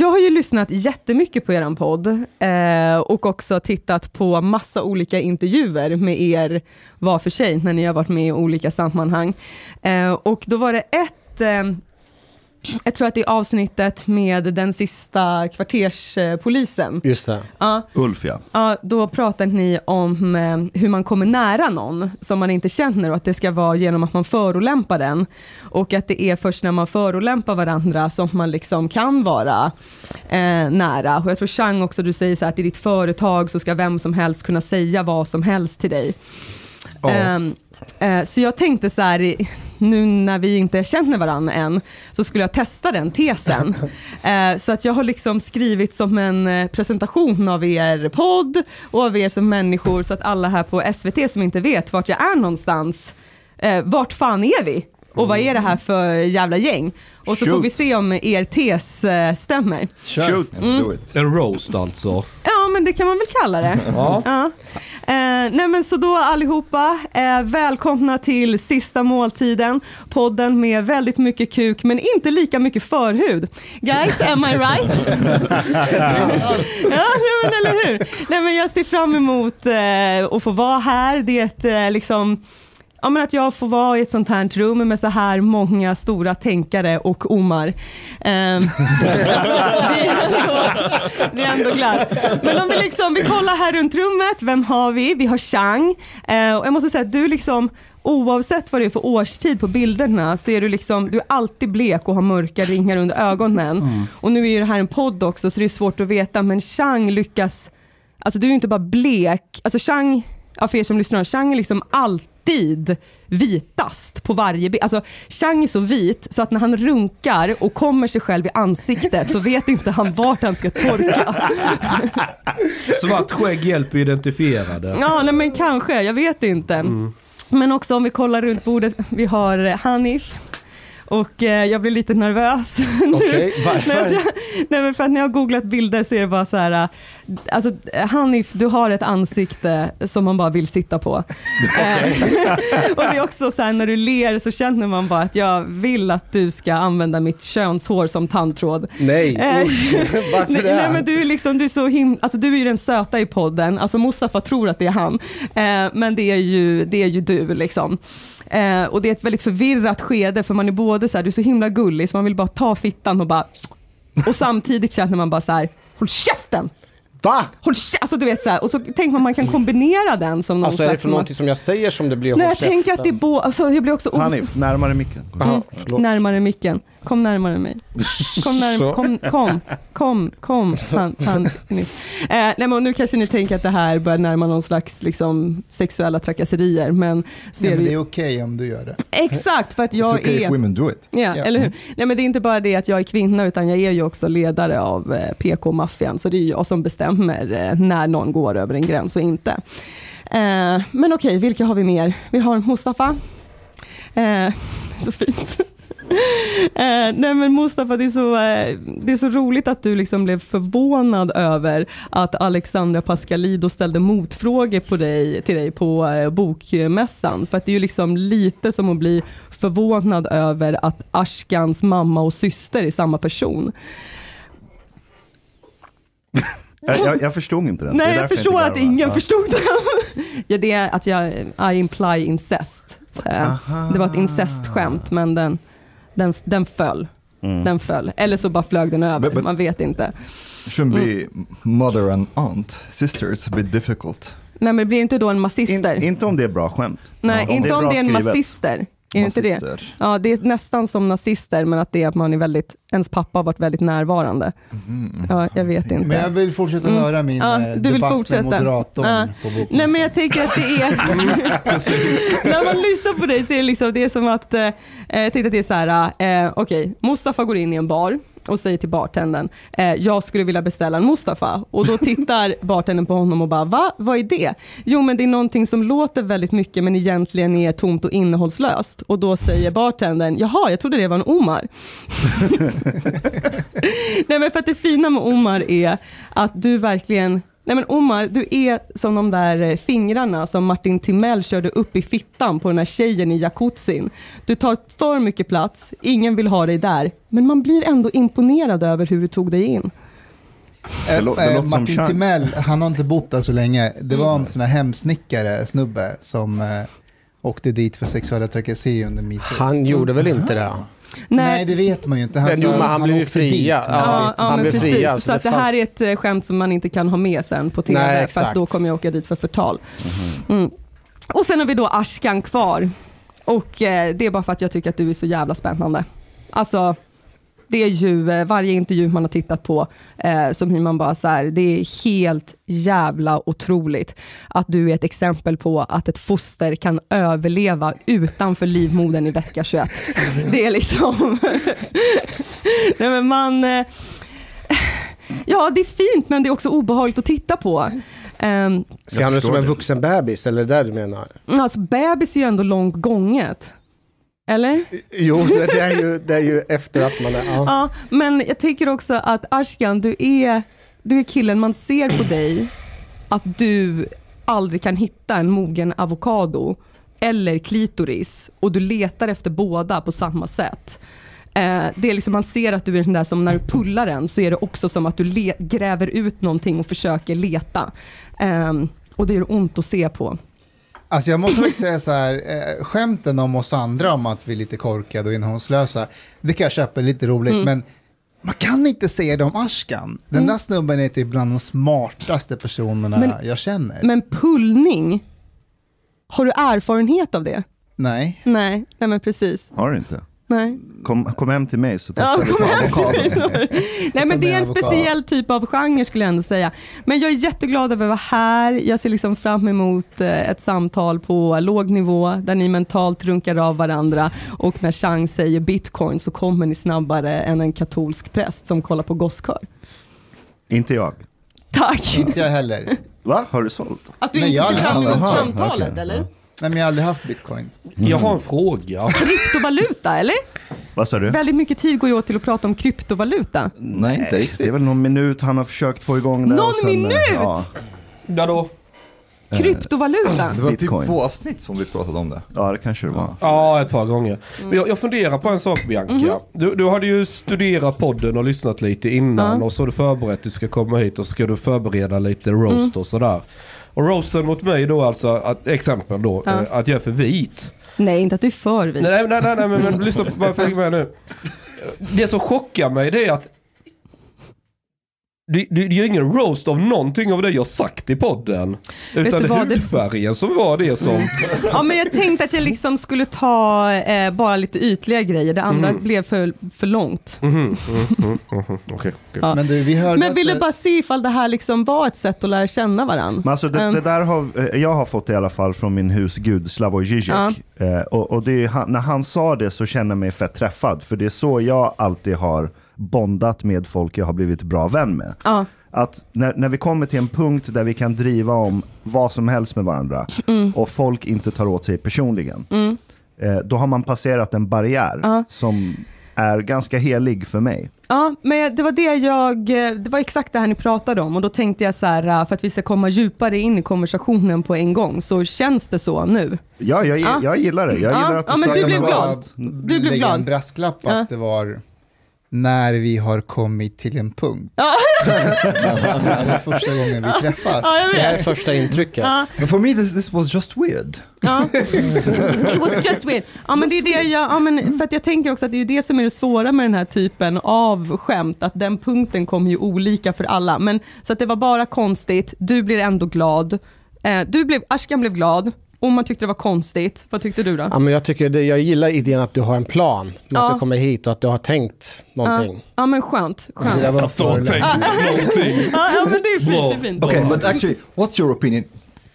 Jag har ju lyssnat jättemycket på er podd eh, och också tittat på massa olika intervjuer med er var för sig när ni har varit med i olika sammanhang. Eh, och då var det ett eh, jag tror att det är avsnittet med den sista kvarterspolisen. Just det. Ja, Ulf ja. ja, då pratar ni om eh, hur man kommer nära någon som man inte känner och att det ska vara genom att man förolämpar den. Och att det är först när man förolämpar varandra som man liksom kan vara eh, nära. Och jag tror Chang också, du säger så här att i ditt företag så ska vem som helst kunna säga vad som helst till dig. Ehm, eh, så jag tänkte så här, nu när vi inte känner varandra än, så skulle jag testa den tesen. Eh, så att jag har liksom skrivit som en eh, presentation av er podd och av er som människor, så att alla här på SVT som inte vet vart jag är någonstans, eh, vart fan är vi? Och vad är det här för jävla gäng? Och så får Shoot. vi se om er tes eh, stämmer. Shoot. Let's do it. En roast alltså. Ja, men det kan man väl kalla det. Ja. Ja. Eh, nej men så då allihopa, eh, välkomna till sista måltiden, podden med väldigt mycket kuk men inte lika mycket förhud. Guys, am I right? ja, nej, men eller hur? Nej men jag ser fram emot eh, att få vara här, det är ett eh, liksom Ja, men att jag får vara i ett sånt här rum med så här många stora tänkare och Omar. Ehm, det, är ändå, det är ändå glatt. Men om vi, liksom, vi kollar här runt rummet, vem har vi? Vi har Chang. Eh, och jag måste säga att du liksom, oavsett vad det är för årstid på bilderna så är du liksom, du är alltid blek och har mörka ringar under ögonen. Och nu är ju det här en podd också så det är svårt att veta, men Chang lyckas, alltså du är ju inte bara blek, alltså Chang, ja, för er som lyssnar, Chang är liksom alltid vitast på varje bild. Alltså Chang är så vit så att när han runkar och kommer sig själv i ansiktet så vet inte han vart han ska torka. Svart skägg hjälper att identifiera det. Ja, nej, men kanske, jag vet inte. Men också om vi kollar runt bordet, vi har eh, Hanif. Och eh, jag blir lite nervös. Okej, Nej, varför? nej men för att när jag har googlat bilder så är det bara så här, äh, alltså Hanif, du har ett ansikte som man bara vill sitta på. Eh, och det är också så här, när du ler så känner man bara att jag vill att du ska använda mitt könshår som tandtråd. Nej, Eh, usch. varför Nej, det? nej men du är liksom, du är så him- alltså du är ju den söta i podden, alltså Mustafa tror att det är han, eh, men det är ju, det är ju du liksom. Eh, och det är ett väldigt förvirrat skede för man är både så här, du är så himla gullig så man vill bara ta fittan och bara, och samtidigt känner man bara så här, håll käften! Va? Håll kä-! alltså du vet så här, och så tänker man man kan kombinera den som någon Alltså är det för någonting som jag säger som det blir Nej jag tänker att det är käften? bo- alltså, jag blir också Hanif, närmare micken. Förlåt. Närmare micken. Kom närmare mig. Kom, närmare, kom, kom, kom, kom. Han, han, eh, nej, men nu kanske ni tänker att det här börjar närma någon slags liksom, sexuella trakasserier, men så Nej, är men det är okej om du gör det. Exakt, för att jag It's okay är... if women do it. Ja, Ja. eller hur? Nej, men det är inte bara det att jag är kvinna, utan jag är ju också ledare av eh, PK-maffian, så det är ju jag som bestämmer eh, när någon går över en gräns och inte. Eh, men okej, vilka har vi mer? Vi har Mustafa. Eh, så fint. Eh, nej men Mustafa, det är, så, eh, det är så roligt att du liksom blev förvånad över att Alexandra Pascalido ställde motfrågor på dig, till dig på eh, bokmässan. För att det är ju liksom lite som att bli förvånad över att Ashkans mamma och syster är samma person. Jag, jag, jag förstod inte den. Nej, jag förstår inte att ingen Ja. förstod det. ja, det är att jag I imply incest. Eh, det var ett incestskämt, men den, den, den föll. Mm. Den föll. Eller så bara flög den över, But- but- man vet inte. Shouldn't be mother and aunt. Sisters a bit difficult. Nej, men det blir inte då en massister. In, inte om det är bra skämt. Nej, Ja, inte är om det är en massister. Är det inte det? Ja, det är nästan som nazister, men att det är att man är väldigt, ens pappa har varit väldigt närvarande. Ja, jag vet inte. Men jag vill fortsätta Mm. höra min Ja, eh, du vill debatt fortsätta. med moderatorn Ja. på bokmässan. Nej men jag tänker att det är, när man lyssnar på dig så är det, liksom, det är som att, eh, jag tänkte att det är så här, eh, okej, Mustafa går in i en bar och säger till bartendern, eh, jag skulle vilja beställa en Mustafa. Och då tittar bartendern på honom och bara, va? Vad är det? Jo men det är någonting som låter väldigt mycket men egentligen är tomt och innehållslöst. Och då säger bartendern, jaha, jag trodde det var en Omar. Nej men för att det fina med Omar är att du verkligen Nej men Omar, du är som de där eh, fingrarna som Martin Timell körde upp i fittan på den här tjejen i jacuzzin. Du tar för mycket plats, ingen vill ha dig där, men man blir ändå imponerad över hur du tog dig in. Det lå- det Eh, låter som Martin Chang. Timell, han har inte bott där så länge. Det var en sån här hemsnickare snubbe som eh, åkte dit för sexuella trakasserier under metoo. Han gjorde väl inte det? Nej, det vet man ju inte. Men jo, men han blev ju fria. Ja, det Ja, vet ja man han men blev precis. fria, så så det att det fanns- här är ett eh, skämt som man inte kan ha med sen på TV, Nej, för då kommer jag åka dit för förtal. Mm. Och sen har vi då Ashkan kvar. Och eh, det är bara för att jag tycker att du är så jävla spännande. Alltså, det är ju eh, varje intervju man har tittat på, eh, så blir man bara så här, det är helt jävla otroligt att du är ett exempel på att ett foster kan överleva utanför livmodern i vecka 21. Det är liksom... Nej men man... Eh, ja, det är fint men det är också obehagligt att titta på. Um, Ser han ut som en vuxen bebis, eller är det det du menar? alltså bebis är ju ändå långt gånget. Eller? Jo, det är ju, det är ju efter att man är... Ja. Ja, men jag tänker också att Ashkan, du är, du är killen man ser på dig att du aldrig kan hitta en mogen avokado eller klitoris och du letar efter båda på samma sätt. Eh, det är liksom, man ser att du är den där som när du pullar den så är det också som att du gräver ut någonting och försöker leta. Ehm, och det är ont att se på. Alltså jag måste faktiskt säga så här, eh, skämten om oss andra om att vi är lite korkade och innehållslösa, det kan jag köpa, lite roligt, Mm. men man kan inte säga det om Ashkan. Den där snubben är typ bland de smartaste personerna Men- jag känner. Men pullning, har du erfarenhet av det? Nej. Nej, nej men precis. Har du inte? Nej. Kom, kom hem till mig så Ja, testar vi på avokado. Nej men det är en speciell typ av genre skulle jag ändå säga. Men jag är jätteglad över att vara här. Jag ser liksom fram emot eh, ett samtal på låg nivå där ni mentalt runkar av varandra och när Chang säger bitcoin så kommer ni snabbare än en katolsk präst som kollar på gosskör. Inte jag. Tack! Inte jag heller. Va? Har du sålt? Att du Nej, inte jag ser fram emot samtalet okej. eller? Nej, men jag har aldrig haft bitcoin. Jag har en fråga. Kryptovaluta eller? Vad sa du? Väldigt mycket tid går ju åt till att prata om kryptovaluta. Nej, inte Det riktigt. är väl någon minut han har försökt få igång det. Någon sen, eh, minut? Ja, Där då? Kryptovaluta? Det var Bitcoin. typ två avsnitt som vi pratade om det. ja, det kanske det var. Ja, ett par gånger. Men jag, jag funderar på en sak Bianca. Du, du hade ju studerat podden och lyssnat lite innan Ja. och så har du förberett att du ska komma hit och så ska du förbereda lite roast och sådär. Och roasten mot mig då alltså, att, exempel då, Ja. eh, att jag är för vit. Nej, inte att du är för vit. Nej, nej, nej, nej men, men lyssna på vad jag fick med nu. Det som chockar mig det är att det, det, det är ju ingen roast av någonting av det jag sagt i podden. Utan det är vad, det- hudfärgen som var det som... Ja, men jag tänkte att jag liksom skulle ta eh, bara lite ytliga grejer. Det andra blev för, för långt. Mhm, mhm, mhm, mhm. Okej. okej. Ja. Men du, vi hörde Men att, ville eh, bara se ifall det här liksom var ett sätt att lära känna varandra. Men alltså det, Ehm. det där har, eh, jag har fått i alla fall från min husgud Slavoj Žižek. Eh, och och det är, när han sa det så kände jag mig fett träffad. För det är så jag alltid har bondat med folk jag har blivit bra vän med. Ja. Att när, när vi kommer till en punkt där vi kan driva om vad som helst med varandra Mm. och folk inte tar åt sig personligen. Eh, då har man passerat en barriär Ja. som är ganska helig för mig. Ja, men det var det jag, eh, det var exakt det här ni pratade om och då tänkte jag så här, eh, för att vi ska komma djupare in i konversationen på en gång, så känns det så nu. Ja, jag, Ja. jag gillar det. Jag Ja, gillar att ja, men du blev glad. Du blev glad. en brasklapp Ja. att det var när vi har kommit till en punkt. Ja. det är första gången vi träffas. Ja, Det här är första intrycket. Ja. But for me this, this was just weird. Ja. It was just weird. Ja, men det är det jag, ja, men för att jag tänker också att det är det som är det svåra med den här typen av skämt, att den punkten kommer ju olika för alla. Men, så att det var bara konstigt, du blir ändå glad. Eh, du blev, Ashkan blev glad, och man tyckte det var konstigt. Vad tyckte du då? Ja, men jag, tycker det, jag gillar idén att du har en plan med Ja. att du kommer hit och att du har tänkt Ja, någonting. ja men skönt. Skönt. var förolämpning. någonting. Ja, ja men det är fint. Det är fint. Okay, but actually, what's your opinion?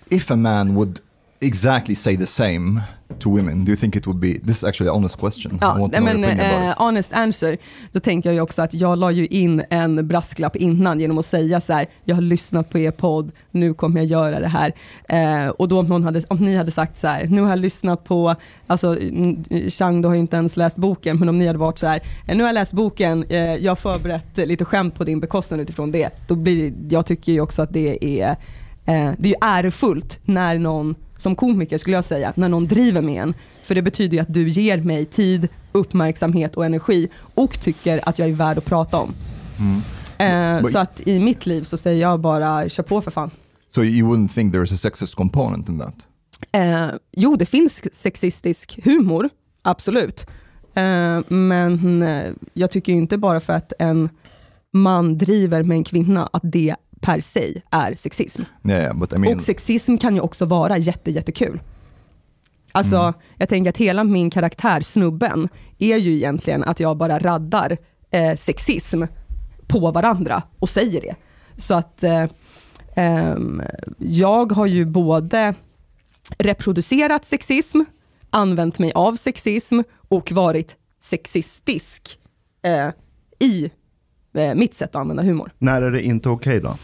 If a man would exactly say the same to women? Do you think it would be, this is actually an honest question. Ja, men eh, honest answer, då tänker jag ju också att jag la ju in en brasklapp innan genom att säga så här, jag har lyssnat på er podd, nu kommer jag göra det här. Eh, och då om, någon hade, om ni hade sagt så här, nu har jag lyssnat på, alltså Chang, du har ju inte ens läst boken, men om ni hade varit så här, eh, nu har jag läst boken, eh, jag har förberett lite skämt på din bekostnad utifrån det, då blir jag tycker ju också att det är, eh, det är ju ärofullt när någon, som komiker skulle jag säga, när någon driver med en. För det betyder ju att du ger mig tid, uppmärksamhet och energi och tycker att jag är värd att prata om. Eh, But- så att i mitt liv så säger jag bara, kör på för fan. So you wouldn't think there is a sexist component in that? Eh, jo, det finns sexistisk humor, absolut. Eh, men eh, jag tycker ju inte bara för att en man driver med en kvinna, att det per se är sexism. Yeah, I mean, Och sexism kan ju också vara jätte, jättekul. Alltså, jag tänker att hela min karaktär, snubben, är ju egentligen att jag bara raddar eh, sexism på varandra och säger det. Så att eh, ehm, jag har ju både reproducerat sexism, använt mig av sexism och varit sexistisk eh, i eh, mitt sätt att använda humor. När är det inte okej då?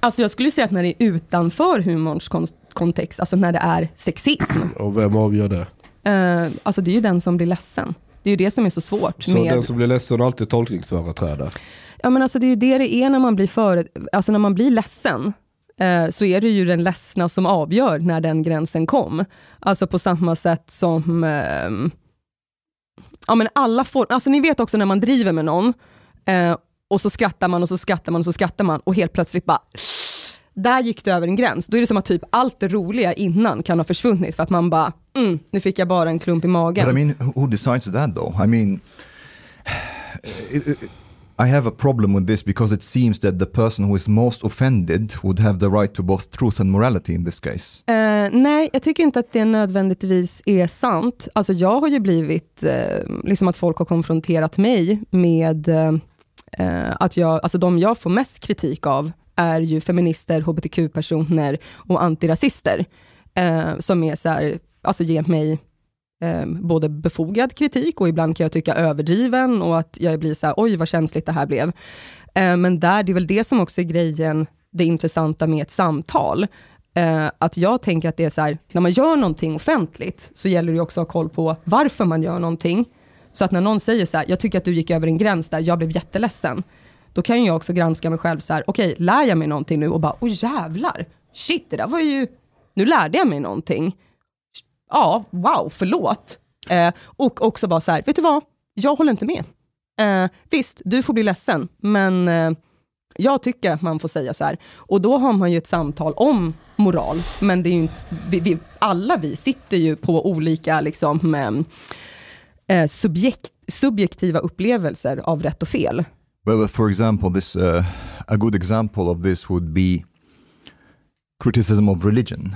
Alltså jag skulle säga att när det är utanför humorns kon- kontext, alltså när det är sexism, Och vem avgör det? eh, alltså det är ju den som blir ledsen. Det är ju det som är så svårt. Så med, den som blir ledsen har alltid tolkningsföreträde. ja, men alltså det är ju det det är när man blir, för, alltså när man blir ledsen. Eh, så är det ju den ledsna som avgör när den gränsen kom. Alltså på samma sätt som ehm, ja, men alla får, alltså ni vet också när man driver med någon eh, och så skrattar man och så skrattar man och så skrattar man och helt plötsligt bara där gick det över en gräns. Då är det som att typ allt det roliga innan kan ha försvunnit för att man bara, mm, nu fick jag bara en klump i magen. But I mean, who- who decides that though? I mean, it- it- eh, eh, i have a problem with this because it seems that the person who is most offended would have the right to both truth and morality in this case. Eh, nej, jag tycker inte att det nödvändigtvis är sant. Alltså jag har ju blivit, eh, liksom att folk har konfronterat mig med eh, eh att jag, alltså de jag får mest kritik av är ju feminister, hbtq-personer och antirasister. Eh, som är så här, alltså ger mig eh, både befogad kritik och ibland kan jag tycka överdriven och att jag blir så här, oj vad känsligt det här blev. Eh, men där, det är väl det som också är grejen, det intressanta med ett samtal. Eh, att jag tänker att det är så här, när man gör någonting offentligt, så gäller det också att ha koll på varför man gör någonting. Så att när någon säger så här, jag tycker att du gick över en gräns där, jag blev jätteledsen. Då kan jag också granska mig själv så här, okej, lär jag mig någonting nu? Och bara, åh jävlar, shit, det där var ju, nu lärde jag mig någonting. Ja, wow, förlåt. Eh, och också vara så här, vet du vad, jag håller inte med. Eh, visst, du får bli ledsen, men eh, jag tycker att man får säga så här. Och då har man ju ett samtal om moral, men det är ju, vi, vi, alla vi sitter ju på olika liksom, mm, eh, subjekt, subjektiva upplevelser av rätt och fel. Well, for example, this uh, a good example of this would be criticism of religion.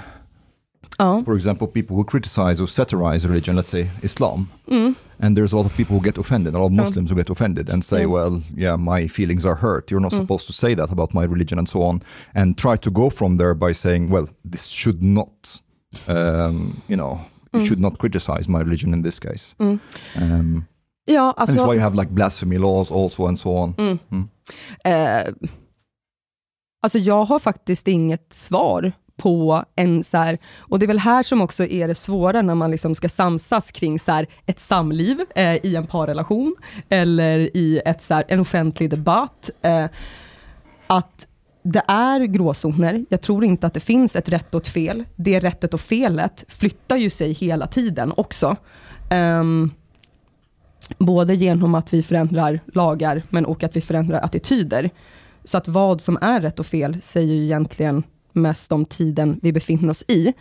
Ja. For example, people who criticize or satirize religion, let's say Islam, Mm. and there's a lot of people who get offended, a lot of Yeah. Muslims who get offended and say, Yeah. well, yeah, my feelings are hurt. You're not Mm. supposed to say that about my religion and so on, and try to go from there by saying, well, this should not, um, you know, you Mm. should not criticize my religion in this case. Mm. Um, Ja, and that's why you have like blasphemy laws also and so on. Eh, alltså jag har faktiskt inget svar på en så här, och det är väl här som också är det svåra när man liksom ska samsas kring så här, ett samliv eh, i en parrelation eller i ett, så här, en offentlig debatt. Eh, att det är gråzoner. Jag tror inte att det finns ett rätt och ett fel. Det rättet och felet flyttar ju sig hela tiden också. Um, både genom att vi förändrar lagar, men och att vi förändrar attityder. Så att vad som är rätt och fel säger ju egentligen mest om tiden vi befinner oss i.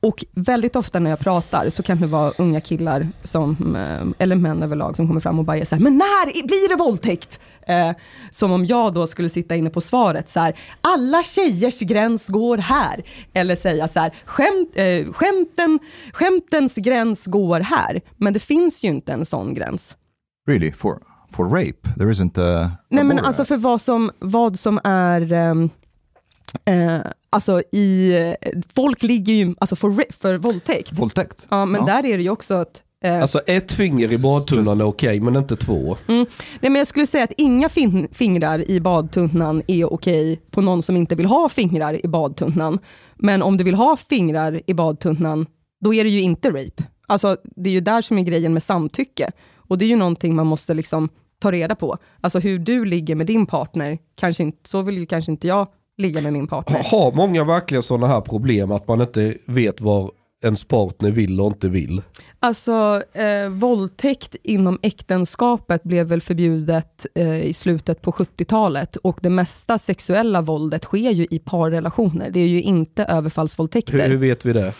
Och väldigt ofta när jag pratar så kan det vara unga killar, som, eh, eller män överlag, som kommer fram och bara är så här, men när blir det våldtäkt? Eh, som om jag då skulle sitta inne på svaret så här, alla tjejers gräns går här. Eller säga så här, skämt, eh, skämten, skämtens gräns går här. Men det finns ju inte en sån gräns. Really, for for rape, there isn't a. a Nej men alltså för vad som, vad som är, ehm, eh, alltså i, folk ligger ju alltså för, för våldtäkt. Våldtäkt? Ja, men Ja. där är det ju också att eh, Alltså ett finger i badtunnan är okej, men inte två. Nej, men jag skulle säga att inga fin- fingrar i badtunnan är okej på någon som inte vill ha fingrar i badtunnan. Men om du vill ha fingrar i badtunnan, då är det ju inte rape. Alltså, det är ju där som är grejen med samtycke. Och det är ju någonting man måste liksom ta reda på. Alltså hur du ligger med din partner, kanske inte, så vill ju kanske inte jag ligga med min partner. Har många verkligen sådana här problem att man inte vet vad ens partner vill och inte vill? Alltså eh, våldtäkt inom äktenskapet blev väl förbjudet eh, i slutet på 70-talet och det mesta sexuella våldet sker ju i parrelationer. Det är ju inte överfallsvåldtäkter. Hur, hur vet vi det?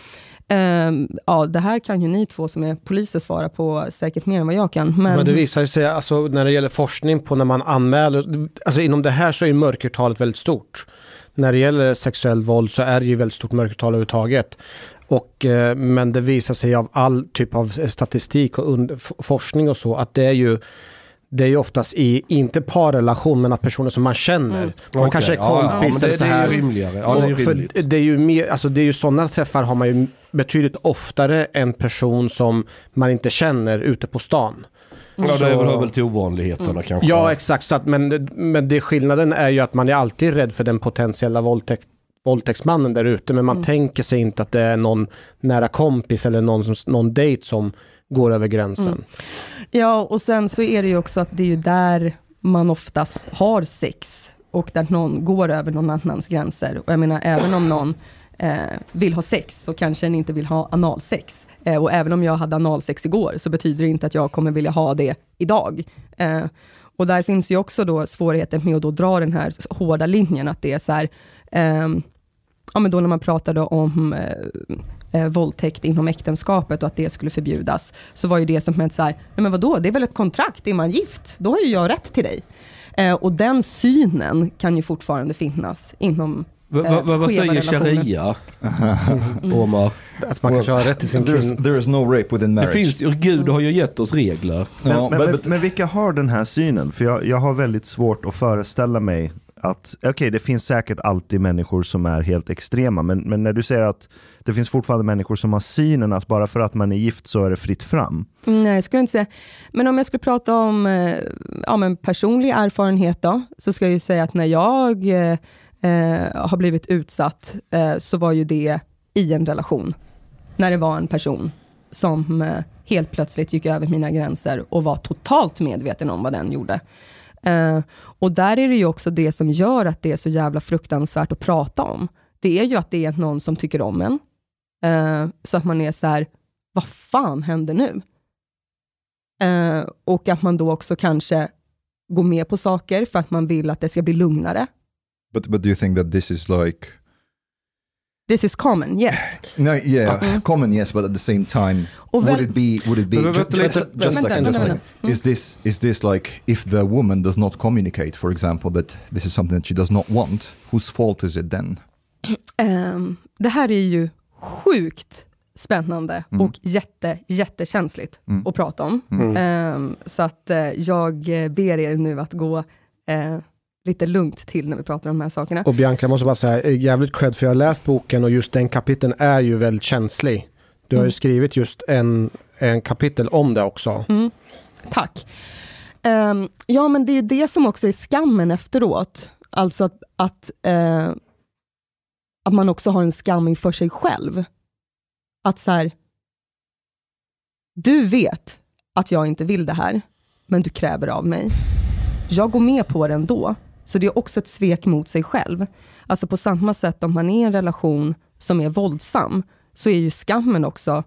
Ehm, ja, det här kan ju ni två som är poliser svara på säkert mer än vad jag kan. Men, Men det visar sig, alltså, när det gäller forskning på när man anmäler, alltså inom det här så är mörkertalet väldigt stort. När det gäller sexuellt våld så är det ju väldigt stort mörkertal överhuvudtaget. Och, eh, men det visar sig av all typ av statistik och forskning och så att det är ju det är ju oftast i, inte parrelation, men att personer som man känner. Man Okej, kanske är ja, ja, kompis men det, eller så det är ju rimligare. Ja, det är ju Och för rimligt. det är ju mer, alltså det är ju sådana träffar har man ju betydligt oftare en person som man inte känner ute på stan. Ja, det Så- hör väl till ovanligheterna kanske. Ja, exakt. Så att, men men det, skillnaden är ju att man är alltid rädd för den potentiella våldtäkt, våldtäktsmannen där ute, men man tänker sig inte att det är någon nära kompis eller någon, som, någon dejt som går över gränsen. Ja, och sen så är det ju också att det är ju där man oftast har sex och där någon går över någon annans gränser. Och jag menar, även om någon eh, vill ha sex så kanske den inte vill ha analsex. Eh, och även om jag hade analsex igår så betyder det inte att jag kommer vilja ha det idag. Eh, och där finns ju också då svårigheten med att då dra den här hårda linjen, att det är så här, eh, ja men då när man pratade om eh, eh, våldtäkt inom äktenskapet och att det skulle förbjudas, så var ju det som ett så här, nej men vadå, det är väl ett kontrakt, är man gift, då har ju jag rätt till dig. Eh, och den synen kan ju fortfarande finnas inom Va, va, eh, va, vad säger sharia? Omar? Att man kanske har rätt till sin kvinna. there is no rape within Det marriage. finns, ju- Gud har ju gett oss regler. Men, Ja, men, but- men, men vilka har den här synen? För jag, jag har väldigt svårt att föreställa mig att, okej det finns säkert alltid människor som är helt extrema, men, men när du säger att det finns fortfarande människor som har synen att bara för att man är gift så är det fritt fram. Nej, jag skulle inte säga. Men om jag skulle prata om eh, ja, men personlig erfarenhet då, så ska jag ju säga att när jag eh, har blivit utsatt, eh, så var ju det i en relation. När det var en person som eh, helt plötsligt gick över mina gränser och var totalt medveten om vad den gjorde. Eh, och där är det ju också det som gör att det är så jävla fruktansvärt att prata om. Det är ju att det är någon som tycker om en. Eh, så att man är så här, vad fan händer nu? Eh, och att man då också kanske går med på saker för att man vill att det ska bli lugnare. But, but do you think that this is like... This is common, yes. No, yeah, common yes, but at the same time, would it be, would it be, Men ju- vänta lite, just, just a vänta, second, just a second. Mm. Is this, is this like, if the woman does not communicate, for example, that this is something that she does not want, whose fault is it then? Ehm, det här är ju sjukt spännande Mm. och jätte, jättekänsligt Mm. att prata om. Mm. Ehm, så att eh, jag ber er nu att gå eh, lite lugnt till när vi pratar om de här sakerna. Och Bianca, jag måste bara säga, jävligt cred för jag har läst boken och just den kapiteln är ju väldigt känslig. Du har ju Mm. skrivit just en, en kapitel om det också. Mm. Tack. Ehm, ja, men det är ju det som också är skammen efteråt. Alltså att, att, eh, att man också har en skam inför sig själv. Att så här, du vet att jag inte vill det här, men du kräver av mig. Jag går med på det ändå, så det är också ett svek mot sig själv. Alltså på samma sätt om man är i en relation som är våldsam, så är ju skammen också,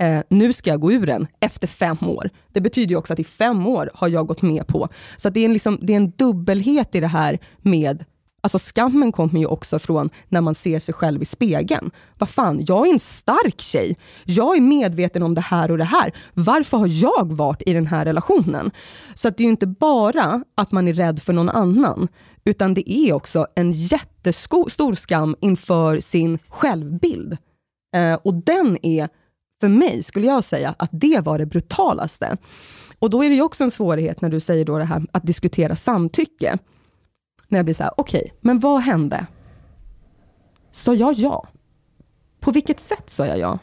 eh, nu ska jag gå ur den efter fem år. Det betyder ju också att i fem år har jag gått med på. Så att det, är en liksom, det är en dubbelhet i det här med Alltså skammen kommer ju också från när man ser sig själv i spegeln. Vad fan, jag är en stark tjej. Jag är medveten om det här och det här. Varför har jag varit i den här relationen? Så att det är ju inte bara att man är rädd för någon annan, utan det är också en jättestor skam inför sin självbild. Eh, och den är, för mig skulle jag säga, att det var det brutalaste. Och då är det ju också en svårighet när du säger då det här att diskutera samtycke. När jag blir så här, okej, men vad hände? Sa jag ja? På vilket sätt sa jag ja?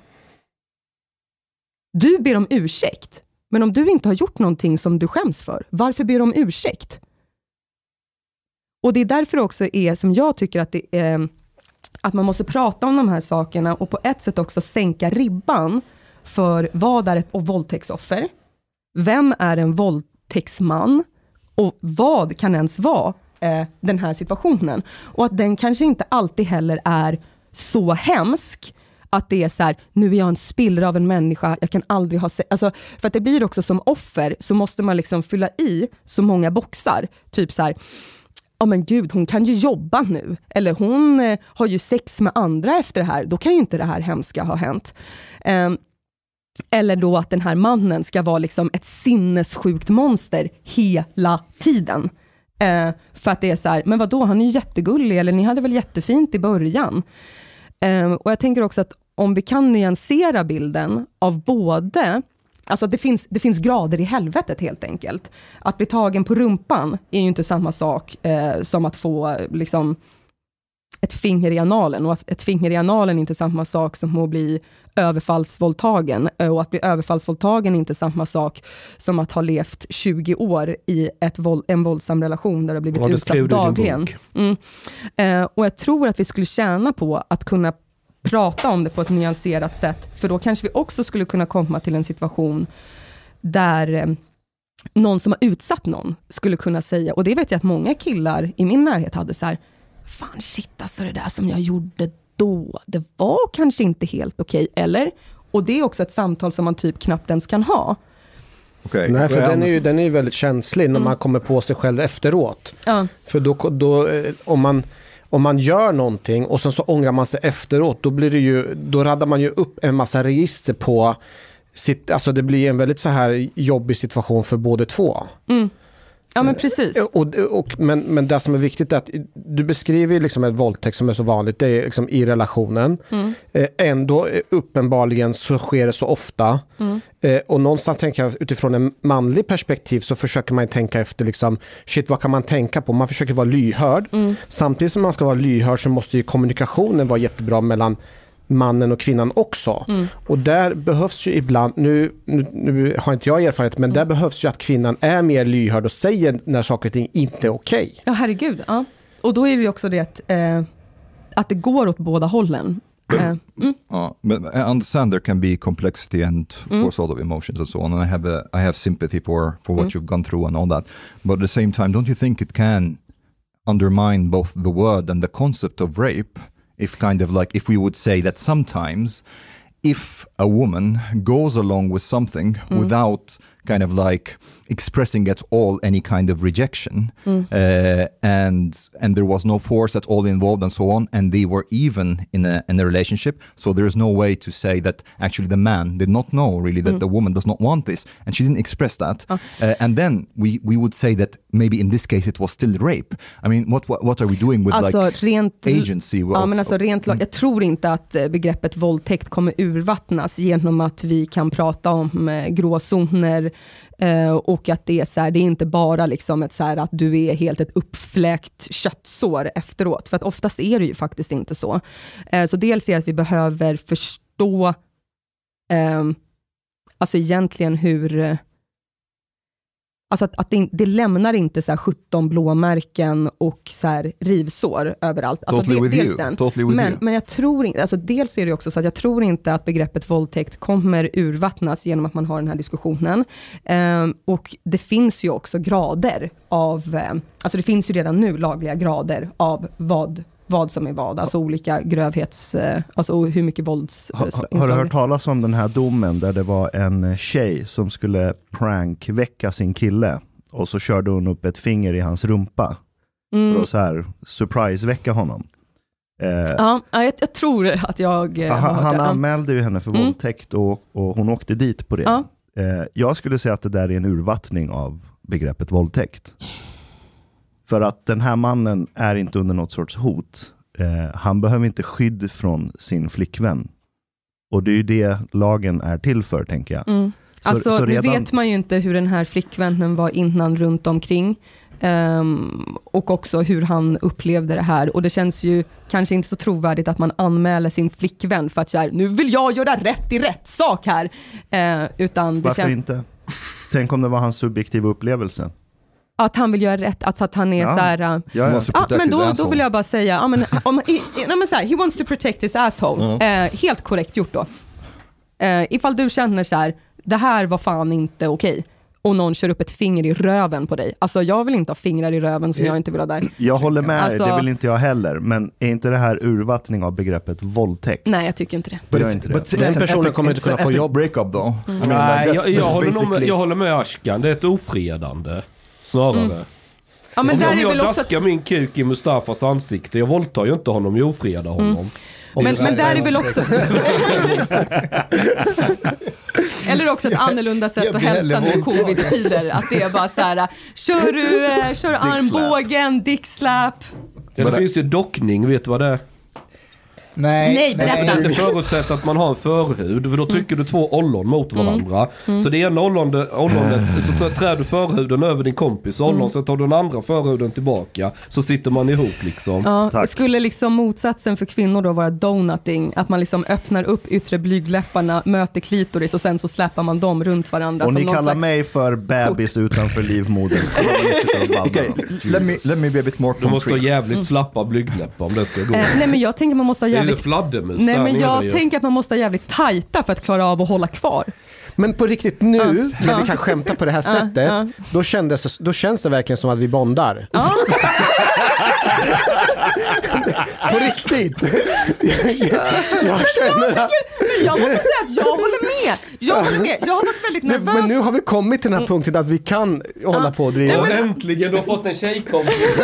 Du ber om ursäkt, men om du inte har gjort någonting som du skäms för, varför ber du om ursäkt? Och Det är därför också är som jag tycker att det är att man måste prata om de här sakerna och på ett sätt också sänka ribban för vad är ett våldtäktsoffer? Vem är en våldtäktsman? Och vad kan ens vara eh, den här situationen? Och att den kanske inte alltid heller är så hemsk att det är så här, nu är jag en spillra av en människa, jag kan aldrig ha sex. Alltså, för att det blir också som offer, så måste man liksom fylla i så många boxar. Typ så här, ja men gud, hon kan ju jobba nu. Eller hon eh, har ju sex med andra efter det här, då kan ju inte det här hemska ha hänt. Eh, eller då att den här mannen ska vara liksom ett sinnessjukt monster hela tiden. Eh, för att det är så här, men vadå, han är jättegullig, eller ni hade väl jättefint i början. Eh, och jag tänker också att om vi kan nyansera bilden av både Alltså det finns, det finns grader i helvetet helt enkelt. Att bli tagen på rumpan är ju inte samma sak eh, som att få liksom, ett finger i analen. Och ett finger i analen är inte samma sak som att bli överfallsvåldtagen. Eh, och att bli överfallsvåldtagen är inte samma sak som att ha levt 20 år i ett våld, en våldsam relation där du har blivit Ja, utsatt dagligen. Mm. Eh, och jag tror att vi skulle tjäna på att kunna prata om det på ett nyanserat sätt, för då kanske vi också skulle kunna komma till en situation där eh, någon som har utsatt någon skulle kunna säga, och det vet jag att många killar i min närhet hade så här, fan shit alltså det där som jag gjorde då, det var kanske inte helt okej, eller? Och det är också ett samtal som man typ knappt ens kan ha. Okay. Nej, för den är ju den är ju väldigt känslig när man kommer på sig själv efteråt. Ja. För då, då eh, om man om man gör någonting och sen så ångrar man sig efteråt, då blir det ju, då raddar man ju upp en massa register på sitt, alltså det blir en väldigt så här jobbig situation för båda två. Mm. Ja men precis. Och, och, men, men det som är viktigt är att du beskriver liksom ett våldtäkt som är så vanligt, det är liksom i relationen. Mm. Eh, ändå eh, uppenbarligen så sker det så ofta. Mm. Eh, och någonstans tänker jag utifrån en manlig perspektiv så försöker man tänka efter liksom, shit vad kan man tänka på? Man försöker vara lyhörd. Mm. Samtidigt som man ska vara lyhörd så måste ju kommunikationen vara jättebra mellan mannen och kvinnan också. Mm. Och där behövs ju ibland, nu, nu, nu, har inte jag erfarenhet, men mm. där behövs ju att kvinnan är mer lyhörd och säger när saker och ting inte är okej. Okay. Ja, herregud. Ja. Och då är det ju också det att, eh, att det går åt båda hållen. Uh, mm. uh, but I understand there can be complexity and of mm. course all of emotions and so on. And I have a, I have sympathy for for what mm. you've gone through and all that. But at the same time, don't you think it can undermine both the word and the concept of rape? If kind of like if we would say that sometimes if a woman goes along with something mm. without kind of like expressing at all any kind of rejection. Mm. uh, and and there was no force at all involved and so on. And they were even in a in a relationship. So there is no way to say that actually the man did not know really that mm. the woman does not want this. And she didn't express that. Oh. uh, and then we we would say that maybe in this case it was still rape. I mean what what, what are we doing with alltså, like rent, agency ja, men alltså rent jag tror inte att eh, begreppet våldtäkt kommer urvattnas genom att vi kan prata om eh, gråzoner Eh, och att det är så här, det är inte bara liksom ett så här att du är helt ett uppfläkt köttsår efteråt, för att oftast är det ju faktiskt inte så. Eh, så dels är det att vi behöver förstå, eh, alltså egentligen hur Alltså att, att det, det, lämnar inte så 17 blåmärken och så rivsår överallt. Alltså totally det, with you. Totally with men, you. men jag tror inte, alltså dels är det också så att jag tror inte att begreppet våldtäkt kommer urvattnas genom att man har den här diskussionen. Um, och det finns ju också grader av, um, alltså det finns ju redan nu lagliga grader av vad vad som är vad, alltså olika grövhets, eh, alltså hur mycket vålds... Ha, har du hört talas om den här domen där det var en tjej som skulle prankväcka sin kille och så körde hon upp ett finger i hans rumpa mm. för att så här surprise-väcka honom. Eh, ja, jag, jag, tror att jag eh, Han, han anmälde ju henne för mm. våldtäkt och, och hon åkte dit på det. Ja. Eh, jag skulle säga att det där är en urvattning av begreppet våldtäkt. För att den här mannen är inte under något sorts hot. Eh, han behöver inte skydd från sin flickvän. Och det är ju det lagen är till för, tänker jag. Mm. Så, alltså, så redan... nu vet man ju inte hur den här flickvännen var innan runt omkring. Ehm, och också hur han upplevde det här. Och det känns ju kanske inte så trovärdigt att man anmäler sin flickvän för att så här, nu vill jag göra rätt i rätt sak här. Eh, utan Varför inte? Tänk om det var hans subjektiva upplevelse. Att han vill göra rätt, alltså att han är Ja. så här, äh, Ja, ja. Protect men då, då vill jag bara säga, ja, men, om, i, i, nej, men så här, he wants to protect his asshole. Eh, helt korrekt gjort då. Eh, ifall du känner så här, det här var fan inte okej. Och någon kör upp ett finger i röven på dig. Alltså jag vill inte ha fingrar i röven som jag inte vill ha där. Jag håller med Alltså- dig, det vill inte jag heller. Men är inte det här urvattning av begreppet våldtäkt? Nej, jag tycker inte det. But Den personen kommer inte kunna få jobb. breakup. I mean, Nej, like, jag, that's- jag, that's håller nog med, basically- jag håller med Ashkan. Det är ett ofredande. Snarare. Ja, men om där jag väl också... daskar min kuk i Mustafas ansikte, jag våldtar ju inte honom, jag ofredar honom. Men, men där är väl också... Eller också ett annorlunda sätt Jag att hälsa nu covid-tider. Att det är bara så här, kör du, eh, kör du armbågen, dickslap. But I- finns det ju dockning, vet du vad det är? Nej, Nej, berätta. Det förutsätter att man har en förhud, för då trycker du två ollon mot varandra. Så det ena ollonet, ollonet så trä- trär du förhuden över din kompis ollon, sen tar du den andra förhuden tillbaka. Så sitter man ihop liksom. Ja, Tack. skulle liksom motsatsen för kvinnor då vara donutting? Att man liksom öppnar upp yttre blygdläpparna, möter klitoris och sen så släpar man dem runt varandra. Och som ni någon kallar slags... mig för bebis utanför livmodern. Okay, let me let me be a bit more Du måste ha concrete. jävligt slappa blygdläppar om det ska gå. Eh, nej men jag tänker man måste ha ju jävligt... fladdermus Nej men jag tänker att man måste ha jävligt tajta för att klara av att hålla kvar. Men på riktigt nu, Ja. när vi kan skämta på det här sättet. Då, kändes, det- då känns det verkligen som att vi bondar. på riktigt. jag känner att... Men jag måste säga att jag håller med. Jag håller med. Jag har varit väldigt Nej, nervös. men nu har vi kommit till den här punkten att vi kan hålla på och driva. Och äntligen, du har fått en tjejkompis.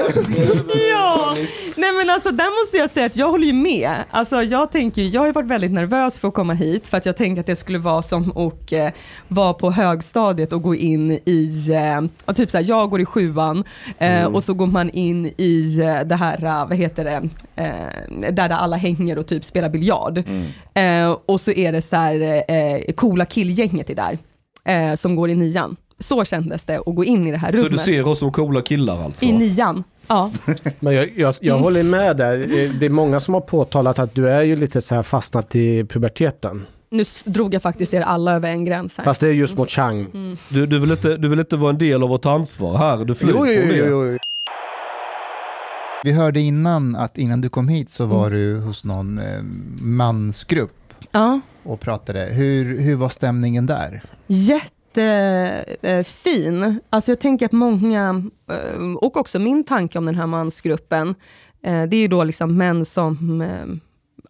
Ja, nej men alltså där måste jag säga att jag håller ju med. Alltså jag tänker, jag har varit väldigt nervös för att komma hit för att jag tänker att det skulle vara som att eh, vara på högstadiet och gå in i, eh, typ såhär, jag går i sjuan eh, och så går man in i eh, det här, eh, vad heter det, eh, där alla hänger och typ spelar biljard. Eh, och så är det så här, coola killgänget är där, som går i nian. Så kändes det att gå in i det här Så rummet. du ser oss som coola killar alltså? I nian, ja. Men jag, jag, jag håller med där. Det är många som har påtalat att du är ju lite så här fastnat i puberteten. Nu drog jag faktiskt er alla över en gräns här. Fast det är just mot Chang. Du, du, vill inte, du vill inte vara en del av vårt ansvar här? Du flyr Jo, jo, jo, jo. Vi hörde innan att innan du kom hit så var du hos någon eh, mansgrupp Ja. och pratade. Hur, hur var stämningen där? Jättefin. Alltså jag tänker att många, eh, och också min tanke om den här mansgruppen, eh, det är ju då liksom män som eh,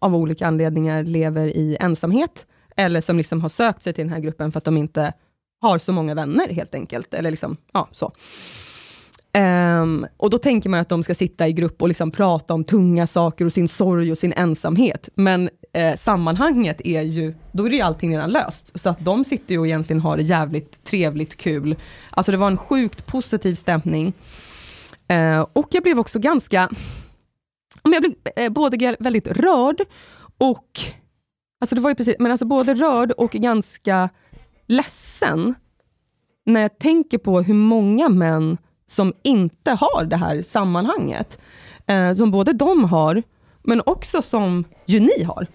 av olika anledningar lever i ensamhet, eller som liksom har sökt sig till den här gruppen för att de inte har så många vänner helt enkelt. Eller liksom, ja, så. Um, och då tänker man att de ska sitta i grupp och liksom prata om tunga saker och sin sorg och sin ensamhet. Men eh, sammanhanget är ju, då är det ju allting redan löst. Så att de sitter ju och egentligen har det jävligt trevligt kul. Alltså det var en sjukt positiv stämning. Eh, och jag blev också ganska, men jag blev eh, både väldigt rörd och, alltså det var ju precis, men alltså både rörd och ganska ledsen när jag tänker på hur många män som inte har det här sammanhanget. Eh, som både de har, men också som ju ni har.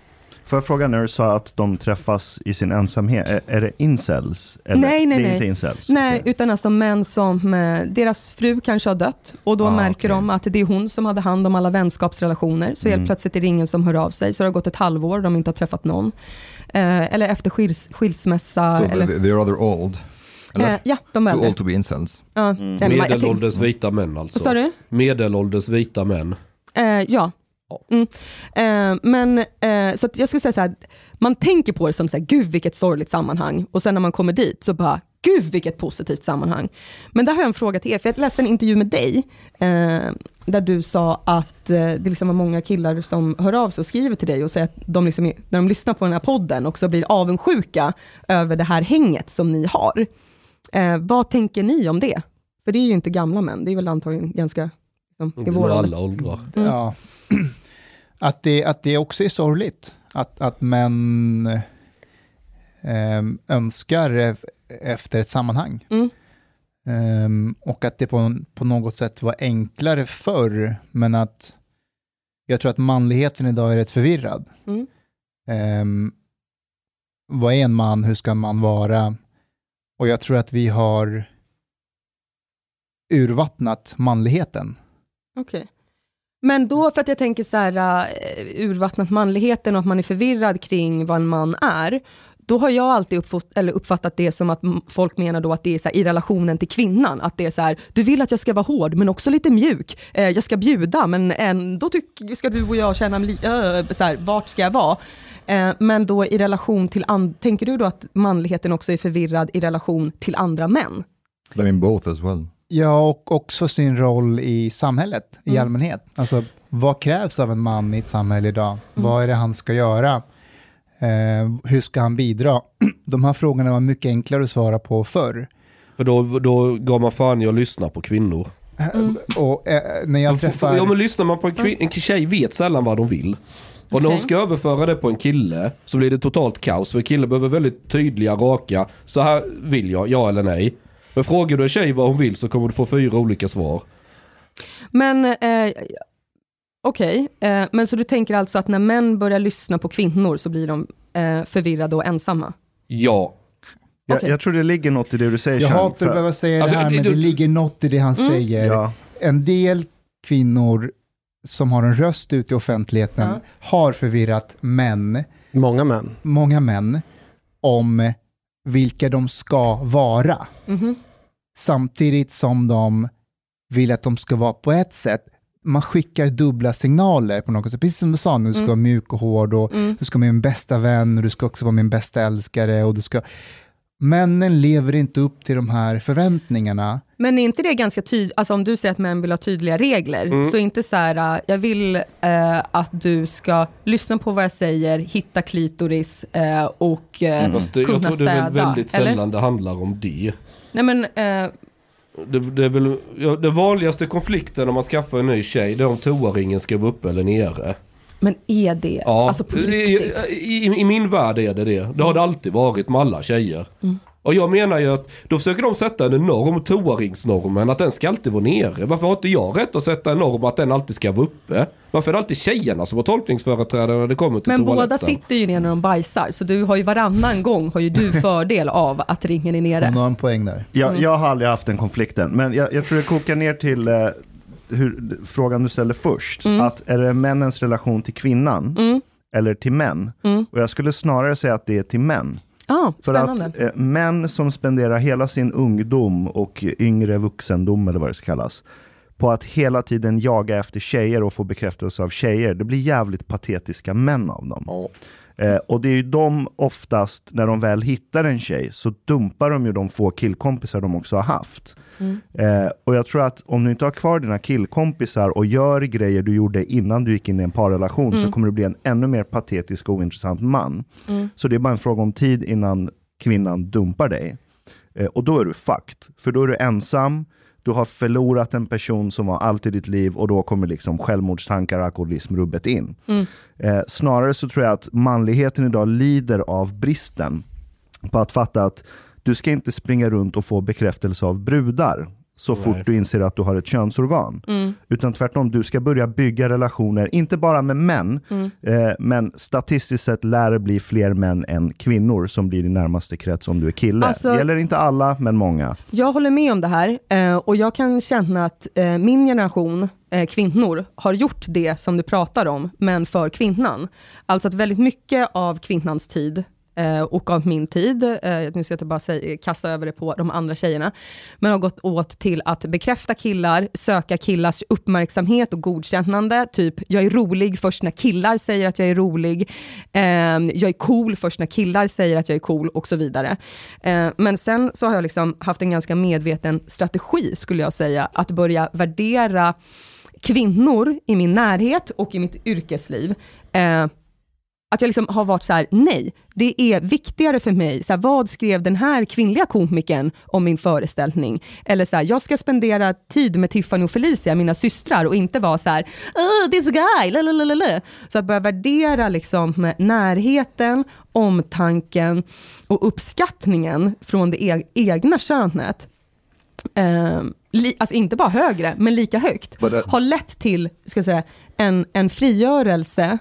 Får jag fråga när du sa att de träffas i sin ensamhet, är, är det incels? Eller? Nej, nej, det är nej. inte incels? Nej, utan alltså män som, deras fru kanske har dött och då Ah, märker okej. de att det är hon som hade hand om alla vänskapsrelationer. Så helt Mm. plötsligt är det ingen som hör av sig. Så det har gått ett halvår, de inte har träffat någon. Eh, eller efter skils, skilsmässa. So eller, they- they're rather old. Eller? eh, ja, de är äldre. old to be incels. Ja, Mm. nej, men jag tänkte- Medelålders vita män alltså. Vad sa du? Medelålders vita män. Eh, ja. Ja. Mm. Eh, men eh, så att jag skulle säga så här, man tänker på det som så här, gud vilket sorgligt sammanhang och sen när man kommer dit så bara, gud vilket positivt sammanhang. Men där har jag en fråga till er, för jag läste en intervju med dig eh, där du sa att eh, det liksom var många killar som hör av sig och skriver till dig och säger att de liksom, är- när de lyssnar på den här podden också blir avundsjuka över det här hänget som ni har. Eh, vad tänker ni om det? För det är ju inte gamla män, det är väl antagligen ganska liksom, i Det vår alla åldrar. Mm. Ja. Att, det, att det också är sorgligt. Att, att män eh, önskar eh, efter ett sammanhang. Mm. Ehm, och att det på, på något sätt var enklare förr, men att jag tror att manligheten idag är rätt förvirrad. Mm. Ehm, vad är en man? Hur ska en man vara? Och jag tror att vi har urvattnat manligheten. Okej. Men då, för att jag tänker så här, uh, urvattnat manligheten och att man är förvirrad kring vad en man är, då har jag alltid uppfatt, eller uppfattat det som att folk menar då att det är så här, i relationen till kvinnan, att det är så här, du vill att jag ska vara hård men också lite mjuk, eh, jag ska bjuda men ändå tyck, ska du och jag känna, äh, så här, vart ska jag vara? Eh, men då i relation till, tänker du då att manligheten också är förvirrad i relation till andra män? I mean both as well. Ja, och också sin roll i samhället i Mm. allmänhet. Alltså, vad krävs av en man i ett samhälle idag? Vad är det han ska göra? Eh, hur ska han bidra? De här frågorna var mycket enklare att svara på förr. För då, då gav man fan i att lyssna på kvinnor. Mm. Och eh, när jag träffar... Ja men lyssnar man på en, kvin- en tjej vet sällan vad de vill. Och när hon ska överföra det på en kille så blir det totalt kaos. För killen behöver väldigt tydliga, raka. Så här vill jag, ja eller nej. Men frågar du en tjej vad hon vill så kommer du få fyra olika svar. Men eh, okej, eh, men så du tänker alltså att när män börjar lyssna på kvinnor så blir de eh, förvirrade och ensamma? Ja. Jag, Okej. jag tror det ligger något i det du säger jag hatar för- att behöva säga Alltså, det här, men du- det ligger något i det han Mm. säger. Ja, En del kvinnor som har en röst ute i offentligheten Ja. har förvirrat män, Många män. många män, om vilka de ska vara. Mhm. Samtidigt som de vill att de ska vara på ett sätt. Man skickar dubbla signaler på något sätt. Precis som du sa, nu du ska Mm. vara mjuk och hård och Mm. du ska vara min bästa vän och du ska också vara min bästa älskare och du ska... Männen lever inte upp till de här förväntningarna. Men är inte det ganska tydligt, alltså om du säger att män vill ha tydliga regler, Mm. så är inte så här, äh, jag vill äh, att du ska lyssna på vad jag säger, hitta klitoris äh, och äh, Fast det, jag kunna tror det är väl städa, väldigt eller? sällan det handlar om det. Nej men, äh, Det, det är väl, ja, den vanligaste konflikten när man skaffar en ny tjej det är om toaringen ska vara uppe eller nere. men är det, Ja, alltså på i, riktigt? i, i min värld är det det. Det har det alltid varit med alla tjejer. Mm. Och jag menar ju att då försöker de sätta en norm, toaringsnormen, att den ska alltid vara nere. Varför har inte jag rätt att sätta en norm att den alltid ska vara uppe? Varför är det alltid tjejerna som har tolkningsföreträdare när det kommer till Men toaletten? båda sitter ju ner när de bajsar, så du har ju varannan gång har ju du fördel av att ringen är nere. Hon har en poäng där. jag, jag har aldrig haft den konflikten, men jag, jag tror det kokar ner till eh, hur, frågan du ställde först. Att är det männens relation till kvinnan Mm. eller till män? Mm. Och jag skulle snarare säga att det är till män. Ah, För att eh, män som spenderar hela sin ungdom och yngre vuxendom eller vad det ska kallas på att hela tiden jaga efter tjejer och få bekräftelse av tjejer. Det blir jävligt patetiska män av dem. Eh, och det är ju de oftast, när de väl hittar en tjej, så dumpar de ju de få killkompisar de också har haft. Mm. Eh, och jag tror att om du inte har kvar dina killkompisar och gör grejer du gjorde innan du gick in i en parrelation så kommer du bli en ännu mer patetisk och ointressant man. Mm. Så det är bara en fråga om tid innan kvinnan dumpar dig. Eh, och då är du fucked. För då är du ensam, du har förlorat en person som var allt i ditt liv och då kommer liksom självmordstankar och alkoholism rubbet in. Mm. Eh, snarare så tror jag att manligheten idag lider av bristen på att fatta att du ska inte springa runt och få bekräftelse av brudar så Nej. fort du inser att du har ett könsorgan. Mm. Utan tvärtom, du ska börja bygga relationer, inte bara med män, Mm. eh, men statistiskt sett lär det bli fler män än kvinnor som blir din närmaste krets om du är kille. Alltså- Det gäller inte alla, men många. Jag håller med om det här eh, och jag kan känna att eh, min generation eh, kvinnor har gjort det som du pratar om, men för kvinnan. Alltså att väldigt mycket av kvinnans tid eh, och av min tid, eh, nu ska jag inte bara säga, kasta över det på de andra tjejerna, men har gått åt till att bekräfta killar, söka killars uppmärksamhet och godkännande, typ jag är rolig först när killar säger att jag är rolig, eh, jag är cool först när killar säger att jag är cool och så vidare. Eh, men sen så har jag liksom haft en ganska medveten strategi, skulle jag säga, att börja värdera kvinnor i min närhet och i mitt yrkesliv. Eh, att jag liksom har varit så här, nej, det är viktigare för mig, så här, vad skrev den här kvinnliga komikern om min föreställning? Eller så här, jag ska spendera tid med Tiffany och Felicia, mina systrar, och inte vara så här, oh, this guy, lalalala. Så att börja värdera liksom närheten, omtanken och uppskattningen från det e- egna könet li, alltså inte bara högre, men lika högt, uh, har lett till ska säga, en, en frigörelse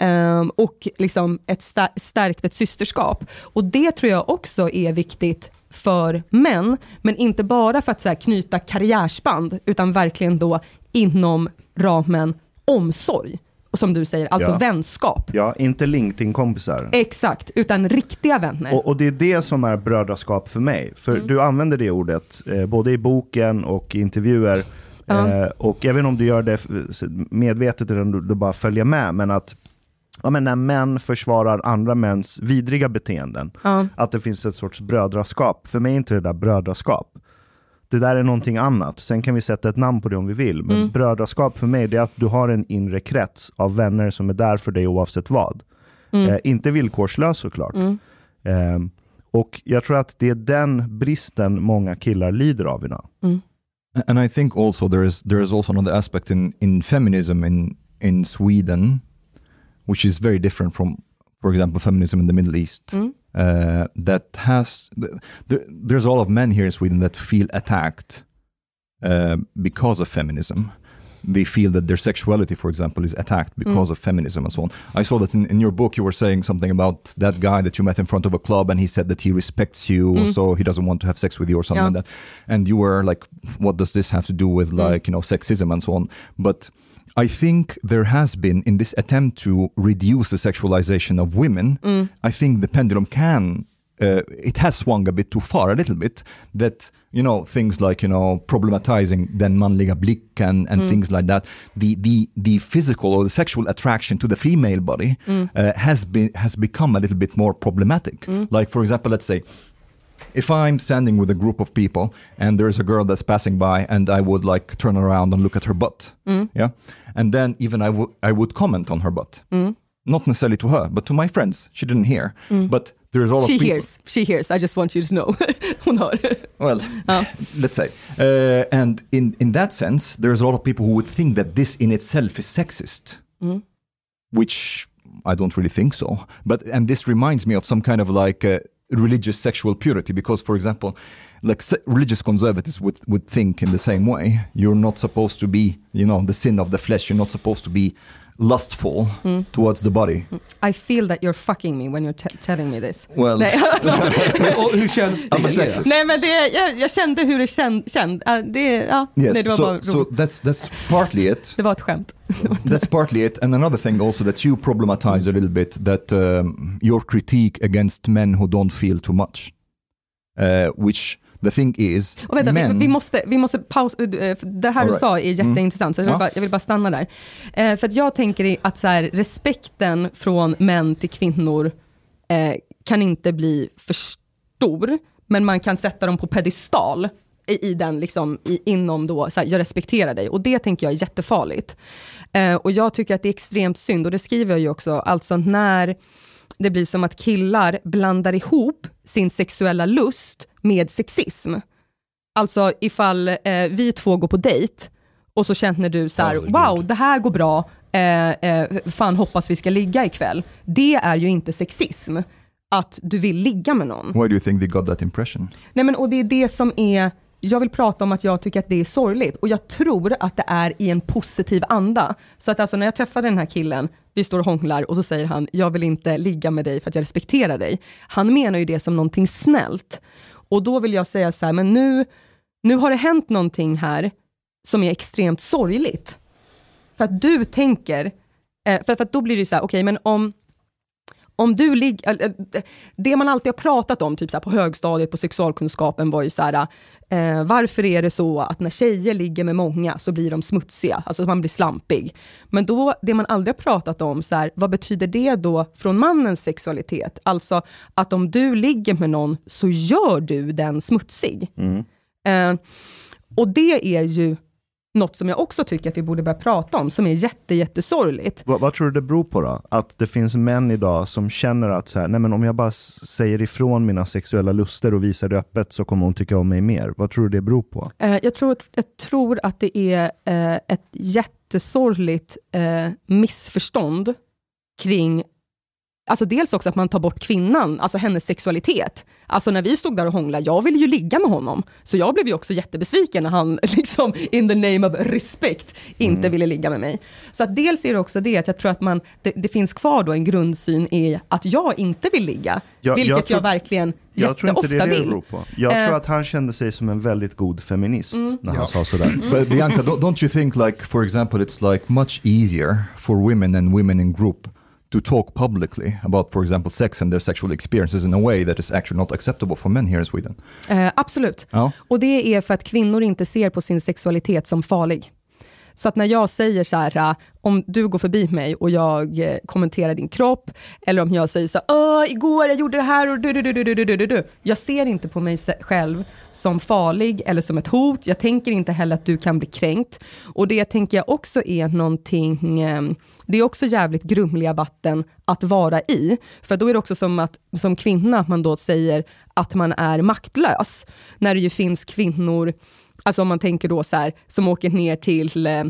eh, och liksom ett sta- stärkt ett systerskap. Och det tror jag också är viktigt för män, men inte bara för att här, knyta karriärsband, utan verkligen då inom ramen omsorg. Och som du säger, alltså Ja. vänskap. Ja, inte LinkedIn-kompisar. Exakt, utan riktiga vänner. Och, och det är det som är brödraskap för mig. För Mm. du använder det ordet eh, både i boken och i intervjuer. Ja. Eh, och även om du gör det medvetet eller om du, du bara följer med. Men att ja, men när män försvarar andra mäns vidriga beteenden. ja. Att det finns ett sorts brödraskap. För mig är inte det där brödraskap. Det där är någonting annat. Sen kan vi sätta ett namn på det om vi vill. Men Mm. brödraskap för mig det är att du har en inre krets av vänner som är där för dig oavsett vad. Mm. Eh, inte villkorslös såklart. Mm. Ehm, och jag tror att det är den bristen många killar lider av idag. And I think also there is there is also another aspect in, in feminism in in Sweden, which is very different from, for example, feminism in the Middle East. Mm. Uh, that has there, there's a lot of men here in Sweden that feel attacked uh, because of feminism. They feel that their sexuality, for example, is attacked because of feminism and so on. I saw that in, in your book you were saying something about that guy that you met in front of a club and he said that he respects you, so he doesn't want to have sex with you or something Yeah. like that. And you were like, what does this have to do with Mm. like, you know, sexism and so on? But I think there has been in this attempt to reduce the sexualization of women, Mm. I think the pendulum can uh, it has swung a bit too far a little bit that you know things like you know problematizing den manliga blicken and things like that the the the physical or the sexual attraction to the female body uh, has been has become a little bit more problematic. Like for example let's say if I'm standing with a group of people and there's a girl that's passing by and I would like turn around and look at her butt, yeah, and then even I would I would comment on her butt, not necessarily to her, but to my friends. She didn't hear, but there's all She of people. hears, she hears, I just want you to know. Well, Ja. let's say, uh, and in in that sense, there's a lot of people who would think that this in itself is sexist, which I don't really think so. But and this reminds me of some kind of like uh, religious sexual purity, because for example, like se- religious conservatives would would think in the same way. You're not supposed to be, you know, the sin of the flesh. You're not supposed to be lustful towards the body. I feel that you're fucking me when you're te- telling me this. Well, Nej, Och hur känns I'm a det? sexist. Nej men det, jag, jag kände hur det känd, känd. äh, det, ja, yes. nej, det var so bara so that's that's partly it. Det var ett skämt. That's partly it. And another thing also that you problematize a little bit that um, your critique against men who don't feel too much, uh, which the thing is, Och vänta, vi, men, vi måste, vi måste pausa, eh, det här All du right. sa är jätteintressant, så jag vill, Ja. bara, jag vill bara stanna där. Eh, för att jag tänker att så här, respekten från män till kvinnor eh, kan inte bli för stor, men man kan sätta dem på pedestal i, i den, liksom, i, inom då, så här, jag respekterar dig. Och det tänker jag är jättefarligt. Eh, och jag tycker att det är extremt synd, och det skriver jag ju också, alltså när det blir som att killar blandar ihop sin sexuella lust med sexism. Alltså ifall eh, vi två går på dejt och så känner du så här, Herregud. wow, det här går bra, eh, eh, fan hoppas vi ska ligga ikväll. Det är ju inte sexism, att du vill ligga med någon. why do you think they got that impression? Nej men och det är det som är, jag vill prata om att jag tycker att det är sorgligt och jag tror att det är i en positiv anda. Så att alltså när jag träffade den här killen, vi står och hånglar och så säger han, jag vill inte ligga med dig för att jag respekterar dig. Han menar ju det som någonting snällt. Och då vill jag säga så här, men nu, nu har det hänt någonting här som är extremt sorgligt. För att du tänker, eh, för, för att då blir det ju så här, okej men om om du ligger, eh, eh, det man alltid har pratat om, typ så här på högstadiet på sexualkunskapen var ju så här, eh, varför är det så att när tjejer ligger med många så blir de smutsiga, alltså man blir slampig. Men då, det man aldrig har pratat om, så här, vad betyder det då från mannens sexualitet? Alltså att om du ligger med någon så gör du den smutsig. Eh, och det är ju något som jag också tycker att vi borde börja prata om, som är jätte, jättesorgligt. Vad, vad tror du det beror på då? Att det finns män idag som känner att så här, nej men om jag bara säger ifrån mina sexuella luster och visar det öppet så kommer hon tycka om mig mer. Vad tror du det beror på? Eh, jag, tror, jag tror att det är eh, ett jättesorgligt eh, missförstånd kring alltså dels också att man tar bort kvinnan, alltså hennes sexualitet. Alltså när vi stod där och hånglade, jag ville ju ligga med honom. Så jag blev ju också jättebesviken när han, liksom in the name of respect, inte Mm. ville ligga med mig. Så att dels är det också det, att jag tror att man, det, det finns kvar då en grundsyn i att jag inte vill ligga. Jag- vilket jag jag, tror- verkligen Jag tror inte det är det det vill. beror på. Jag Eh. tror att han kände sig som en väldigt god feminist Mm. när han Ja. sa sådär. But Bianca, don't, don't you think like, for example, it's like much easier for women and women in group to talk publicly about, for example, sex and their sexual experiences in a way that is actually not acceptable for men here in Sweden? Eh, absolut. Ja. Och det är för att kvinnor inte ser på sin sexualitet som farlig. Så att när jag säger så här, äh, om du går förbi mig och jag eh, kommenterar din kropp, eller om jag säger så här, igår jag gjorde det här och du, du, du, du, du, du, du. Jag ser inte på mig själv som farlig eller som ett hot. Jag tänker inte heller att du kan bli kränkt. Och det tänker jag också är någonting, eh, det är också jävligt grumliga vatten att vara i. För då är det också som att som kvinna, att man då säger att man är maktlös. När det ju finns kvinnor, alltså om man tänker då så här, som åker ner till eh,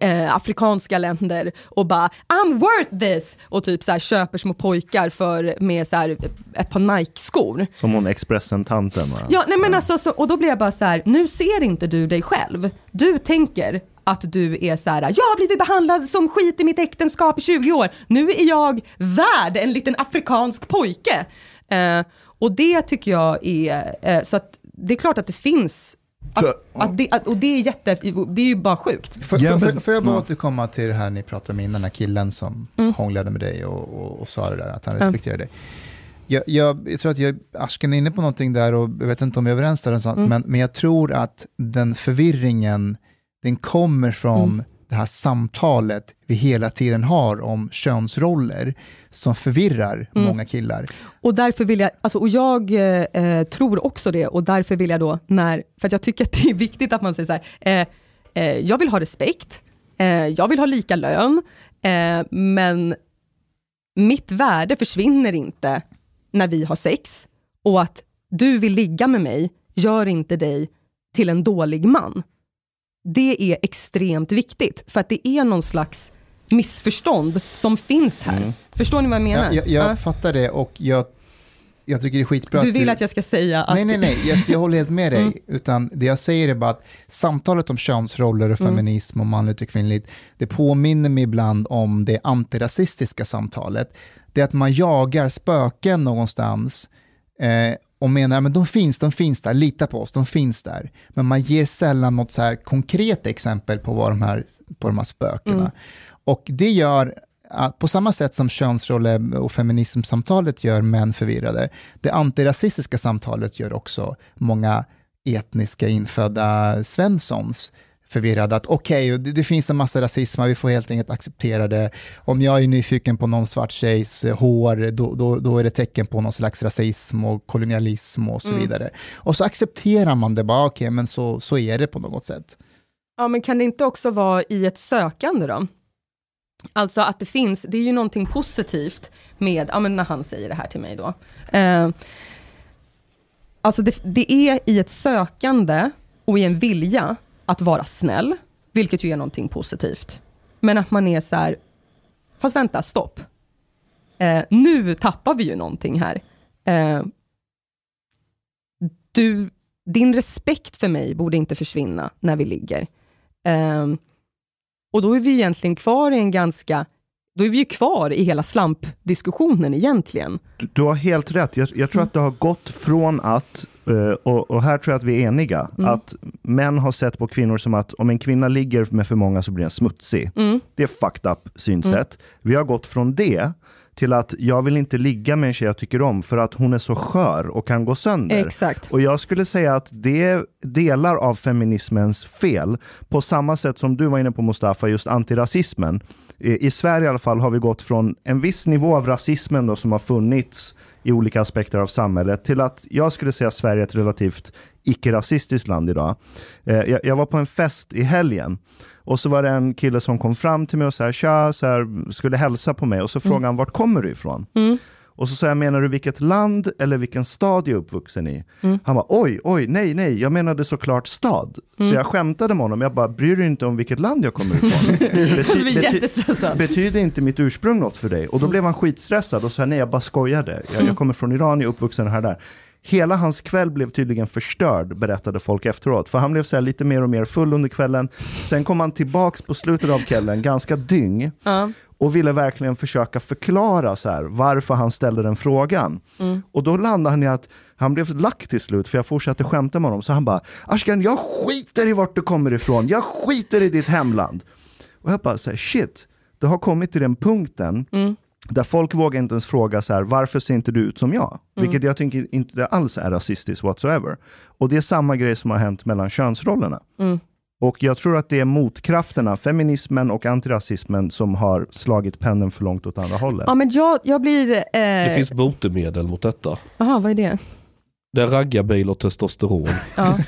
eh, afrikanska länder och bara I'm worth this och typ så här, köper små pojkar för, med så här, ett par Nike-skor. Som hon Expressen-tanten? Ja, nej men alltså, så, och då blir jag bara så här, nu ser inte du dig själv. Du tänker att du är så här, jag har blivit behandlad som skit i mitt äktenskap i 20 år. Nu är jag värd en liten afrikansk pojke. Eh, och det tycker jag är, eh, så att det är klart att det finns, Så- att, att det, att, och det är jätte, det är ju bara sjukt. Får, Ja, får, men- får, får jag bara ja. återkomma till det här ni pratade om innan, den här killen som hånglade med dig och, och, och sa det där, att han Mm. respekterar dig. Jag, jag, jag tror att jag, Ashken är inne på någonting där och jag vet inte om vi är överens där, Mm. men, men jag tror att den förvirringen, den kommer från Mm. det här samtalet vi hela tiden har om könsroller som förvirrar Mm. många killar. Och därför vill jag, alltså, och jag eh, tror också det, och därför vill jag då, när, för jag tycker att det är viktigt att man säger så här, eh, eh, jag vill ha respekt, eh, jag vill ha lika lön, eh, men mitt värde försvinner inte när vi har sex, och att du vill ligga med mig gör inte dig till en dålig man. Det är extremt viktigt, för att det är någon slags missförstånd som finns här. Förstår ni vad jag menar? Jag, jag, jag Ja. fattar det och jag, jag tycker det är skitbra Du att vill att jag ska säga att... Nej, nej, nej, jag, jag håller helt med dig. Mm. Utan det jag säger är bara att samtalet om könsroller och Mm. feminism och manligt och kvinnligt, det påminner mig ibland om det antirasistiska samtalet. Det är att man jagar spöken någonstans eh, och menar att de finns, de finns där, lita på oss, de finns där. Men man ger sällan något så här konkret exempel på, vad de här, på de här spökena. Mm. Och det gör att på samma sätt som könsroller och feminismsamtalet gör män förvirrade, det antirasistiska samtalet gör också många etniska infödda svenssons förvirrade att okej, det, det finns en massa rasism, vi får helt enkelt acceptera det. Om jag är nyfiken på någon svart tjejs eh, hår, då, då, då är det tecken på någon slags rasism och kolonialism och så Mm. vidare. Och så accepterar man det bara, okej, men så, så är det på något sätt. Ja, men kan det inte också vara i ett sökande då? Alltså att det finns, det är ju någonting positivt med, ja men när han säger det här till mig då. Eh, alltså det, det är i ett sökande och i en vilja att vara snäll, vilket ju är någonting positivt. Men att man är så här, fast vänta, stopp. Eh, nu tappar vi ju någonting här. Eh, du, din respekt för mig borde inte försvinna när vi ligger. Eh, och då är vi egentligen kvar i en ganska, då är vi ju kvar i hela slampdiskussionen egentligen. Du, du har helt rätt. Jag, jag tror att det har gått från att, eh, och, och här tror jag att vi är eniga, Mm. att män har sett på kvinnor som att om en kvinna ligger med för många så blir den smutsig. Mm. Det är fucked up synsätt. Vi har gått från det till att jag vill inte ligga med en tjej jag tycker om för att hon är så skör och kan gå sönder. Exakt. Och jag skulle säga att det är delar av feminismens fel. På samma sätt som du var inne på Mustafa, just antirasismen. I, Sverige i alla fall har vi gått från en viss nivå av rasismen då, som har funnits i olika aspekter av samhället till att jag skulle säga Sverige är ett relativt icke-rasistiskt land idag. Eh, jag, jag var på en fest i helgen och så var det en kille som kom fram till mig och så här, tja, så här, skulle hälsa på mig och så frågade han vart kommer du ifrån? Mm. Och så sa jag, menar du vilket land eller vilken stad jag är uppvuxen i? Han var oj, oj, nej, nej, jag menade såklart stad. Så jag skämtade med honom, jag bara, bryr dig inte om vilket land jag kommer ifrån? Bety- bety-. Betyder inte mitt ursprung något för dig? Och då blev han skitstressad och sa nej jag bara skojade. Jag, jag kommer från Iran, jag är uppvuxen här och där. Hela hans kväll blev tydligen förstörd, berättade folk efteråt. För han blev så här lite mer och mer full under kvällen. Sen kom han tillbaks på slutet av kvällen, ganska dyng. Ja. Och ville verkligen försöka förklara så här, varför han ställde den frågan. Och då landade han i att han blev lack till slut, för jag fortsatte skämta med honom. Så han bara, Ashkan jag skiter i vart du kommer ifrån, jag skiter i ditt hemland. Och jag bara säger shit, det har kommit till den punkten där folk vågar inte ens fråga så här, varför ser inte du ut som jag? Vilket jag tycker inte alls är rasistiskt whatsoever. Och det är samma grej som har hänt mellan könsrollerna. Och jag tror att det är motkrafterna, feminismen och antirasismen, som har slagit pendeln för långt åt andra hållet. Ja, men jag, jag blir... Eh, Det finns botemedel mot detta. Jaha, vad är det? Det är raggarbil och testosteron. Ja.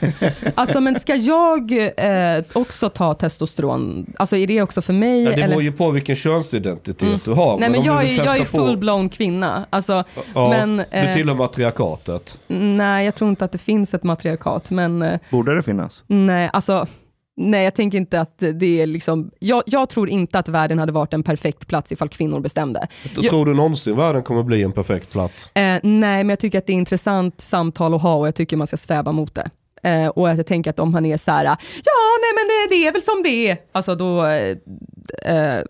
Alltså, men ska jag eh, också ta testosteron? Alltså är det också för mig? Ja, det eller? beror ju på vilken könsidentitet du har. Nej, men om jag du är, jag är testa på- full-blown kvinna. Alltså, Ja, men, du eh, tillhör matriarkatet. nej, jag tror inte att det finns ett matriarkat. Men eh, Borde det finnas? nej, alltså, nej, jag tänker inte att det är liksom... Jag, jag tror inte att världen hade varit en perfekt plats ifall kvinnor bestämde. Då Jag- Tror du någonsin världen kommer bli en perfekt plats? Eh, nej, men jag tycker att det är intressant samtal att ha och jag tycker man ska sträva mot det. Eh, och att jag tänker att om han är så här, ja, nej men det, det är väl som det är. Alltså då, eh, eh,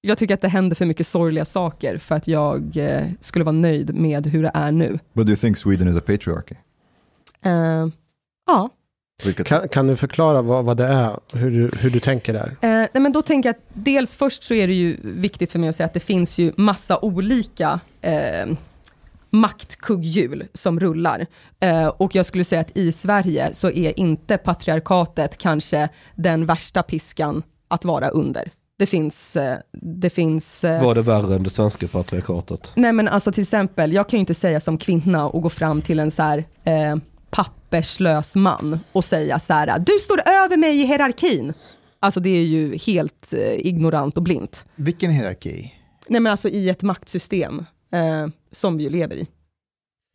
jag tycker att det händer för mycket sorgliga saker för att jag eh, skulle vara nöjd med hur det är nu. But do you think Sweden is a patriarchy? Eh, ja, Vilket, Kan, kan du förklara vad, vad det är, hur du, hur du tänker där? Eh, nej, men då tänker jag att dels först så är det ju viktigt för mig att säga att det finns ju massa olika eh, maktkugghjul som rullar. Eh, och jag skulle säga att i Sverige så är inte patriarkatet kanske den värsta piskan att vara under. Det finns, eh, det finns eh, Var det värre än det svenska patriarkatet? Nej men alltså till exempel, jag kan ju inte säga som kvinna och gå fram till en så här eh, papperslös man och säga så här, du står över mig i hierarkin. Alltså det är ju helt eh, ignorant och blint. Vilken hierarki? Nej men alltså i ett maktsystem eh, som vi ju lever i.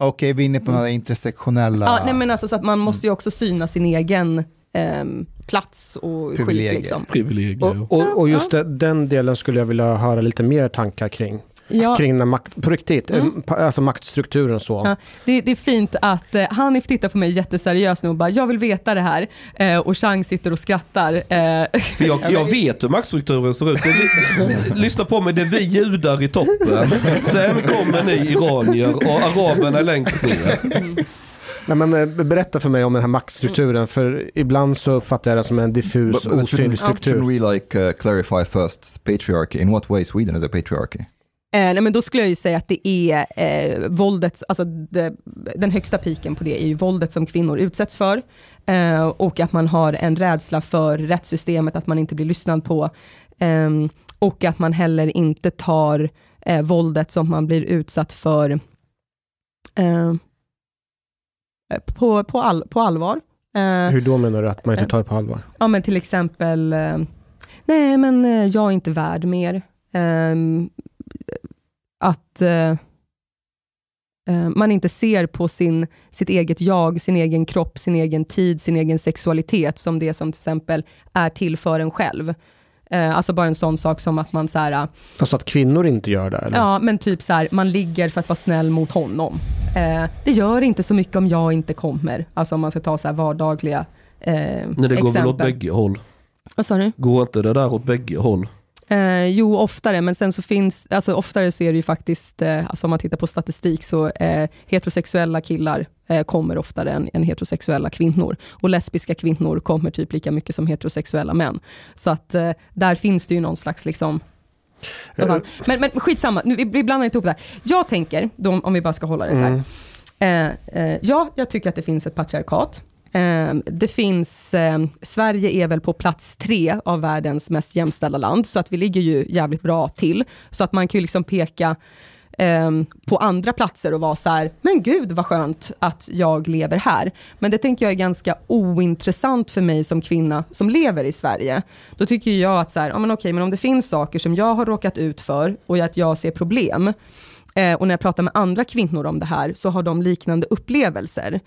Okej, vi är inne på några intersektionella... Ja, nej men alltså så att man måste ju också syna sin egen ehm, plats och skit Privilegier. liksom. Privilegier. Och, och, och just det, den delen skulle jag vilja höra lite mer tankar kring. Ja. Kring den makt, på riktigt, Mm. eh, alltså maktstrukturen så. Ja, det, det är fint att eh, Hanif tittar på mig jätteseriöst nu och bara, jag vill veta det här. Eh, och Chang sitter och skrattar. Eh, För jag, jag vet hur maktstrukturen ser ut. Lyssna på mig, det är vi judar i toppen. Sen kommer ni iranier och araberna är längst ner. Nej, men, eh, berätta för mig om den här maktstrukturen, för ibland så uppfattar jag det som en diffus, but, but osynlig struktur. shouldn't we like uh, clarify first patriarchy? In what way Sweden is a patriarchy? Eh, nej, men då skulle jag ju säga att det är eh, våldet, alltså det, den högsta piken på det är ju våldet som kvinnor utsätts för. Eh, och att man har en rädsla för rättssystemet, att man inte blir lyssnad på. Eh, och att man heller inte tar eh, våldet som man blir utsatt för eh, på, på, all, på allvar. Eh, Hur då menar du att man inte tar det på allvar? Ja men till exempel, eh, nej men eh, jag är inte värd mer. Att eh, eh, man inte ser på sin, sitt eget jag, sin egen kropp, sin egen tid, sin egen sexualitet som det som till exempel är till för en själv. Eh, alltså bara en sån sak som att man så här, Alltså att kvinnor inte gör det? Eller? ja men typ så här, man ligger för att vara snäll mot honom. Eh, det gör inte så mycket om jag inte kommer. Alltså om man ska ta så här vardagliga eh, Nej, det går väl exempel. åt bägge håll. Vad sa du? Går inte det där åt bägge håll? Eh, jo, oftare, men sen så finns, alltså oftare så är det ju faktiskt, eh, alltså om man tittar på statistik, så eh, heterosexuella killar eh, kommer oftare än, än heterosexuella kvinnor. Och lesbiska kvinnor kommer typ lika mycket som heterosexuella män. Så att eh, där finns det ju någon slags liksom, Eh, men, men skitsamma, nu, vi, vi blandar inte ihop det här. Jag tänker, då, om vi bara ska hålla det så här. Mm. Ja, jag tycker att det finns ett patriarkat. Eh, det finns, eh, Sverige är väl på plats tre av världens mest jämställda land, så att vi ligger ju jävligt bra till. Så att man kan ju liksom peka ehm, på andra platser och vara så här, men gud vad skönt att jag lever här. Men det tänker jag är ganska ointressant för mig som kvinna som lever i Sverige. Då tycker jag att så här, ja, men okej, men om det finns saker som jag har råkat ut för och att jag ser problem, eh, och när jag pratar med andra kvinnor om det här, så har de liknande upplevelser.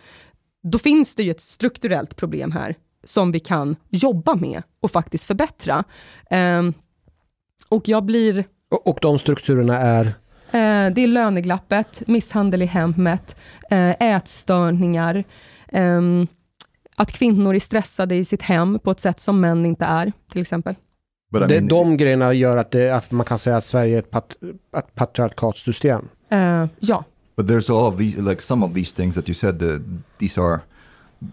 Då finns det ju ett strukturellt problem här, som vi kan jobba med och faktiskt förbättra. Eh, och jag blir... Och, och de strukturerna är? Eh, det är löneglappet, misshandel i hemmet, eh, ätstörningar, ehm, att kvinnor är stressade i sitt hem på ett sätt som män inte är, till exempel. Det, de grejerna gör att, det, att man kan säga att Sverige är ett, pat, ett patriarkatsystem? Uh, ja. But there's all of these, like some of these things that you said, that these are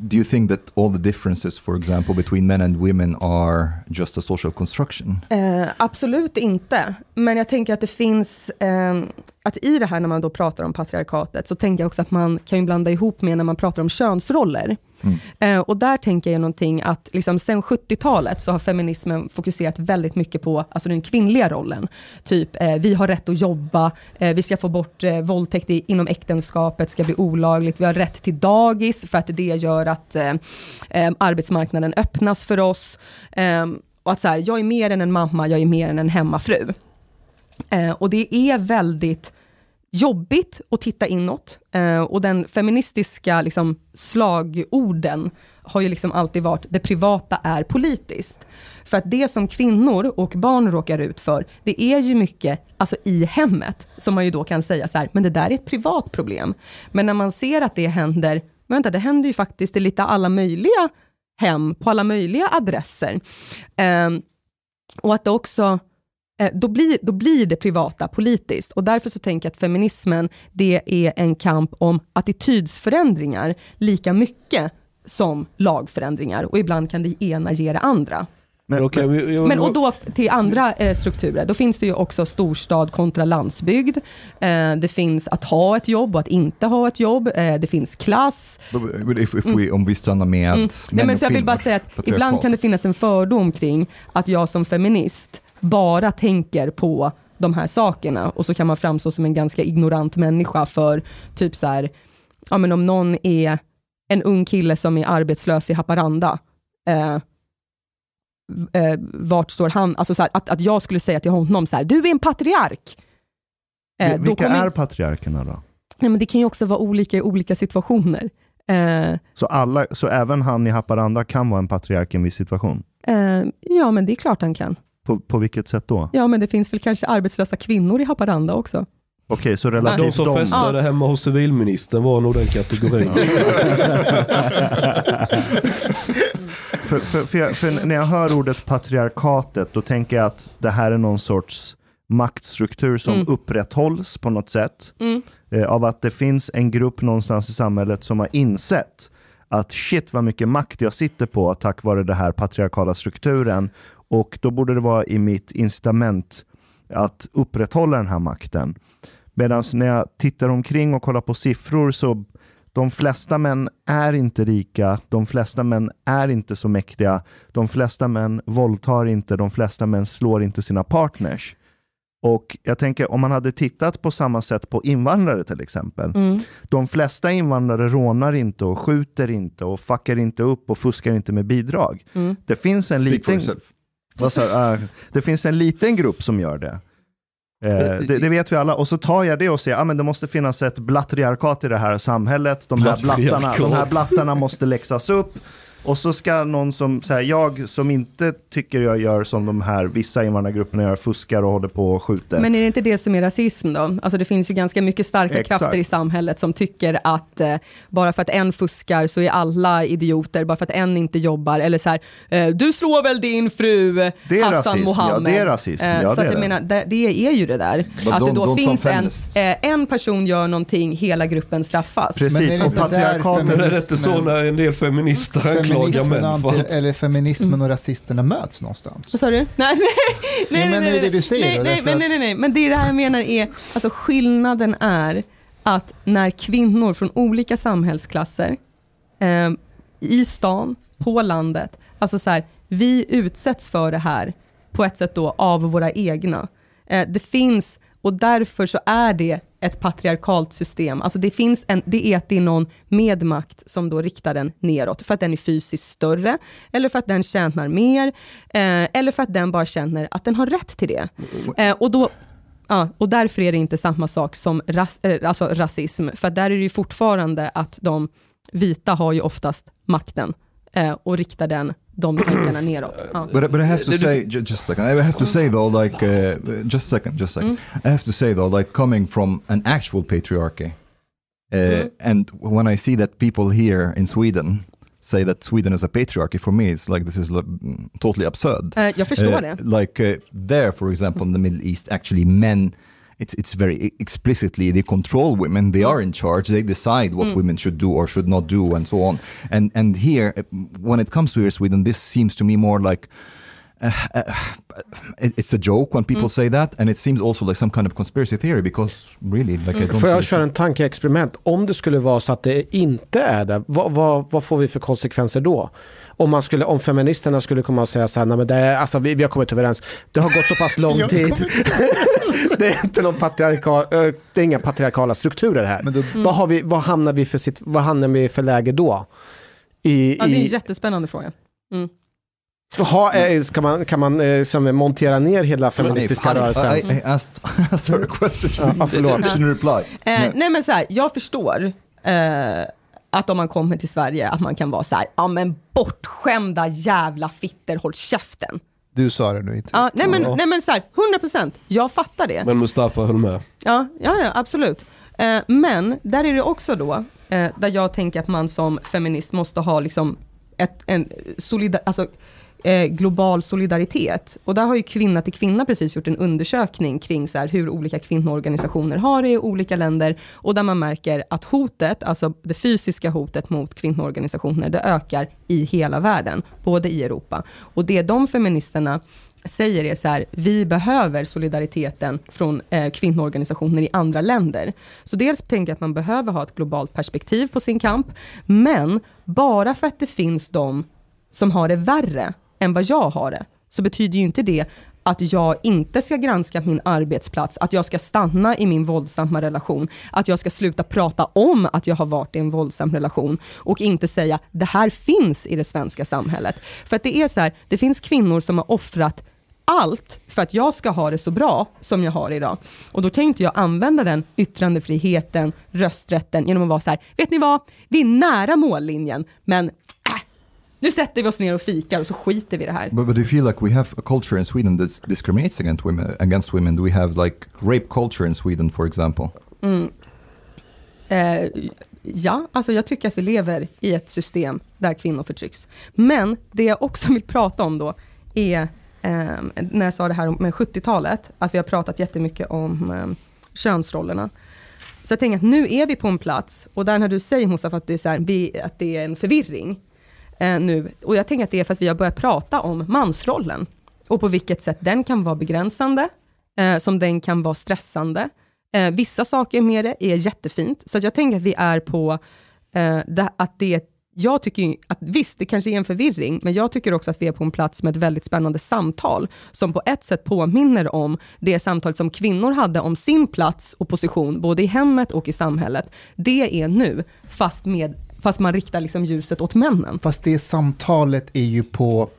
do you think that all the differences, for example, between men and women are just a social construction? Eh, absolut inte. Men jag tänker att det finns, eh, att i det här när man då pratar om patriarkatet, så tänker jag också att man kan ju blanda ihop med när man pratar om könsroller. Mm. Eh, och där tänker jag någonting att liksom sen 70-talet så har feminismen fokuserat väldigt mycket på alltså den kvinnliga rollen. Typ, eh, vi har rätt att jobba, eh, vi ska få bort eh, våldtäkt i, inom äktenskapet, ska bli olagligt, vi har rätt till dagis för att det gör att eh, eh, arbetsmarknaden öppnas för oss. Eh, och att så här, jag är mer än en mamma, jag är mer än en hemmafru. Eh, och det är väldigt jobbigt att titta inåt. Eh, och den feministiska liksom, slagorden har ju liksom alltid varit, det privata är politiskt. För att det som kvinnor och barn råkar ut för, det är ju mycket alltså i hemmet, som man ju då kan säga så här, men det där är ett privat problem. Men när man ser att det händer, men vänta, det händer ju faktiskt i lite alla möjliga hem, på alla möjliga adresser. Eh, och att det också då blir, då blir det privata politiskt. Och därför så tänker jag att feminismen, det är en kamp om attitydsförändringar lika mycket som lagförändringar. Och ibland kan det ena ge det andra. Men, okay, vi, jag, men och då till andra eh, strukturer, då finns det ju också storstad kontra landsbygd. Eh, det finns att ha ett jobb och att inte ha ett jobb. Eh, det finns klass. If, if we, mm. Om vi stannar med mm. Nej, men så Jag vill bara säga att ibland kan det finnas en fördom kring att jag som feminist bara tänker på de här sakerna och så kan man framstå som en ganska ignorant människa för typ så här, ja men om någon är en ung kille som är arbetslös i Haparanda, eh, eh, vart står han? Alltså så här, att, att jag skulle säga till honom så här, du är en patriark. Eh, Vilka är patriarkerna då? Nej, men det kan ju också vara olika i olika situationer. Eh, så, alla, så även han i Haparanda kan vara en patriark i en viss situation? Eh, ja, men det är klart han kan. På, på vilket sätt då? Ja, men det finns väl kanske arbetslösa kvinnor i Haparanda också. Okej, så relativt De som festade ja. hemma hos civilministern var nog den kategorin. för, för, för, jag, för, när jag hör ordet patriarkatet, då tänker jag att det här är någon sorts maktstruktur som mm. upprätthålls på något sätt. Mm. Eh, av att det finns en grupp någonstans i samhället som har insett att shit vad mycket makt jag sitter på tack vare den här patriarkala strukturen och då borde det vara i mitt incitament att upprätthålla den här makten. Medan när jag tittar omkring och kollar på siffror så de flesta män är inte rika, de flesta män är inte så mäktiga, de flesta män våldtar inte, de flesta män slår inte sina partners. Och jag tänker om man hade tittat på samma sätt på invandrare till exempel. Mm. De flesta invandrare rånar inte och skjuter inte och fuckar inte upp och fuskar inte med bidrag. Mm. Det finns en Speak liten... Här, uh, det finns en liten grupp som gör det. Uh, det, det, vet vi alla. Och så tar jag det och säger att ah, det måste finnas ett blattriarkat i det här samhället. De här, blattarna, de här blattarna måste läxas upp. Och så ska någon som, så här, jag som inte tycker jag gör som de här vissa invandrargrupperna gör, fuskar och håller på och skjuter. Men är det inte det som är rasism då? Alltså det finns ju ganska mycket starka Exakt. krafter i samhället som tycker att eh, bara för att en fuskar så är alla idioter, bara för att en inte jobbar, eller så här, eh, du slår väl din fru det är Hassan rasism. Mohammed. Ja, det är rasism. Eh, ja, så det, att jag menar, det, det, är ju det där, But att det då finns en, eh, en person gör någonting, hela gruppen straffas. Precis, Men är det och patriarkatet... Men är det inte så när en del feminister feminismen, anti, eller feminismen och rasisterna möts någonstans. Vad sa du? Nej, nej, nej, men är det det du säger? Nej, nej, nej, nej, nej, men det är det här jag menar är, alltså skillnaden är att när kvinnor från olika samhällsklasser, eh, i stan, på landet, alltså så här, vi utsätts för det här på ett sätt då av våra egna. Eh, det finns, och därför så är det ett patriarkalt system. Alltså det, finns en, det är att det är någon med makt som då riktar den neråt, för att den är fysiskt större, eller för att den tjänar mer, eh, eller för att den bara känner att den har rätt till det. Eh, och då Ja, och därför är det inte samma sak som ras, eh, alltså rasism, för där är det ju fortfarande att de vita har ju oftast makten eh, och riktar den de tankarna neråt. Ja. But, but I have to say, ju- just a second, I have to say though, like, uh, just a second, just a second. I have to say though, like, coming from an actual patriarchy, uh, and when I see that people here in Sweden say that Sweden is a patriarchy, for me, it's like this is mm, totally absurd. Eh, jag förstår Uh, det. Like uh, there, for example, in the Middle East, actually men, it's, it's very explicitly, they control women, they are in charge, they decide what women should do or should not do and so on. And, and here, uh, when it comes to here Sweden, this seems to me more like, it's a joke when people say that, and it seems also like some kind of conspiracy theory because really, like I don't. Får jag köra en tankeexperiment? Om det skulle vara så att det inte är det, vad, vad, vad får vi för konsekvenser då? Om, man skulle, om feministerna skulle komma och säga så här, nej men det är, alltså, vi, vi har kommit överens, det har gått så pass lång tid. det är inte någon patriarkal, det är inga patriarkala strukturer här. Men då- vad, har vi, vad, hamnar vi för sitt, vad hamnar vi för läge då? I, Ja, det är en i, jättespännande fråga. ha, eh, kan man, kan man eh, som montera ner hela feministiska I, rörelsen? I, I asked, asked her a question. Ja, förlåt. She didn't reply. Eh, nej men så här, jag förstår eh, att om man kommer till Sverige att man kan vara så här, ja men bortskämda jävla fitter, håll käften. Du sa det nu inte. Ja, nej men, nej men så här, 100%, jag fattar det. Men Mustafa höll med. Ja, ja, ja absolut. Eh, men där är det också då, eh, där jag tänker att man som feminist måste ha liksom ett, en solida, alltså, eh, global solidaritet. Och där har ju Kvinna till Kvinna precis gjort en undersökning kring så här, hur olika kvinnoorganisationer har det i olika länder. Och där man märker att hotet, alltså det fysiska hotet mot kvinnoorganisationer, det ökar i hela världen, både i Europa. Och det de feministerna säger är så här, vi behöver solidariteten från eh, kvinnoorganisationer i andra länder. Så dels tänker jag att man behöver ha ett globalt perspektiv på sin kamp, men bara för att det finns de som har det värre än vad jag har det, så betyder ju inte det att jag inte ska granska min arbetsplats, att jag ska stanna i min våldsamma relation, att jag ska sluta prata om att jag har varit i en våldsam relation och inte säga det här finns i det svenska samhället. För att det är så här, det finns kvinnor som har offrat allt för att jag ska ha det så bra som jag har idag. Och då kan inte jag använda den yttrandefriheten, rösträtten genom att vara så här, vet ni vad, vi är nära mållinjen, men nu sätter vi oss ner och fikar och så skiter vi i det här. But, but do you feel like we have a culture in Sweden that discriminates against women? Against women, do we have like rape culture in Sweden, for example? Eh, ja, alltså jag tycker att vi lever i ett system där kvinnor förtrycks. Men det jag också vill prata om då är, eh, när jag sa det här med 70-talet, att vi har pratat jättemycket om eh, könsrollerna. Så jag tänker att nu är vi på en plats, och där när du säger Mustafa att det är, så här, vi, att det är en förvirring eh, nu, och jag tänker att det är för att vi har börjat prata om mansrollen, och på vilket sätt den kan vara begränsande, eh, som den kan vara stressande. Eh, vissa saker med det är jättefint, så att jag tänker att vi är på eh, det, att det jag tycker att visst, det kanske är en förvirring, men jag tycker också att vi är på en plats med ett väldigt spännande samtal, som på ett sätt påminner om det samtal som kvinnor hade om sin plats och position, både i hemmet och i samhället. Det är nu, fast, med, fast man riktar liksom ljuset åt männen. Fast det samtalet är ju på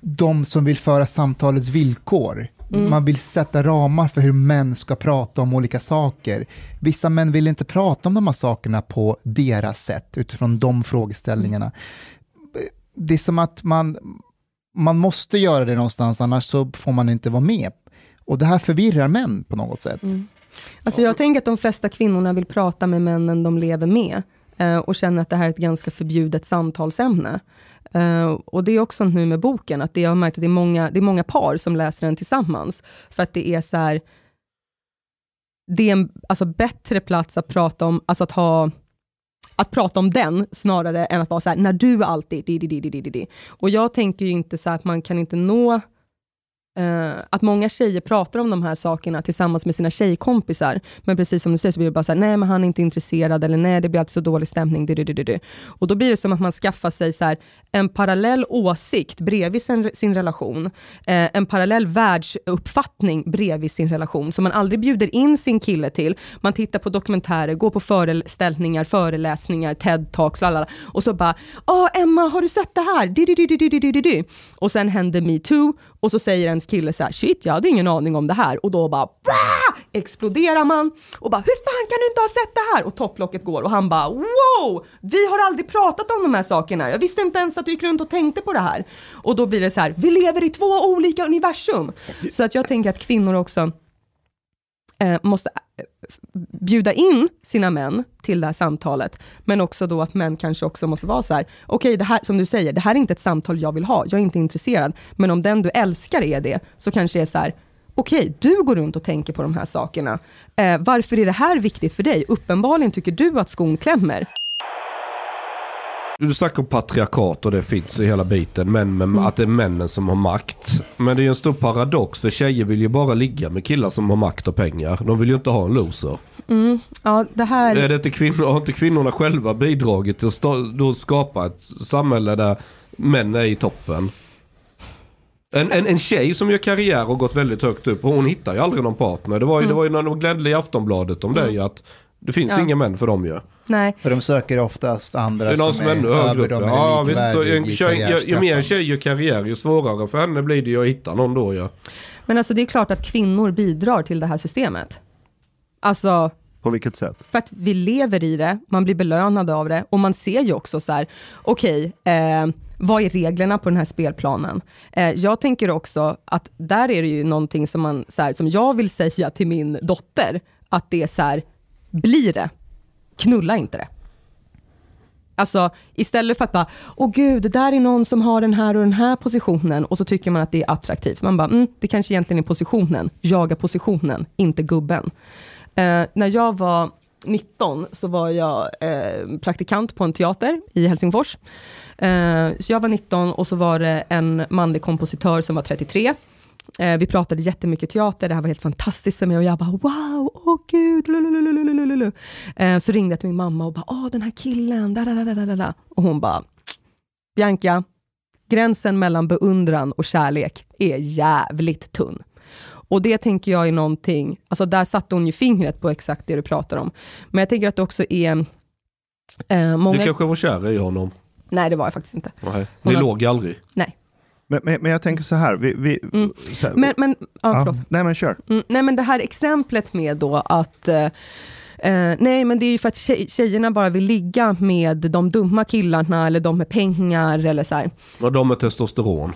de som vill föra samtalets villkor. Man vill sätta ramar för hur män ska prata om olika saker. Vissa män vill inte prata om de här sakerna på deras sätt, utifrån de frågeställningarna. Det är som att man, man måste göra det någonstans, annars så får man inte vara med. Och det här förvirrar män på något sätt. Alltså jag tänker att de flesta kvinnorna vill prata med männen de lever med eh, och känner att det här är ett ganska förbjudet samtalsämne. Eh, och det är också nu med boken, att det jag har märkt att det är, många, det är många par som läser den tillsammans, för att det är så här, det är en alltså, bättre plats att prata om, alltså att ha att prata om den snarare än att vara så här, när du alltid, di, di, di, di, di, di. Och jag tänker ju inte så här att man kan inte nå Uh, att många tjejer pratar om de här sakerna tillsammans med sina tjejkompisar, men precis som du säger så blir det bara så här, nej men han är inte intresserad, eller nej det blir alltid så dålig stämning, du, du, du, du. Och då blir det som att man skaffar sig så här, en parallell åsikt bredvid sin, sin relation, uh, en parallell världsuppfattning bredvid sin relation, som man aldrig bjuder in sin kille till. Man tittar på dokumentärer, går på föreställningar, föreläsningar, TED-talks, lalala, och så bara, åh Emma, har du sett det här? Du, du, du, du, du, du, du. Och sen händer metoo, och så säger en hennes kille så här, shit jag hade ingen aning om det här och då bara Bra! exploderar man och bara hur fan kan du inte ha sett det här? Och topplocket går och han bara wow, vi har aldrig pratat om de här sakerna. Jag visste inte ens att du gick runt och tänkte på det här. Och då blir det så här, vi lever i två olika universum. Så att jag tänker att kvinnor också eh, måste bjuda in sina män till det här samtalet, men också då att män kanske också måste vara så här, okej, okay, det här som du säger, det här är inte ett samtal jag vill ha, jag är inte intresserad, men om den du älskar är det, så kanske det är så här, okej, okay, du går runt och tänker på de här sakerna. Eh, varför är det här viktigt för dig? Uppenbarligen tycker du att skon klämmer. Du snackar om patriarkat och det finns i hela biten. Men, men mm. att det är männen som har makt. Men det är en stor paradox för tjejer vill ju bara ligga med killar som har makt och pengar. De vill ju inte ha en loser. Mm. Ja, det här... Är det inte kvinnor, har inte kvinnorna själva bidragit till att då skapa ett samhälle där män är i toppen? En, en, en tjej som gör karriär och gått väldigt högt upp, hon hittar ju aldrig någon partner. Det var ju, mm. det var ju när de gnällde i Aftonbladet om mm. det att det finns ja. inga män för dem ju. Nej. För de söker oftast andra det är någon som, som är ännu högre upp. Ja, visst, så en tjej, ju, ju mer tjej gör karriär, ju svårare för henne blir det ju att hitta någon då ja. Men alltså det är klart att kvinnor bidrar till det här systemet. Alltså... På vilket sätt? För att vi lever i det, man blir belönad av det och man ser ju också så här, okej, okay, eh, vad är reglerna på den här spelplanen? Eh, jag tänker också att där är det ju någonting som, man, så här, som jag vill säga till min dotter, att det är så här, blir det, knulla inte det. Alltså istället för att bara, åh gud, det där är någon som har den här och den här positionen och så tycker man att det är attraktivt. Man bara, mm, det kanske egentligen är positionen, jaga positionen, inte gubben. Eh, när jag var 19 så var jag eh, praktikant på en teater i Helsingfors. Eh, så jag var 19 och så var det en manlig kompositör som var 33. Eh, vi pratade jättemycket teater, det här var helt fantastiskt för mig och jag bara wow, åh oh, gud, lululululululu. Eh, Så ringde jag till min mamma och bara, åh den här killen, da, da, da, da. Och hon bara, Bianca, gränsen mellan beundran och kärlek är jävligt tunn. Och det tänker jag är någonting, alltså där satte hon ju fingret på exakt det du pratar om. Men jag tänker att det också är eh, många... Du kanske var kär i honom? Nej, det var jag faktiskt inte. Nej. Ni har... låg aldrig? Nej. Men, men, men, jag tänker så här. Vi, vi, mm. så här. Men, men, ja, ja, nej men kör. Mm, nej men det här exemplet med då att eh, eh, nej men det är ju för att tjej, tjejerna bara vill ligga med de dumma killarna eller de med pengar eller så här. Och de med testosteron.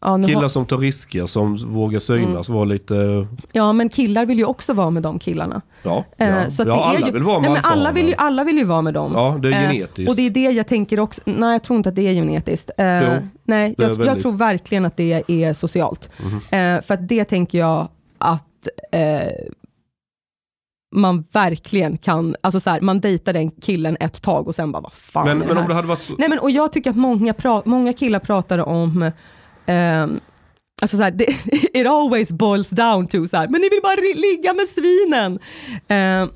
Ja, killar har... som tar risker, som vågar synas, mm. var lite... Ja, men killar vill ju också vara med de killarna. Ja, eh, ja. så ja alla ju... vill vara med nej, alla, vill ju, alla vill ju vara med dem. Ja, det är eh, genetiskt. Eh, och det är det jag tänker också, nej jag tror inte att det är genetiskt. Eh, jo, nej, jag, väldigt... jag, tror verkligen att det är socialt. Mm. Eh, för att det tänker jag att eh, man verkligen kan, alltså så här, man dejtar den killen ett tag och sen bara, vad fan men, är det men om det hade varit så... Nej men och jag tycker att många, pra, många killar pratar om Um, alltså så här, det, it always boils down to så här, men ni vill bara ligga med svinen. Um,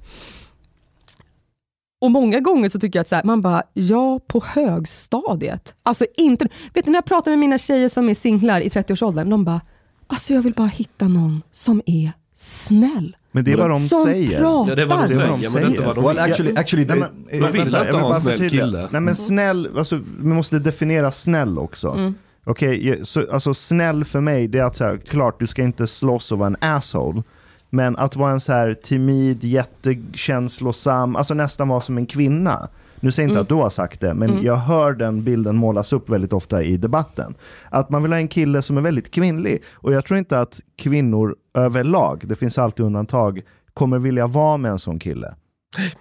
och många gånger så tycker jag att så här, man bara, ja på högstadiet. Alltså inte, vet du när jag pratar med mina tjejer som är singlar i 30-årsåldern, de bara, alltså jag vill bara hitta någon som är snäll. Men det är vad de som säger. Pratar. Ja, det är vad de säger, men det är inte vad de well, actually, actually, de, de, de vill inte ha en snäll kille. Nej men snäll, alltså, vi måste definiera snäll också. Mm. Okej, okay, alltså snäll för mig, det är att så här, klart du ska inte slåss och vara en asshole. Men att vara en så här timid, jättekänslosam, alltså nästan vara som en kvinna. Nu säger inte mm. att du har sagt det, men mm. jag hör den bilden målas upp väldigt ofta i debatten. Att man vill ha en kille som är väldigt kvinnlig. Och jag tror inte att kvinnor överlag, det finns alltid undantag, kommer vilja vara med en sån kille.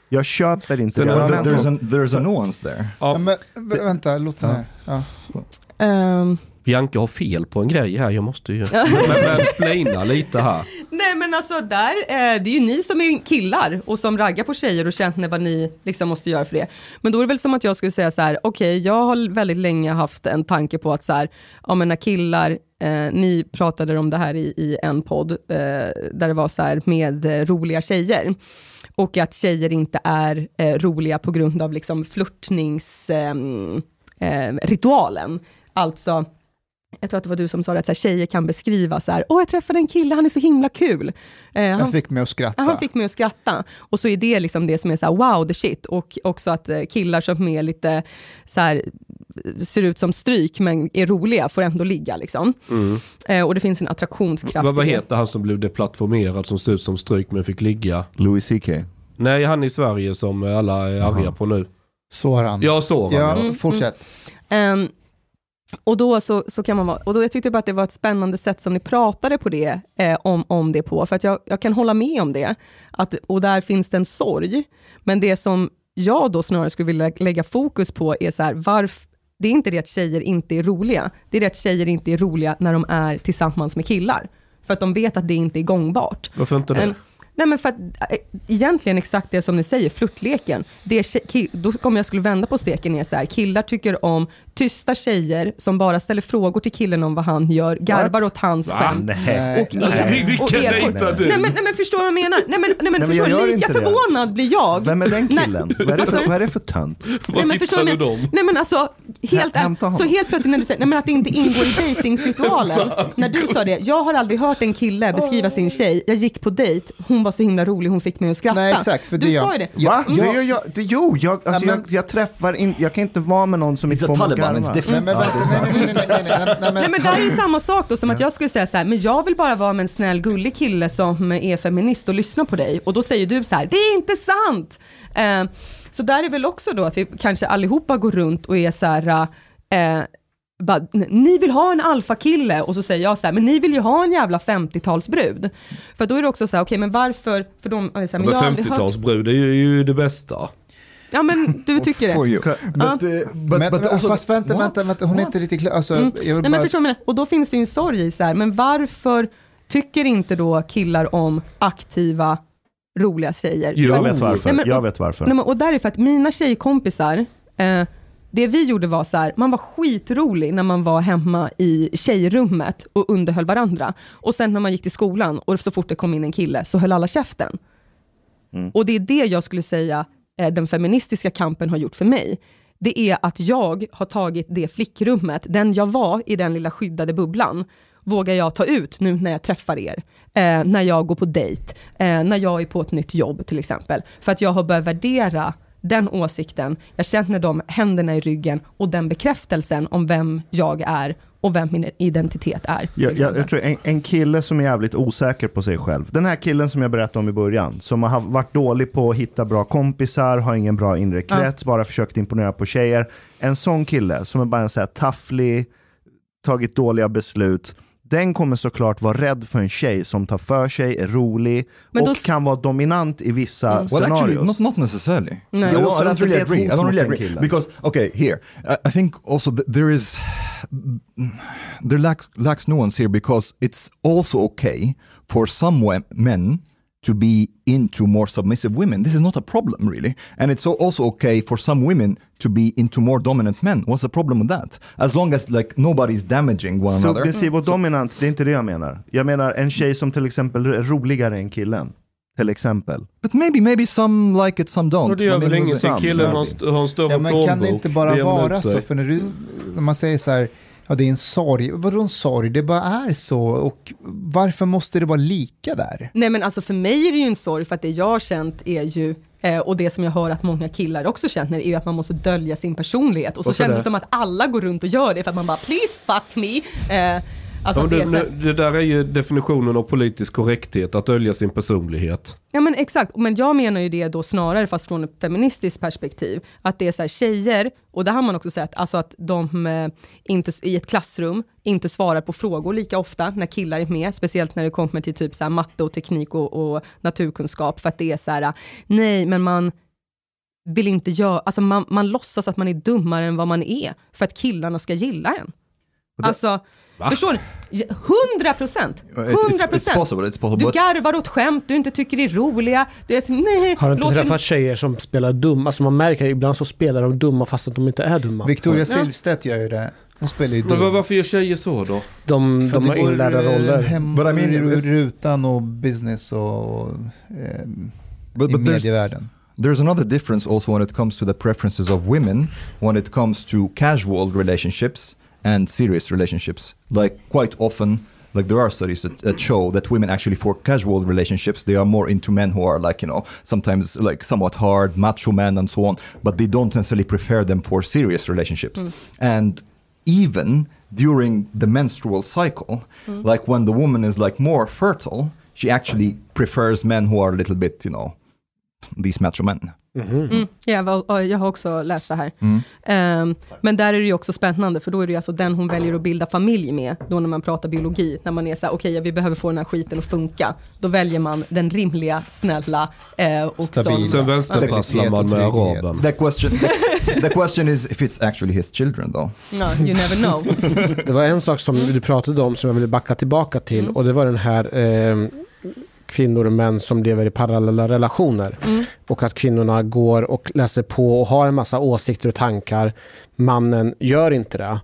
Jag köper inte det. There's a, there's a nuance there. Ja. Men, vänta, låt henne. Ja. Um, Bianca har fel på en grej här, jag måste ju explaina lite här. Nej men alltså där, eh, det är ju ni som är killar och som raggar på tjejer och känner vad ni liksom måste göra för det. Men då är det väl som att jag skulle säga så här, okej okay, jag har väldigt länge haft en tanke på att så här, ja men när killar, eh, ni pratade om det här i, i en podd, eh, där det var så här med eh, roliga tjejer och att tjejer inte är eh, roliga på grund av liksom flörtningsritualen. Ehm, alltså, jag tror att det var du som sa det, att så här, tjejer kan beskriva så här, åh jag träffade en kille, han är så himla kul. Eh, han fick mig att skratta. Han fick mig att skratta. Och så är det liksom det som är så här, wow the shit. Och också att eh, killar som är lite så här, ser ut som stryk men är roliga får ändå ligga. Liksom. Eh, och det finns en attraktionskraft Vad, vad heter han som blev deplattformerad som stod ut som stryk men fick ligga? Louis CK. Nej, han i Sverige som alla är arga på nu. Soran. Jag såg Ja. Mm, fortsätt. Ehm, och då så, så kan man vara, och då jag tyckte bara att det var ett spännande sätt som ni pratade på det, eh, om, om det på, för att jag, jag kan hålla med om det, att, och där finns det en sorg, men det som jag då snarare skulle vilja lägga fokus på är så här, varf, det är inte det att tjejer inte är roliga, det är det att tjejer inte är roliga när de är tillsammans med killar, för att de vet att det inte är gångbart. Varför inte det? En- Nej men för att äh, egentligen exakt det som ni säger, flörtleken. Det då om jag skulle vända på steken är så här, killar tycker om tysta tjejer som bara ställer frågor till killen om vad han gör, garvar åt hans skämt. Nej. Och Alltså, vil- vilken och dejtar du? Nej men, nej men förstår du vad jag menar? Nej men, nej, men, men förstår jag du? gör Lika inte det. förvånad blir jag. Vem är den Nej, killen? vad, är det vad sa för, du? vad är det för tönt? Nej men förstår du? hittar du men- dem? Nej men alltså, helt, så helt plötsligt när du säger, nej men att det inte ingår i dejtingsritualen. när du sa det, jag har aldrig hört en kille beskriva sin tjej, jag gick på dejt, hon var så himla rolig, hon fick mig att skratta. Nej, exakt, för du det sa jag- ju det. Va? det, jo, jag, alltså, men- jag, jag träffar in, jag kan inte vara med någon som inte får it's garva. different. Nej, men vänta, nej, nej, nej, nej, nej, nej, nej, Nej men det här är ju samma sak då som att jag skulle säga så här, men jag vill bara vara med en snäll gullig kille som är feminist och lyssna på dig. Och då säger du så här, det är inte sant! Eh, så där är väl också då att vi kanske allihopa går runt och är så här, eh, bara, "N- ni vill ha en alfakille och så säger jag så här, men ni vill ju ha en jävla 50-talsbrud. För då är det också så här, okej men varför, för de, är så här, men jag har Men aldrig hört, 50-talsbrud är ju, ju det bästa. Ja men du tycker For det. you. But, uh, but, Men, but also, fast vänta, What? vänta, vänta, hon är inte riktigt klar. Alltså, Mm. jag vill Nej, men bara... förstår menar? och då finns det ju en sorg i så här, men varför tycker inte då killar om aktiva, roliga tjejer? För- Jag vet varför. Nej, men- jag vet varför. Nej, men, och där är för att mina tjejkompisar, eh, det vi gjorde var så här, man var skitrolig när man var hemma i tjejrummet och underhöll varandra. Och sen när man gick till skolan och så fort det kom in en kille så höll alla käften. Mm. Och det är det jag skulle säga eh, Eh, den feministiska kampen har gjort för mig. Det är att jag har tagit det flickrummet, den jag var i den lilla skyddade bubblan, vågar jag ta ut nu när jag träffar er, eh, när jag går på dejt, eh, när jag är på ett nytt jobb till exempel. För att jag har börjat värdera den åsikten, jag känner de händerna i ryggen och den bekräftelsen om vem jag är och vem min identitet är. Jag, jag, jag tror en, en kille som är jävligt osäker på sig själv. Den här killen som jag berättade om i början. Som har varit dålig på att hitta bra kompisar, har ingen bra inre krets, bara försökt imponera på tjejer. En sån kille som är bara en så här tafflig, tagit dåliga beslut. Den kommer såklart vara rädd för en tjej som tar för sig, är rolig Men och då s- kan vara dominant i vissa Well, actually, scenarios. not not necessarily. No. I Jo, don't, I don't really agree. I don't really en agree because okay, here I, I think also th- there is there lacks lacks nuance here because it's also okay for some we- men to be into more submissive women. This is not a problem really, and it's al- also okay for some women to be into more dominant men. What's the problem with that? As long as like nobody's damaging one another. Submissiv och dominant, det är inte det jag menar. Jag menar en tjej som till exempel är roligare än killen. Till exempel. But maybe maybe some like it, some don't. Och det gör väl ingenting, killen har, en större Ja, men kan det plånbok. inte bara vara så? För när, du, när man säger så här, ja det är en sorg, vadå en sorg? Det bara är så. Och varför måste det vara lika där? Nej men alltså för mig är det ju en sorg för att det jag har känt är ju eh, och det som jag hör att många killar också känner är ju att man måste dölja sin personlighet. Och så Varför känns det det? som att alla går runt och gör det för att man bara please fuck me. Eh, alltså Ja, det, så det där är ju definitionen av politisk korrekthet, att dölja sin personlighet. ja men exakt, men jag menar ju det då snarare fast från ett feministiskt perspektiv. Att det är så här tjejer, och det har man också sett, alltså att de eh, inte, i ett klassrum inte svarar på frågor lika ofta när killar är med, speciellt när det kommer till typ så här matte och teknik och, och naturkunskap, för att det är så här, nej men man vill inte göra, alltså man, man låtsas att man är dummare än vad man är, för att killarna ska gilla en. Alltså, förstår ni? Hundra procent! It's, it's, Hundra it's procent! possible, it's possible. Du garvar åt skämt du inte tycker är roliga. Du är så, nej, Har du inte träffat tjejer som spelar dumma? Alltså man märker ibland så spelar de dumma fast att de inte är dumma. Victoria Silvstedt gör ju det. Hon spelar ju Men var, dum. varför gör tjejer så då? De, För de har det inlärda roller. Hem, But I mean, rutan och business och eh, but, i but there's, medievärlden. there's another difference also when it comes to the preferences of women when it comes to casual relationships and serious relationships. Like quite often, Like there are studies that, that show that women actually for casual relationships they are more into men who are like you know sometimes like somewhat hard macho men and so on, but they don't necessarily prefer them for serious relationships. Mm. And even during the menstrual cycle, mm. like when the woman is like more fertile, she actually prefers men who are a little bit you know these macho men. Mm, jag, var, jag har också läst det här. Mm. Ehm, men där är det ju också spännande, för då är det ju alltså den hon väljer att bilda familj med, då när man pratar biologi, när man är så här, okej, vi behöver få den här skiten att funka. Då väljer man den rimliga, snälla eh, och Stabila. som... Sen vänsterprasslar man med araben. The question, the, the question is if it's actually his children though. Ja, you never know. Det var en sak som du pratade om som jag ville backa tillbaka till och det var den här eh, kvinnor och män som lever i parallella relationer. Och att kvinnorna går och läser på och har en massa åsikter och tankar. Mannen gör inte det.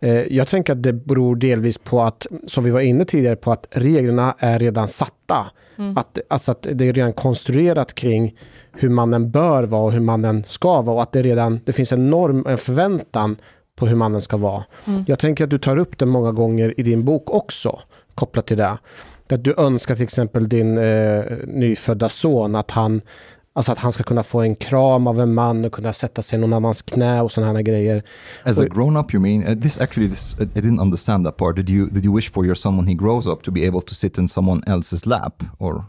Eh, jag tänker att det beror delvis på att, som vi var inne tidigare på, att reglerna är redan satta. Att, alltså att det är redan konstruerat kring hur mannen bör vara och hur mannen ska vara och att det redan det finns en norm, en förväntan på hur mannen ska vara. Jag tänker att du tar upp det många gånger i din bok också, kopplat till det. Att du önskar till exempel din eh, nyfödda son att han, alltså att han ska kunna få en kram av en man och kunna sätta sig i någon annans knä och sådana här grejer. As a grown up, you mean? Uh, this actually, this, I didn't understand that part. Did you did you wish for your son when he grows up to be able to sit in someone else's lap, or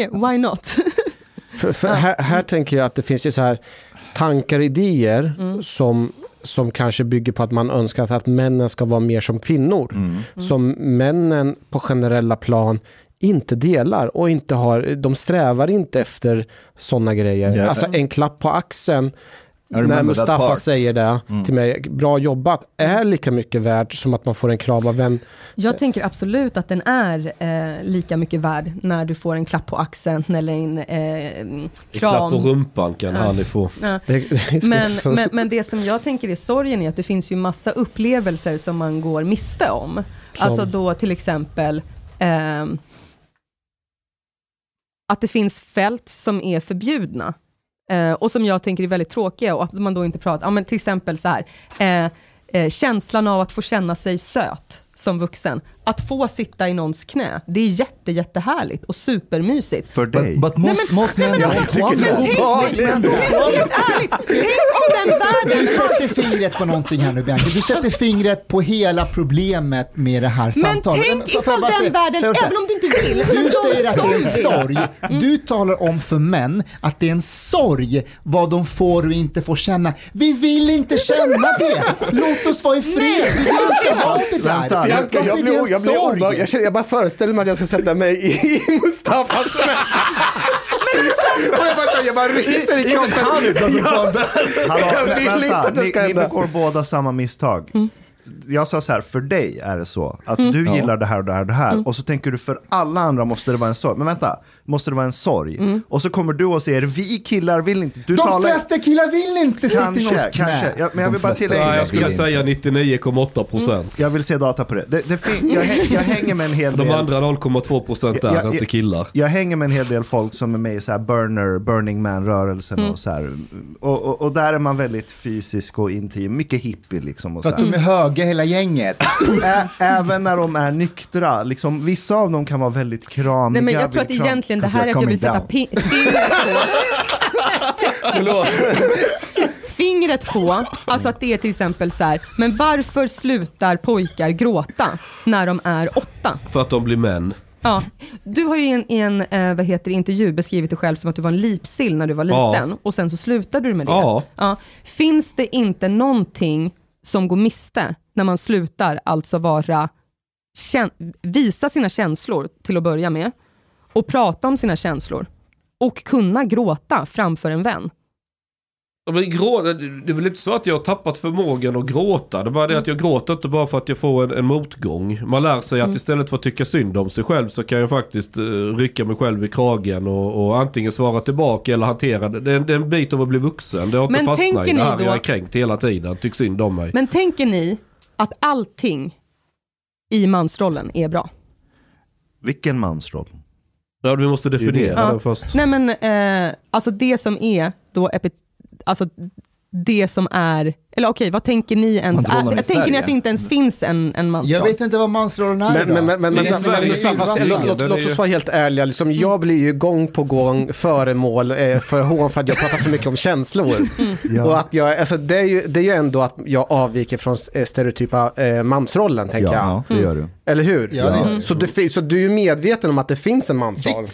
Yeah, why not? För, för här, här tänker jag att det finns ju så här tankar idéer Mm. som, som kanske bygger på att man önskar att, männen ska vara mer som kvinnor. Mm. Som männen på generella plan inte delar och inte har, de strävar inte efter sådana grejer. Ja. Alltså en klapp på axeln när Mustafa. Mm. säger det till mig, bra jobbat, är lika mycket värt som att man får en kram av en Jag tänker absolut att den är eh, lika mycket värd när du får en klapp på axeln eller en eh, En kram. klapp på rumpan kan Ja. han få. Ja. Men, men, men det som jag tänker är sorgen är att det finns ju massa upplevelser som man går miste om. Som? Alltså då till exempel ehm, att det finns fält som är förbjudna. Eh, och som jag tänker är väldigt tråkiga och att man då inte pratar, ja men till exempel så här, eh, eh, känslan av att få känna sig söt som vuxen. Att få sitta i någons knä, det är jätte, jättehärligt och supermysigt. För dig. But, but most most men don't want Men tänk, men tänk, helt ärligt, tänk om den världen Du sätter fingret på någonting här nu Bianca. Du sätter fingret på hela problemet med det här Men samtalet. tänk får jag ifall den världen, jag även om du inte vill, men Du säger att det är en sorg. sorg. Du talar om för män att det är en sorg vad de får och inte får känna. Vi vill inte känna det. Låt oss vara i fred. Vi vill inte ha det där. Vänta, Jag, Varför jag, jag, blir sorg? obehag- jag, känner, jag bara föreställer mig att jag ska sätta mig i, i Mustafas knä. Och jag bara, jag bara ryser i kroppen. Jag vill inte vänta, att det ni, ska ni hända. begår båda samma misstag. Jag sa så här, för dig är det så att du gillar det här och det här och det här och så tänker du för alla andra måste det vara en sorg. Men vänta, måste det vara en sorg? Och så kommer du och säger vi killar vill inte. Du De talar... flesta killar vill inte sitta i Kanske, någons knä. kanske. Ja, men jag vill bara tillägga. Nej, jag skulle inte. säga 99,8 procent. Jag vill se data på det. det, det jag, jag hänger med en hel del. De andra 0,2 procent är Ja, ja, inte killar. Jag hänger med en hel del folk som är med i så här burner, Burning Man-rörelsen och så här. Och, och, och där är man väldigt fysisk och intim, mycket hippie liksom. Och För så att här. de är höga hela gänget. Ä- även när de är nyktra, liksom, vissa av dem kan vara väldigt kramiga. Nej men jag tror att kram- egentligen det här är att jag vill sätta fingret på Förlåt. fingret på, alltså att det är till exempel så här, men varför slutar pojkar gråta när de är åtta? För att de blir män. Ja, du har ju i en, i en eh, vad heter det, intervju beskrivit dig själv som att du var en lipsill när du var Ja. liten och sen så slutade du med det. Ja. Finns det inte någonting som går miste när man slutar alltså vara, visa sina känslor till att börja med och prata om sina känslor och kunna gråta framför en vän? Men grå, det är väl inte så att jag har tappat förmågan att gråta. Det är bara det att jag gråter inte bara för att jag får en, en motgång. Man lär sig att istället för att tycka synd om sig själv så kan jag faktiskt uh, rycka mig själv i kragen och, och antingen svara tillbaka eller hantera det. Det är, en- det är en bit av att bli vuxen. Det har inte Men fastnat i tänker det ni här. då- Jag är kränkt hela tiden. Tyck synd om mig. Men tänker ni att allting i mansrollen är bra? Vilken mansroll? Ja, vi måste definiera Ja. den först. Nej men, eh, alltså det som är då epi- alltså det som är, eller okej, vad tänker ni ens? Är, tänker ni att det inte ens finns en, en mansroll? Jag vet inte vad mansrollen är Men, men, men, låt, oss vara helt ärliga. Liksom, jag blir ju gång på gång föremål eh, för hån för att jag pratar för mycket om känslor. Ja. Och att jag, alltså, det, är ju, det är ju ändå att jag avviker från eh, stereotypa eh, mansrollen, tänker jag. Ja, det gör du. Eller hur? Ja, det gör du. Så, du, så du är ju medveten om att det finns en mansroll?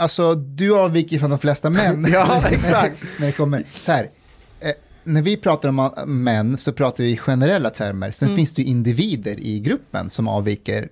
Alltså, du avviker från de flesta män. Ja, exakt. när det kommer, så här, eh, när vi pratar om äh, män så pratar vi i generella termer. Sen finns det ju individer i gruppen som avviker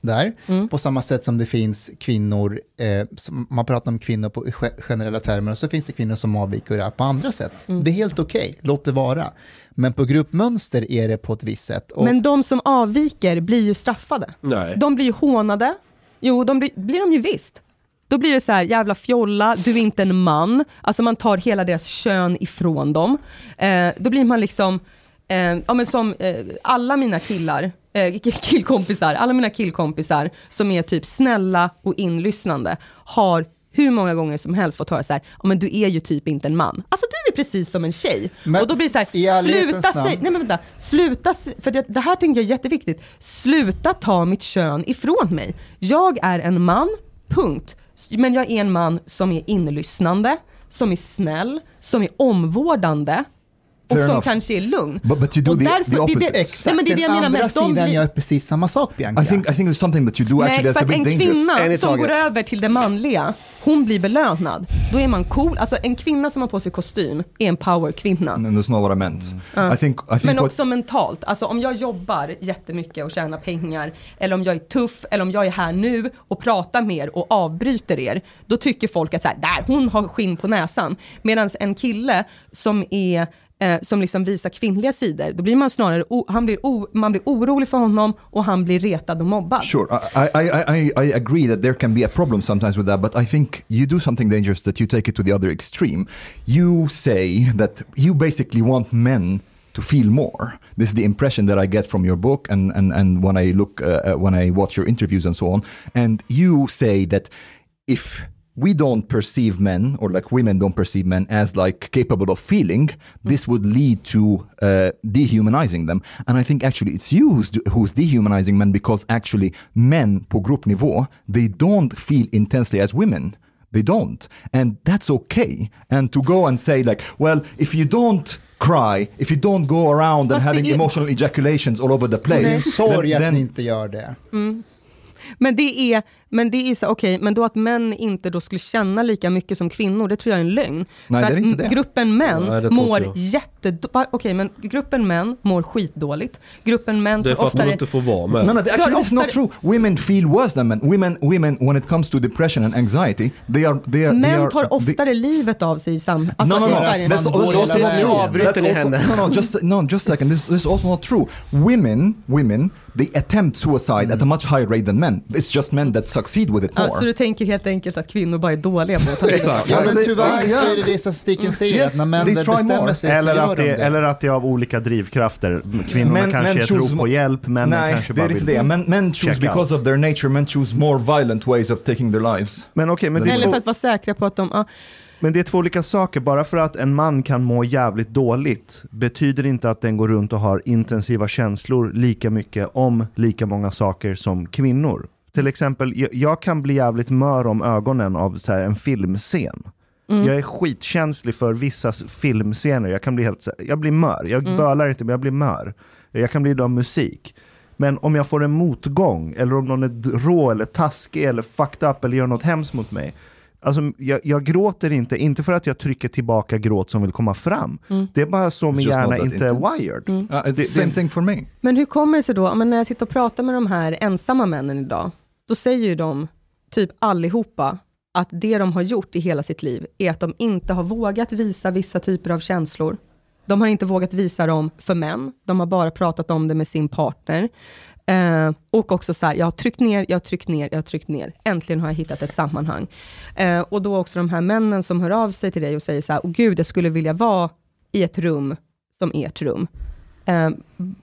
där. På samma sätt som det finns kvinnor, eh, som, man pratar om kvinnor på ge- generella termer och så finns det kvinnor som avviker på andra sätt. Det är helt okej, låt det vara. Men på gruppmönster är det på ett visst sätt. Och, Men de som avviker blir ju straffade. Nej. De blir ju hånade. Jo, de blir, blir de ju visst. Då blir det så här, jävla fjolla, du är inte en man. Alltså man tar hela deras kön ifrån dem. Eh, då blir man liksom, eh, ja men som eh, alla mina killar, eh, kill- killkompisar, alla mina killkompisar som är typ snälla och inlyssnande, har hur många gånger som helst fått höra så här, ja men du är ju typ inte en man. Alltså du är precis som en tjej. Men och då blir det så här, sluta säga, nej men vänta, sluta, för det, det här tänker jag är jätteviktigt, sluta ta mitt kön ifrån mig. Jag är en man, punkt. Men jag är en man som är inlyssnande, som är snäll, som är omvårdande och Fair som enough. kanske är lugn. But- but you do och the- därför, the opposite. det, Exakt, nej, men det den menar andra med sidan blir, gör precis samma sak, Bianca. I think I think there's something that you do actually Nej, that's för a bit dangerous. kvinna En i som går över till det manliga, hon blir belönad. Då är man cool. Alltså en kvinna som har på sig kostym är en powerkvinna. And that's not what I meant. I think I think Men what, också mentalt. Alltså om jag jobbar jättemycket och tjänar pengar, eller om jag är tuff, eller om jag är här nu och pratar mer och avbryter er, då tycker folk att så här, där, hon har skinn på näsan. Medan en kille som är eh, som liksom visar kvinnliga sidor, då blir man snarare, o, han blir o, man blir orolig för honom och han blir retad och mobbad. Sure, I, I, I, I- agree that there can be a problem sometimes with that, but I think you do something dangerous that you take it to the other extreme. You say that you basically want men to feel more. This is the impression that I get from your book and, and, and when I look, uh, uh when I watch your interviews and so on. And you say that if we don't perceive men or like women don't perceive men as like capable of feeling this would lead to uh, dehumanizing them. And i think actually it's you who's, who's dehumanizing men because actually men på gruppnivå they don't feel intensely as women. They don't. And that's okay. And to go and say like well if you don't cry if you don't go around and Fast det having emotional ejaculations all over the Det är place en sorg att then- ni inte gör det. Men det är, men det är ju så, okej, men då att män inte då skulle känna lika mycket som kvinnor, det tror jag är en lögn. Nej, För det är inte det. gruppen män Nej, det mår inte jag. jätte... va- Okej, men gruppen män mår skitdåligt. Gruppen män Det är för att de oftare... inte får vara med. No, no, actually, They're this is not true. Women feel worse than men. Women, women, when it comes to depression and anxiety, they are, they are, they Män are, tar they- oftare livet av sig i sam... Alltså no, no, no. That's, Man that's also not true. Avbryter That's ni also, henne? no, no, just no, just a second. This, this is also not true. Women, women, they attempt suicide at a much higher rate than men. It's just men that succeed with it Ja, more. så du tänker helt enkelt att kvinnor bara är dåliga på att ta Exakt. Ja, Ja, men tyvärr det- så är det det statistiken säger, Yes, att när män bestämmer more. sig så Eller gör att, de det, det. eller att det är av olika drivkrafter. Kvinnorna Men- kanske men tror på hjälp, männen Nej, kanske det bara är inte vill... det. Men men choose because out. of their nature, men choose more violent ways of taking their lives. Men okej, men, det är Eller för att vara säkra på att de... Ja, men det är två olika saker. Bara för att en man kan må jävligt dåligt betyder inte att den går runt och har intensiva känslor lika mycket om lika många saker som kvinnor. Till exempel, jag, jag kan bli jävligt mör om ögonen av så här, en filmscen. Jag är skitkänslig för vissa filmscener. Jag kan bli helt jag blir mör. Jag bölar inte, men jag blir mör. Jag kan bli det av musik. Men om jag får en motgång, eller om någon är rå eller taskig eller fucked up eller gör något hemskt mot mig. Alltså, jag, jag gråter inte, inte för att jag trycker tillbaka gråt som vill komma fram. Det är bara så min hjärna inte är wired. Uh, it's Det- same det- thing for me. Men hur kommer det sig då, men när jag sitter och pratar med de här ensamma männen idag, då säger ju de, typ allihopa, att det de har gjort i hela sitt liv är att de inte har vågat visa vissa typer av känslor. De har inte vågat visa dem för män, de har bara pratat om det med sin partner. Eh, och också så här, jag har tryckt ner, jag har tryckt ner, jag har tryckt ner. Äntligen har jag hittat ett sammanhang. Eh, och då också de här männen som hör av sig till dig och säger så här, åh gud, jag skulle vilja vara i ett rum som ert rum. Eh,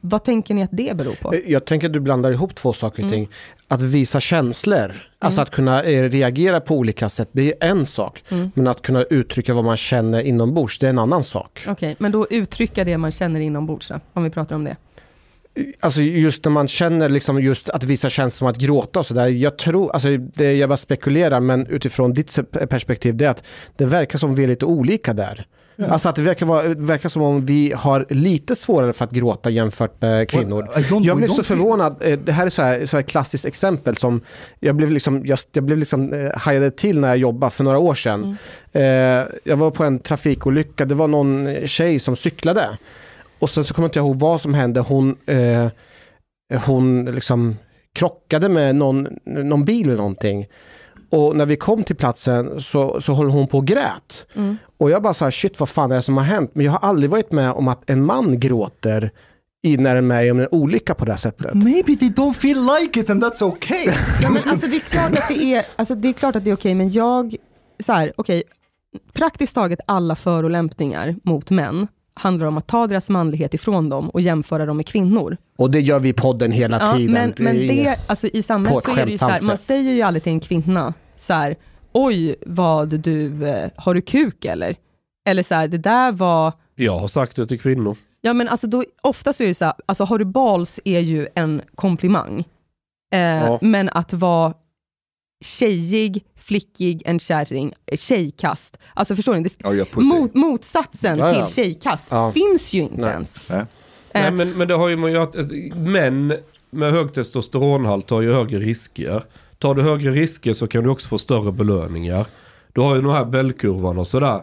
vad tänker ni att det beror på? Eh, Jag tänker att du blandar ihop två saker och ting. Att visa känslor, alltså att kunna eh, reagera på olika sätt, det är en sak. Men att kunna uttrycka vad man känner inombords, det är en annan sak. Okej, men då uttrycka det man känner inombords då, om vi pratar om det. Alltså just när man känner liksom just att vissa känslor som att gråta och sådär. Jag tror, alltså det, jag bara spekulerar, men utifrån ditt perspektiv, det är att det verkar som vi är lite olika där. Alltså att det verkar, vara, verkar som om vi har lite svårare för att gråta jämfört med kvinnor. Don't- jag blev så förvånad, Eh, det här är så här, så här klassiskt exempel som jag blev liksom, jag, jag blev liksom eh, hajade till när jag jobbade för några år sedan. Eh, jag var på en trafikolycka, det var någon tjej som cyklade. Och sen så kommer jag inte ihåg vad som hände, hon, eh, hon liksom krockade med någon, någon bil eller någonting. Och när vi kom till platsen så, så höll hon på och grät. Och jag bara sa shit vad fan är det som har hänt? Men jag har aldrig varit med om att en man gråter i när en är med om en olycka på det här sättet. Maybe they don't feel like it and that's okay. Ja, men alltså, det, är klart att det, är, alltså, det är klart att det är okej, men jag, så här, okej, praktiskt taget alla förolämpningar mot män handlar om att ta deras manlighet ifrån dem och jämföra dem med kvinnor. Och det gör vi i podden hela Ja, tiden. men, men är det, alltså, i samhället så är det ju så här, man säger ju aldrig till en kvinna så här, oj vad du, eh, har du kuk eller? Eller så här, det där var, Jag har sagt det till kvinnor. ja men alltså då, ofta så är det så här, alltså har du bals är ju en komplimang. Eh, Ja. Men att vara tjejig, flickig, en kärring, eh, tjejkast. Alltså förstår ni? Det, Are you a pussy? mot, motsatsen Ja, ja. till tjejkast Ja. finns ju inte Nej. ens. Nej. Nej, Eh. men, men det har ju man ju män med hög testosteronhalt tar ju högre risker. Tar du högre risker så kan du också få större belöningar. Du har ju den här Bellkurvan och sådär.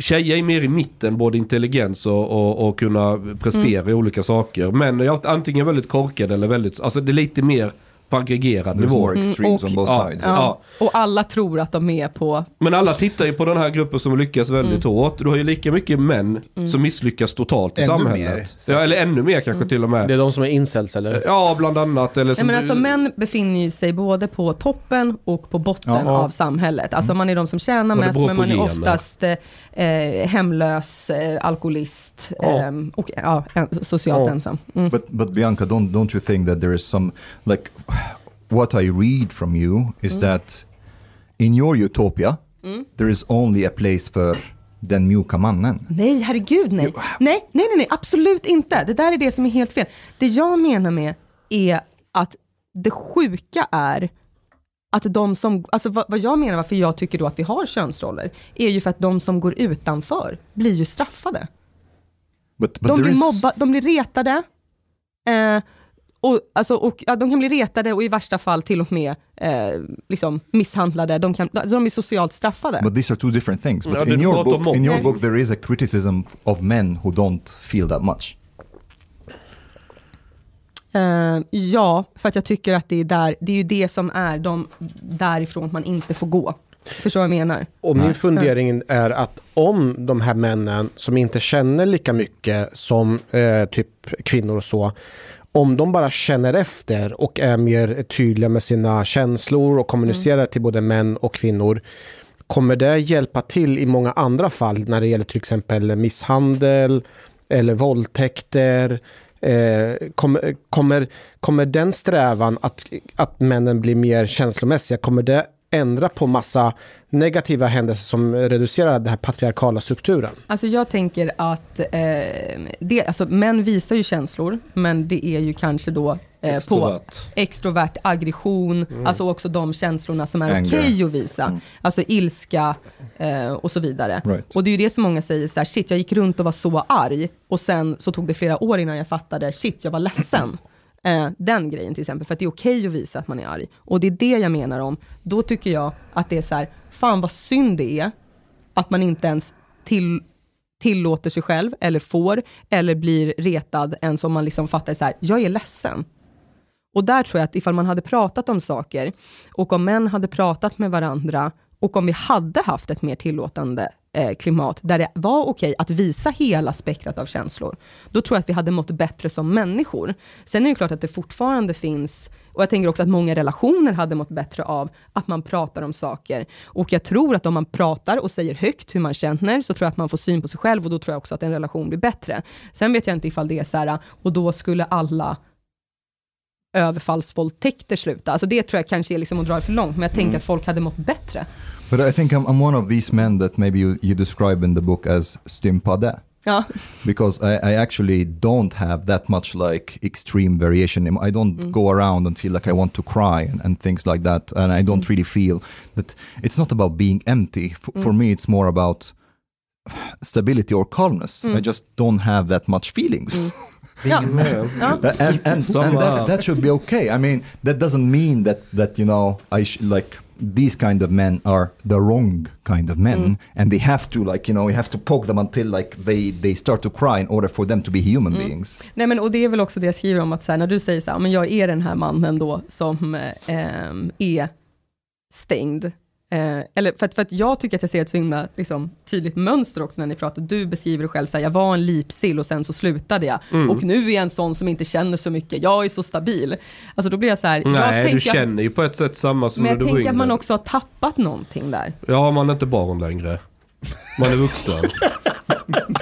Tjejer är mer i mitten, både intelligens och, och, och kunna prestera Mm. i olika saker. Män är antingen väldigt korkade eller väldigt, alltså det är lite mer på aggregerad nivå. more extremes och- on both Ja, sides. ja. Ja. Och alla tror att de är på Men alla tittar ju på den här gruppen som lyckas väldigt Mm. hårt. Du har ju lika mycket män som misslyckas totalt i Ännu samhället. mer, så. Ja, eller ännu mer kanske till och med. Det är de som är incels eller? Ja, bland annat. Eller Nej, som men alltså, män befinner ju sig både på toppen och på botten Ja. av samhället. Alltså man är de som tjänar mest, men man är gener. oftast eh, hemlös, eh, alkoholist Ja. eh, och ja, en- socialt Ja. ensam. Mm. But but Bianca, don't don't you think that there is some like what I read from you is that in your utopia there is only a place för den mjuka mannen. Nej, herregud nej. nej. Nej, nej, nej, absolut inte. Det där är det som är helt fel. Det jag menar med är att det sjuka är att de som, alltså vad, vad jag menar varför jag tycker då att vi har könsroller, är ju för att de som går utanför blir ju straffade. But but De blir is mobba, de blir retade. Eh, och, alltså, och, ja, de kan bli retade och i värsta fall till och med eh, liksom misshandlade. De, kan, alltså, de är socialt straffade. but these are two different things. But Ja, det in your pratar om book in your book there is a criticism of men who don't feel that much. Eh, ja, för att jag tycker att det är, där, det är ju det som är de, därifrån man inte får gå. Förstår vad jag menar? Och min fundering är att om de här männen som inte känner lika mycket som eh, typ kvinnor och så, om de bara känner efter och är mer tydliga med sina känslor och kommunicerar till både män och kvinnor, kommer det hjälpa till i många andra fall när det gäller till exempel misshandel eller våldtäkter? Eh, kommer, kommer, kommer den strävan att, att männen blir mer känslomässiga, kommer det ändra på massa negativa händelser som reducerar den här patriarkala strukturen? Alltså jag tänker att eh, det, alltså män visar ju känslor, men det är ju kanske då eh, på Extrovert. extrovert aggression, alltså också de känslorna som är okej att visa. Alltså ilska eh, och så vidare. Right. Och det är ju det som många säger så här, shit jag gick runt och var så arg och sen så tog det flera år innan jag fattade, shit jag var ledsen. Eh, den grejen till exempel, för att det är okej att visa att man är arg. Och det är det jag menar om, då tycker jag att det är så här, fan vad synd det är att man inte ens till, tillåter sig själv, eller får, eller blir retad ens om man liksom fattar så här, jag är ledsen. Och där tror jag att ifall man hade pratat om saker, och om män hade pratat med varandra, och om vi hade haft ett mer tillåtande klimat, där det var okej att visa hela spektrat av känslor, då tror jag att vi hade mått bättre som människor. Sen är det klart att det fortfarande finns och jag tänker också att många relationer hade mått bättre av att man pratar om saker. Och jag tror att om man pratar och säger högt hur man känner, så tror jag att man får syn på sig själv och då tror jag också att en relation blir bättre. Sen vet jag inte ifall det är så här, och då skulle alla överfallsvåldtäkter sluta. Alltså det tror jag kanske är liksom att dra det för långt, men jag tänker Mm. att folk hade mått bättre. But I think I'm, I'm one of these men that maybe you, you describe in the book as stympade. Ja. Oh. because I, I actually don't have that much like extreme variation. I don't mm. go around and feel like I want to cry and, and things like that. And I don't mm. really feel that it's not about being empty. F- For mm. me, it's more about stability or calmness. I just don't have that much feelings. Ja. Ja. and and, and här. that, that should be okay. I mean, that doesn't mean that that you know I sh- like these kind of men are the wrong kind of men, and they have to like you know we have to poke them until like they they start to cry in order for them to be human beings. Nej, men, och det är väl också det jag skriver om, att så här, när du säger så här, men jag är den här mannen då som eh, är stängd. Eh, eller för att, för att jag tycker att jag ser ett så himla liksom, tydligt mönster också när ni pratar. Du beskriver det själv, så här, jag var en lipsill och sen så slutade jag. Och nu är jag en sån som inte känner så mycket, jag är så stabil. Alltså då blir jag så här, jag Nej, du tänker, känner ju på ett sätt samma som men när jag du var tänker att man också har tappat någonting där. Ja, man är inte barn längre. Man är vuxen.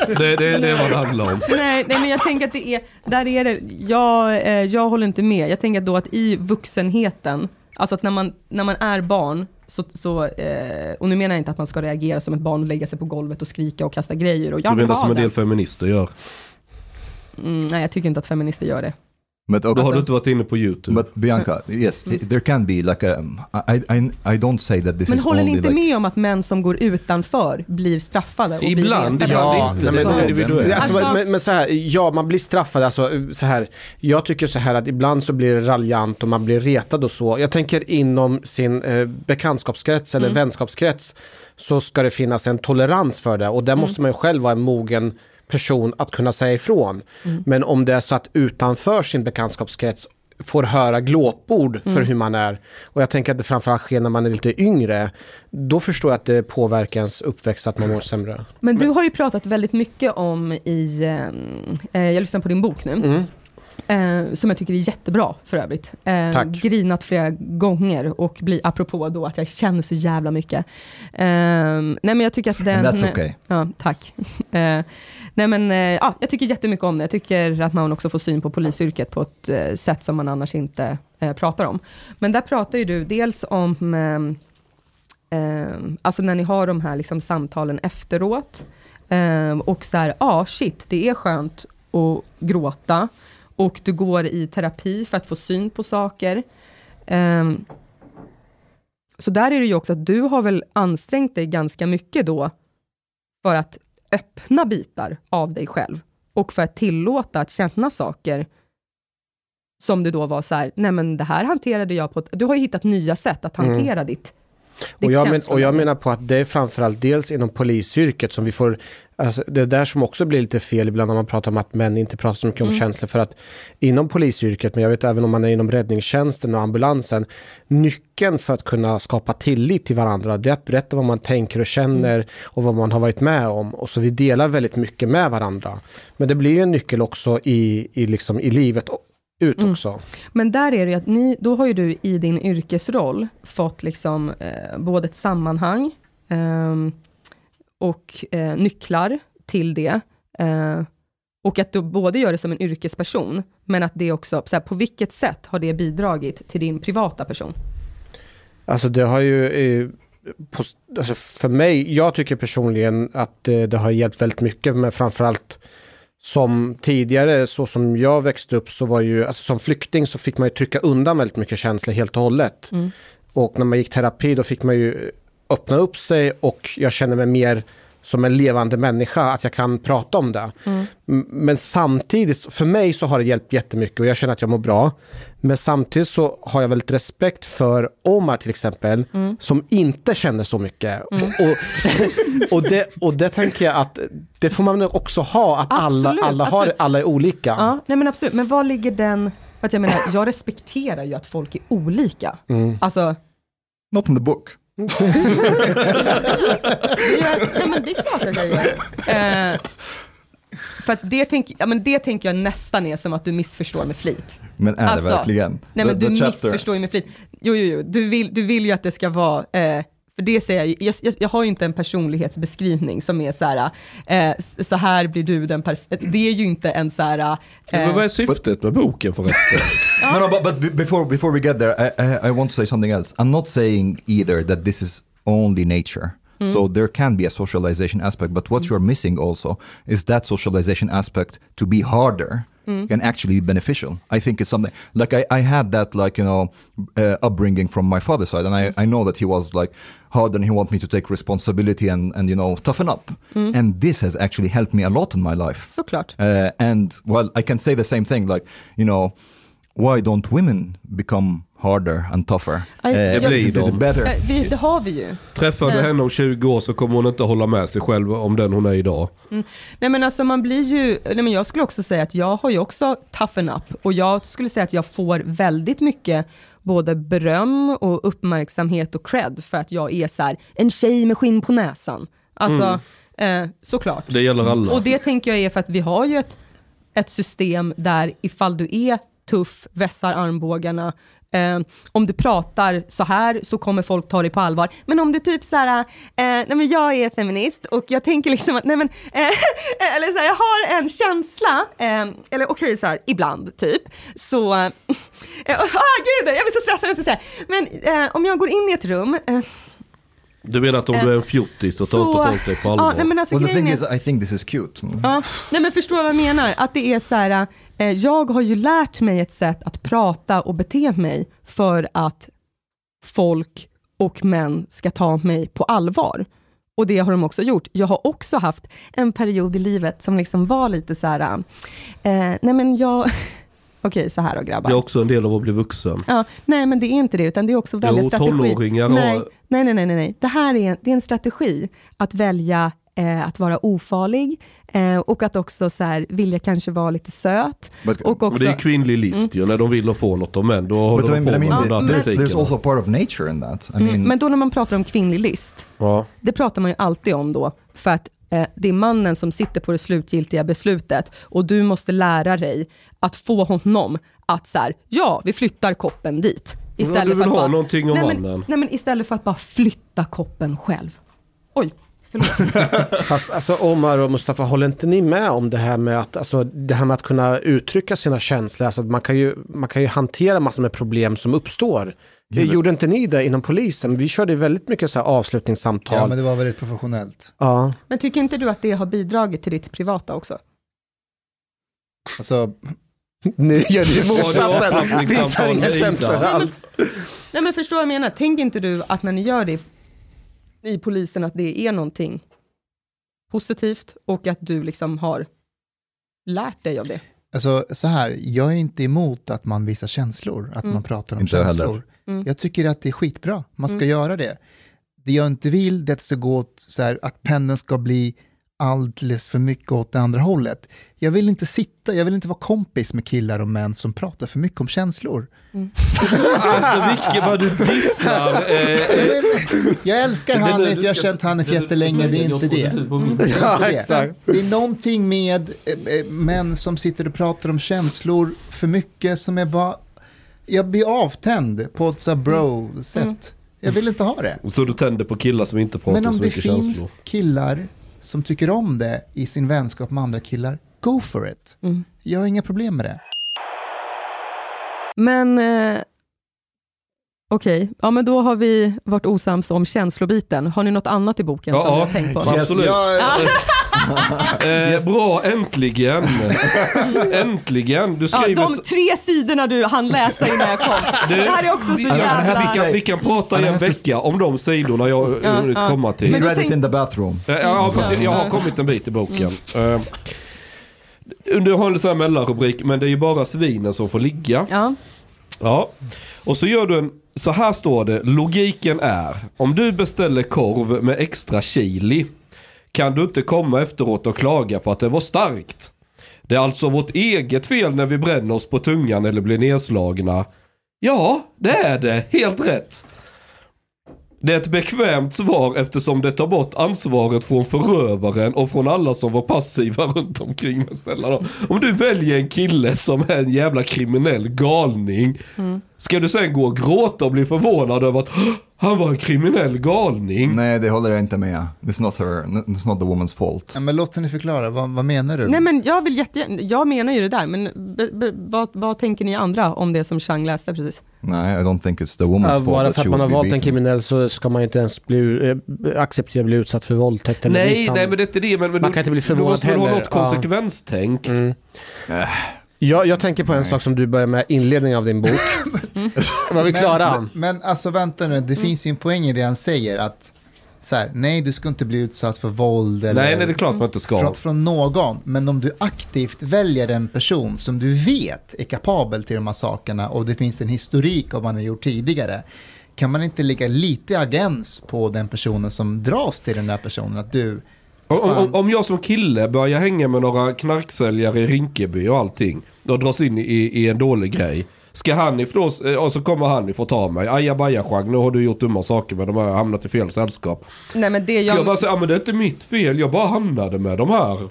det, det, det är vad det handlar om. Nej, nej, men jag tänker att det är, där är det, jag, eh, jag håller inte med. Jag tänker då att i vuxenheten, alltså att när man, när man är barn, så, så, eh, och nu menar jag inte att man ska reagera som ett barn och lägga sig på golvet och skrika och kasta grejer och jag Du menar som en del feminister gör. Mm, nej, jag tycker inte att feminister gör det. But Då okay, har du inte varit inne på YouTube. but Bianca, yes, i- there can be like a. I I I don't say that this Men is håller ni inte like. med om att män som går utanför blir straffade? Och Ibland, blir nej, Det men- är individuellt. Alltså, Alltså- men, men så här, ja man blir straffad, alltså så här. Jag tycker så här att ibland så blir det raljant och man blir retad och så. Jag tänker inom sin eh, bekantskapskrets eller vänskapskrets så ska det finnas en tolerans för det och där måste man ju själv vara en mogen person att kunna säga ifrån. Men om det är så att utanför sin bekantskapskrets får höra glåpord för hur man är. Och jag tänker att det framförallt sker när man är lite yngre. Då förstår jag att det påverkar ens uppväxt att man mår sämre. Men du har ju pratat väldigt mycket om i, eh, eh, jag lyssnar på din bok nu, Mm. eh, som jag tycker är jättebra för övrigt. Eh, Tack. Grinat flera gånger och blir, apropå då att jag känner så jävla mycket. Eh, nej men jag tycker att den... And that's okay. Ja, tack. Nej men, eh, ja, jag tycker jättemycket om det. Jag tycker att man också får syn på polisyrket på ett eh, sätt som man annars inte eh, pratar om. Men där pratar ju du dels om eh, eh alltså när ni har de här liksom samtalen efteråt. Eh, och så här, ja ah, shit, det är skönt att gråta. Och du går i terapi för att få syn på saker. Eh, så där är det ju också att du har väl ansträngt dig ganska mycket då för att öppna bitar av dig själv och för att tillåta att känna saker som du då var så här, nej men det här hanterade jag på ett, du har ju hittat nya sätt att hantera ditt, ditt Och jag, men, och jag menar på att det är framförallt dels inom polisyrket som vi får, alltså det är där som också blir lite fel ibland när man pratar om att män inte pratar så mycket om känslor för att inom polisyrket, men jag vet även om man är inom räddningstjänsten och ambulansen, nyckeln för att kunna skapa tillit till varandra, det är att berätta vad man tänker och känner och vad man har varit med om. Och så vi delar väldigt mycket med varandra. Men det blir ju en nyckel också i, i, liksom, i livet ut också. Men där är det ju att ni, då har ju du i din yrkesroll fått liksom eh, både ett sammanhang ehm, och eh, nycklar till det. Eh, och att du både gör det som en yrkesperson, men att det också, så här, på vilket sätt har det bidragit till din privata person? Alltså det har ju, eh, på, alltså för mig, jag tycker personligen att eh, det har hjälpt väldigt mycket, men framförallt som tidigare, så som jag växte upp, så var ju, alltså som flykting så fick man ju trycka undan väldigt mycket känslor helt och hållet. Och när man gick terapi då fick man ju öppna upp sig och jag känner mig mer som en levande människa, att jag kan prata om det. M- Men samtidigt, för mig så har det hjälpt jättemycket och jag känner att jag mår bra. Men samtidigt så har jag väldigt respekt för Omar till exempel, som inte känner så mycket. Och, och, det, och det tänker jag att det får man också ha, att alla, Absolut, alla, har, absolut. alla är olika. Ja, nej men absolut. Men vad ligger den... För att jag menar, jag respekterar ju att folk är olika. Alltså, Not in the book. Gör, nej men det är klart att jag gör. Eh, för att det, tänk, ja, men det tänker jag nästan är som att du missförstår med flit. Men är Alltså, det verkligen? Nej men The- du the chapter- missförstår ju med flit. Jo, jo, jo, du vill, du vill ju att det ska vara, eh, för det säger jag, jag, jag, jag har ju inte en personlighetsbeskrivning som är så här, eh, så här blir du den perfekta, det är ju inte en så här, eh, Men vad är syftet med boken förresten? No, no, but, but be- before before we get there, I, I I want to say something else. I'm not saying either that this is only nature. So there can be a socialization aspect, but what you're missing also is that socialization aspect to be harder can actually be beneficial. I think it's something like I, I had that like you know uh, upbringing from my father's side, and I, I know that he was like hard and he wanted me to take responsibility and and you know toughen up, and this has actually helped me a lot in my life. såklart. Uh, and well, I can say the same thing. Like, you know, why don't women become harder and tougher? I- Uh, jag- is blir it de. better? Eh, vi, det har vi ju. Träffar du Eh. henne om 20 år så kommer hon inte hålla med sig själv om den hon är idag. Nej men alltså man blir ju, nej men jag skulle också säga att jag har ju också toughen up och jag skulle säga att jag får väldigt mycket både beröm och uppmärksamhet och cred för att jag är så här, en tjej med skinn på näsan. Alltså, eh, såklart. Det gäller alla. Och det tänker jag är för att vi har ju ett, ett system där ifall du är tuff, vässar armbågarna, eh, om du pratar så här så kommer folk ta dig på allvar. Men om du typ så här, eh, nej men jag är feminist och jag tänker liksom att, nej men, eh, eller så här, jag har en känsla, eh, eller okej så här, ibland typ, så, eh, ah gud, jag blir så stressad när jag säga, men eh, om jag går in i ett rum, eh, Du menar att om du är en fjortis så tar så, inte folk dig på allvar? ja, nej men alltså well, the thing är, is, I think this is cute. Ja, nej men förstår vad jag menar? Att det är så här, eh, jag har ju lärt mig ett sätt att prata och bete mig för att folk och män ska ta mig på allvar. Och det har de också gjort. Jag har också haft en period i livet som liksom var lite så här, eh, nej men jag, okej så här då grabbar. Det är också en del av att bli vuxen. Ja, nej men det är inte det, utan det är också att välja Jo, strategi. tonåringar har- nej, nej, nej, nej, nej, nej. Det här är, det är en strategi att välja eh, att vara ofarlig eh, och att också så här, vilja kanske vara lite söt. But, Och Men också, det är kvinnlig list ju, när de vill få något av män. Då håller de på I med mean there's, also part of nature in that. I mean, mm, men då när man pratar om kvinnlig list, Ja. det pratar man ju alltid om då, för att eh, det är mannen som sitter på det slutgiltiga beslutet och du måste lära dig att få honom att så här, ja, vi flyttar koppen dit. du vill för att ha bara, någonting nej, mannen. Men, nej, men istället för att bara flytta koppen själv. Oj. Fast alltså Omar och Mustafa, håller inte ni med om det här med att, alltså, det här med att kunna uttrycka sina känslor? Alltså, man, kan ju, man kan ju hantera massor med problem som uppstår. Gjorde inte ni det inom polisen? Vi körde väldigt mycket så här avslutningssamtal. Ja, men det var väldigt professionellt. ja. Men tycker inte du att det har bidragit till ditt privata också? Alltså, Nu gör du det motsatsen. Visar inga känslor alls. Nej men förstår vad jag menar, tänker inte du att när ni gör det i polisen att det är någonting positivt och att du liksom har lärt dig av det? alltså, så här, jag är inte emot att man visar känslor, att man pratar om Inte känslor. heller. Mm. Jag tycker att det är skitbra, man ska göra det. Det jag inte vill det är att det ska gå åt, så här, att pendeln ska bli alldeles för mycket åt det andra hållet. Jag vill inte sitta, jag vill inte vara kompis med killar och män som pratar för mycket om känslor. Alltså vilket vad du dissar. Eh, Jag, vet, jag älskar Hanif, jag har känt Hanif jättelänge, det är inte det. Det är inte Ja, det. exakt. Det är någonting med eh, eh, män som sitter och pratar om känslor för mycket som är bara... Jag blir avtänd på ett så bro-sätt. Jag vill inte ha det. Så du tänder på killar som inte pratar Men om så det mycket finns känslor. killar som tycker om det i sin vänskap med andra killar, go for it. Mm. Jag har inga problem med det. Men eh, okej, ja men då har vi varit osams om känslobiten. Har ni något annat i boken Ja, som ni ja. har tänkt på? Absolut. Eh, bra, äntligen. äntligen. Du Ja, skriver... de tre sidorna du hann läsa innan jag kom. Du, Det här är också så vi, jävla... vi, kan, vi kan prata i en vecka om de sidorna jag Ja, hunnit ja. komma till. Då read it in the bathroom. Eh, Ja, fast jag har kommit en bit i boken. Eh, Du har en sån här mellanrubrik, men det är ju bara svinen som får ligga. Ja, Ja, och så gör du en, så här står det, logiken är, om du beställer korv med extra chili kan du inte komma efteråt och klaga på att det var starkt. Det är alltså vårt eget fel när vi bränner oss på tungan eller blir nedslagna. Ja, det är det. Helt rätt. Det är ett bekvämt svar eftersom det tar bort ansvaret från förövaren och från alla som var passiva runt omkring. Snälla då. Om du väljer en kille som är en jävla kriminell galning. Mm. Ska du sen gå och gråta och bli förvånad över att "Åh, han var en kriminell galning? Nej, det håller jag inte med. It's not her, it's not the woman's fault. Ja, men låt henne förklara, vad, vad menar du? Nej men jag vill jättegärna, jag menar ju det där, men be, be, vad, vad tänker ni andra om det som Chang läste precis? Nej, I don't think it's the woman's Ja, fault bara för att man har valt en kriminell så ska man inte ens bli, eh, acceptera att bli utsatt för våldtäkt eller Nej, nej men det är inte det. Men, men Man du, kan inte bli du förvånad måste väl ha heller. något Ja. konsekvenstänk. Mm. Jag, jag tänker på en sak som du börjar med inledningen av din bok. Var vi klara? Men, men alltså vänta nu, det finns ju en poäng i det han säger att så här, nej du ska inte bli utsatt för våld eller Nej, nej, det är klart man inte ska. från, från någon. Men om du aktivt väljer en person som du vet är kapabel till de här sakerna och det finns en historik av vad han har gjort tidigare. Kan man inte lägga lite agens på den personen som dras till den där personen? Att du, Om, om, jag som kille börjar hänga med några knarksäljare i Rinkeby och allting. Och dras in i, i en dålig grej. Ska han ifrån, eh, och så kommer han ifrån ta mig. Ajabaja Chang, nu har du gjort dumma saker med de här, hamnat i fel sällskap. Nej men det Ska jag, bara säga, ja men det är inte mitt fel, jag bara hamnade med de här.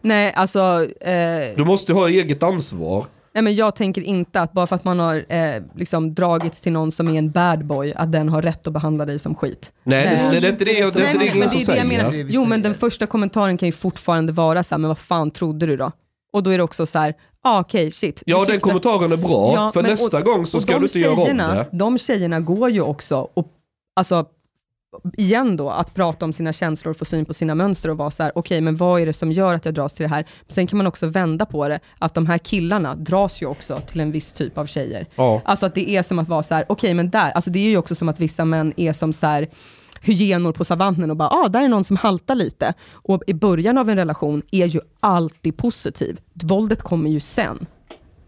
nej alltså, eh, Du måste ha eget ansvar. Nej men jag tänker inte att bara för att man har eh, liksom dragits till någon som är en bad boy, att den har rätt att behandla dig som skit. Nej, det, Nej. det, det är inte det, det, Nej, nej, det men ingen som det är det jag menar. Det Jo men den första kommentaren kan ju fortfarande vara så här, men vad fan trodde du då? Och då är det också så här, ah, okej shit. Du Ja, den kommentaren är bra. Ja, för men- nästa och- gång så ska du inte göra om det. De tjejerna går ju också och, alltså, igen då, att prata om sina känslor, få syn på sina mönster och vara så här, okej, men vad är det som gör att jag dras till det här? Sen kan man också vända på det, att de här killarna dras ju också till en viss typ av tjejer. Ja. Alltså att det är som att vara så här, okej, men där, alltså det är ju också som att vissa män är som så här, hyenor på savannen och bara, ah, där är någon som haltar lite. Och i början av en relation är ju alltid positiv. Våldet kommer ju sen.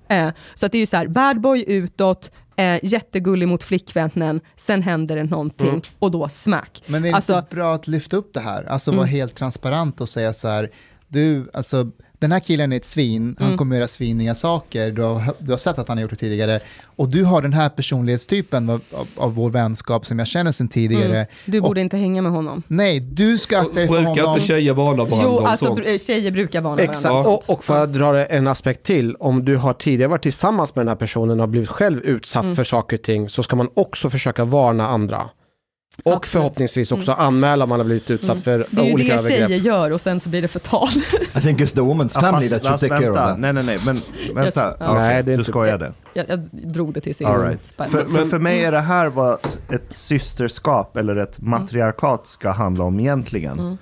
Eh, så att det är ju så här, bad boy utåt, eh, jättegullig mot flickvännen, sen händer det någonting Mm. och då smack. Men är det Alltså- inte bra att lyfta upp det här? Alltså Mm. vara helt transparent och säga så här, du, alltså den här killen är ett svin, han Mm. kommer göra sviniga saker, du har, du har sett att han har gjort det tidigare, och du har den här personlighetstypen av, av, av vår vänskap som jag känner sedan tidigare. Mm. Du borde inte hänga med honom. Nej, du ska akta dig för Brukar honom. inte tjejer varna varandra Jo, alltså sånt? tjejer brukar varna Exakt, varandra. och, och för att dra en aspekt till, om du har tidigare varit tillsammans med den här personen och har blivit själv utsatt Mm. för saker och ting så ska man också försöka varna andra. Och Absolut. förhoppningsvis också anmäla om man har blivit utsatt för Mm. Det är ju olika det tjejer övergrepp. gör och sen så blir det förtal. I think it's the woman's Ja, family fast- that should take care of that. Nej, nej, nej, men vänta. Yes. Okej, Nej, det är du skojade. jag, jag drog det till sin All right. För, för, för mig är det här vad ett systerskap eller ett matriarkat ska handla om egentligen. Mm.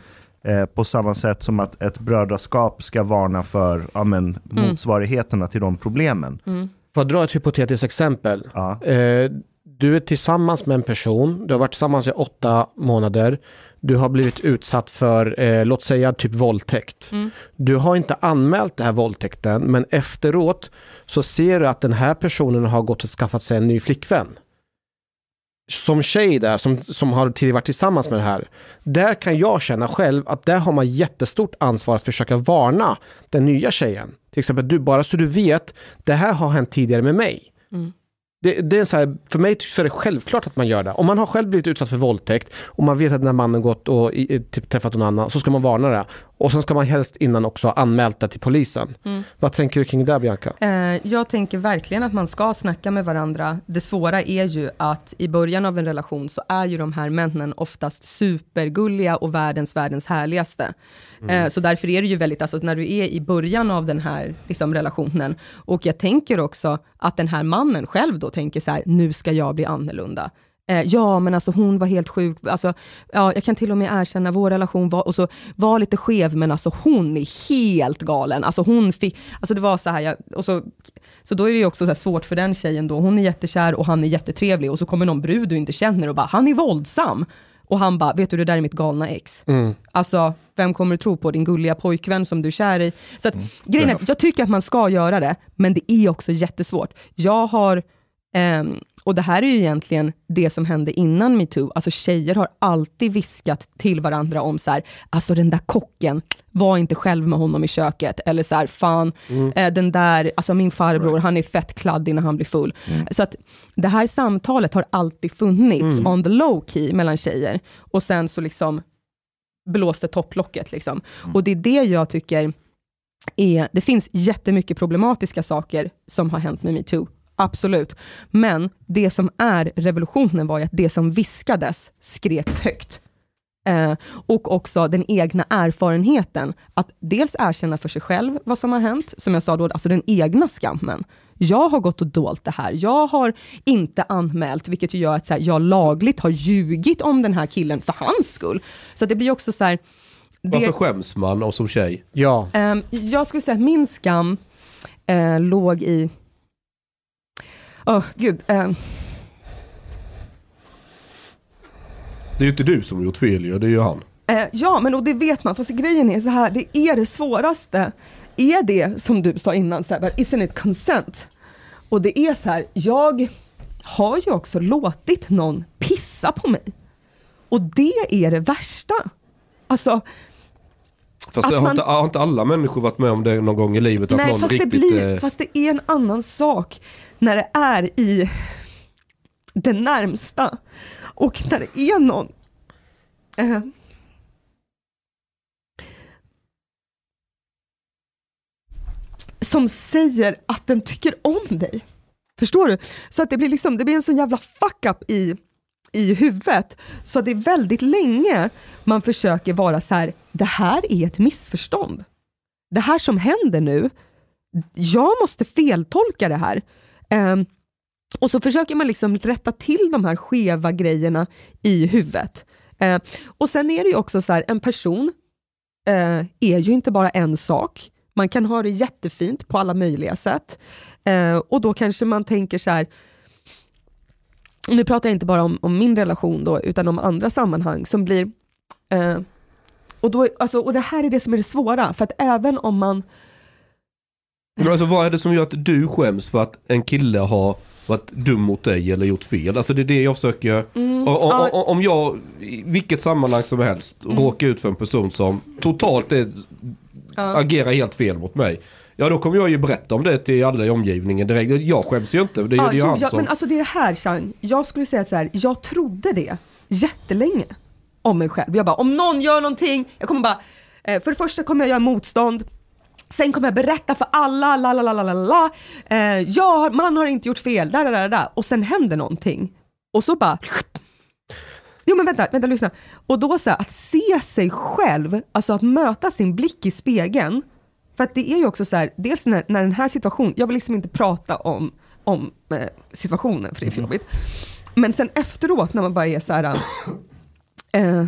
Eh, på samma sätt som att ett brödraskap ska varna för ja, men, Mm. motsvarigheterna till de problemen. Mm. För att dra ett hypotetiskt exempel. Ja. Eh, du är tillsammans med en person, du har varit tillsammans i åtta månader, du har blivit utsatt för, eh, låt säga typ våldtäkt. Mm. Du har inte anmält den här våldtäkten, men efteråt så ser du att den här personen har gått och skaffat sig en ny flickvän. Som tjej där, som, som har tidigare varit tillsammans med den här, där kan jag känna själv att där har man jättestort ansvar att försöka varna den nya tjejen. Till exempel, du, bara så du vet, det här har hänt tidigare med mig. Mm. Det, det är så här, för mig så är det självklart att man gör det. Om man har själv blivit utsatt för våldtäkt och man vet att den här mannen gått och i, i- typ, träffat någon annan så ska man varna det. Och sen ska man helst innan också ha anmält det till polisen. Mm. Vad tänker du kring det Bianca? Eh, jag tänker verkligen att man ska snacka med varandra. Det svåra är ju att i början av en relation så är ju de här männen oftast supergulliga och världens, världens härligaste. Eh, så därför är det ju väldigt, alltså när du är i början av den här liksom, relationen, och jag tänker också att den här mannen själv då tänker så här, nu ska jag bli annorlunda. Eh, ja, men alltså hon var helt sjuk. Alltså, ja, jag kan till och med erkänna vår relation var, och så var lite skev, men alltså hon är helt galen. Alltså hon fick, alltså det var så här, jag, och så, så då är det ju också svårt för den tjejen då. Hon är jättekär och han är jättetrevlig och så kommer någon brud du inte känner och bara, han är våldsam. Och han bara, vet du det där är mitt galna ex. Alltså, vem kommer du tro på? Din gulliga pojkvän som du är kär i? Så att, grejen är jag tycker att man ska göra det, men det är också jättesvårt. Jag har, ehm, och det här är ju egentligen det som hände innan metoo. Alltså tjejer har alltid viskat till varandra om så här, alltså den där kocken, var inte själv med honom i köket. Eller så här, fan, Mm. eh, den där, alltså min farbror, han är fett kladdig när han blir full. Mm. Så att det här samtalet har alltid funnits Mm. on the low key mellan tjejer. Och sen så liksom blåste topplocket. Liksom. Och det är det jag tycker är, det finns jättemycket problematiska saker som har hänt med metoo. Absolut. Men det som är revolutionen var ju att det som viskades skreks högt. Eh, och också den egna erfarenheten, att dels erkänna för sig själv vad som har hänt, som jag sa då, alltså den egna skammen. Jag har gått och dolt det här, jag har inte anmält, vilket gör att så här, jag lagligt har ljugit om den här killen för hans skull. Så att det blir också så här, det- Varför skäms man och som tjej? Ja, Ehm, jag skulle säga att min skam eh, låg i... Åh, gud. ehm, Det är ju inte du som har gjort fel ju, det är ju han. eh, ja, men och det vet man. Fast grejen är så här, det är det svåraste. Är det, som du sa innan, så här, isn't it consent? Och det är så här, jag har ju också låtit någon pissa på mig. Och det är det värsta. Alltså, Fast Att har, man- inte, har inte alla människor varit med om det någon gång i livet? Att Nej, någon fast det, riktigt... blir, eh, fast det är en annan sak när det är i det närmsta och när det är någon eh, som säger att den tycker om dig. Förstår du? Så att det blir, liksom, det blir en sån jävla fuck-up i, i huvudet. Så det är väldigt länge man försöker vara så här, det här är ett missförstånd. Det här som händer nu, jag måste feltolka det här. Um, och så försöker man liksom rätta till de här skeva grejerna i huvudet. Ehm, och sen är det ju också så här, en person eh, är ju inte bara en sak. Man kan ha det jättefint på alla möjliga sätt. Eh, och då kanske man tänker så här, nu pratar jag inte bara om, om min relation då, utan om andra sammanhang som blir eh, och, då, alltså, och det här är det som är det svåra, för att även om man Men alltså vad är det som gör att du skäms för att en kille har varit dum mot dig eller gjort fel? Alltså det är det jag försöker... Mm. ja. och, om jag i vilket sammanhang som helst råkar ut för en person som totalt är, Ja. agerar helt fel mot mig. Ja då kommer jag ju berätta om det till alla i omgivningen direkt. Jag skäms ju inte, det Ja, ju jo, han som... men alltså det är det här Chang, jag skulle säga så här, jag trodde det jättelänge om mig själv. Jag bara, om någon gör någonting, jag kommer bara, eh, för det första kommer jag göra motstånd, sen kommer jag berätta för alla, la la la la la eh, ja, man har inte gjort fel, där, där, där, och sen händer någonting. Och så bara, Jo men vänta, vänta lyssna. Och då så här, att se sig själv, alltså att möta sin blick i spegeln. För att det är ju också så här, dels när, när den här situationen, jag vill liksom inte prata om, om eh, situationen för det är för jobbigt. Men sen efteråt när man bara är så här, eh,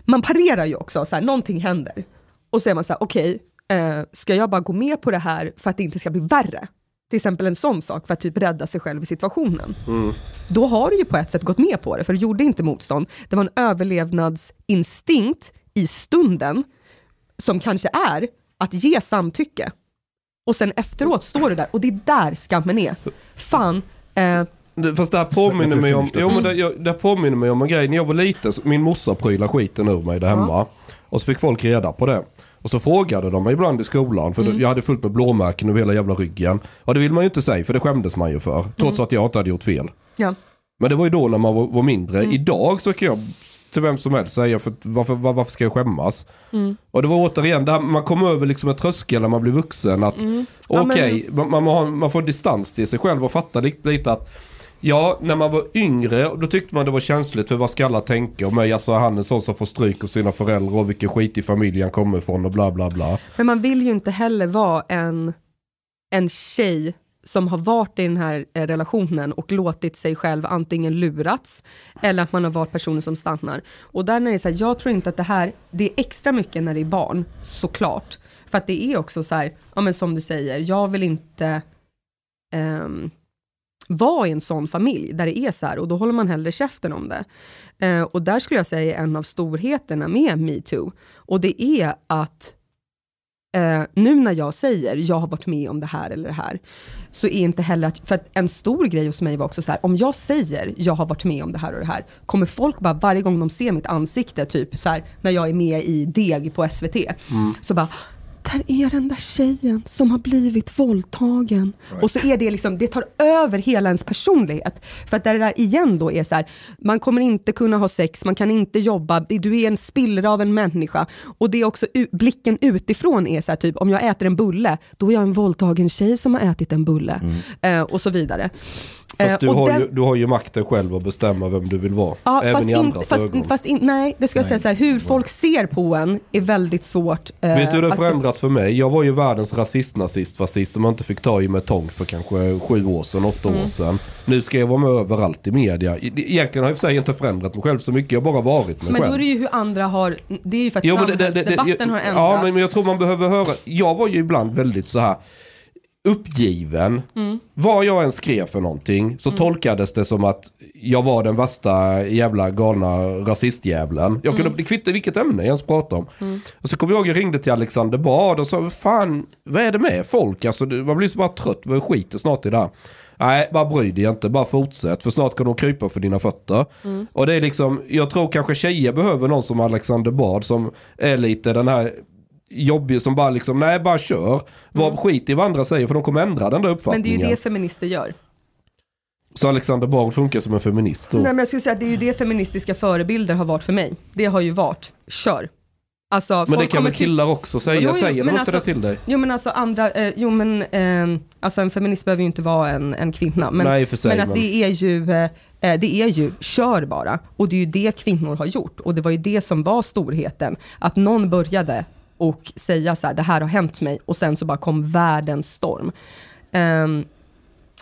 man parerar ju också, så här, någonting händer. Och så är man så här, okej, eh, ska jag bara gå med på det här för att det inte ska bli värre? Till exempel en sån sak för att typ rädda sig själv i situationen då har du ju på ett sätt gått med på det, för du gjorde inte motstånd. Det var en överlevnadsinstinkt i stunden, som kanske är att ge samtycke. Och sen efteråt står du där, och det är där skammen är. Fan, eh, Det- Fast det här påminner mig om, jo, men det, jag, det här påminner mig om en grej. När jag var liten, så- min morsa prylade skiten ur mig där hemma. Och så fick folk reda på det. Och så frågade de mig ibland i skolan, för Mm. jag hade fullt med blåmärken över hela jävla ryggen. Och det vill man ju inte säga, för det skämdes man ju för. Trots Mm. att jag inte hade gjort fel. ja. Men det var ju då när man var, var mindre. Mm. Idag så kan jag till vem som helst säga, för, varför, var, varför ska jag skämmas? Mm. Och det var återigen, där man kom över liksom en tröskel när man blir vuxen. att Mm. Ja, men- Okej, man, man, har- man får distans till sig själv och fatta lite, lite att Ja, när man var yngre då tyckte man det var känsligt för vad ska alla tänka om mig? Alltså han är sån som får stryk av sina föräldrar och vilken skit i familj han kommer ifrån och bla bla bla. Men man vill ju inte heller vara en, en tjej som har varit i den här eh, relationen och låtit sig själv antingen lurats eller att man har varit personen som stannar. Och där när det är så här, jag tror inte att det här, det är extra mycket när det är barn, såklart. För att det är också så här, ja men som du säger, jag vill inte ehm, vara i en sån familj där det är så här och då håller man hellre käften om det. Eh, och där skulle jag säga är en av storheterna med metoo. Och det är att eh, nu när jag säger jag har varit med om det här eller det här, så är inte heller att, för att en stor grej hos mig var också så här, om jag säger jag har varit med om det här och det här, kommer folk bara varje gång de ser mitt ansikte, typ så här, när jag är med i Deg på SVT, så bara där är den där tjejen som har blivit våldtagen. Och så är det liksom, det tar över hela ens personlighet. För att det där igen då är så här, man kommer inte kunna ha sex, man kan inte jobba, du är en spillra av en människa. Och det är också, blicken utifrån är så här, typ om jag äter en bulle, då är jag en våldtagen tjej som har ätit en bulle. Eh, och så vidare. Fast Eh, du och har, den- ju, du har ju makten själv att bestämma vem du vill vara. Ja, även fast, i in, andras fast, ögon. fast in, nej, det ska jag säga så här, hur folk ser på en är väldigt svårt. eh, Vet du hur det förändrats för mig? Jag var ju världens rasist-nazist fascist som man inte fick ta i med tång för kanske sju år sedan, åtta Mm. år sedan. Nu ska jag vara med överallt i media. Egentligen har jag för sig inte förändrat mig själv så mycket, jag har bara varit mig Men själv. då är det ju hur andra har, det är ju för att Jo, men det- det- det- samhällsdebatten har ändrats. Ja, men men jag tror man behöver höra. Jag var ju ibland väldigt så här uppgiven. Mm. Vad jag än skrev för någonting så tolkades det som att jag var den värsta jävla galna rasistjävlen. Jag kunde, Mm. Det kvittar vilket ämne jag ens pratade om. Och så kommer jag ihåg jag ringde till Alexander Bard och sa, fan, vad är det med folk? Alltså, man blir så bara trött, vi skiter snart i det här. Nej, bara bry dig inte, bara fortsätt. För snart kan de krypa för dina fötter. Och det är liksom, jag tror kanske tjejer behöver någon som Alexander Bard som är lite den här jobbig som bara liksom, nej bara kör. Var skit i vad andra säger för de kommer ändra den där Men det är uppfattningen. ju det feminister gör. Så Alexander Bard funkar som en feminist då. Nej men jag skulle säga att det är ju det feministiska förebilder har varit för mig. Det har ju varit, kör. Alltså, men det kan väl killar också säga? Jo, jo, säger de inte alltså- det till dig? Jo men alltså andra, eh, jo men eh, alltså en feminist behöver ju inte vara en, en kvinna. Men, Nej, för sig, men att men- det är ju, eh, eh, det är ju, kör bara. Och det är ju det kvinnor har gjort. Och det var ju det som var storheten. Att någon började och säga så här, det här har hänt mig. Och sen så bara kom världens storm. Ehm,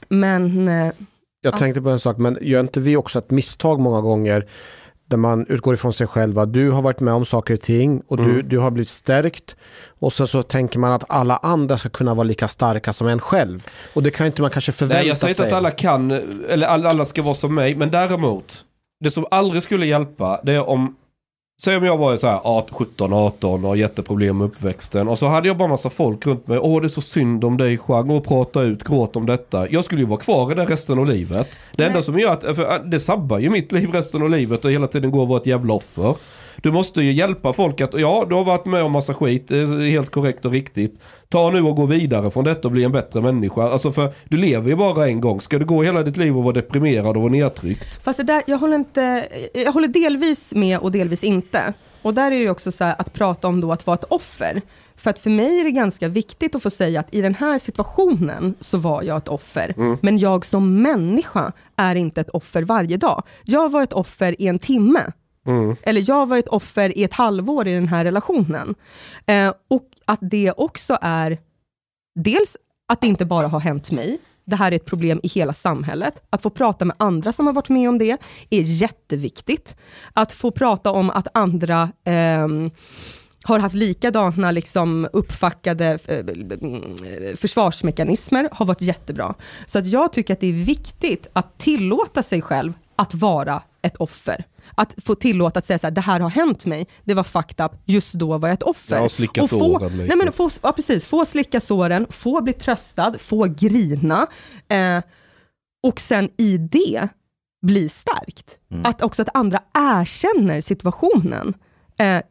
men, eh, Jag Ja. tänkte på en sak, men gör inte vi också ett misstag många gånger där man utgår ifrån sig själva. Du har varit med om saker och ting och du, du har blivit stärkt. Och sen så tänker man att alla andra ska kunna vara lika starka som en själv. Och det kan inte man kanske förvänta Nej, jag säger inte sig. att alla kan, eller alla, alla ska vara som mig. Men däremot, det som aldrig skulle hjälpa, det är om Säg om jag var så här 17, 18 och har jätteproblem med uppväxten. Och så hade jag bara massa folk runt mig. Åh det är så synd om dig Chang. Och prata ut, gråt om detta. Jag skulle ju vara kvar i det resten av livet. Det enda som gör att, för det sabbar ju mitt liv resten av livet och hela tiden går och vara ett jävla offer. Du måste ju hjälpa folk att, ja du har varit med om massa skit, det är helt korrekt och riktigt. Ta nu och gå vidare från detta och bli en bättre människa. Alltså för du lever ju bara en gång. Ska du gå hela ditt liv och vara deprimerad och vara nedtryckt? Fast det där, jag håller, inte, jag håller delvis med och delvis inte. Och där är det också så här att prata om då att vara ett offer. För att för mig är det ganska viktigt att få säga att i den här situationen så var jag ett offer. Men jag som människa är inte ett offer varje dag. Jag var ett offer i en timme. Mm. Eller jag har varit offer i ett halvår i den här relationen. Eh, och att det också är dels att det inte bara har hänt mig, det här är ett problem i hela samhället. Att få prata med andra som har varit med om det är jätteviktigt. Att få prata om att andra eh, har haft likadana liksom uppfackade eh, försvarsmekanismer har varit jättebra. Så att jag tycker att det är viktigt att tillåta sig själv att vara ett offer. Att få tillåta att säga så här, det här har hänt mig, det var fucked up, just då var jag ett offer. Ja, och slicka få, såren lite. nej men få, ja, precis, få slicka såren, få bli tröstad, få grina. Eh, och sen i det bli stärkt. Att också att andra erkänner situationen. Eh,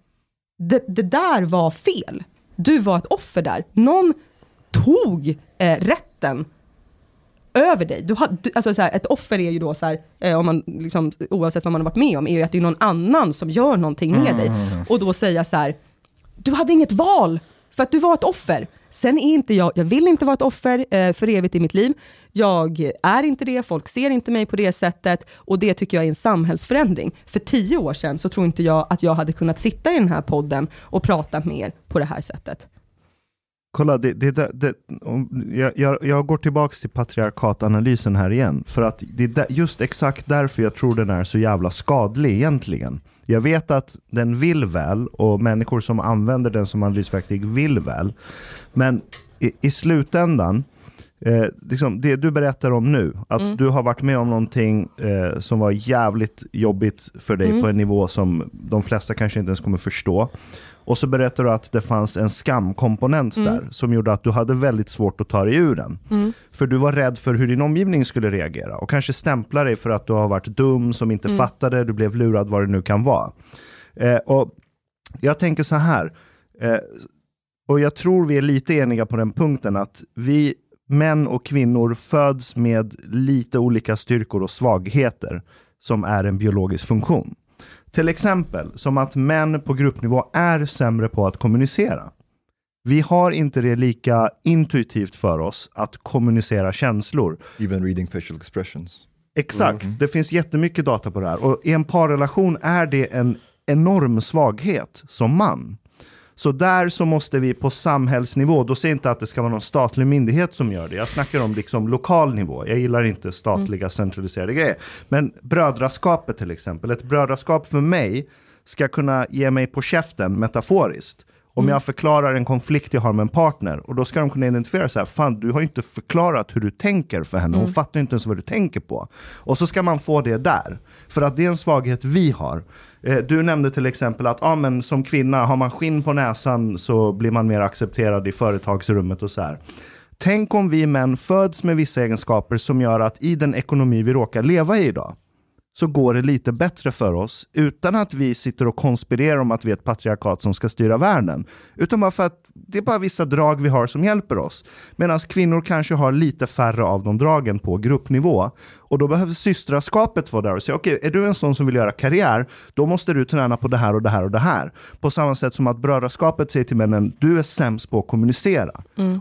det, det där var fel. Du var ett offer där. Någon tog eh, rätten över dig. Du har, du, alltså så här, ett offer är ju då så här, eh, om man, liksom, oavsett vad man har varit med om, är ju att det är någon annan som gör någonting med dig. Och då säga så här, du hade inget val för att du var ett offer. Sen är inte jag, jag vill inte vara ett offer eh, för evigt i mitt liv. Jag är inte det, folk ser inte mig på det sättet och det tycker jag är en samhällsförändring. För tio år sedan så tror inte jag att jag hade kunnat sitta i den här podden och prata med er på det här sättet. Kolla, det, det, det, jag, jag, jag går tillbaka till patriarkatanalysen här igen. För att det är där- just exakt därför jag tror den är så jävla skadlig egentligen. Jag vet att den vill väl och människor som använder den som analysverktyg vill väl. Men i, i slutändan, Eh, liksom det du berättar om nu, att Mm. du har varit med om någonting eh, som var jävligt jobbigt för dig Mm. på en nivå som de flesta kanske inte ens kommer förstå. Och så berättar du att det fanns en skamkomponent Mm. där som gjorde att du hade väldigt svårt att ta dig ur den. Mm. För du var rädd för hur din omgivning skulle reagera och kanske stämpla dig för att du har varit dum, som inte Mm. fattade, du blev lurad, vad det nu kan vara. Eh, och jag tänker så här, eh, och jag tror vi är lite eniga på den punkten att vi män och kvinnor föds med lite olika styrkor och svagheter som är en biologisk funktion. Till exempel som att män på gruppnivå är sämre på att kommunicera. Vi har inte det lika intuitivt för oss att kommunicera känslor. Even reading facial expressions. Exakt, det finns jättemycket data på det här. Och i en parrelation är det en enorm svaghet som man. Så där så måste vi på samhällsnivå, då säger jag inte att det ska vara någon statlig myndighet som gör det. Jag snackar om liksom lokal nivå. Jag gillar inte statliga centraliserade grejer. Men brödraskapet till exempel. Ett brödraskap för mig ska kunna ge mig på käften metaforiskt. Om jag förklarar en konflikt jag har med en partner och då ska de kunna identifiera så här, fan du har inte förklarat hur du tänker för henne, hon fattar inte ens vad du tänker på. Och så ska man få det där, för att det är en svaghet vi har. Eh, du nämnde till exempel att ah, men som kvinna, har man skinn på näsan så blir man mer accepterad i företagsrummet och så här. Tänk om vi män föds med vissa egenskaper som gör att i den ekonomi vi råkar leva i idag, så går det lite bättre för oss utan att vi sitter och konspirerar om att vi är ett patriarkat som ska styra världen. Utan bara för att det är bara vissa drag vi har som hjälper oss. Medan kvinnor kanske har lite färre av de dragen på gruppnivå. Och då behöver systraskapet vara där och säga okej, är du en sån som vill göra karriär, då måste du träna på det här och det här och det här. På samma sätt som att brödraskapet säger till männen, du är sämst på att kommunicera.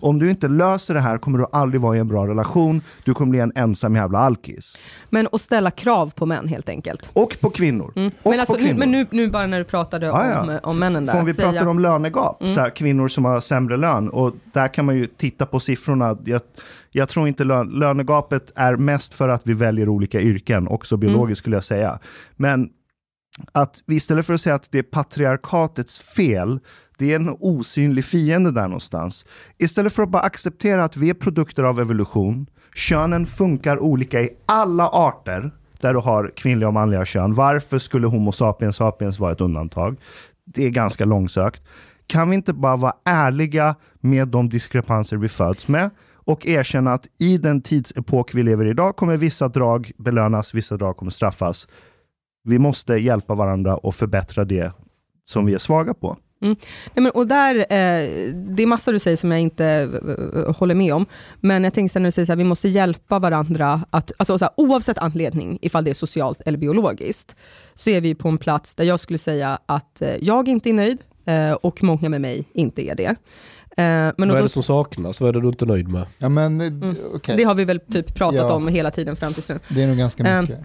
Om du inte löser det här kommer du aldrig vara i en bra relation, du kommer bli en ensam jävla alkis. Men att ställa krav på män helt enkelt. Och på kvinnor. Och Mm. Men, alltså, på nu, kvinnor. men nu, nu bara när du pratade Ja, ja. om, om männen där. För om vi säga- Mm. pratar om lönegap, så här, kvinnor som har sämre lön, och där kan man ju titta på siffrorna. Jag, jag tror inte lön, lönegapet är mest för att vi väljer olika yrken, också Mm. biologiskt skulle jag säga. Men att vi istället för att säga att det är patriarkatets fel, det är en osynlig fiende där någonstans. Istället för att bara acceptera att vi är produkter av evolution, könen funkar olika i alla arter, där du har kvinnliga och manliga kön. Varför skulle Homo sapiens sapiens vara ett undantag? Det är ganska långsökt. Kan vi inte bara vara ärliga med de diskrepanser vi föds med och erkänna att i den tidsepok vi lever i idag kommer vissa drag belönas, vissa drag kommer straffas. Vi måste hjälpa varandra och förbättra det som vi är svaga på. Nej, men, och där, eh, det är massor du säger som jag inte eh, håller med om, men jag tänker sen när du säger så här, vi måste hjälpa varandra, att, alltså, så här, oavsett anledning, ifall det är socialt eller biologiskt, så är vi på en plats där jag skulle säga att eh, jag inte är nöjd eh, och många med mig inte är det. Eh, men Vad är då, det som saknas? Vad är det du inte är nöjd med? Ja, men Mm. det har vi väl typ pratat Ja. om hela tiden fram tills nu. det är nog ganska mycket.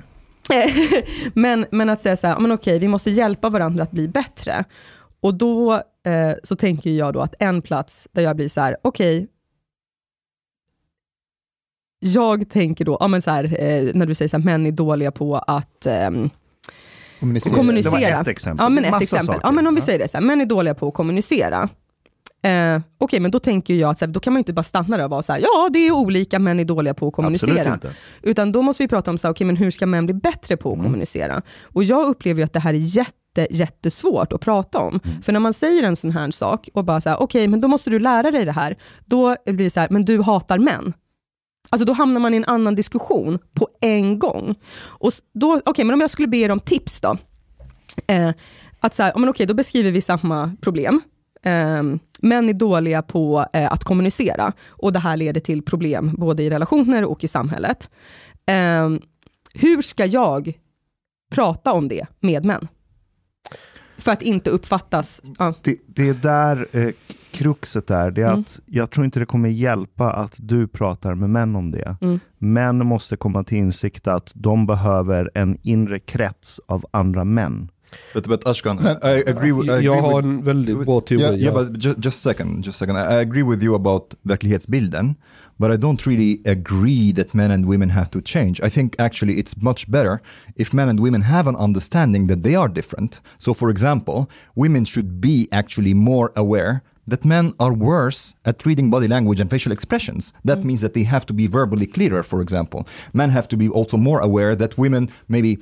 men, men att säga så här, men okej, vi måste hjälpa varandra att bli bättre. Och då eh, så tänker jag då att en plats där jag blir så här, okej, jag tänker då, ja, men så här, eh, när du säger så här, män är dåliga på att ehm, Kommunicera. kommunicera. Det var ett exempel. Ja, men ett massa exempel. saker. Ja, men om vi säger det så här, män är dåliga på att kommunicera. Eh, Okej, men då tänker jag att så här, då kan man ju inte bara stanna där och vara så här, ja det är olika, män är dåliga på att Absolut kommunicera. inte. Utan då måste vi prata om så här, okay, men hur ska män bli bättre på att kommunicera? Och jag upplever ju att det här är jätte, jättesvårt att prata om. För när man säger en sån här sak och bara så här, okej, men då måste du lära dig det här. Då blir det så här, men du hatar män. Alltså då hamnar man i en annan diskussion på en gång. Och s- då, okej, men om jag skulle be er om tips då. Eh, att så här, men okej, då beskriver vi samma problem. Eh, män är dåliga på eh, att kommunicera och det här leder till problem både i relationer och i samhället. Eh, hur ska jag prata om det med män? För att inte uppfattas... Ja. Det, det är där eh, kruxet är. Det är Mm. att jag tror inte det kommer hjälpa att du pratar med män om det. Mm. Män måste komma till insikt att de behöver en inre krets av andra män. But, but Ashkan, I, I agree, with, I agree Jag har with, en väldigt bra teori. Yeah, yeah, but just, just a second, just a second. I agree with you about verklighetsbilden, but I don't really agree that men and women have to change. I think actually it's much better if men and women have an understanding that they are different. So, for example, women should be actually more aware that men are worse at reading body language and facial expressions. That means that they have to be verbally clearer, for example. Men have to be also more aware that women maybe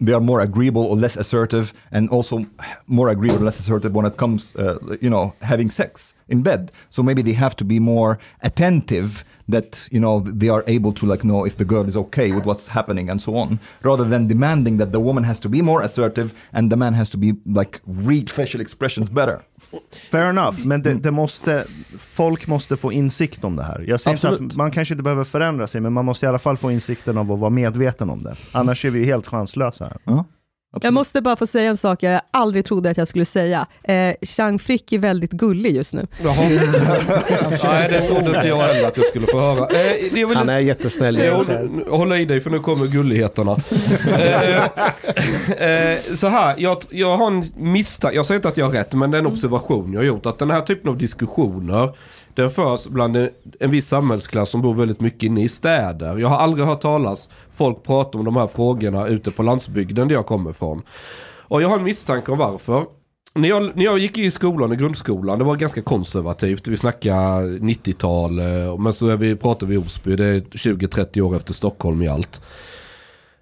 they are more agreeable or less assertive and also more agreeable or less assertive when it comes uh, you know having sex in bed. So maybe they have to be more attentive that you know they are able to like know if the girl is okay with what's happening and so on rather than demanding that the woman has to be more assertive and the man has to be like read facial expressions better Fair enough, men det, det måste, folk måste få insikt om det här. Jag säger inte att man kanske inte behöver förändra sig, men man måste i alla fall få insikten av att vara medveten om det. Annars är vi helt chanslösa här. Ja, Jag måste bara få säga en sak jag aldrig trodde att jag skulle säga. Eh, Chang Frick är väldigt gullig just nu. Nej, det trodde inte jag heller att jag skulle få höra. Eh, jag vill Han är jättesnäll. Jo, nu- håll i dig för nu kommer gulligheterna. eh, eh, så här, jag, jag har en misstanke, jag säger inte att jag har rätt, men det är en observation jag har gjort. Att den här typen av diskussioner, den förs bland en, en viss samhällsklass som bor väldigt mycket inne i städer. Jag har aldrig hört talas folk prata om de här frågorna ute på landsbygden där jag kommer ifrån. Och jag har en misstanke om varför. När jag, när jag gick i skolan, i grundskolan, det var ganska konservativt. Vi snackar 90-tal, eh, men så är vi, pratar vi Osby, det är 20-30 år efter Stockholm i allt.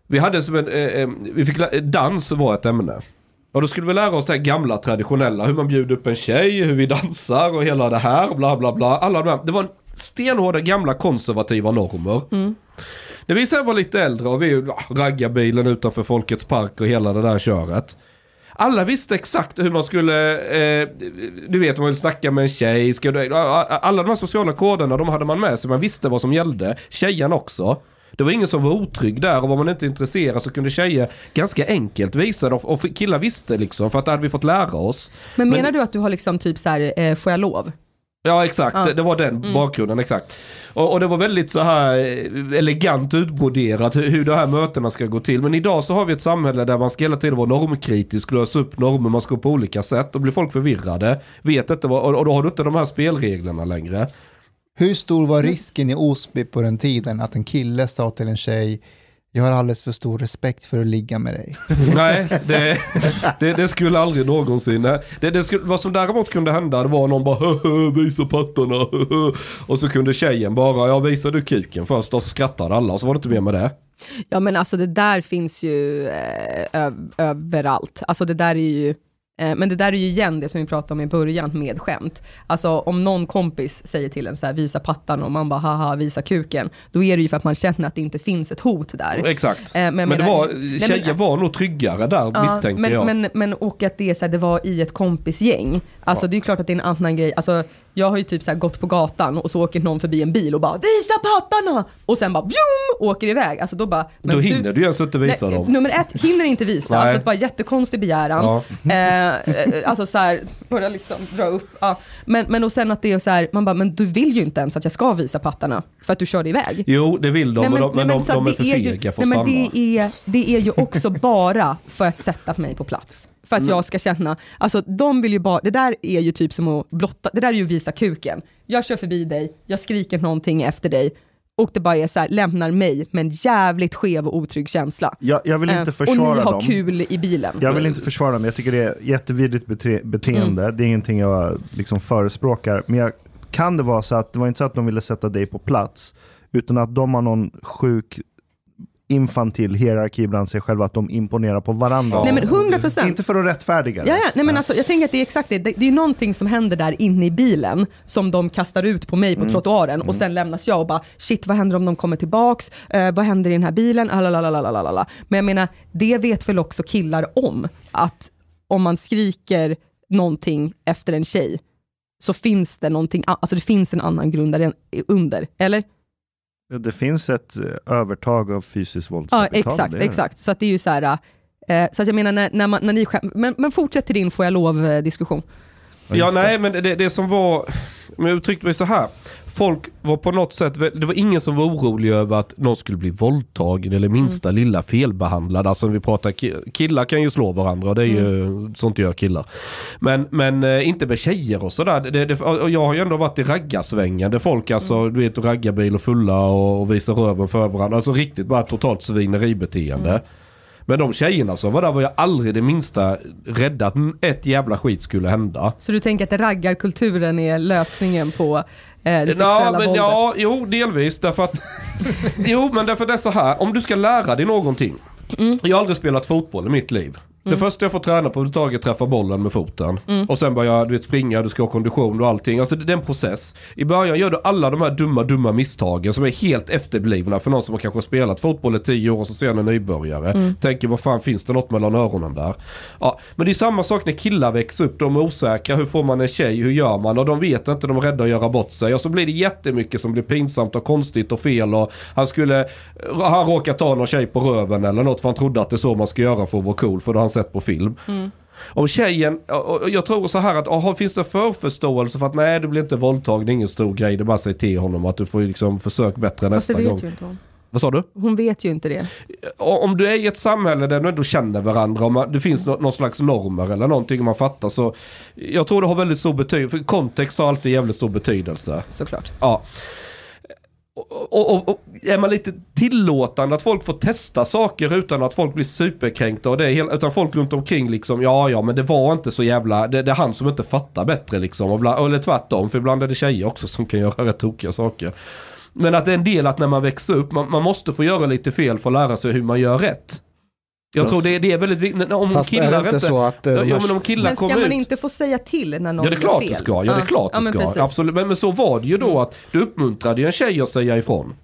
Vi hade som en, eh, eh vi fick, dans var ett ämne. Och då skulle vi lära oss det här gamla traditionella, hur man bjuder upp en tjej, hur vi dansar och hela det här, bla bla bla. Alla de här, det var stenhårda gamla konservativa normer. När vi sen var lite äldre och vi raggade bilen utanför Folkets Park och hela det där köret. Alla visste exakt hur man skulle, eh, du vet om man vill snacka med en tjej, ska du, alla de här sociala koderna de hade man med sig, man visste vad som gällde. Tjejen också. Det var ingen som var otrygg där och var man inte intresserad så kunde tjejer ganska enkelt visa det och killar visste liksom för att det hade vi fått lära oss. Men menar Men- du att du har liksom typ så här, eh, får jag lov? Ja exakt, Ja. Det, det var den bakgrunden exakt. Och, och det var väldigt så här eh, elegant utbroderat hur, hur de här mötena ska gå till. Men idag så har vi ett samhälle där man ska hela tiden vara normkritisk, lösa upp normer, man ska gå på olika sätt. Då blir folk förvirrade, vet inte vad, och, och då har du inte de här spelreglerna längre. Hur stor var risken i Osby på den tiden att en kille sa till en tjej jag har alldeles för stor respekt för att ligga med dig. Nej, det, det, det skulle aldrig någonsin. Det, det skulle, vad som däremot kunde hända det var någon bara "Höhö, visa pattarna. höhö." Och så kunde tjejen bara, ja visar du kuken först och så skrattade alla och så var det inte mer med det. Ja men alltså det där finns ju eh, överallt. Alltså det där är ju, men det där är ju igen det som vi pratade om i början med skämt. Alltså om någon kompis säger till en så här, visa pattan och man bara haha visa kuken, då är det ju för att man känner att det inte finns ett hot där. Exakt. Eh, men men det var, tjejer men- var nog tryggare där Ja, misstänker men, jag. Men, men och att det, är så här, det var i ett kompisgäng. Alltså det är klart att det är en annan grej. Alltså, jag har ju typ så här gått på gatan och så åker någon förbi en bil och bara “visa pattarna” och sen bara bjum, åker iväg. Alltså då bara... men Då hinner du ju ens inte visa Nej, dem. Nummer ett, hinner inte visa. Nej. Alltså bara jättekonstig begäran. Ja. Eh, eh, alltså så här, börja liksom dra upp. Ja. Men, men och sen att det är så här, man bara, men du vill ju inte ens att jag ska visa pattarna för att du körde iväg. Jo, det vill de, Nej, men, de, men, de, så att de är för fega för att nej, men stanna. det, är, det är ju också bara för att sätta mig på plats. För Mm. att jag ska känna, alltså de vill ju bara, det där är ju typ som att blotta, det där är ju att visa kuken. Jag kör förbi dig, jag skriker någonting efter dig och det bara är så här, lämnar mig med en jävligt skev och otrygg känsla. Jag, jag vill Eh, inte och ni försvara har dem. kul i bilen. Jag vill inte försvara dem, jag tycker det är jättevidrigt bete- beteende. Mm. Det är ingenting jag liksom förespråkar. Men jag, kan det vara så att det var inte så att de ville sätta dig på plats, utan att de har någon sjuk infantil hierarki bland sig själva, att de imponerar på varandra. Ja. Nej men 100 procent. Inte för att rättfärdiga det. Ja, ja, nej men alltså, jag tänker att det är exakt det. Det, det är någonting som händer där inne i bilen som de kastar ut på mig på trottoaren och sen lämnas jag och bara shit vad händer om de kommer tillbaks? Eh, vad händer i den här bilen? Alalalalala. Men jag menar, det vet väl också killar om att om man skriker någonting efter en tjej så finns det någonting, alltså det finns en annan grund där under, eller? Det finns ett eh, övertag av fysiskt Ja, våldskapital. exakt, exakt. Så att det är ju så här, eh, så att jag menar när, när, man, när ni skäm, men, men fortsätt till din får jag lov eh, diskussion. Ja, Ja, det. nej, men det, det som var... Men jag uttryckte mig så här. Folk var på något sätt... Det var ingen som var orolig över att någon skulle bli våldtagen eller minsta lilla felbehandlad. Alltså vi pratar... ki- Killar kan ju slå varandra och det är ju... Sånt gör killar. Men, men eh, inte med tjejer och sådär. Det, det, och jag har ju ändå varit i raggarsvängen där folk alltså, du vet, raggarbil och fulla och, och visar röven för varandra. Alltså riktigt bara totalt svineribeteende. Men de tjejerna som var där var jag aldrig det minsta rädda att ett jävla skit skulle hända. Så du tänker att raggarkulturen är lösningen på eh, det sexuella Ja, men, våldet? ja, jo delvis därför att... jo men därför det är så här, om du ska lära dig någonting. Mm. Jag har aldrig spelat fotboll i mitt liv. Det första jag får träna på överhuvudtaget är att träffa bollen med foten. Mm. Och sen börjar du vet, springa, du ska ha kondition och allting. Alltså det det är en process. I början gör du alla de här dumma, dumma misstagen som är helt efterblivna för någon som har kanske spelat fotboll i tio år och så ser en nybörjare. Mm. Tänker vad fan finns det något mellan öronen där? Ja, men det är samma sak när killar växer upp. De är osäkra. Hur får man en tjej? Hur gör man? Och de vet inte. De är rädda att göra bort sig. Och så blir det jättemycket som blir pinsamt och konstigt och fel. Och han skulle... Han råkar ta någon tjej på röven eller något för han trodde att det är så man ska göra för att vara cool. För har han sett på film. Om tjejen, och jag tror så här att, aha, finns det förförståelse för att nej du blir inte våldtagen, det är ingen stor grej, det bara säga till honom att du får liksom försök bättre Fast det nästa vet gång. ju inte hon. Vad sa du? Hon vet ju inte det. Om du är i ett samhälle där du ändå känner varandra, om det finns nå- någon slags normer eller någonting man fattar så jag tror det har väldigt stor betydelse, för kontext har alltid jävligt stor betydelse. Såklart. Ja. Och, och, och, är man lite tillåtande att folk får testa saker utan att folk blir superkränkta och det är helt, utan folk runt omkring liksom ja ja men det var inte så jävla, det, det är han som inte fattar bättre liksom. Och bland, eller tvärtom för ibland är det tjejer också som kan göra rätt tokiga saker. Men att det är en del att när man växer upp, man, man måste få göra lite fel för att lära sig hur man gör rätt. Jag tror det, det är väldigt viktigt. Om Fast killar är det inte så att eh, Ja, men om killar Men ska man ut... inte få säga till när någon Ja det är klart fel? ska, ja det är klart ja, det men ska. precis. Absolut. Men, men så var det ju då att du uppmuntrade ju en tjej att säga ifrån.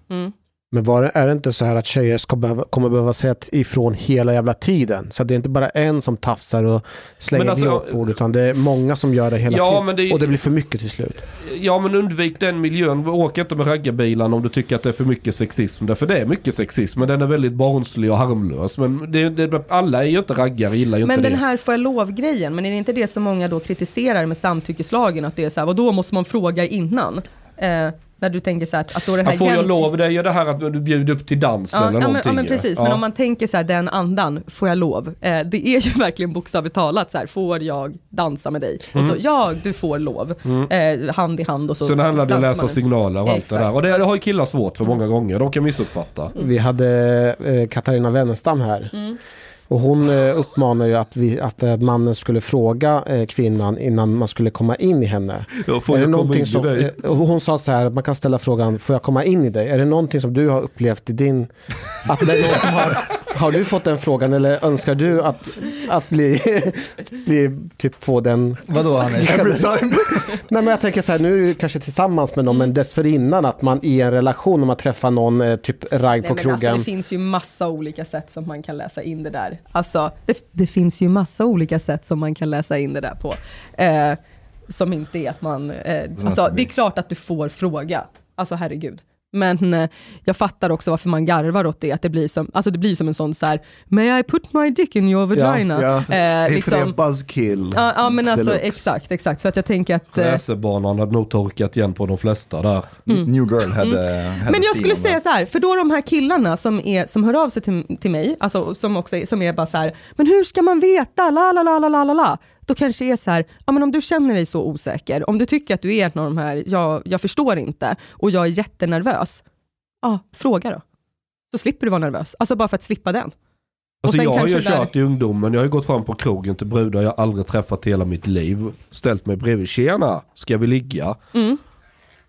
Men var, det- är det inte så här att tjejer ska behöva, kommer behöva säga ifrån hela jävla tiden? Så det är inte bara en som tafsar och slänger Men alltså, glåpord utan det är många som gör det hela Ja, tiden. men det Och det blir för mycket till slut. Ja men undvik den miljön. Åk inte med raggarbilarna om du tycker att det är för mycket sexism. Därför det är mycket sexism. Men den är väldigt barnslig och harmlös. Men det, det, alla är ju inte raggare, gillar ju Men inte den det. här får jag lov-grejen, men är det inte det som många då kritiserar med samtyckeslagen? Att det är så här, vad då måste man fråga innan? Eh, när du tänker så här, att, då det här Ja, får jag lov? Det är ju det här att du bjuder upp till dans Ja, eller ja, men, någonting. ja men precis, Ja. men om man tänker så här, den andan, får jag lov? Eh, det är ju verkligen bokstavligt talat så här, får jag dansa med dig? Och så, ja du får lov, eh, hand i hand och så Sen handlar det om att läsa signaler och allt Exakt. det där. Och det, det har ju killar svårt för många gånger. De kan missuppfatta. Vi hade eh, Katarina Wennerstam här. Och hon eh, uppmanar ju att, vi, att eh, mannen skulle fråga eh, kvinnan innan man skulle komma in i henne. Ja, får är det jag komma in i som, dig? eh, och hon sa så här, att man kan ställa frågan, får jag komma in i dig? Är det någonting som du har upplevt i din... Att det är någon som har, har du fått den frågan eller önskar du att, att bli, bli, typ få den? Vadå Hannes? Every time. Nej men jag tänker så här, nu är du kanske tillsammans med någon, men dessförinnan att man i en relation, om man träffar någon, typ ragg på men krogen. alltså, det finns ju massa olika sätt som man kan läsa in det där. Alltså, det, det finns ju massa olika sätt som man kan läsa in det där på. Eh, som inte är att man... Eh, alltså, det är klart att du får fråga. Alltså herregud. Men eh, jag fattar också varför man garvar åt det. Att det blir som, alltså det blir som en sån så här, May I put my dick in your vagina? Ja, Eh, inte det liksom, buzzkill? ja, ja men alltså deluxe? exakt, exakt. Så att jag tänker att... Eh, Racerbanan hade nog torkat igen på de flesta där. New Girl had, uh, had Mm. Men a jag skulle säga that. så här, för då de här killarna som, är, som hör av sig till, till mig, alltså, som också är, som är bara så här, men hur ska man veta, la la la la la la la. Då kanske det är så här, ja men om du känner dig så osäker, om du tycker att du är en av de här, jag, jag förstår inte, och jag är jättenervös, ja, fråga då. Så slipper du vara nervös, alltså bara för att slippa den. Alltså jag har ju där- kört i ungdomen, jag har ju gått fram på krogen till brudar jag aldrig träffat i hela mitt liv. Ställt mig bredvid, tjena, ska vi ligga? Mm.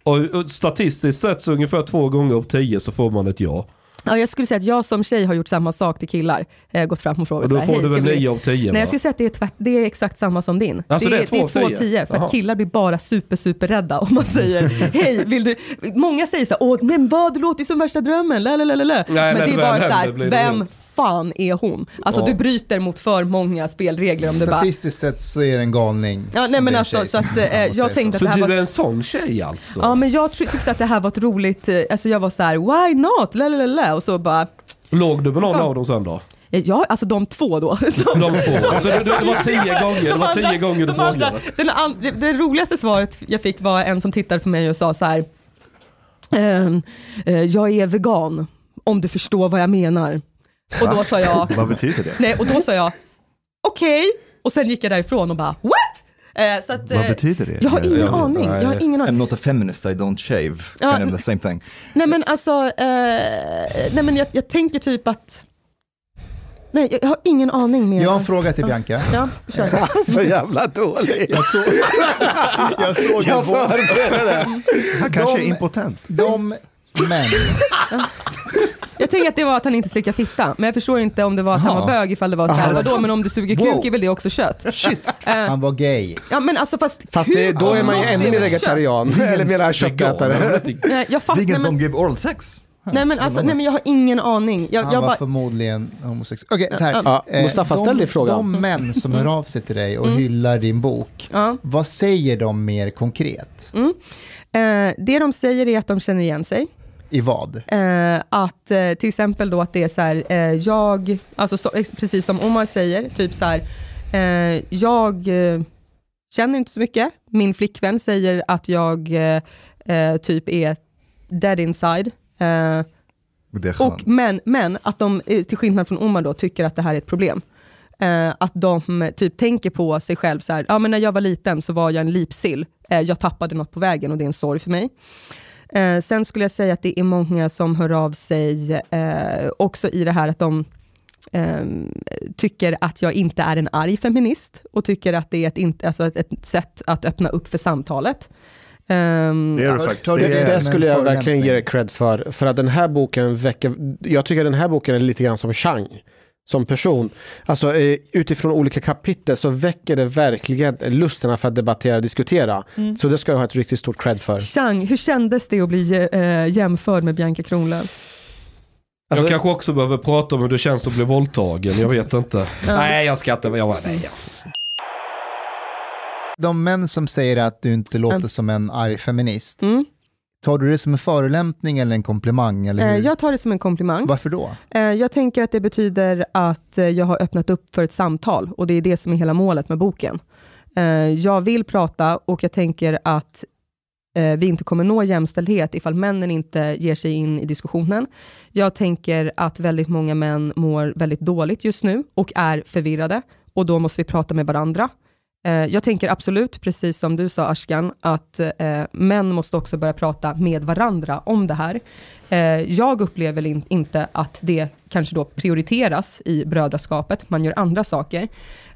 Och, och statistiskt sett så ungefär två gånger av tio så får man ett ja. Ja, jag skulle säga att jag som tjej har gjort samma sak till killar, eh, gått fram och frågat Och då får "Hej, du väl ska vi-" nio av tio Nej va? jag skulle säga att det är, tvärt, det är exakt samma som din. Alltså, det, är två det är två tio? av tio, för att killar blir bara super super rädda om man säger hej, vill du? Många säger så här, åh men vad, det låter ju som värsta drömmen, lalalala. Men när det är bara så här, vem fan är hon? Alltså Ja. du bryter mot för många spelregler om du bara Statistiskt sett så är det en galning. Ja, nej men alltså, så att, som- eh, jag tänkte Så det här du var- är en sån tjej alltså? Ja men jag tyckte att det här var ett roligt, eh, alltså jag var så här, why not? Lalalala. Och så bara, Låg du med någon Så- av dem sen då? eh, ja alltså de två då. som- De två? Så det, det var tio gånger, det var tio gånger du de andra, frågade? den det, det roligaste svaret jag fick var en som tittade på mig och sa så här. ehm, eh, jag är vegan, om du förstår vad jag menar. Och då sa jag, Vad betyder det? nej, och då sa jag, okej. Och sen gick jag därifrån och bara, what? Eh, så att, Vad eh, betyder det? Jag har ingen Ja, aning. Jag har ingen aning. I'm not a feminist, I don't shave. Ja, kind of the same thing. Nej men alltså, eh, nej men jag, jag tänker typ att Nej, jag har ingen aning mer. Jag har en fråga till Bianca. Ja, kör. Så jävla dålig. Jag såg, jag såg Jag det. Han kanske De- är impotent. De män, Jag tänker att det var att han inte slickar fitta, men jag förstår inte om det var att han var bög ifall det var så här, vadå, men om du suger kuk Wow. är väl det också kött? shit, Eh, han var gay. ja men alltså fast, Fast det, då är man ju ännu mer vegetarian. Eller mera köttätare. Nej, jag fattar, Vegans men, don't give oral sex. nej, men alltså, nej men jag har ingen aning. Jag, Han jag var bara, förmodligen homosexuell. Okej, så här. Ja, eh, Mustafa, ställ de, dig frågan. De män som hör av sig till dig och hyllar din bok, ja. vad säger de mer konkret? Eh, det de säger är att de känner igen sig. I vad? Eh, att eh, till exempel då att det är så här, eh, jag, alltså så, precis som Omar säger, typ så här, eh, jag eh, känner inte så mycket. Min flickvän säger att jag eh, typ är dead inside. Eh, Det är och, men, men att de, till skillnad från Omar då, tycker att det här är ett problem. Eh, att de eh, typ tänker på sig själv så här, ja men när jag var liten så var jag en lipsill. Eh, jag tappade något på vägen och det är en sorg för mig. Eh, sen skulle jag säga att det är många som hör av sig eh, också i det här att de eh, tycker att jag inte är en arg feminist och tycker att det är ett, inte, alltså ett, ett sätt att öppna upp för samtalet. Ehm, Det är det faktiskt. Det Det, det skulle jag verkligen ge dig cred för. För att den här boken väcker, jag tycker den här boken är lite grann som Chang. Som person. Alltså eh, utifrån olika kapitel så väcker det verkligen lusten för att debattera och diskutera. Så det ska jag ha ett riktigt stort cred för. Chang, hur kändes det att bli eh, jämförd med Bianca Kronlöf? Alltså, jag kanske också behöver prata om hur det känns att bli våldtagen. Jag vet inte. Nej, jag skrattar. Jag, nej, jag. De män som säger att du inte låter som en arg feminist, Mm. Tar du det som en förolämpning eller en komplimang? Eller Eh, hur? jag tar det som en komplimang. Varför då? Eh, jag tänker att det betyder att eh, jag har öppnat upp för ett samtal och det är det som är hela målet med boken. Jag vill prata och jag tänker att vi inte kommer nå jämställdhet ifall männen inte ger sig in i diskussionen. Jag tänker att väldigt många män mår väldigt dåligt just nu och är förvirrade och då måste vi prata med varandra. Eh, jag tänker absolut, precis som du sa Ashkan, att eh, män måste också börja prata med varandra om det här. Eh, jag upplever in, inte att det kanske då prioriteras i brödraskapet, man gör andra saker.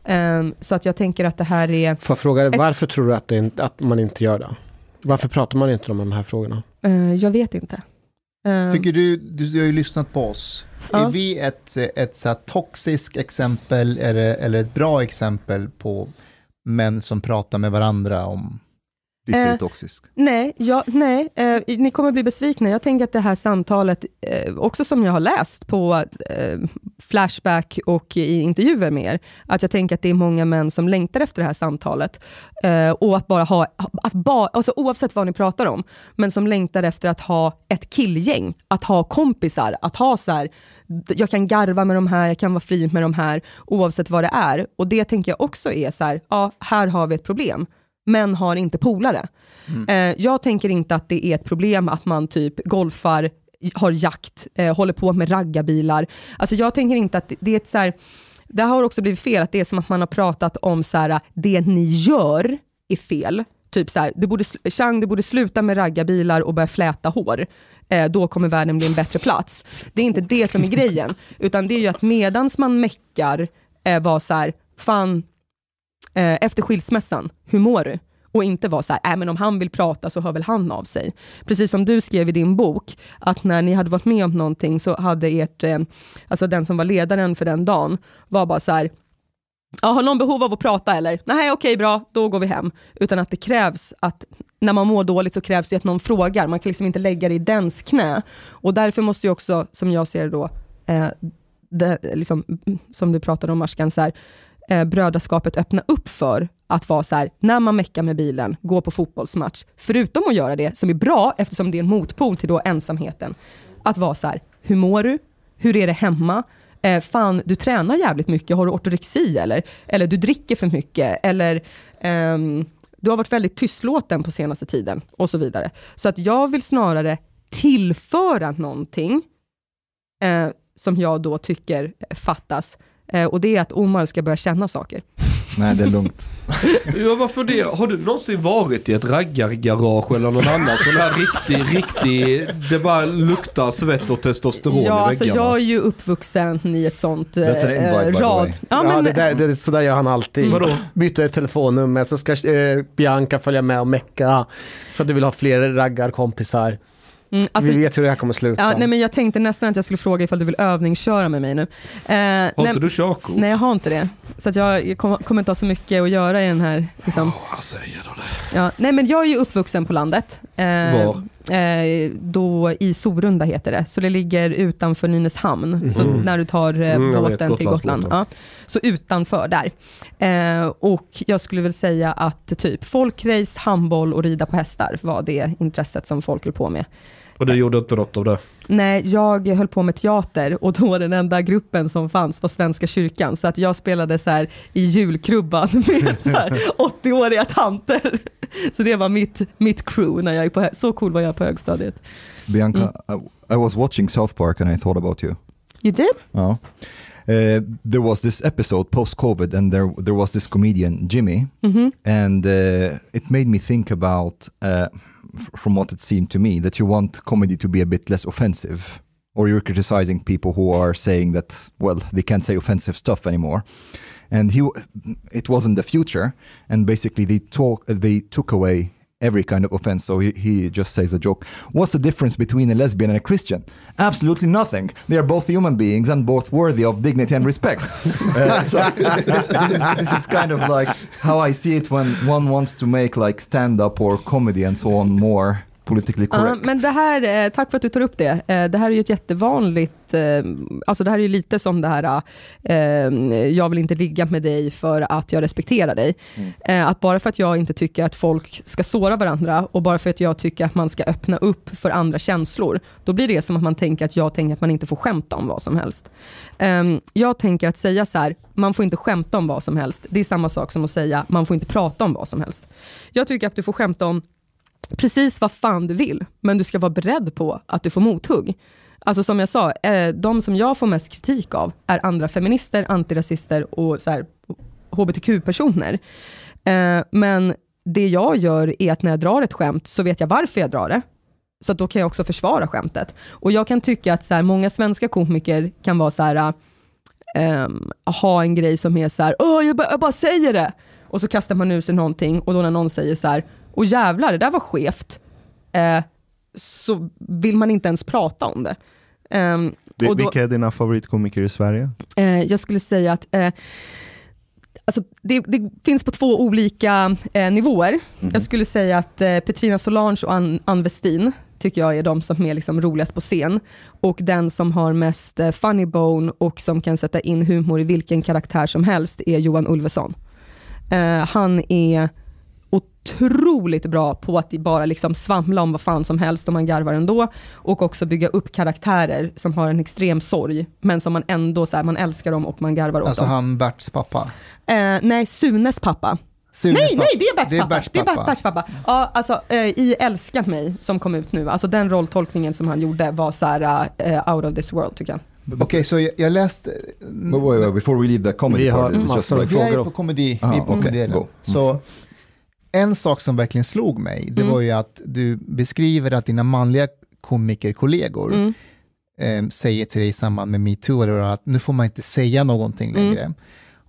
Eh, så att jag tänker att det här är, Får jag fråga Ett- varför tror du att, det, att man inte gör det? Varför pratar man inte om de här frågorna? eh, jag vet inte. Eh, Tycker du, du, du har ju lyssnat på oss. Ja. Är vi ett, ett så toxiskt exempel eller, eller ett bra exempel på män som pratar med varandra om... Det är Eh, toxisk. Nej, jag, nej eh, ni kommer bli besvikna. Jag tänker att det här samtalet, eh, också som jag har läst på eh, Flashback och i intervjuer med er, att jag tänker att det är många män som längtar efter det här samtalet. Eh, och att bara ha, att ba, alltså oavsett vad ni pratar om, men som längtar efter att ha ett killgäng, att ha kompisar, att ha så här, jag kan garva med de här, jag kan vara fri med de här, oavsett vad det är. Och det tänker jag också är så här, ja, här har vi ett problem. Män har inte polare. Eh, jag tänker inte att det är ett problem att man typ golfar, har jakt, eh, håller på med raggarbilar. Alltså jag tänker inte att det, det är ett så här, det har också blivit fel, att det är som att man har pratat om så här, det ni gör är fel. Typ så här, du borde, Chang, du borde sluta med raggarbilar och börja fläta hår. Eh, då kommer världen bli en bättre plats. Det är inte det som är grejen, utan det är ju att medans man meckar, eh, var så här, fan, eh, efter skilsmässan, hur mår du? Och inte vara så här, äh, men om han vill prata så hör väl han av sig. Precis som du skrev i din bok, att när ni hade varit med om någonting så hade ert, eh, alltså den som var ledaren för den dagen, var bara så här, ja, har någon behov av att prata eller? Nej, okej bra, då går vi hem. Utan att det krävs att, när man mår dåligt så krävs det att någon frågar, man kan liksom inte lägga det i dens knä. Och därför måste ju också, som jag ser det då, eh, det, liksom, som du pratade om Ashkan, så här, eh, brödraskapet öppna upp för att vara så här, när man meckar med bilen, gå på fotbollsmatch, förutom att göra det som är bra, eftersom det är en motpol till då ensamheten, att vara så här, hur mår du? Hur är det hemma? Eh, fan, du tränar jävligt mycket, har du ortorexi eller? Eller du dricker för mycket, eller ehm, du har varit väldigt tystlåten på senaste tiden, och så vidare. Så att jag vill snarare tillföra någonting eh, som jag då tycker fattas, eh, och det är att Omar ska börja känna saker. Nej, det är lugnt. Jag bara funderar, har du någonsin varit i ett raggargarage eller någon annan sån här riktig, riktig, det bara luktar svett och testosteron i Ja, alltså väggarna? jag är ju uppvuxen i ett sånt eh, invite, rad. Ja, Ja, men, det, där, det, så där gör han alltid. Vadå? Byter ett telefonnummer, så ska eh, Bianca följa med och mecka för att du vill ha fler raggarkompisar. Mm, alltså, Vi vet hur det här kommer sluta. ja, nej, men jag tänkte nästan att jag skulle fråga ifall du vill övningsköra med mig nu. Eh, Har nej, inte du körkort? nej, jag har inte det. Så att jag kommer kommer inte ha så mycket att göra i den här. Liksom. Säger då det. Ja, nej, men jag är ju uppvuxen på landet. Eh, Var? Eh, då I Sorunda heter det, så det ligger utanför Nynäshamn. Så när du tar eh, Mm, vet, båten till Gotland. Ja, så utanför där. Eh, och jag skulle väl säga att typ folkrace, handboll och rida på hästar var det intresset som folk höll på med. Och du gjorde inte något av det? Nej, jag höll på med teater och då var den enda gruppen som fanns var Svenska kyrkan. Så att jag spelade så här i julkrubban med så här 80-åriga tanter. Så det var mitt, mitt crew när jag gick på Så cool var jag på högstadiet. Bianca, I, I was watching South Park and I thought about you. You did? Ja. Uh, there was this episode post COVID, and there there was this comedian Jimmy, Mhm. and uh, it made me think about, uh, from what it seemed to me, that you want comedy to be a bit less offensive, or you're criticizing people who are saying that well they can't say offensive stuff anymore, and he it wasn't the future, and basically they talk they took away every kind of offense. So he, he just says a joke. What's the difference between a lesbian and a Christian? Absolutely nothing. They are both human beings and both worthy of dignity and respect. Uh, so this, this, is, this is kind of like how I see it when one wants to make like stand up or comedy and so on more politically correct. men det här, eh, tack för att du tar upp det. Eh, Det här är ju ett jättevanligt, eh, alltså det här är ju lite som det här, jag vill inte ligga med dig för att jag respekterar dig. Eh, Att bara för att jag inte tycker att folk ska såra varandra och bara för att jag tycker att man ska öppna upp för andra känslor, då blir det som att man tänker att jag tänker att man inte får skämta om vad som helst. Eh, Jag tänker att säga så här, man får inte skämta om vad som helst, det är samma sak som att säga, man får inte prata om vad som helst. Jag tycker att du får skämta om precis vad fan du vill, men du ska vara beredd på att du får mothugg. Alltså som jag sa, eh, de som jag får mest kritik av är andra feminister, antirasister och så här, hbtq-personer. Eh, men det jag gör är att när jag drar ett skämt så vet jag varför jag drar det. Så att då kan jag också försvara skämtet. Och jag kan tycka att så här, många svenska komiker kan vara så här, ähm, ha en grej som är så här, Åh, jag, jag bara säger det. Och så kastar man ur sig någonting och då när någon säger så här, och jävlar, det där var skevt. Eh, så vill man inte ens prata om det. Och då- Vilka är dina favoritkomiker i Sverige? Eh, jag skulle säga att eh, alltså det, det finns på två olika eh, nivåer. Jag skulle säga att eh, Petrina Solange och Ann, Ann Westin tycker jag är de som är liksom roligast på scen. Och den som har mest eh, funny bone och som kan sätta in humor i vilken karaktär som helst är Johan Ulveson. Eh, han är otroligt bra på att bara liksom svamla om vad fan som helst och man garvar ändå. Och också bygga upp karaktärer som har en extrem sorg, men som man ändå så här, man älskar dem och man garvar åt Alltså dem. han Berts pappa. Eh, nej, Sunes pappa. Sunes nej, pappa. nej, det är Berts Det är pappa. Det är pappa. Bert- Berts pappa. Ja, alltså eh, i Älska mig som kom ut nu, alltså den rolltolkningen som han gjorde var så här eh, out of this world tycker jag. Okej, så jag, jag läste... But wait, wait, before we leave the comedy Vi har part, it's just like, Vi är på komedi, vi är på komedidelen. Mm. Så en sak som verkligen slog mig, det Mm. var ju att du beskriver att dina manliga komikerkollegor Mm. eh, säger till dig i samband med metoo att nu får man inte säga någonting Mm. längre.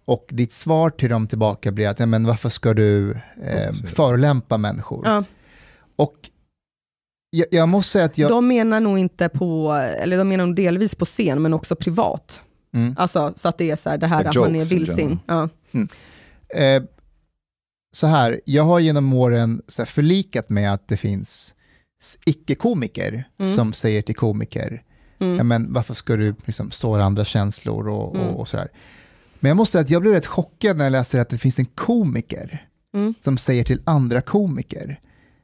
Och ditt svar till dem tillbaka blir att ja, men varför ska du eh, förolämpa människor? Ja. Och jag, jag måste säga att jag... De menar nog inte på, eller de menar nog delvis på scen, men också privat. Mm. Alltså så att det är så här, det här The att man är vilsing. Ja. Eh, så här, jag har genom åren så här, förlikat med att det finns icke-komiker Mm. som säger till komiker, Mm. ja, men varför ska du liksom såra andra känslor och, Mm. och, och sådär. Men jag måste säga att jag blev rätt chockad när jag läste att det finns en komiker Mm. som säger till andra komiker,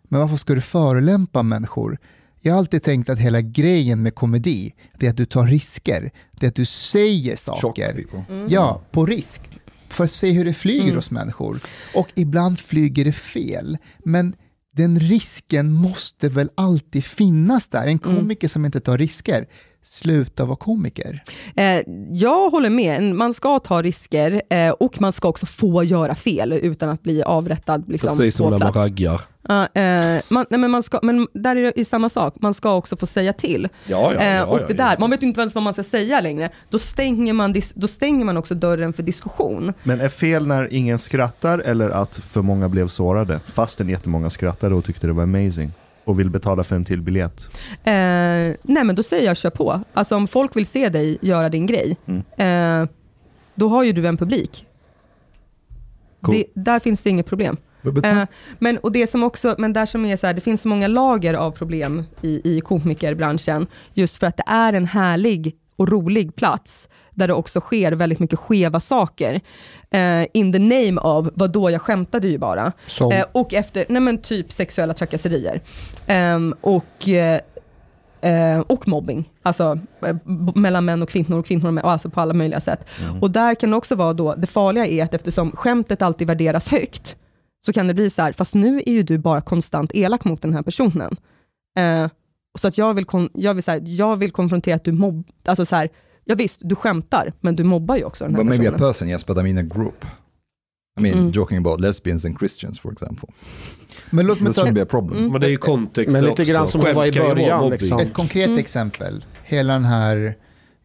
men varför ska du förolämpa människor? Jag har alltid tänkt att hela grejen med komedi, det är att du tar risker, det är att du säger saker. people. Ja, på risk. För att se hur det flyger Mm. hos människor. Och ibland flyger det fel. Men den risken måste väl alltid finnas där. En Mm. komiker som inte tar risker, sluta vara komiker? Eh, jag håller med, man ska ta risker eh, och man ska också få göra fel utan att bli avrättad liksom, Precis som när man raggar. Ja, eh, man, nej, men, man ska, men där är det samma sak, man ska också få säga till. Ja, ja, Eh, ja, och ja, det där, man vet inte ens vad man ska säga längre. Då stänger man, dis- då stänger man också dörren för diskussion. Men är fel när ingen skrattar eller att för många blev sårade? Fastän jättemånga skrattade och tyckte det var amazing. Och vill betala för en till biljett. Eh, nej men då säger jag kör på. Alltså om folk vill se dig göra din grej, Mm. eh, då har ju du en publik. Cool. Det, där finns det inget problem. Eh, men, och det som också, men där som är så här, det finns så många lager av problem i, i komikerbranschen, just för att det är en härlig och rolig plats, där det också sker väldigt mycket skeva saker. Eh, in the name of, vad då jag skämtade ju bara. Eh, och efter, nej men typ sexuella trakasserier. Ehm, och, eh, eh, och mobbing. Alltså eh, mellan män och kvinnor och kvinnor och män, alltså på alla möjliga sätt. Och där kan det också vara då, det farliga är att eftersom skämtet alltid värderas högt, så kan det bli så här, fast nu är ju du bara konstant elak mot den här personen. Eh, så att jag vill, kon- jag vill, så här, jag vill konfrontera att du mobb, alltså så här, ja visst, du skämtar, men du mobbar ju också den här but maybe a personen. person, yes, but I mean a group. I mean, Mm. joking about lesbians and Christians, for example. Men låt mig ta shouldn't be a problem. Mm. Men det är ju kontext Men lite också. grann som det var i början, liksom. ett konkret Mm. exempel. Hela den här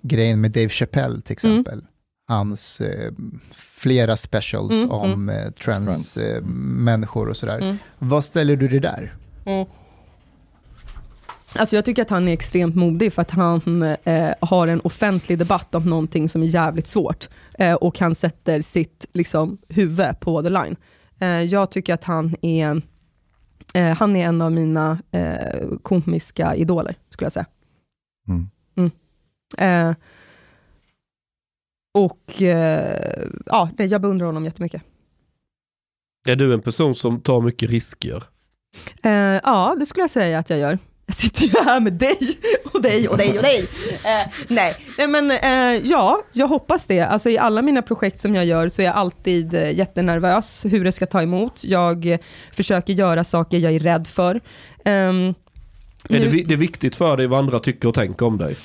grejen med Dave Chappelle till exempel. Hans eh, flera specials Mm, om eh, trans, Trans. eh, människor och sådär. Mm. Vad ställer du dig där? Alltså jag tycker att han är extremt modig för att han eh, har en offentlig debatt om någonting som är jävligt svårt eh, och han sätter sitt liksom, huvud på the line. Eh, jag tycker att han är, eh, han är en av mina eh, komiska idoler, skulle jag säga. Mm. Eh, och eh, ja, nej, jag beundrar honom jättemycket. Är du en person som tar mycket risker? Eh, ja, det skulle jag säga att jag gör. Jag sitter ju här med dig och dig och dig och dig. Eh, nej. nej, men eh, ja, jag hoppas det. Alltså, I alla mina projekt som jag gör så är jag alltid eh, jättenervös hur det ska ta emot. Jag eh, försöker göra saker jag är rädd för. Ehm, Är det, det är viktigt för dig vad andra tycker och tänker om dig?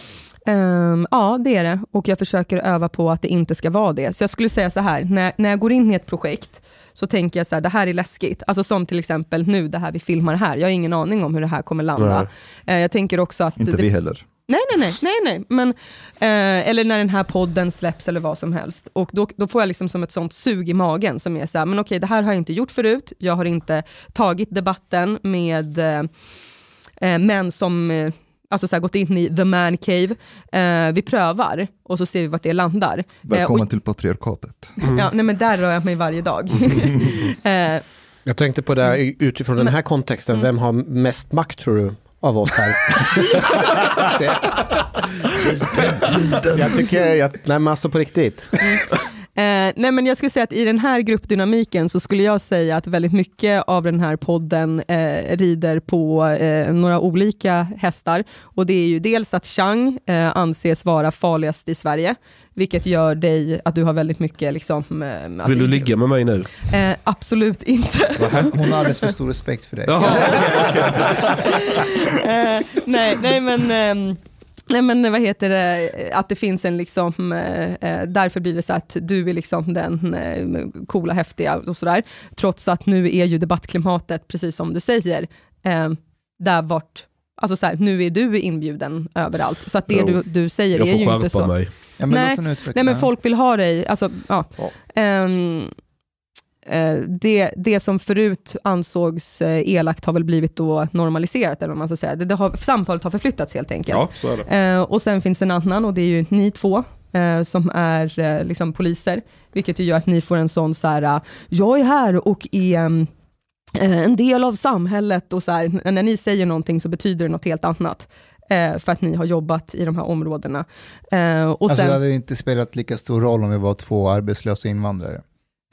Ehm, ja, det är det. Och jag försöker öva på att det inte ska vara det. Så jag skulle säga så här, när, när jag går in i ett projekt, så tänker jag så här, det här är läskigt. Alltså som till exempel nu, det här vi filmar här. Jag har ingen aning om hur det här kommer landa. Eh, jag tänker också att... Inte det, vi heller. Nej, nej, nej, nej, nej. Men, eh, eller när den här podden släpps eller vad som helst. Och då, då får jag liksom som ett sånt sug i magen som är så här, men okej, det här har jag inte gjort förut. Jag har inte tagit debatten med eh, eh, män som eh, alltså så här, gått in i the man cave. Eh, vi prövar och så ser vi vart det landar. Eh, Välkommen och, till patriarkatet. ja, nej, men där rör jag mig varje dag. eh, jag tänkte på det här, utifrån den här kontexten, Mm. vem har mest makt tror du? Av oss här. det, jag tycker, jag, nej men alltså på riktigt. Eh, nej men jag skulle säga att i den här gruppdynamiken så skulle jag säga att väldigt mycket av den här podden eh, rider på eh, några olika hästar. Och det är ju dels att Chang eh, anses vara farligast i Sverige, vilket gör dig att du har väldigt mycket liksom... Eh, alltså, Vill du ligga med mig nu? Eh, absolut inte. Hon har alldeles för stor respekt för dig. Jaha, eh, nej, nej men... Nej men vad heter det, att det finns en liksom, eh, eh, därför blir det så att du är liksom den eh, coola, häftiga och sådär. Trots att nu är ju debattklimatet, precis som du säger, eh, där vart, alltså så här, nu är du inbjuden överallt. Så att det du, du säger jag är får ju inte skärpa så. mig. Ja, men Nej. Nej men folk vill ha dig, alltså ja. Ja. Eh, det, det som förut ansågs eh, elakt har väl blivit då normaliserat, eller vad man ska säga. Det, det har, samtalet har förflyttats helt enkelt. Ja, så är det. Eh, och sen finns en annan och det är ju ni två eh, som är eh, liksom poliser, vilket ju gör att ni får en sån så här, eh, jag är här och är mm, eh, en del av samhället och så här, när ni säger någonting så betyder det något helt annat. Eh, för att ni har jobbat i de här områdena. Eh, och Alltså, sen, det hade inte spelat lika stor roll om vi var två arbetslösa invandrare.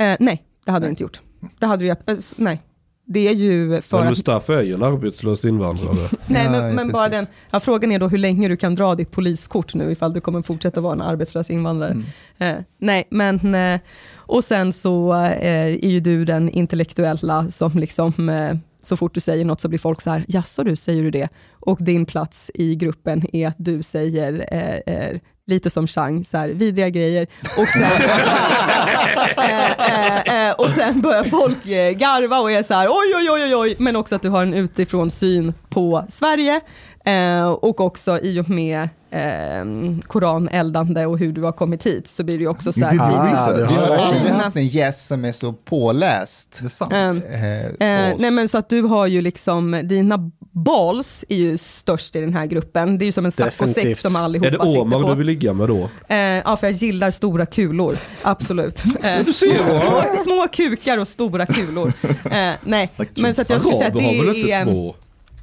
eh, nej, det hade Nej. jag inte gjort. Det hade vi, eh, nej. Det är ju för Men att Mustafa är ju en arbetslös invandrare. Nej, men, men bara den, ja, frågan är då hur länge du kan dra ditt poliskort nu ifall du kommer fortsätta vara en arbetslös invandrare. Mm. Eh, nej, men eh, och sen så eh, är ju du den intellektuella som liksom eh, så fort du säger något så blir folk så här, jaså du, säger du det? Och din plats i gruppen är att du säger eh, eh, lite som Chang, så här, vidriga grejer. Och sen, eh, eh, eh, och sen börjar folk eh, garva och är så här, oj, oj, oj, oj, oj, men också att du har en utifrån syn på Sverige. Eh, och också i och med eh, koraneldande och hur du har kommit hit så blir det ju också så här, dina- research. Vi har aldrig haft en gäst som är så påläst. Det är sant. Ehm, Eh, Eh, på nej men så att du har ju liksom, dina balls är ju störst i den här gruppen. Det är ju som en saccosäck som allihopa Är det sitter Omar på. du vill ligga med då? Eh, ja, för jag gillar stora kulor. Absolut. Eh, du ser, små, små, kukar och stora kulor. Eh, nej, men så att jag skulle säga att Araber har väl det inte är, små?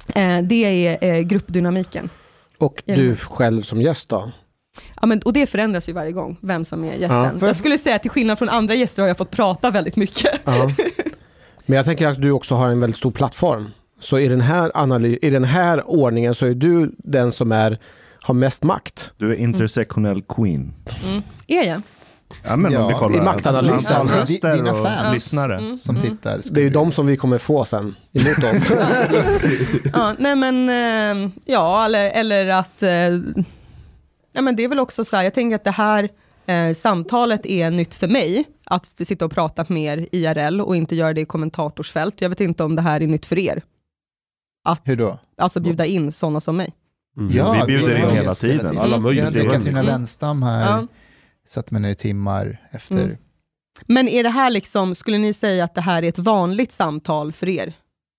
Eh, det är eh, gruppdynamiken. Och du själv som gäst då? Ja, men, och det förändras ju varje gång, vem som är gästen. Ja. Jag skulle säga att till skillnad från andra gäster har jag fått prata väldigt mycket. Ja. Men jag tänker att du också har en väldigt stor plattform. Så i den här, analy- i den här ordningen så är du den som är, har mest makt. Du är intersektionell queen. Är jag? Ja, men Ja, om vi kollar i maktanalys. antal Ja, röster dina fans. lyssnare. som tittar. Det är ju de som vi kommer få sen emot oss. Ja, nej men, eh, ja, eller, eller att, eh, nej men det är väl också så här, jag tänker att det här eh, samtalet är nytt för mig, att sitta och prata mer IRL och inte göra det i kommentatorsfält. Jag vet inte om det här är nytt för er. Att Hur då? alltså bjuda in sådana som mig. Mm. Ja, vi bjuder in hela tiden. Alla Vi möjliga hade människor. Katarina Wennstam här, Ja. Satt med ner i timmar efter. Mm. Men är det här liksom, skulle ni säga att det här är ett vanligt samtal för er?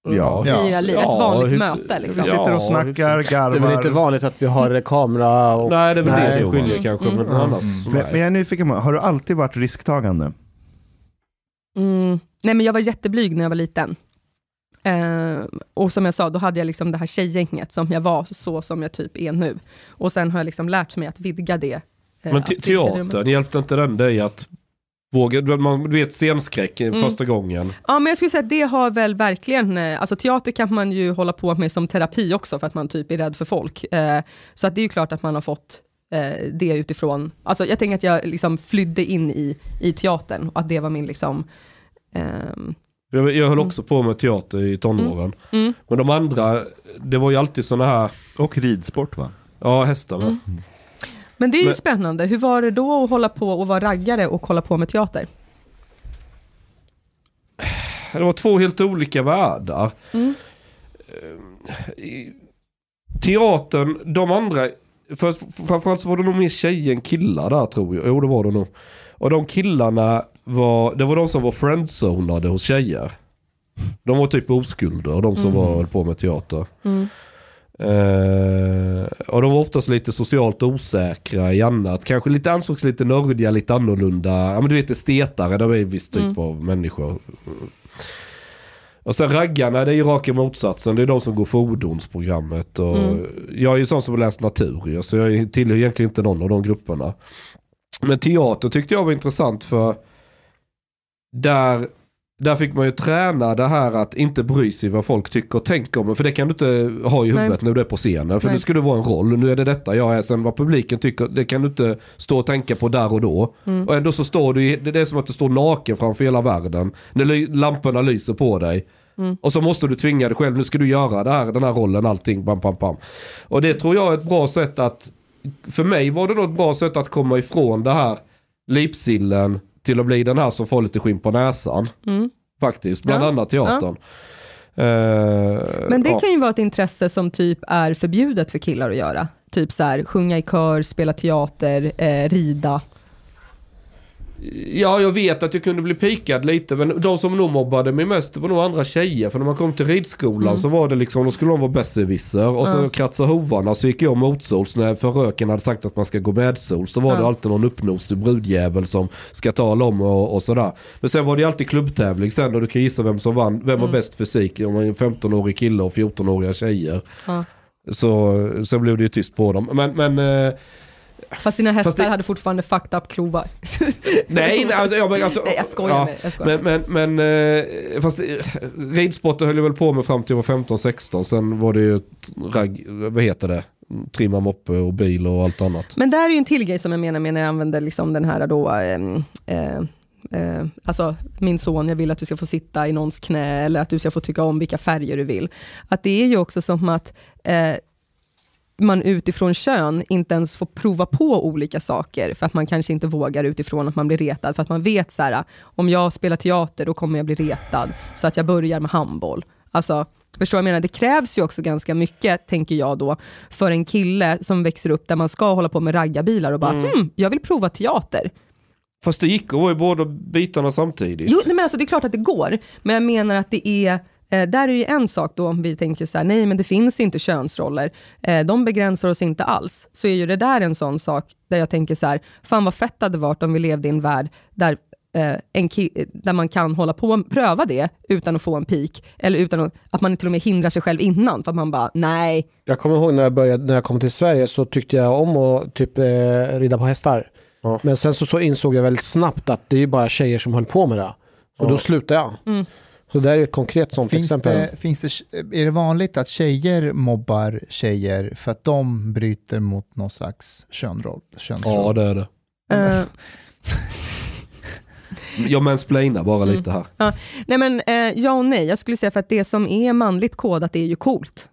Ja. Ja. I era liv? Ett Ja, vanligt hur- möte liksom? Vi sitter och Ja, snackar, hyfsat. Det är väl inte garvar. vanligt att vi har kamera och... Nej, det är väl det som skiljer Mm. kanske. Men Mm. annars, Mm. Men, men jag är nyfiken, på, har du alltid varit risktagande? Mm. Nej men jag var jätteblyg när jag var liten. Eh, och som jag sa, då hade jag liksom det här tjejgänget som jag var, så som jag typ är nu. Och sen har jag liksom lärt mig att vidga det. Eh, Men te- teatern, hjälpte inte den dig att våga, du vet, man du vet scenskräck Mm. första gången. Ja men jag skulle säga att det har väl verkligen, eh, alltså teater kan man ju hålla på med som terapi också för att man typ är rädd för folk. Eh, så att det är ju klart att man har fått eh, det utifrån, alltså jag tänker att jag liksom flydde in i, i teatern och att det var min liksom, ehm, Jag, jag höll också på med teater i tonåren. mm, Men de andra, det var ju alltid sådana här, Och ridsport va? ja hästarna. Mm. Men det är ju Men- spännande. Hur var det då att hålla på och vara raggare och hålla på med teater? Det var två helt olika världar. Mm. Eh, Teatern, de andra, för, framförallt så var det nog mer tjejer än killar där tror jag. Jo det var det nog. Och de killarna var, det var de som var friendzonade hos tjejer. De var typ oskulder, de som Mm. var höll på med teater. Mm. Eh, och de var oftast lite socialt osäkra i annat. Kanske lite ansågs lite nördiga, lite annorlunda. Ja men du vet estetare, de är en viss typ Mm. av människor. Och sen raggarna, det är ju raka motsatsen. Det är de som går fordonsprogrammet. Och Mm. Jag är ju sån som har läst natur så jag tillhör egentligen inte någon av de grupperna. Men teater tyckte jag var intressant för där, där fick man ju träna det här att inte bry sig vad folk tycker och tänker om. För det kan du inte ha i huvudet när du är på scenen. För Nej. nu ska du vara en roll. Nu är det detta jag är. Sen vad publiken tycker, det kan du inte stå och tänka på där och då. Mm. Och ändå så står du, det är som att du står naken framför hela världen. När lamporna lyser på dig. Mm. Och så måste du tvinga dig själv, nu ska du göra det här, den här rollen, allting, bam, bam, bam. Och det tror jag är ett bra sätt att, för mig var det nog ett bra sätt att komma ifrån det här lipsillen till att bli den här som får lite skinn på näsan. Mm. Faktiskt, bland Ja, annat teatern. Eh, Men det ja. kan ju vara ett intresse som typ är förbjudet för killar att göra. Typ så här, sjunga i kör, spela teater, eh, rida. Ja, jag vet att jag kunde bli pikad lite, men de som nog mobbade mig mest det var nog andra tjejer. För när man kom till ridskolan Mm. så var det liksom, då skulle de vara besserwisser. Och så Ja. kratsade hovarna så gick jag motsols när förröken hade sagt att man ska gå medsols. Då var det Ja. alltid någon uppnosig brudjävel som ska tala om och, och sådär. Men sen var det alltid klubbtävling sen och du kan gissa vem som vann. Vem har Mm. bäst fysik? Om man är en 15-årig kille och 14-åriga tjejer. Så sen blev det ju tyst på dem. Men, men eh, Fast dina hästar Fast det- hade fortfarande fucked up klovar. nej, alltså, ja, men alltså, Nej, jag skojar ja. med dig, jag skojar Men, men, men eh, fast eh, ridsporten höll jag väl på med fram till jag var 15-16. Sen var det ju ragg, vad heter det? Trimma moppe och bil och allt annat. Men där är ju en till grej som jag menar med när jag använder liksom den här då, ehm, eh, eh, alltså min son, jag vill att du ska få sitta i någons knä, eller att du ska få tycka om vilka färger du vill. Att det är ju också som att eh, man utifrån kön inte ens får prova på olika saker, för att man kanske inte vågar utifrån att man blir retad, för att man vet så här, om jag spelar teater, då kommer jag bli retad, så att jag börjar med handboll. Alltså, Förstår jag menar? Det krävs ju också ganska mycket, tänker jag då, för en kille som växer upp där man ska hålla på med raggarbilar och bara, mm. hm, jag vill prova teater. Fast det gick att vara i båda bitarna samtidigt. Jo, nej, men alltså, det är klart att det går, men jag menar att det är Eh, där är ju en sak då, om vi tänker så här, nej men det finns inte könsroller, eh, de begränsar oss inte alls, så är ju det där en sån sak där jag tänker så här, fan vad fett det hade varit om vi levde i en värld där eh, en där man kan hålla på och pröva det utan att få en peak, eller utan att, att man till och med hindrar sig själv innan, för att man bara, nej. Jag kommer ihåg när jag, började, när jag kom till Sverige så tyckte jag om att typ eh, rida på hästar. Ja. Men sen så, så insåg jag väldigt snabbt att det är bara tjejer som höll på med det. Och ja. då slutade jag. Mm. Så det är ett konkret sånt finns exempel. Det, finns det, är det vanligt att tjejer mobbar tjejer för att de bryter mot någon slags könroll? könsroll? Ja, det är det. Uh. Jag mansplainar bara mm. lite här. Ja. Nej men eh, ja och nej, jag skulle säga för att det som är manligt kodat är ju coolt.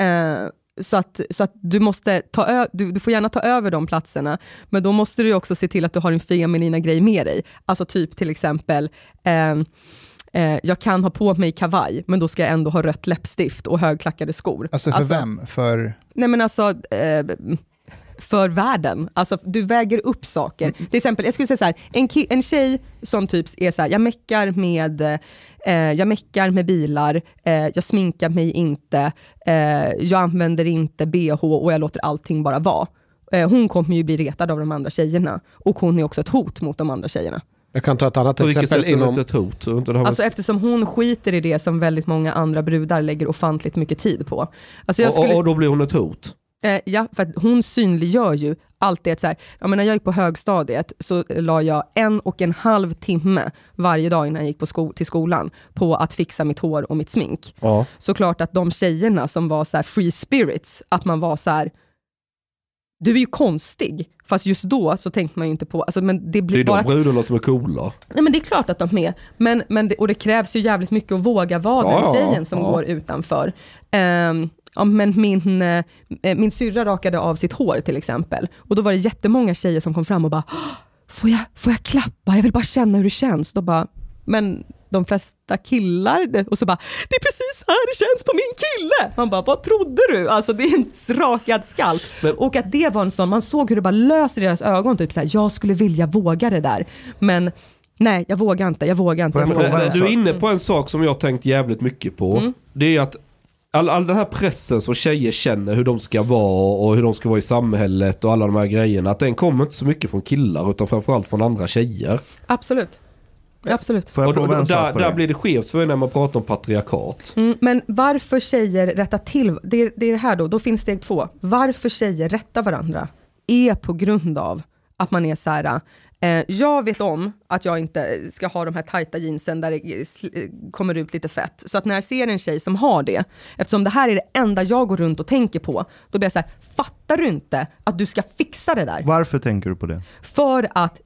Eh, så att, så att du, måste ta ö- du, du, får gärna ta över de platserna, men då måste du också se till att du har en feminina grej med dig. Alltså typ till exempel, eh, eh, jag kan ha på mig kavaj, men då ska jag ändå ha rött läppstift och högklackade skor. Alltså för alltså, vem? För... Nej men alltså, eh, för världen. Alltså du väger upp saker. Mm. Till exempel, jag skulle säga så här, en, en tjej som typ är så här, jag meckar med, eh, jag meckar med bilar, eh, jag sminkar mig inte, eh, jag använder inte bh och jag låter allting bara vara. Eh, hon kommer ju bli retad av de andra tjejerna och hon är också ett hot mot de andra tjejerna. Jag kan ta ett annat På exempel sätt inom... ett hot? Alltså eftersom hon skiter i det som väldigt många andra brudar lägger ofantligt mycket tid på. Alltså jag skulle... och, och då blir hon ett hot? Eh, ja, för att hon synliggör ju allt det. Så här, ja, men när jag gick på högstadiet så la jag en och en halv timme varje dag innan jag gick på sko till skolan på att fixa mitt hår och mitt smink. Ja. Såklart att de tjejerna som var så free spirits, att man var så här, du är ju konstig. Fast just då så tänkte man ju inte på, alltså, men det blir Det är bara... de brudarna som är coola. Nej men det är klart att de är. Men, men det, och det krävs ju jävligt mycket att våga vara ja, den tjejen som ja. går utanför. Um, ja, men min, eh, min syrra rakade av sitt hår till exempel. Och då var det jättemånga tjejer som kom fram och bara, får jag, får jag klappa? Jag vill bara känna hur det känns. Då bara, men de flesta killar, och så bara, det är precis här det känns på min kille. Man bara, vad trodde du? Alltså det är en rakad skalp. Men, och att det var en sån, man såg hur det bara löser deras ögon, typ såhär, jag skulle vilja våga det där. Men nej, jag vågar inte, jag vågar inte. Jag vågar. Du är inne på en sak som jag tänkt jävligt mycket på. Mm. Det är att all, all den här pressen som tjejer känner hur de ska vara och hur de ska vara i samhället och alla de här grejerna. Att den kommer inte så mycket från killar utan framförallt från andra tjejer. Absolut. Absolut. Får jag och då, då, där, där blir det skevt för när man pratar om patriarkat. Mm, men varför tjejer rättar till, det, det är det här då, då finns steg två. Varför tjejer rättar varandra är på grund av att man är så här, Eh, jag vet om att jag inte ska ha de här tajta jeansen där det kommer ut lite fett. Så att när jag ser en tjej som har det, eftersom det här är det enda jag går runt och tänker på, då blir jag så här, fattar du inte att du ska fixa det där? Varför tänker du på det? För att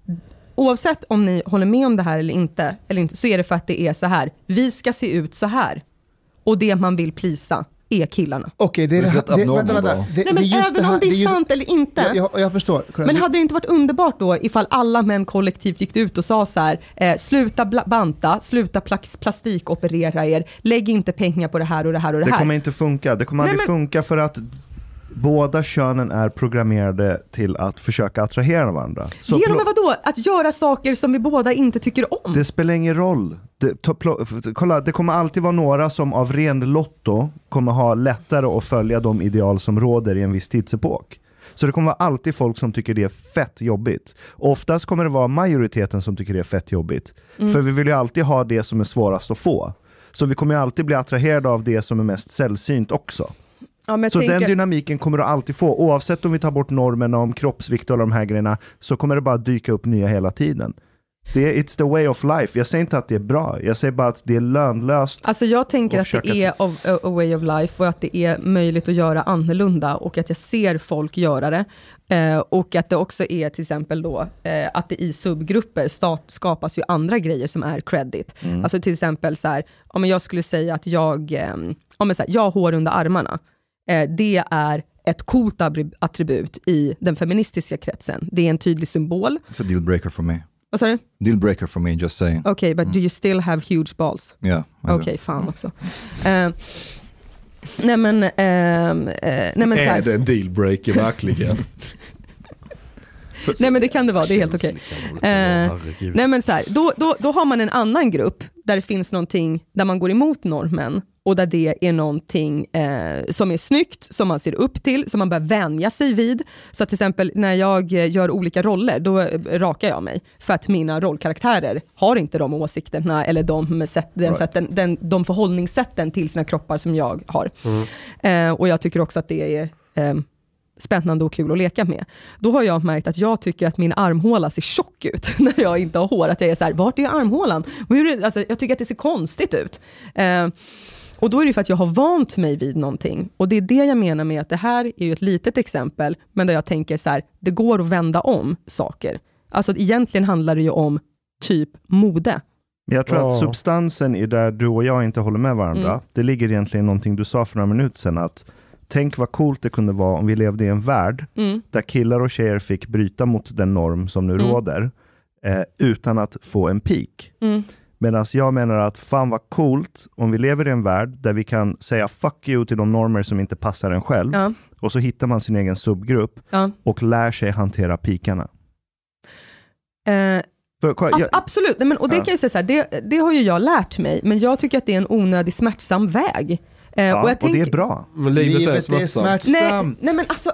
oavsett om ni håller med om det här eller inte, eller inte så är det för att det är så här, vi ska se ut så här. Och det man vill plisa är killarna. Okej, det är det, det, det, vänta, vänta. Det, Nej, men det även det om det är, just, sant eller inte. Jag, jag, jag förstår. Men hade det inte varit underbart då ifall alla män kollektivt gick ut och sa så här, eh, sluta banta, sluta plastikoperera er, lägg inte pengar på det här och det här och det här. Det kommer inte funka. Det kommer Nej, aldrig men, funka för att båda könen är programmerade till att försöka attrahera varandra. Så Genom vadå? Att göra saker som vi båda inte tycker om? Det spelar ingen roll. Det, to, pl, kolla, det kommer alltid vara några som av ren lotto kommer ha lättare att följa de ideal som råder i en viss tidsepok. Så det kommer vara alltid folk som tycker det är fett jobbigt. Oftast kommer det vara majoriteten som tycker det är fett jobbigt. Mm. För vi vill ju alltid ha det som är svårast att få. Så vi kommer ju alltid bli attraherade av det som är mest sällsynt också. Ja, så tänker... den dynamiken kommer du alltid få, oavsett om vi tar bort normerna om kroppsvikt och alla de här grejerna, så kommer det bara dyka upp nya hela tiden. Det är, it's the way of life. Jag säger inte att det är bra. Jag säger bara att det är lönlöst. Alltså jag tänker att det är of, a, a way of life och att det är möjligt att göra annorlunda och att jag ser folk göra det. Eh, och att det också är till exempel då eh, att det i subgrupper start, skapas ju andra grejer som är credit. Alltså till exempel så här, om jag skulle säga att jag, eh, om jag, så här, jag har hår under armarna. Eh, det är ett coolt attribut i den feministiska kretsen. Det är en tydlig symbol. It's a deal breaker for me. Vad sa du? Deal breaker for me, just saying. Okej, but do you still have huge balls? Yeah. Okej, fan också. Eh, nej men, eh, nej men så Är det en dealbreaker verkligen? nej men det kan det vara, det är helt okej. Eh. Nej men så här, då, då, då har man en annan grupp där det finns någonting där man går emot normen och där det är någonting eh, som är snyggt, som man ser upp till, som man börjar vänja sig vid. Så att till exempel när jag eh, gör olika roller, då eh, rakar jag mig. För att mina rollkaraktärer har inte de åsikterna eller de, sätt, den Right. sätten, den, de förhållningssätten till sina kroppar som jag har. Eh, och jag tycker också att det är eh, spännande och kul att leka med. Då har jag märkt att jag tycker att min armhåla ser tjock ut när jag inte har hår. Att jag är så här, vart är armhålan? Hur, alltså, jag tycker att det ser konstigt ut. Eh, och då är det för att jag har vant mig vid någonting. Och det är det jag menar med att det här är ju ett litet exempel, men där jag tänker så här, det går att vända om saker. Alltså egentligen handlar det ju om typ mode. Jag tror att Ja. substansen i där du och jag inte håller med varandra, Mm. det ligger egentligen i någonting du sa för några minuter sedan. Att tänk vad coolt det kunde vara om vi levde i en värld Mm. där killar och tjejer fick bryta mot den norm som nu Mm. råder eh, utan att få en peak. Medan jag menar att fan vad coolt om vi lever i en värld där vi kan säga fuck you till de normer som inte passar en själv. Ja, Och så hittar man sin egen subgrupp ja. och lär sig hantera pikarna. Eh, För, kolla, jag, absolut, Nej, men, och det Ja. kan jag säga så här, det, det har ju jag lärt mig, men jag tycker att det är en onödig smärtsam väg. Eh, ja, och och, jag det är bra. Men livet, är Livet är smärtsamt. Nej, smärtsamt. nej men alltså,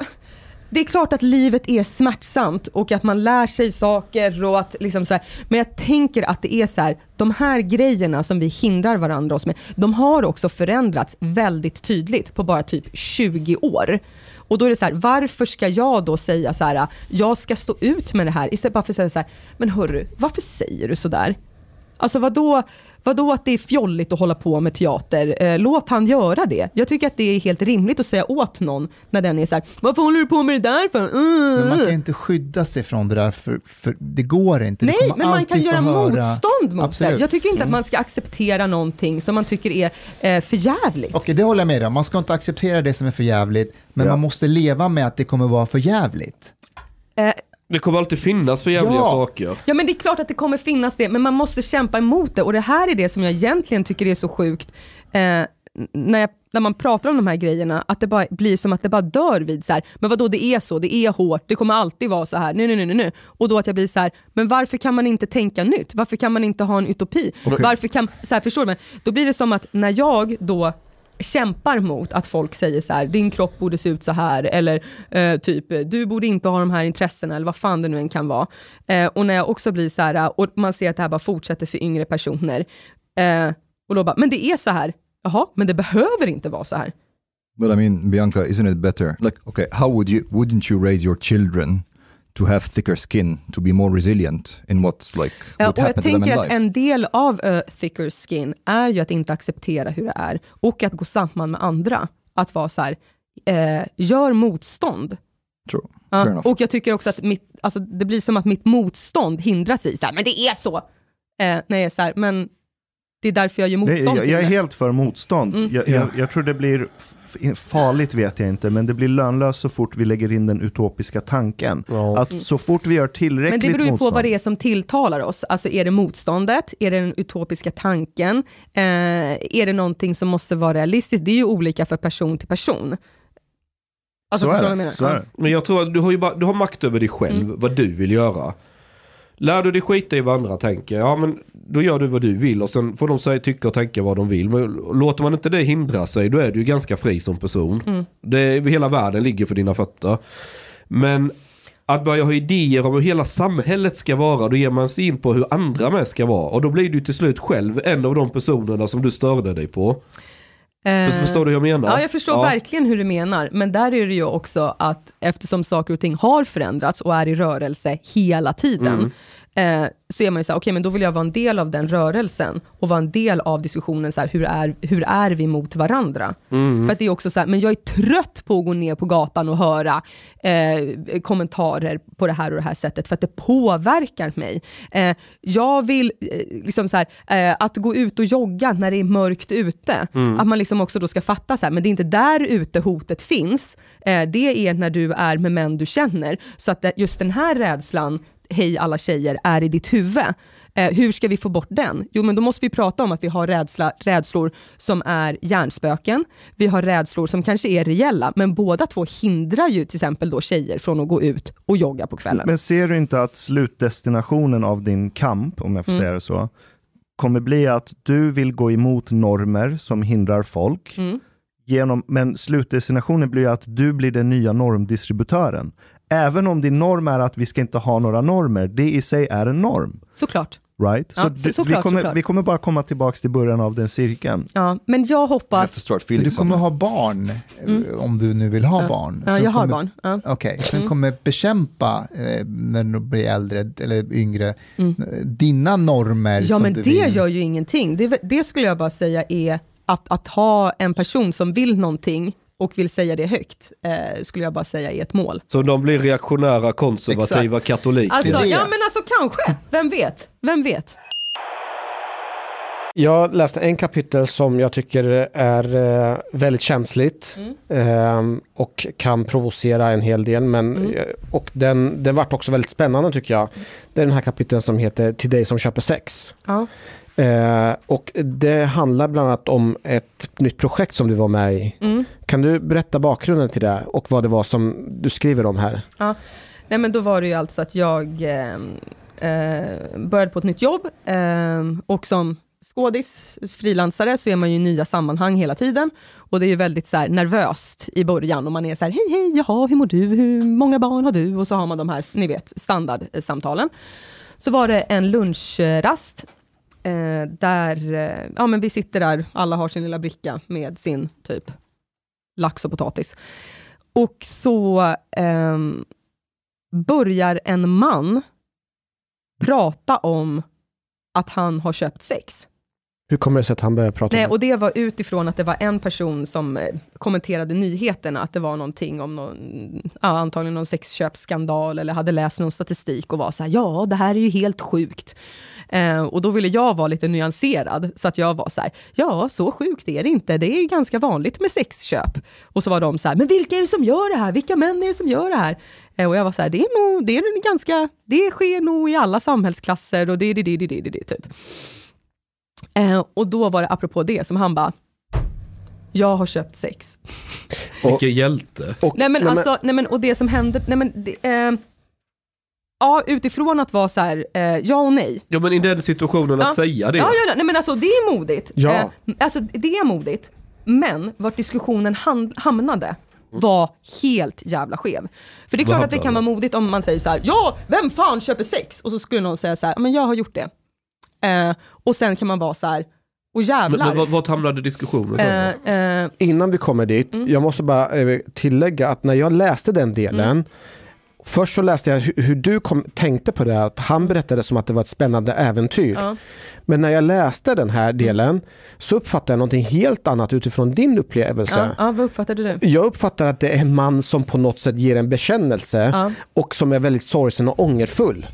det är klart att livet är smärtsamt och att man lär sig saker och att liksom så här, men jag tänker att det är så här, de här grejerna som vi hindrar varandra oss med, de har också förändrats väldigt tydligt på bara typ 20 år. Och då är det så här, varför ska jag då säga så här, jag ska stå ut med det här, istället för att säga så här, men hörru, varför säger du så där? Alltså vadå, vadå att det är fjolligt att hålla på med teater? Eh, låt han göra det. Jag tycker att det är helt rimligt att säga åt någon när den är så här, varför håller du på med det där för? Men man kan inte skydda sig från det där, för, för det går inte. Nej, men man kan göra höra- motstånd mot Absolut. det. Jag tycker inte att man ska acceptera någonting som man tycker är eh, för jävligt. Okej, det håller jag med om. Man ska inte acceptera det som är för jävligt, men Ja. man måste leva med att det kommer vara för jävligt. Eh, Det kommer alltid finnas för jävliga Ja. saker. Ja men det är klart att det kommer finnas det, men man måste kämpa emot det. Och det här är det som jag egentligen tycker är så sjukt, eh, när, jag, när man pratar om de här grejerna, att det bara blir som att det bara dör vid så här, men vadå det är så, det är hårt, det kommer alltid vara så här, nu, nu, nu, nu, nu. Och då att jag blir så här, men varför kan man inte tänka nytt? Varför kan man inte ha en utopi? Varför kan, så här, förstår du? Men då blir det som att när jag då kämpar mot att folk säger så här, din kropp borde se ut så här, eller eh, typ, du borde inte ha de här intressena, eller vad fan det nu än kan vara. Eh, och när jag också blir så här, eh, och man ser att det här bara fortsätter för yngre personer, eh, och då bara, men det är så här, jaha, men det behöver inte vara så här. Men I mean, Bianca, isn't it better? Like, okay, how would you, wouldn't you raise your children to have thicker skin, to be more resilient in what's like, Ja, what och jag happened to them in tänker att life? en del av uh, thicker skin är ju att inte acceptera hur det är, och att gå samman med andra. Att vara så här, eh, gör motstånd. True, Ja, och jag tycker också att mitt, alltså, det blir som att mitt motstånd hindras i, så här, men det är så. Eh, när jag är så här, men det är därför jag gör Nej, motstånd jag, till jag är helt för motstånd. Mm. Jag, jag, jag tror det blir farligt vet jag inte, men det blir lönlöst så fort vi lägger in den utopiska tanken. Ja. Att så fort vi gör tillräckligt Men det beror ju på motstånd. vad det är som tilltalar oss. Alltså är det motståndet? Är det den utopiska tanken? Eh, är det någonting som måste vara realistiskt? Det är ju olika för person till person. Alltså så är det. menar? Så är det. Men jag tror att du har ju bara, du har makt över dig själv, Mm. vad du vill göra. Lär du dig skita i vad andra tänker, ja men då gör du vad du vill och sen får de säga, tycka och tänka vad de vill. Men låter man inte det hindra sig, då är du ju ganska fri som person. Mm. Det, hela världen ligger för dina fötter. Men att börja ha idéer om hur hela samhället ska vara, då ger man sig in på hur andra med ska vara. Och då blir du till slut själv en av de personerna som du störde dig på. Eh, Förstår du hur jag menar? Ja, jag förstår verkligen hur du menar. Men där är det ju också att eftersom saker och ting har förändrats och är i rörelse hela tiden, eh, så är man ju så här, okej men då vill jag vara en del av den rörelsen och vara en del av diskussionen, så här, hur, är, hur är vi mot varandra? För att det är också så här, men jag är trött på att gå ner på gatan och höra eh, kommentarer på det här och det här sättet, för att det påverkar mig. Eh, jag vill, eh, liksom så eh, att gå ut och jogga när det är mörkt ute, att man liksom också då ska fatta så men det är inte där ute hotet finns, eh, det är när du är med män du känner. Så att just den här rädslan, hej alla tjejer, är i ditt huvud. Eh, hur ska vi få bort den? Jo, men då måste vi prata om att vi har rädsla, rädslor som är hjärnspöken. Vi har rädslor som kanske är reella, men båda två hindrar ju till exempel då tjejer från att gå ut och jogga på kvällen. Men ser du inte att slutdestinationen av din kamp, om jag får Mm. säga det så, kommer bli att du vill gå emot normer som hindrar folk. Mm. Genom, men slutdestinationen blir att du blir den nya normdistributören. Även om din norm är att vi ska inte ha några normer, det i sig är en norm. Såklart. Right? Ja, så så- det- vi, såklart, kommer, såklart. vi kommer bara komma tillbaka till början av den cirkeln. Ja, men jag hoppas... du kommer ha barn, eh, om du nu vill ha barn. Ja, jag har kommer, barn. Ja. Okej, som kommer bekämpa, eh, när du blir äldre eller yngre, eh, dina normer Ja, som men du det vill. gör ju ingenting. Det, det skulle jag bara säga är att, att ha en person som vill någonting och vill säga det högt, eh, skulle jag bara säga är ett mål. Så de blir reaktionära, konservativa Exakt. katoliker. Alltså, ja men alltså kanske, vem vet? Vem vet? Jag läste en kapitel som jag tycker är eh, väldigt känsligt eh, och kan provocera en hel del. Men, eh, Och den, den vart också väldigt spännande tycker jag. Det är den här kapiteln som heter Till dig som köper sex. Ja. Eh, och det handlar bland annat om ett nytt projekt som du var med i. Kan du berätta bakgrunden till det och vad det var som du skriver om här? Ja. Nej men då var det ju alltså att jag eh, eh, började på ett nytt jobb eh, och som skådis, frilansare, så är man ju i nya sammanhang hela tiden. Och det är ju väldigt så här, nervöst i början och man är så här, hej hej, jaha, hur mår du, hur många barn har du? Och så har man de här, ni vet, standardsamtalen. Så var det en lunchrast eh, där, eh, ja men vi sitter där, alla har sin lilla bricka med sin typ lax och potatis. Och så eh, börjar en man prata om att han har köpt sex. Hur kommer det sig att han började prata Nej, om det? och det var utifrån att det var en person som eh, kommenterade nyheterna, att det var någonting om någon, ja, antagligen någon sexköpsskandal, eller hade läst någon statistik och var så här, ja, det här är ju helt sjukt. Eh, och då ville jag vara lite nyanserad, så att jag var så här, ja, så sjukt är det inte, det är ganska vanligt med sexköp. Och så var de så här, men vilka är det som gör det här? Vilka män är det som gör det här? Eh, och jag var så här, det är nog, det är ganska, det sker nog i alla samhällsklasser och det, det, det, det, det, det, det typ. Eh, och då var det apropå det som han bara, jag har köpt sex. Vilken hjälte. Och- Nej men alltså, nej men, och det som hände, nej men, det, eh, ja utifrån att vara så här, eh, ja och nej. Ja men i den situationen att Ja. säga det. Ja, ja, nej men alltså det är modigt. Ja. Eh, alltså det är modigt. Men vart diskussionen hamnade var helt jävla skev. För det är klart att det kan vara modigt om man säger så här, ja, vem fan köper sex? Och så skulle någon säga så här, men jag har gjort det. Eh, och sen kan man vara så här, och Men, jävlar. men vart- vart hamnade diskussionen? Eh, eh, Innan vi kommer dit, Mm. jag måste bara eh, tillägga att när jag läste den delen, Mm. först så läste jag hur, hur du kom, tänkte på det, att han berättade som att det var ett spännande äventyr. ja. Men när jag läste den här delen så uppfattade jag någonting helt annat utifrån din upplevelse. Ja, ja, vad uppfattade du? Jag uppfattar att det är en man som på något sätt ger en bekännelse Ja. och som är väldigt sorgsen och ångerfull.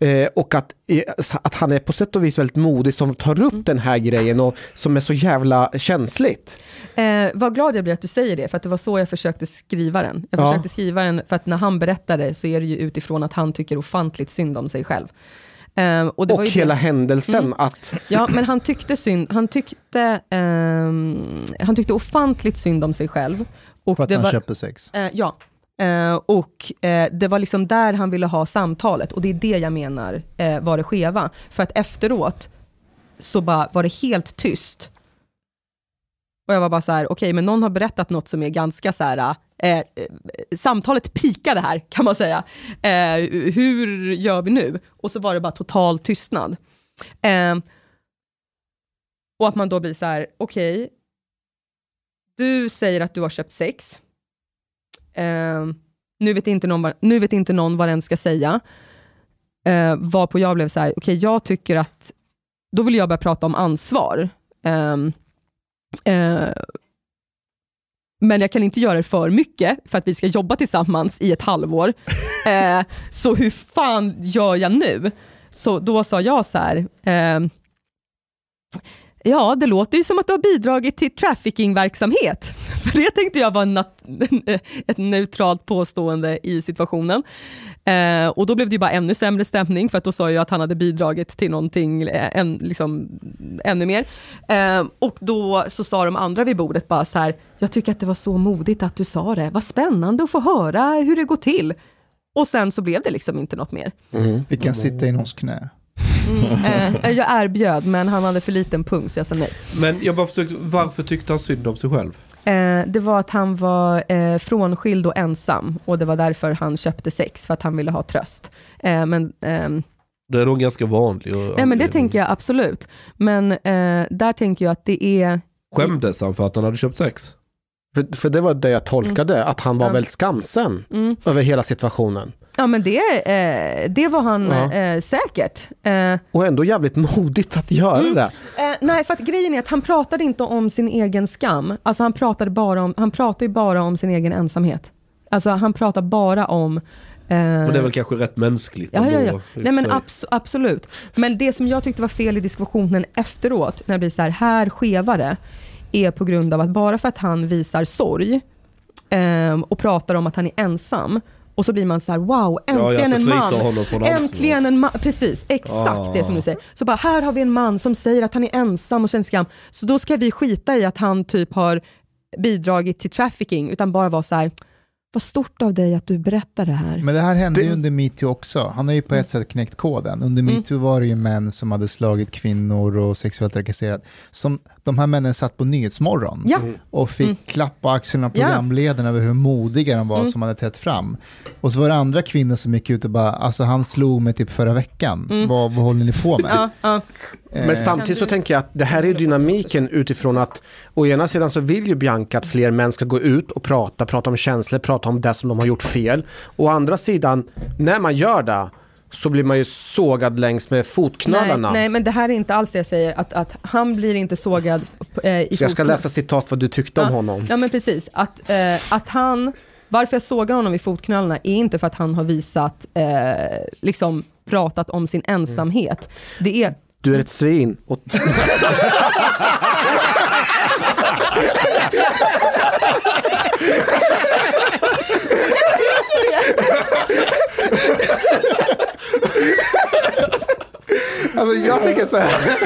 Eh, och att, eh, att han är på sätt och vis väldigt modig som tar upp Mm. den här grejen och som är så jävla känsligt. Eh, vad glad jag blir att du säger det, för att det var så jag försökte skriva den. Jag Ja. försökte skriva den, för att när han berättade så är det ju utifrån att han tycker ofantligt synd om sig själv. Eh, och det Och var ju hela det. händelsen Mm. att Ja, men han tyckte synd, han tyckte, ehm, han tyckte ofantligt synd om sig själv. Och För att det han var, köper sex. Eh, ja. Eh, och eh, det var liksom där han ville ha samtalet och det är det jag menar eh, var det skeva. För att efteråt så bara var det helt tyst. Och jag var bara så här, okej men någon har berättat något som är ganska så här, eh, eh samtalet pikade här kan man säga. Eh, hur gör vi nu? Och så var det bara total tystnad. Eh, och att man då blir så här, okej, du säger att du har köpt sex. Eh, nu, vet inte någon nu vet inte någon vad den ska säga. Eh, varpå jag blev så här, okej jag tycker att, då vill jag börja prata om ansvar. Ehm, eh, men jag kan inte göra det för mycket för att vi ska jobba tillsammans i ett halvår. Eh, så hur fan gör jag nu? Så då sa jag så här, ehm, Ja, det låter ju som att du har bidragit till traffickingverksamhet. För det tänkte jag var nat- ett neutralt påstående i situationen. Eh, och då blev det ju bara ännu sämre stämning, för att då sa jag att han hade bidragit till någonting eh, än, liksom, ännu mer. Eh, och då så sa de andra vid bordet bara så här, jag tycker att det var så modigt att du sa det, vad spännande att få höra hur det går till. Och sen så blev det liksom inte något mer. Vi kan sitta i någons knä. Mm, eh, jag erbjöd, men han hade för liten pung, så jag sa nej. Men jag bara försökte, varför tyckte han synd om sig själv? Eh, det var att han var eh, frånskild och ensam och det var därför han köpte sex, för att han ville ha tröst. Eh, men, ehm, Det är nog ganska vanligt. nej, men det tänker jag absolut. Men eh, där tänker jag att det är... Skämdes han för att han hade köpt sex? För, för det var det jag tolkade, att han var Ja. väldigt skamsen Mm, över hela situationen. Ja men det, eh, det var han Ja. eh, säkert. Eh, Och ändå jävligt modigt att göra Mm. det. Eh, nej, för att grejen är att han pratade inte om sin egen skam. Alltså han pratade bara om, han pratade ju bara om sin egen ensamhet. Alltså han pratar bara om... eh, Och det är väl kanske rätt mänskligt Ja, ja, ändå, ja. och Nej, men sig. abs- absolut. Men det som jag tyckte var fel i diskussionen efteråt, när det blir så här, här skevare, är på grund av att bara för att han visar sorg ehm, och pratar om att han är ensam, och så blir man så här, wow, Ja, ja, äntligen att en man. Äntligen en man, precis, exakt Ah. det som du säger. Så bara, här har vi en man som säger att han är ensam och känner skam, så då ska vi skita i att han typ har bidragit till trafficking, utan bara vara så här, vad stort av dig att du berättar det här. Men det här hände Det- ju under metoo också. Han har ju på ett sätt knäckt koden. Under Mm. metoo var det ju män som hade slagit kvinnor och sexuellt trakasserat. Som de här männen satt på Nyhetsmorgon Ja, och fick Mm. klapp på axeln av Ja. programledarna över hur modiga de var Mm. som hade trätt fram. Och så var det andra kvinnor som gick ut och bara, alltså han slog mig typ förra veckan. Mm. Vad, vad håller ni på med? ja, ja. Men samtidigt så tänker jag att det här är dynamiken utifrån att å ena sidan så vill ju Bianca att fler män ska gå ut och prata, prata om känslor, prata om det som de har gjort fel. Å andra sidan, när man gör det så blir man ju sågad längs med Nej, fotknölarna. nej, men det här är inte alls det jag säger, att, att han blir inte sågad eh, i Så jag ska läsa citat vad du tyckte om Ja. honom. Ja men precis, att, eh, att han, varför jag sågar honom i fotknölarna är inte för att han har visat, eh, liksom pratat om sin ensamhet. Det är, Du är ett svin. Och alltså jag tycker så här.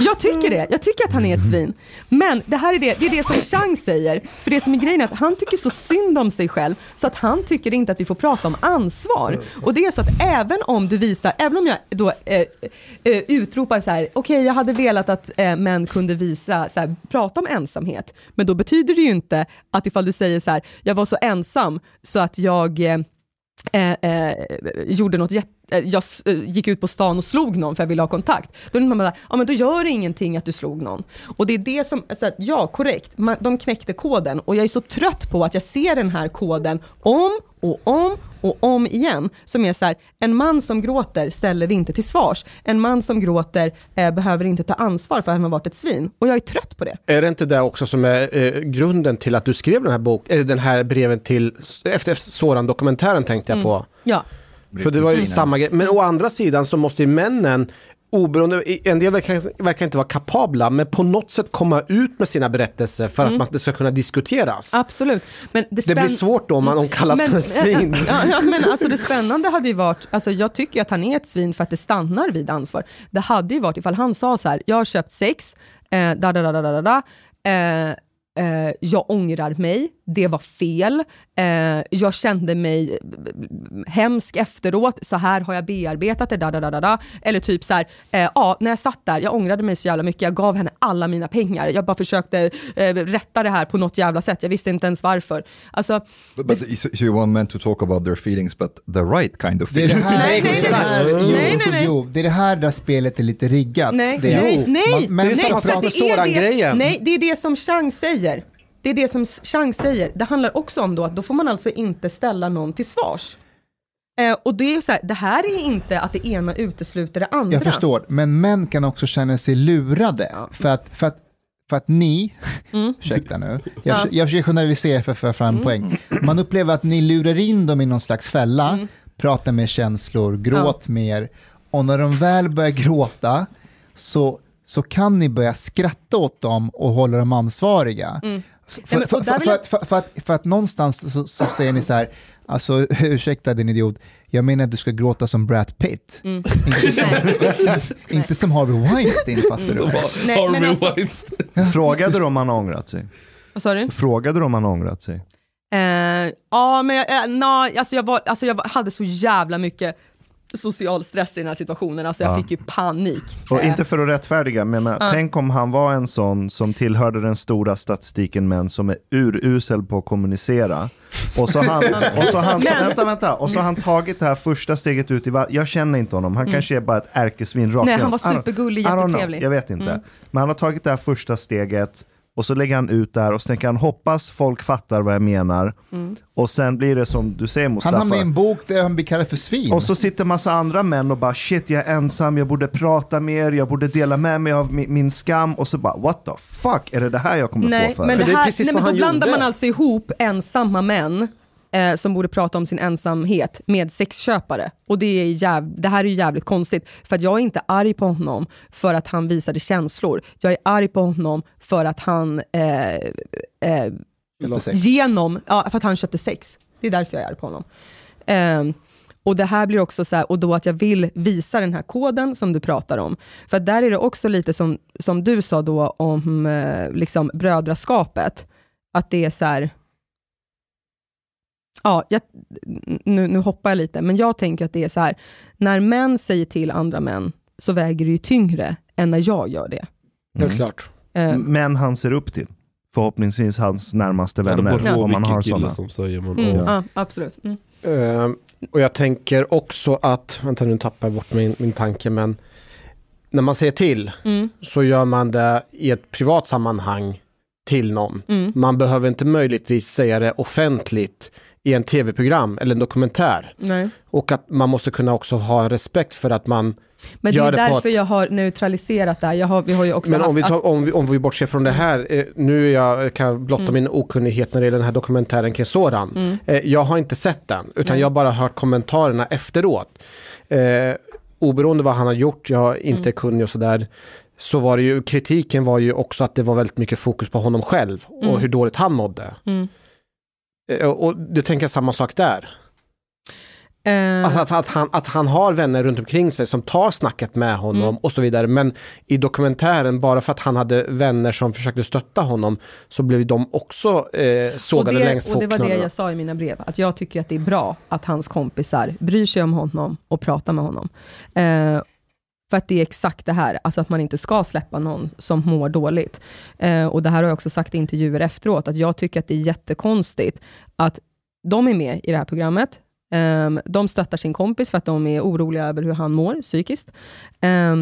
jag tycker det, jag tycker att han är ett svin. Men det här är det, det är det som Chang säger, för det som är grejen är att han tycker så synd om sig själv, så att han tycker inte att vi får prata om ansvar. Och det är så att även om du visar, även om jag då eh, eh, utropar så här, okej jag hade velat att eh, män kunde visa, så här, prata om ensamhet, men då betyder det ju inte att ifall du säger så här, jag var så ensam så att jag eh, eh, eh, gjorde något jätte jag s- eh, gick ut på stan och slog någon för jag ville ha kontakt. Då är man bara, ja men då gör det ingenting att du slog någon. Och det är det som, alltså, ja korrekt, man, de knäckte koden och jag är så trött på att jag ser den här koden om och om och om igen. Som är så här, en man som gråter ställer vi inte till svars. En man som gråter eh, behöver inte ta ansvar för att han har varit ett svin. Och jag är trött på det. Är det inte det också som är eh, grunden till att du skrev den här, bok, eh, den här breven till, efter, efter Soran-dokumentären tänkte jag på. Ja. För det var ju samma grej. Men å andra sidan så måste ju männen, oberoende, en del verkar, verkar inte vara kapabla, men på något sätt komma ut med sina berättelser för att man, det ska kunna diskuteras. Absolut. Men det, Det blir svårt då om man kallas för en svin. Ja, ja, men alltså det spännande hade ju varit, alltså jag tycker att han är ett svin för att det stannar vid ansvar. Det hade ju varit ifall han sa så här, jag har köpt sex, eh, da, da, da, da, da, da, eh, eh, jag ångrar mig, det var fel, eh, jag kände mig hemsk efteråt, så här har jag bearbetat det, da, da, da, da, eller typ så här, eh, ja, när jag satt där, jag ångrade mig så jävla mycket, jag gav henne alla mina pengar, jag bara försökte eh, rätta det här på något jävla sätt, jag visste inte ens varför. Alltså, But, but so so you want men to talk about their feelings, but the right kind of Det är det feelings. här, Nej, nej, det nej, här- nej. jo, Nej, nej, nej. Jo, det är det här där spelet är lite riggat. Nej, det är, nej, nej, Man- Det är samma sak med det det- Soran-grejen. Nej, det är det som Chang säger. Det är det som Chang säger. Det handlar också om då att då får man alltså inte ställa någon till svars. Eh, och det är så här, det här är inte att det ena utesluter det andra. Jag förstår, men män kan också känna sig lurade. För, att, för, att, för att ni, Mm. ursäkta nu, jag, försöker, jag försöker generalisera för att föra fram poäng. Man upplever att ni lurar in dem i någon slags fälla, Mm. pratar med känslor, gråt mer. Och när de väl börjar gråta så, så kan ni börja skratta åt dem och hålla dem ansvariga. Mm. För, att- för, för, att, för att någonstans så, så säger ni så här, alltså ursäkta din idiot, jag menar att du ska gråta som Brad Pitt. Mm. Inte, som, inte som Harvey Weinstein fattar Som du. har Nej, Harvey alltså- Weinstein. Frågade du om han har ångrat sig? Vad sa du? Frågade du om han ångrat sig? Eh, ja, men jag, eh, na, alltså jag, var, alltså jag var, hade så jävla mycket social stress i den här situationen, alltså jag Ja. fick ju panik. Och Eh, inte för att rättfärdiga, men uh, tänk om han var en sån som tillhörde den stora statistiken män som är urusel på att kommunicera. Och så han, och så han, Men- vänta, vänta, och så han tagit det här första steget ut i Jag känner inte honom, han kanske är bara ett ärkesvin rakt Nej, han var supergullig, jättetrevlig. Jag vet inte. Mm. Men han har tagit det här första steget och så lägger han ut där och så tänker han hoppas folk fattar vad jag menar. Mm. Och sen blir det som du säger Han Mustafa. har med en bok där han blir kallad för svin. Och så sitter massa andra män och bara shit jag är ensam, jag borde prata mer, jag borde dela med mig av min, min skam och så bara what the fuck, är det det här jag kommer Nej, få för? men, För det det är här, precis nej, vad men då han blandar gjorde. man alltså ihop ensamma män eh, som borde prata om sin ensamhet med sexköpare. Och det, är jäv, det här är ju jävligt konstigt, för att jag är inte arg på honom för att han visade känslor. Jag är arg på honom för att han eh, eh, genom, ja, för att han köpte sex. Det är därför jag är arg på honom. Ehm, och det här blir också så här, och då att jag vill visa den här koden som du pratar om. För där är det också lite som, som du sa då om eh, liksom brödraskapet. Att det är så här, ja, jag, nu, nu hoppar jag lite, men jag tänker att det är så här, när män säger till andra män, så väger det ju tyngre än när jag gör det. Helt klart. Eh, Män han ser upp till. Förhoppningsvis hans närmaste Ja, det vänner, beror på om man har sådana. som säger men mm, ja. ja, absolut. Mm. Eh, och jag tänker också att, vänta nu tappar jag bort min, min tanke, men när man säger till Mm. så gör man det i ett privat sammanhang till någon. Mm. Man behöver inte möjligtvis säga det offentligt i en tv-program eller en dokumentär. Nej. Och att man måste kunna också ha en respekt för att man Men det är därför ett- jag har neutraliserat det här. Jag har, vi har ju också Men om vi, att- tar, om, vi, om vi bortser från det här, eh, nu är jag, kan jag blotta Mm. min okunnighet när det gäller den här dokumentären kring Soran. Mm. Eh, jag har inte sett den, utan Nej. jag har bara hört kommentarerna efteråt. Eh, oberoende vad han har gjort, jag är inte Mm. kunnig och sådär, så var det ju, kritiken var ju också att det var väldigt mycket fokus på honom själv och Mm. hur dåligt han mådde. Mm. Eh, och det tänker samma sak där. Eh, Alltså att, att, han, att han har vänner runt omkring sig som tar snacket med honom Mm. och så vidare. Men i dokumentären, bara för att han hade vänner som försökte stötta honom, så blev de också eh, och, sågade det, längs och det var det jag sa i mina brev, att jag tycker att det är bra att hans kompisar bryr sig om honom och pratar med honom. Eh, för att det är exakt det här, alltså att man inte ska släppa någon som mår dåligt. Eh, och det här har jag också sagt i intervjuer efteråt, att jag tycker att det är jättekonstigt att de är med i det här programmet, eh, de stöttar sin kompis för att de är oroliga över hur han mår psykiskt. Eh,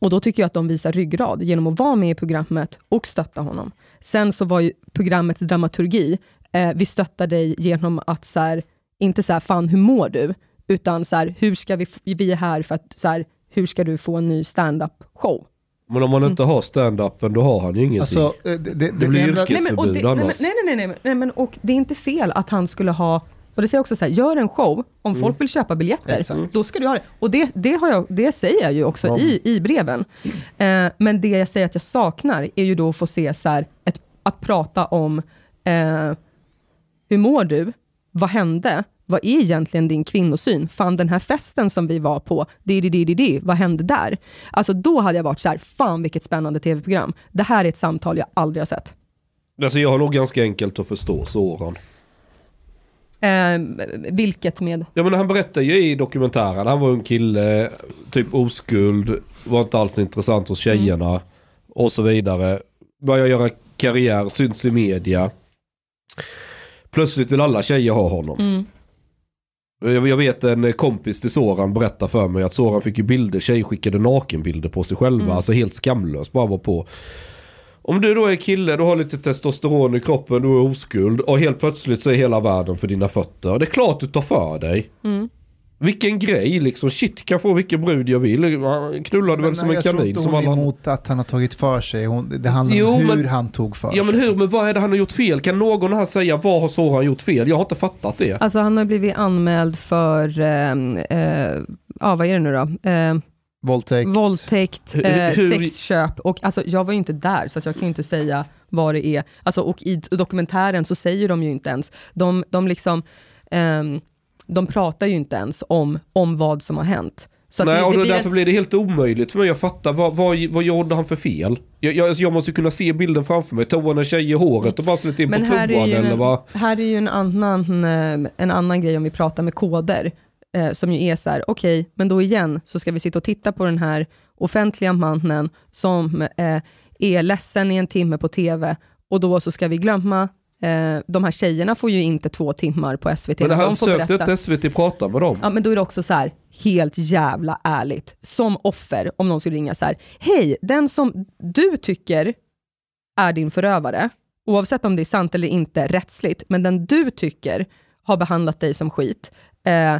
och då tycker jag att de visar ryggrad genom att vara med i programmet och stötta honom. Sen så var ju programmets dramaturgi, eh, vi stöttar dig genom att så här, inte så här, fan hur mår du? Utan så här, hur ska vi, vi är här för att, så här, hur ska du få en ny stand-up show? Men om man inte har stand-upen då har han ju ingenting. Alltså, eh, det, det, det blir enda- yrkes- Nej men, och det, annars. nej, nej, nej, nej, nej, men och det är inte fel att han skulle ha, och det säger jag också så här, gör en show, om folk vill köpa biljetter, Exakt. då ska du ha det. Och det, det, har jag, det säger jag ju också Ja. i, i breven. Eh, men det jag säger att jag saknar, är ju då att få se så här, ett, att prata om, eh, hur mår du? Vad hände? Vad är egentligen din kvinnosyn? Fan den här festen som vi var på, di, di, di, di, di, vad hände där? Alltså då hade jag varit så här, fan vilket spännande tv-program. Det här är ett samtal jag aldrig har sett. Alltså jag har nog ganska enkelt att förstå Soran. Eh, vilket med? Ja men han berättar ju i dokumentären, han var en kille, typ oskuld, var inte alls intressant hos tjejerna och så vidare. Börjar göra karriär, syns i media. Plötsligt vill alla tjejer ha honom. Mm. Jag vet en kompis till Soran berättar för mig att Soran fick ju bilder, tjej skickade nakenbilder på sig själva, Mm. alltså helt skamlöst bara var på. Om du då är kille, du har lite testosteron i kroppen, du är oskuld och helt plötsligt så är hela världen för dina fötter. Det är klart du tar för dig. Mm. Vilken grej liksom. Shit, kan få vilken brud jag vill. Han knullade väl som en jag tror kanin inte som hon är emot att han har tagit för sig. Hon, det handlar Jo, om hur men- han tog för Ja men sig. hur, men vad är det han har gjort fel? Kan någon här säga vad har Soran gjort fel? Jag har inte fattat det. Alltså han har blivit anmäld för, eh, eh, ja vad är det nu då? Eh, Våldtäkt. våldtäkt, eh, sexköp och alltså jag var ju inte där så att jag kan ju inte säga vad det är. Alltså och i dokumentären så säger de ju inte ens, de, de liksom, ehm, de pratar ju inte ens om, om vad som har hänt. Så Nej, det, och det då, blir därför blir det helt omöjligt för mig att fatta vad, vad, vad gjorde han för fel? Jag, jag, jag måste kunna se bilden framför mig. Tog han en tjej i håret och bara slet in på Men är, toan eller en, vad? här är ju en annan, eh, en annan grej om vi pratar med koder, eh, som ju är så här, okej, men då igen så ska vi sitta och titta på den här offentliga mannen som eh, är ledsen i en timme på TV och då så ska vi glömma Eh, de här tjejerna får ju inte två timmar på SVT. Men här de berätta. inte SVT prata med dem. Ja, men då är det också så här, helt jävla ärligt, som offer, om någon skulle ringa så här, hej, den som du tycker är din förövare, oavsett om det är sant eller inte rättsligt, men den du tycker har behandlat dig som skit, eh,